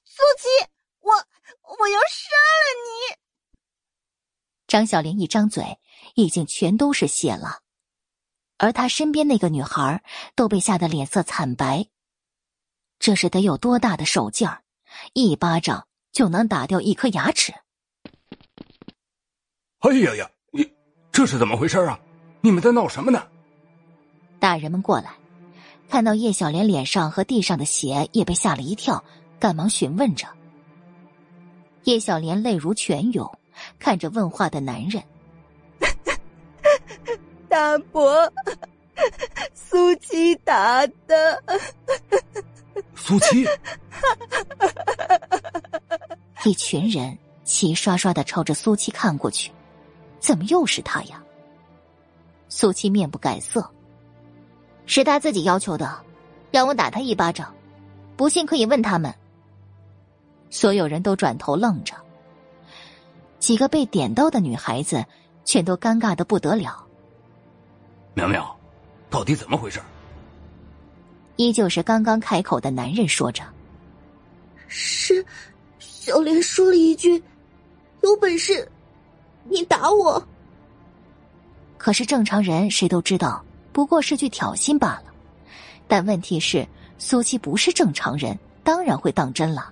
苏琪，我我要杀了你！张小莲一张嘴，已经全都是血了，而他身边那个女孩都被吓得脸色惨白。这是得有多大的手劲儿，一巴掌就能打掉一颗牙齿？哎呀呀！这是怎么回事啊？你们在闹什么呢？大人们过来，看到叶小莲脸上和地上的血，也被吓了一跳，赶忙询问着。叶小莲泪如泉涌，看着问话的男人：“大伯，苏七打的。”苏七。一群人齐刷刷的朝着苏七看过去。怎么又是他呀？苏七面不改色。是他自己要求的，让我打他一巴掌。不信可以问他们。所有人都转头愣着。几个被点到的女孩子全都尴尬的不得了。苗苗，到底怎么回事？依旧是刚刚开口的男人说着：“是，小莲说了一句，有本事，你打我。”可是正常人谁都知道，不过是句挑衅罢了。但问题是，苏七不是正常人，当然会当真了。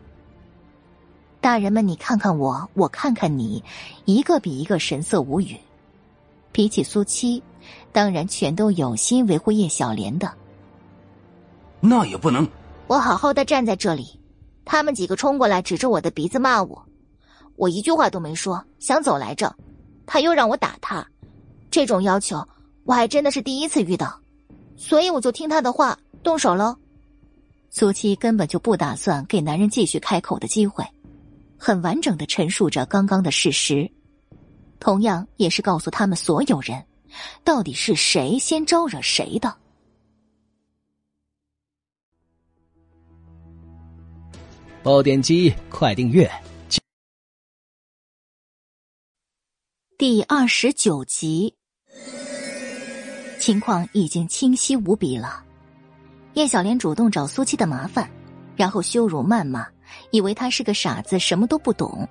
大人们，你看看我，我看看你，一个比一个神色无语。比起苏七，当然全都有心维护叶小莲的。那也不能，我好好的站在这里，他们几个冲过来，指着我的鼻子骂我，我一句话都没说，想走来着，他又让我打他。这种要求我还真的是第一次遇到，所以我就听他的话动手了。苏七根本就不打算给男人继续开口的机会，很完整的陈述着刚刚的事实，同样也是告诉他们所有人，到底是谁先招惹谁的。爆点击，快订阅。第二十九集。情况已经清晰无比了。叶小莲主动找苏七的麻烦，然后羞辱谩骂，以为他是个傻子，什么都不懂。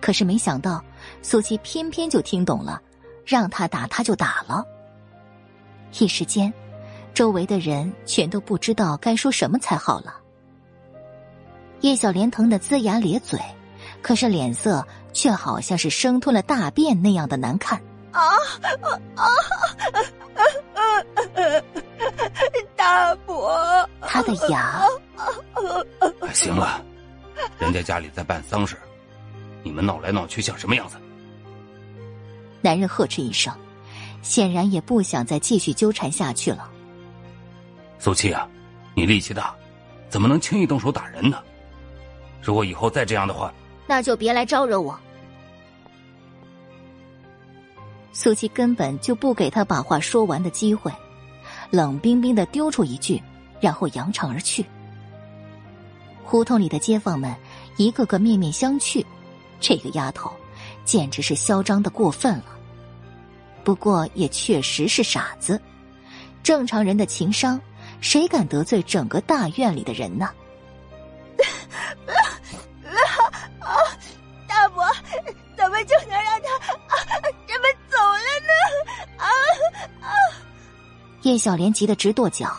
可是没想到，苏七偏偏就听懂了，让他打他就打了。一时间，周围的人全都不知道该说什么才好了。叶小莲疼得龇牙咧嘴，可是脸色却好像是生吞了大便那样的难看。啊啊啊！大伯，他的牙。行了，人家家里在办丧事，你们闹来闹去像什么样子？男人呵斥一声，显然也不想再继续纠缠下去了。苏七啊，你力气大，怎么能轻易动手打人呢？如果以后再这样的话，那就别来招惹我。苏七根本就不给他把话说完的机会，冷冰冰的丢出一句，然后扬长而去。胡同里的街坊们一个个面面相觑，这个丫头简直是嚣张的过分了。不过也确实是傻子，正常人的情商，谁敢得罪整个大院里的人呢？大伯，怎么就能让他啊这么走了呢？啊啊？叶小莲急得直跺脚，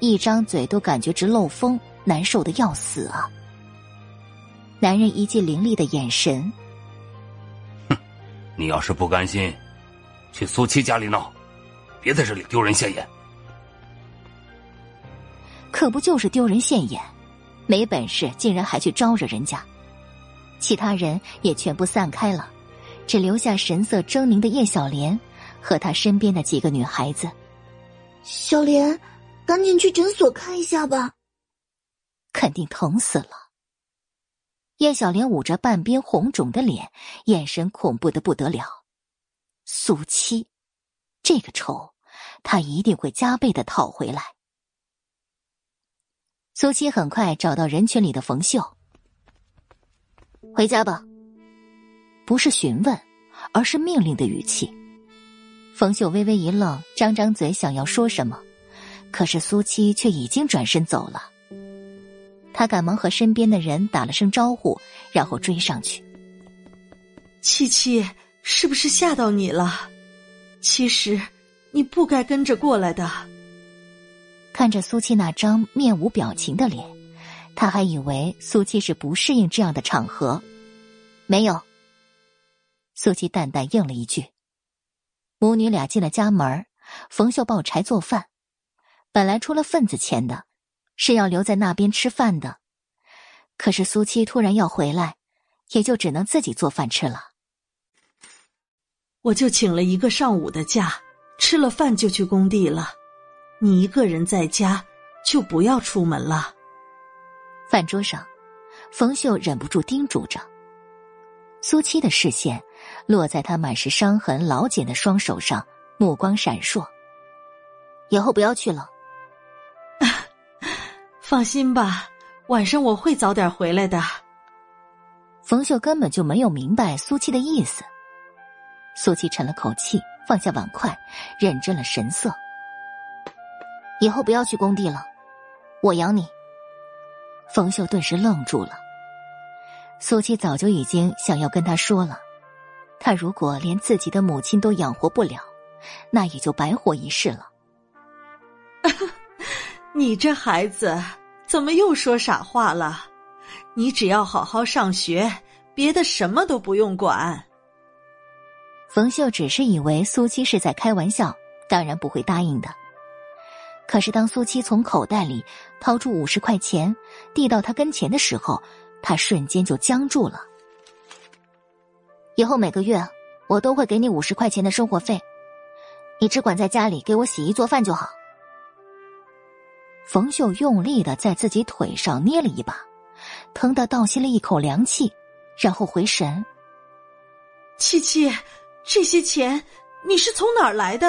一张嘴都感觉直漏风，难受的要死啊！男人一记凌厉的眼神，哼，你要是不甘心，去苏七家里闹，别在这里丢人现眼。可不就是丢人现眼，没本事竟然还去招惹人家。其他人也全部散开了，只留下神色狰狞的叶小莲和她身边的几个女孩子。小莲，赶紧去诊所看一下吧。肯定疼死了。叶小莲捂着半边红肿的脸，眼神恐怖的不得了。苏七，这个仇，他一定会加倍的讨回来。苏七很快找到人群里的冯秀。回家吧。不是询问，而是命令的语气。冯秀微微一愣，张张嘴想要说什么，可是苏七却已经转身走了。他赶忙和身边的人打了声招呼，然后追上去。七七，是不是吓到你了？其实你不该跟着过来的。看着苏七那张面无表情的脸，他还以为苏七是不适应这样的场合。没有。苏七淡淡应了一句。母女俩进了家门，冯秀抱柴做饭。本来出了份子钱的，是要留在那边吃饭的，可是苏七突然要回来，也就只能自己做饭吃了。我就请了一个上午的假，吃了饭就去工地了。你一个人在家，就不要出门了。饭桌上，冯秀忍不住叮嘱着。苏七的视线。落在他满是伤痕、老茧的双手上，目光闪烁。以后不要去了。放心吧，晚上我会早点回来的。冯秀根本就没有明白苏七的意思。苏七沉了口气，放下碗筷，认真了神色。以后不要去工地了，我养你。冯秀顿时愣住了。苏七早就已经想要跟他说了，他如果连自己的母亲都养活不了，那也就白活一世了。你这孩子怎么又说傻话了？你只要好好上学，别的什么都不用管。冯秀只是以为苏七是在开玩笑，当然不会答应的。可是当苏七从口袋里掏出五十块钱，递到他跟前的时候，他瞬间就僵住了。以后每个月我都会给你五十块钱的生活费，你只管在家里给我洗衣做饭就好。冯秀用力的在自己腿上捏了一把，疼得倒吸了一口凉气，然后回神。七七。这些钱你是从哪儿来的？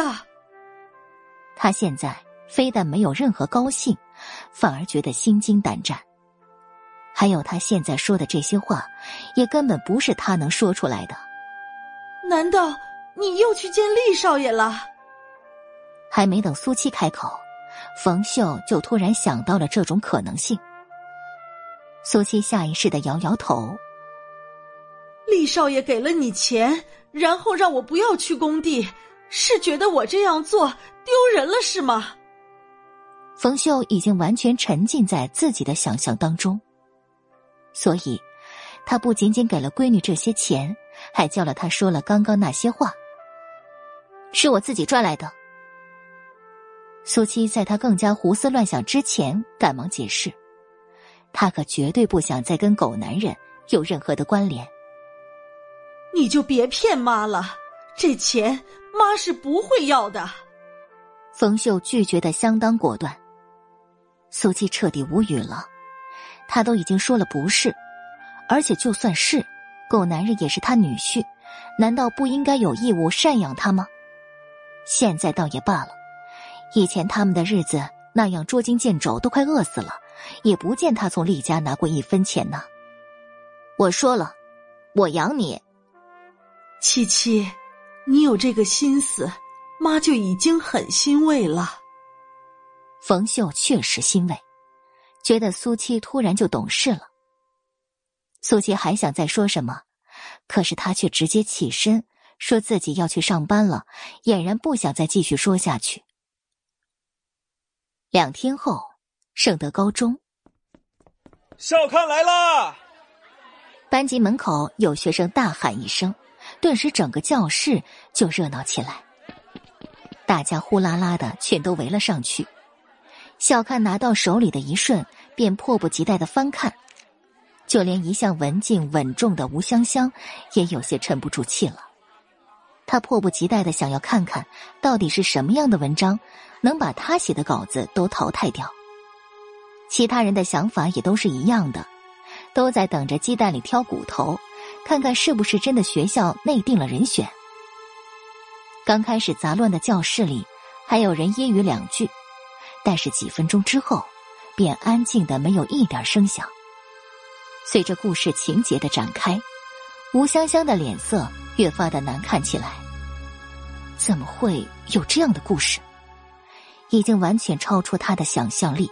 他现在非但没有任何高兴，反而觉得心惊胆战。还有他现在说的这些话，也根本不是他能说出来的。难道你又去见厉少爷了？还没等苏七开口，冯秀就突然想到了这种可能性。苏七下意识的摇摇头。厉少爷给了你钱。然后让我不要去工地，是觉得我这样做丢人了是吗？冯秀已经完全沉浸在自己的想象当中，所以，他不仅仅给了闺女这些钱，还教了她说了刚刚那些话。是我自己赚来的。苏七在他更加胡思乱想之前，赶忙解释，他可绝对不想再跟狗男人有任何的关联。你就别骗妈了，这钱妈是不会要的。冯秀拒绝的相当果断。苏七彻底无语了，他都已经说了不是，而且就算是，狗男人也是他女婿，难道不应该有义务赡养他吗？现在倒也罢了，以前他们的日子那样捉襟见肘，都快饿死了，也不见他从厉家拿过一分钱呢。我说了，我养你。七七，你有这个心思，妈就已经很欣慰了。冯秀确实欣慰，觉得苏七突然就懂事了。苏七还想再说什么，可是他却直接起身，说自己要去上班了，俨然不想再继续说下去。两天后，圣德高中，校刊来啦！班级门口有学生大喊一声。顿时，整个教室就热闹起来，大家呼啦啦的全都围了上去。小看拿到手里的一瞬，便迫不及待的翻看，就连一向文静稳重的吴香香也有些沉不住气了。他迫不及待的想要看看，到底是什么样的文章能把他写的稿子都淘汰掉。其他人的想法也都是一样的，都在等着鸡蛋里挑骨头。看看是不是真的学校内定了人选。刚开始杂乱的教室里还有人揶揄两句，但是几分钟之后，便安静的没有一点声响。随着故事情节的展开，吴香香的脸色越发的难看起来。怎么会有这样的故事？已经完全超出他的想象力。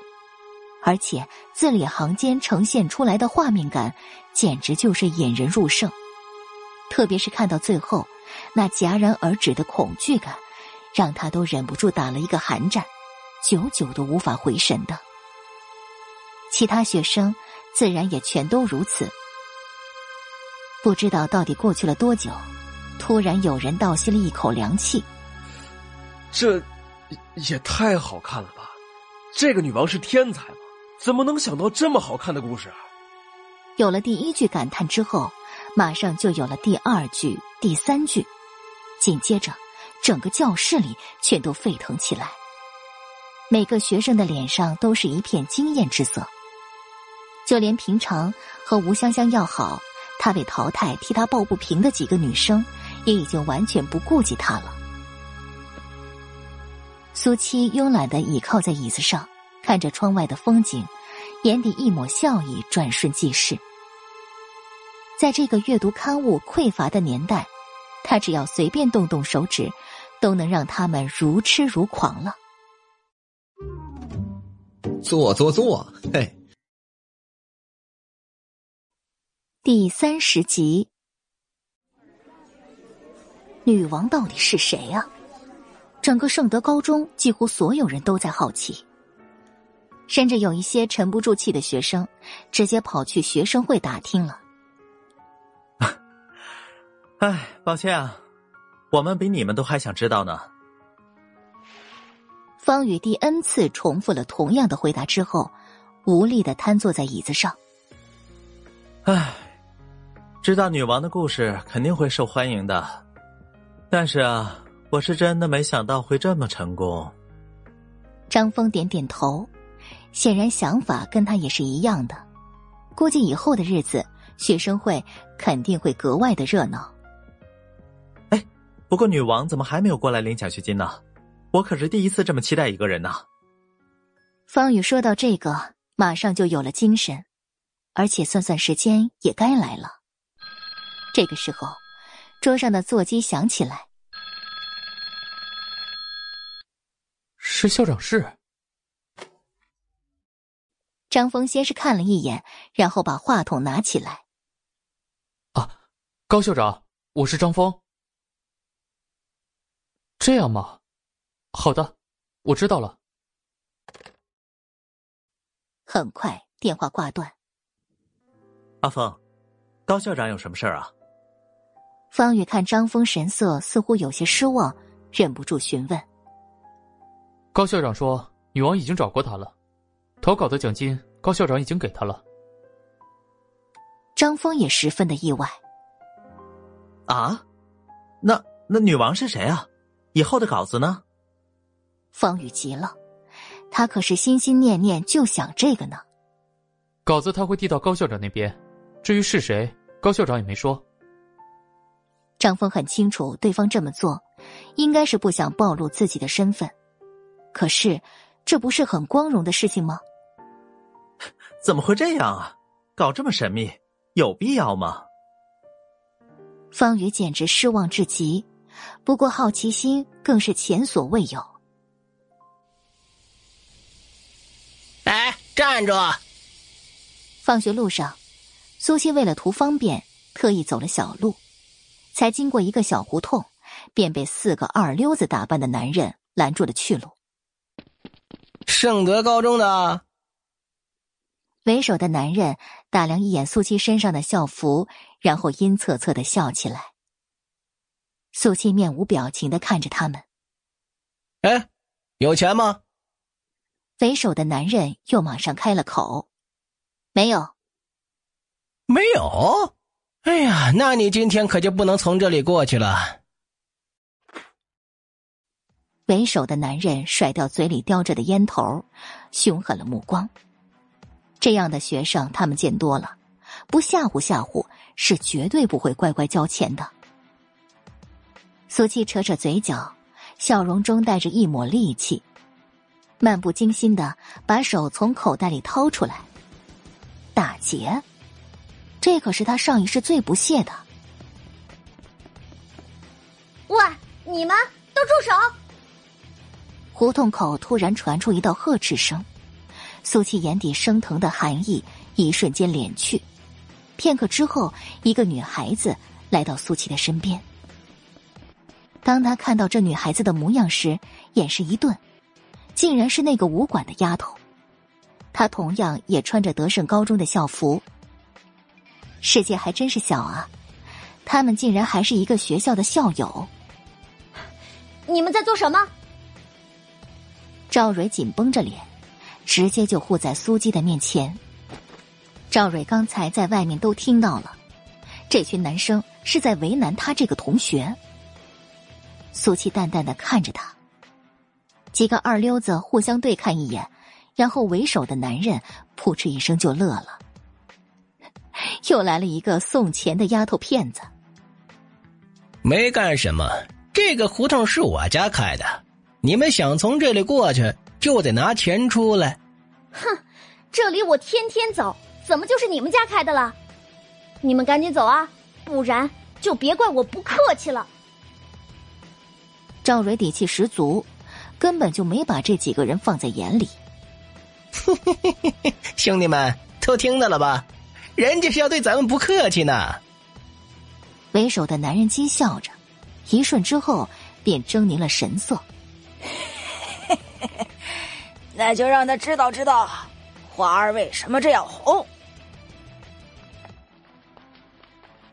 而且字里行间呈现出来的画面感，简直就是引人入胜。特别是看到最后，那戛然而止的恐惧感，让他都忍不住打了一个寒战，久久都无法回神的。其他学生自然也全都如此。不知道到底过去了多久，突然有人倒吸了一口凉气。这，也太好看了吧！这个女王是天才吗？怎么能想到这么好看的故事？啊有了第一句感叹之后，马上就有了第二句、第三句，紧接着，整个教室里全都沸腾起来。每个学生的脸上都是一片惊艳之色，就连平常和吴香香要好、她被淘汰替她抱不平的几个女生，也已经完全不顾及她了。苏七慵懒的倚靠在椅子上。看着窗外的风景，眼底一抹笑意转瞬即逝。在这个阅读刊物匮乏的年代，他只要随便动动手指，都能让他们如痴如狂了。坐坐坐，嘿。第三十集，女王到底是谁啊？整个圣德高中几乎所有人都在好奇，甚至有一些沉不住气的学生，直接跑去学生会打听了。哎，抱歉啊，我们比你们都还想知道呢。方宇第 n 次重复了同样的回答之后，无力的瘫坐在椅子上。唉。知道女王的故事肯定会受欢迎的，但是啊，我是真的没想到会这么成功。张峰点点头，显然想法跟他也是一样的。估计以后的日子，学生会肯定会格外的热闹。哎，不过女王怎么还没有过来领奖学金呢？我可是第一次这么期待一个人呢。方宇说到这个，马上就有了精神，而且算算时间，也该来了。这个时候，桌上的座机响起来，是校长室。张峰先是看了一眼，然后把话筒拿起来。啊，高校长，我是张峰。这样吗？好的，我知道了。很快，电话挂断。阿峰，高校长有什么事儿啊？方宇看张峰神色似乎有些失望，忍不住询问：“高校长说，女王已经找过他了，投稿的奖金高校长已经给他了。”张峰也十分的意外。啊，那那女王是谁啊？以后的稿子呢？方宇急了，他可是心心念念就想这个呢。稿子他会递到高校长那边，至于是谁，高校长也没说。张峰很清楚，对方这么做，应该是不想暴露自己的身份。可是，这不是很光荣的事情吗？怎么会这样啊？搞这么神秘，有必要吗？方宇简直失望至极，不过好奇心更是前所未有。站住！放学路上，苏西为了图方便，特意走了小路。才经过一个小胡同，便被四个二溜子打扮的男人拦住了去路。圣德高中的为首的男人打量一眼苏七身上的校服，然后阴恻恻的笑起来。苏七面无表情的看着他们。哎，有钱吗？为首的男人又马上开了口：“没有，没有。”哎呀，那你今天可就不能从这里过去了。为首的男人甩掉嘴里叼着的烟头，凶狠了目光。这样的学生他们见多了，不吓唬吓唬是绝对不会乖乖交钱的。苏七扯扯嘴角，笑容中带着一抹戾气，漫不经心的把手从口袋里掏出来，打劫。这可是他上一世最不屑的。喂，你们都住手！胡同口突然传出一道呵斥声，苏七眼底升腾的寒意一瞬间敛去。片刻之后，一个女孩子来到苏七的身边。当他看到这女孩子的模样时，眼神一顿，竟然是那个武馆的丫头。她同样也穿着德胜高中的校服。世界还真是小啊！他们竟然还是一个学校的校友。你们在做什么？赵蕊紧绷着脸，直接就护在苏姬的面前。赵蕊刚才在外面都听到了，这群男生是在为难他这个同学。苏七淡淡的看着他，几个二溜子互相对看一眼，然后为首的男人扑哧一声就乐了。又来了一个送钱的丫头片子。没干什么，这个胡同是我家开的，你们想从这里过去，就得拿钱出来。哼，这里我天天走，怎么就是你们家开的了？你们赶紧走啊，不然就别怪我不客气了。赵蕊底气十足，根本就没把这几个人放在眼里。兄弟们都听到了吧？人家是要对咱们不客气呢。为首的男人讥笑着，一瞬之后便狰狞了神色。那就让他知道知道，花儿为什么这样红。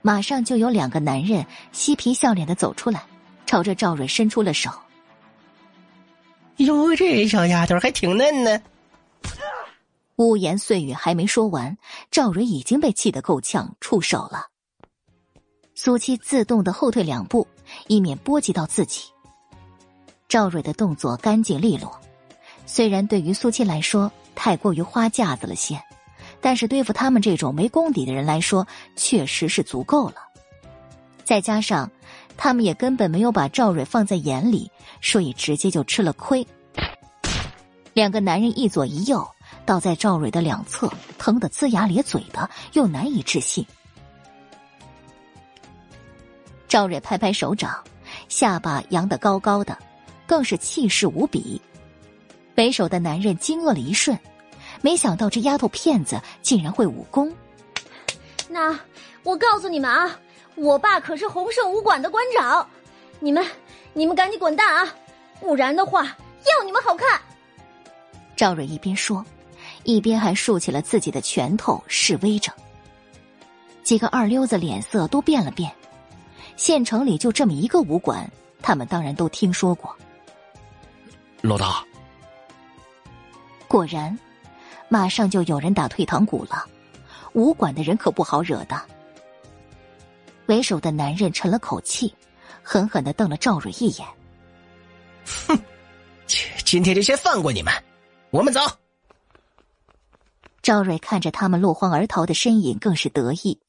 马上就有两个男人嬉皮笑脸的走出来，朝着赵蕊伸出了手。哟，这小丫头还挺嫩呢。污言碎语还没说完，赵蕊已经被气得够呛，出手了。苏七自动的后退两步，以免波及到自己。赵蕊的动作干净利落，虽然对于苏七来说太过于花架子了些，但是对付他们这种没功底的人来说，确实是足够了。再加上他们也根本没有把赵蕊放在眼里，所以直接就吃了亏。两个男人一左一右。倒在赵蕊的两侧，疼得龇牙咧嘴的，又难以置信。赵蕊拍拍手掌，下巴扬得高高的，更是气势无比。为首的男人惊愕了一瞬，没想到这丫头片子竟然会武功。那我告诉你们啊，我爸可是洪盛武馆的馆长，你们你们赶紧滚蛋啊，不然的话要你们好看。赵蕊一边说。一边还竖起了自己的拳头示威着，几个二溜子脸色都变了变。县城里就这么一个武馆，他们当然都听说过。老大，果然，马上就有人打退堂鼓了。武馆的人可不好惹的。为首的男人沉了口气，狠狠的瞪了赵蕊一眼：“哼，今天就先放过你们，我们走。”赵蕊看着他们落荒而逃的身影，更是得意。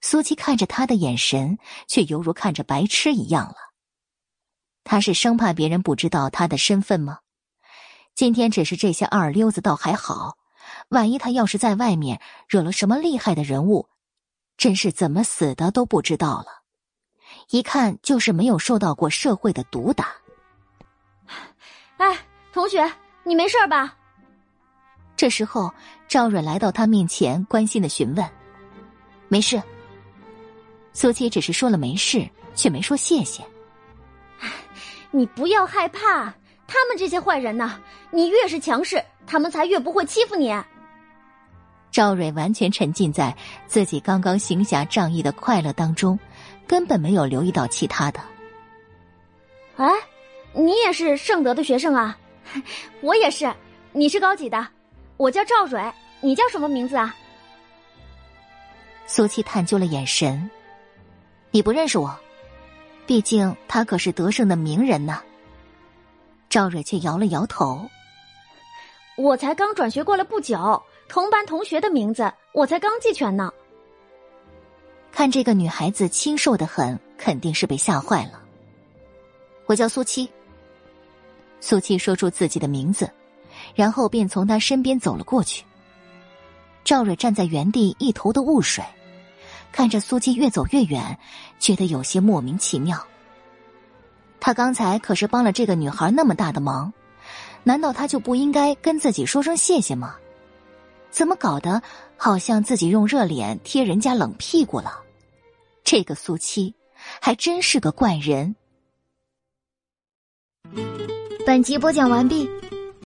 苏七看着他的眼神，却犹如看着白痴一样了。他是生怕别人不知道他的身份吗？今天只是这些二溜子倒还好，万一他要是在外面惹了什么厉害的人物，真是怎么死的都不知道了。一看就是没有受到过社会的毒打。哎，同学，你没事吧？这时候，赵蕊来到他面前，关心的询问：“没事。”苏七只是说了没事，却没说谢谢。你不要害怕，他们这些坏人呢，你越是强势，他们才越不会欺负你。赵蕊完全沉浸在自己刚刚行侠仗义的快乐当中，根本没有留意到其他的。哎，你也是圣德的学生啊？我也是。你是高几的？我叫赵蕊，你叫什么名字啊？苏七探究了眼神，你不认识我，毕竟他可是德胜的名人呢。赵蕊却摇了摇头，我才刚转学过来不久，同班同学的名字我才刚记全呢。看这个女孩子清瘦的很，肯定是被吓坏了。我叫苏七。苏七说出自己的名字。然后便从他身边走了过去。赵蕊站在原地，一头的雾水，看着苏七越走越远，觉得有些莫名其妙。他刚才可是帮了这个女孩那么大的忙，难道他就不应该跟自己说声谢谢吗？怎么搞得好像自己用热脸贴人家冷屁股了？这个苏七还真是个怪人。本集播讲完毕。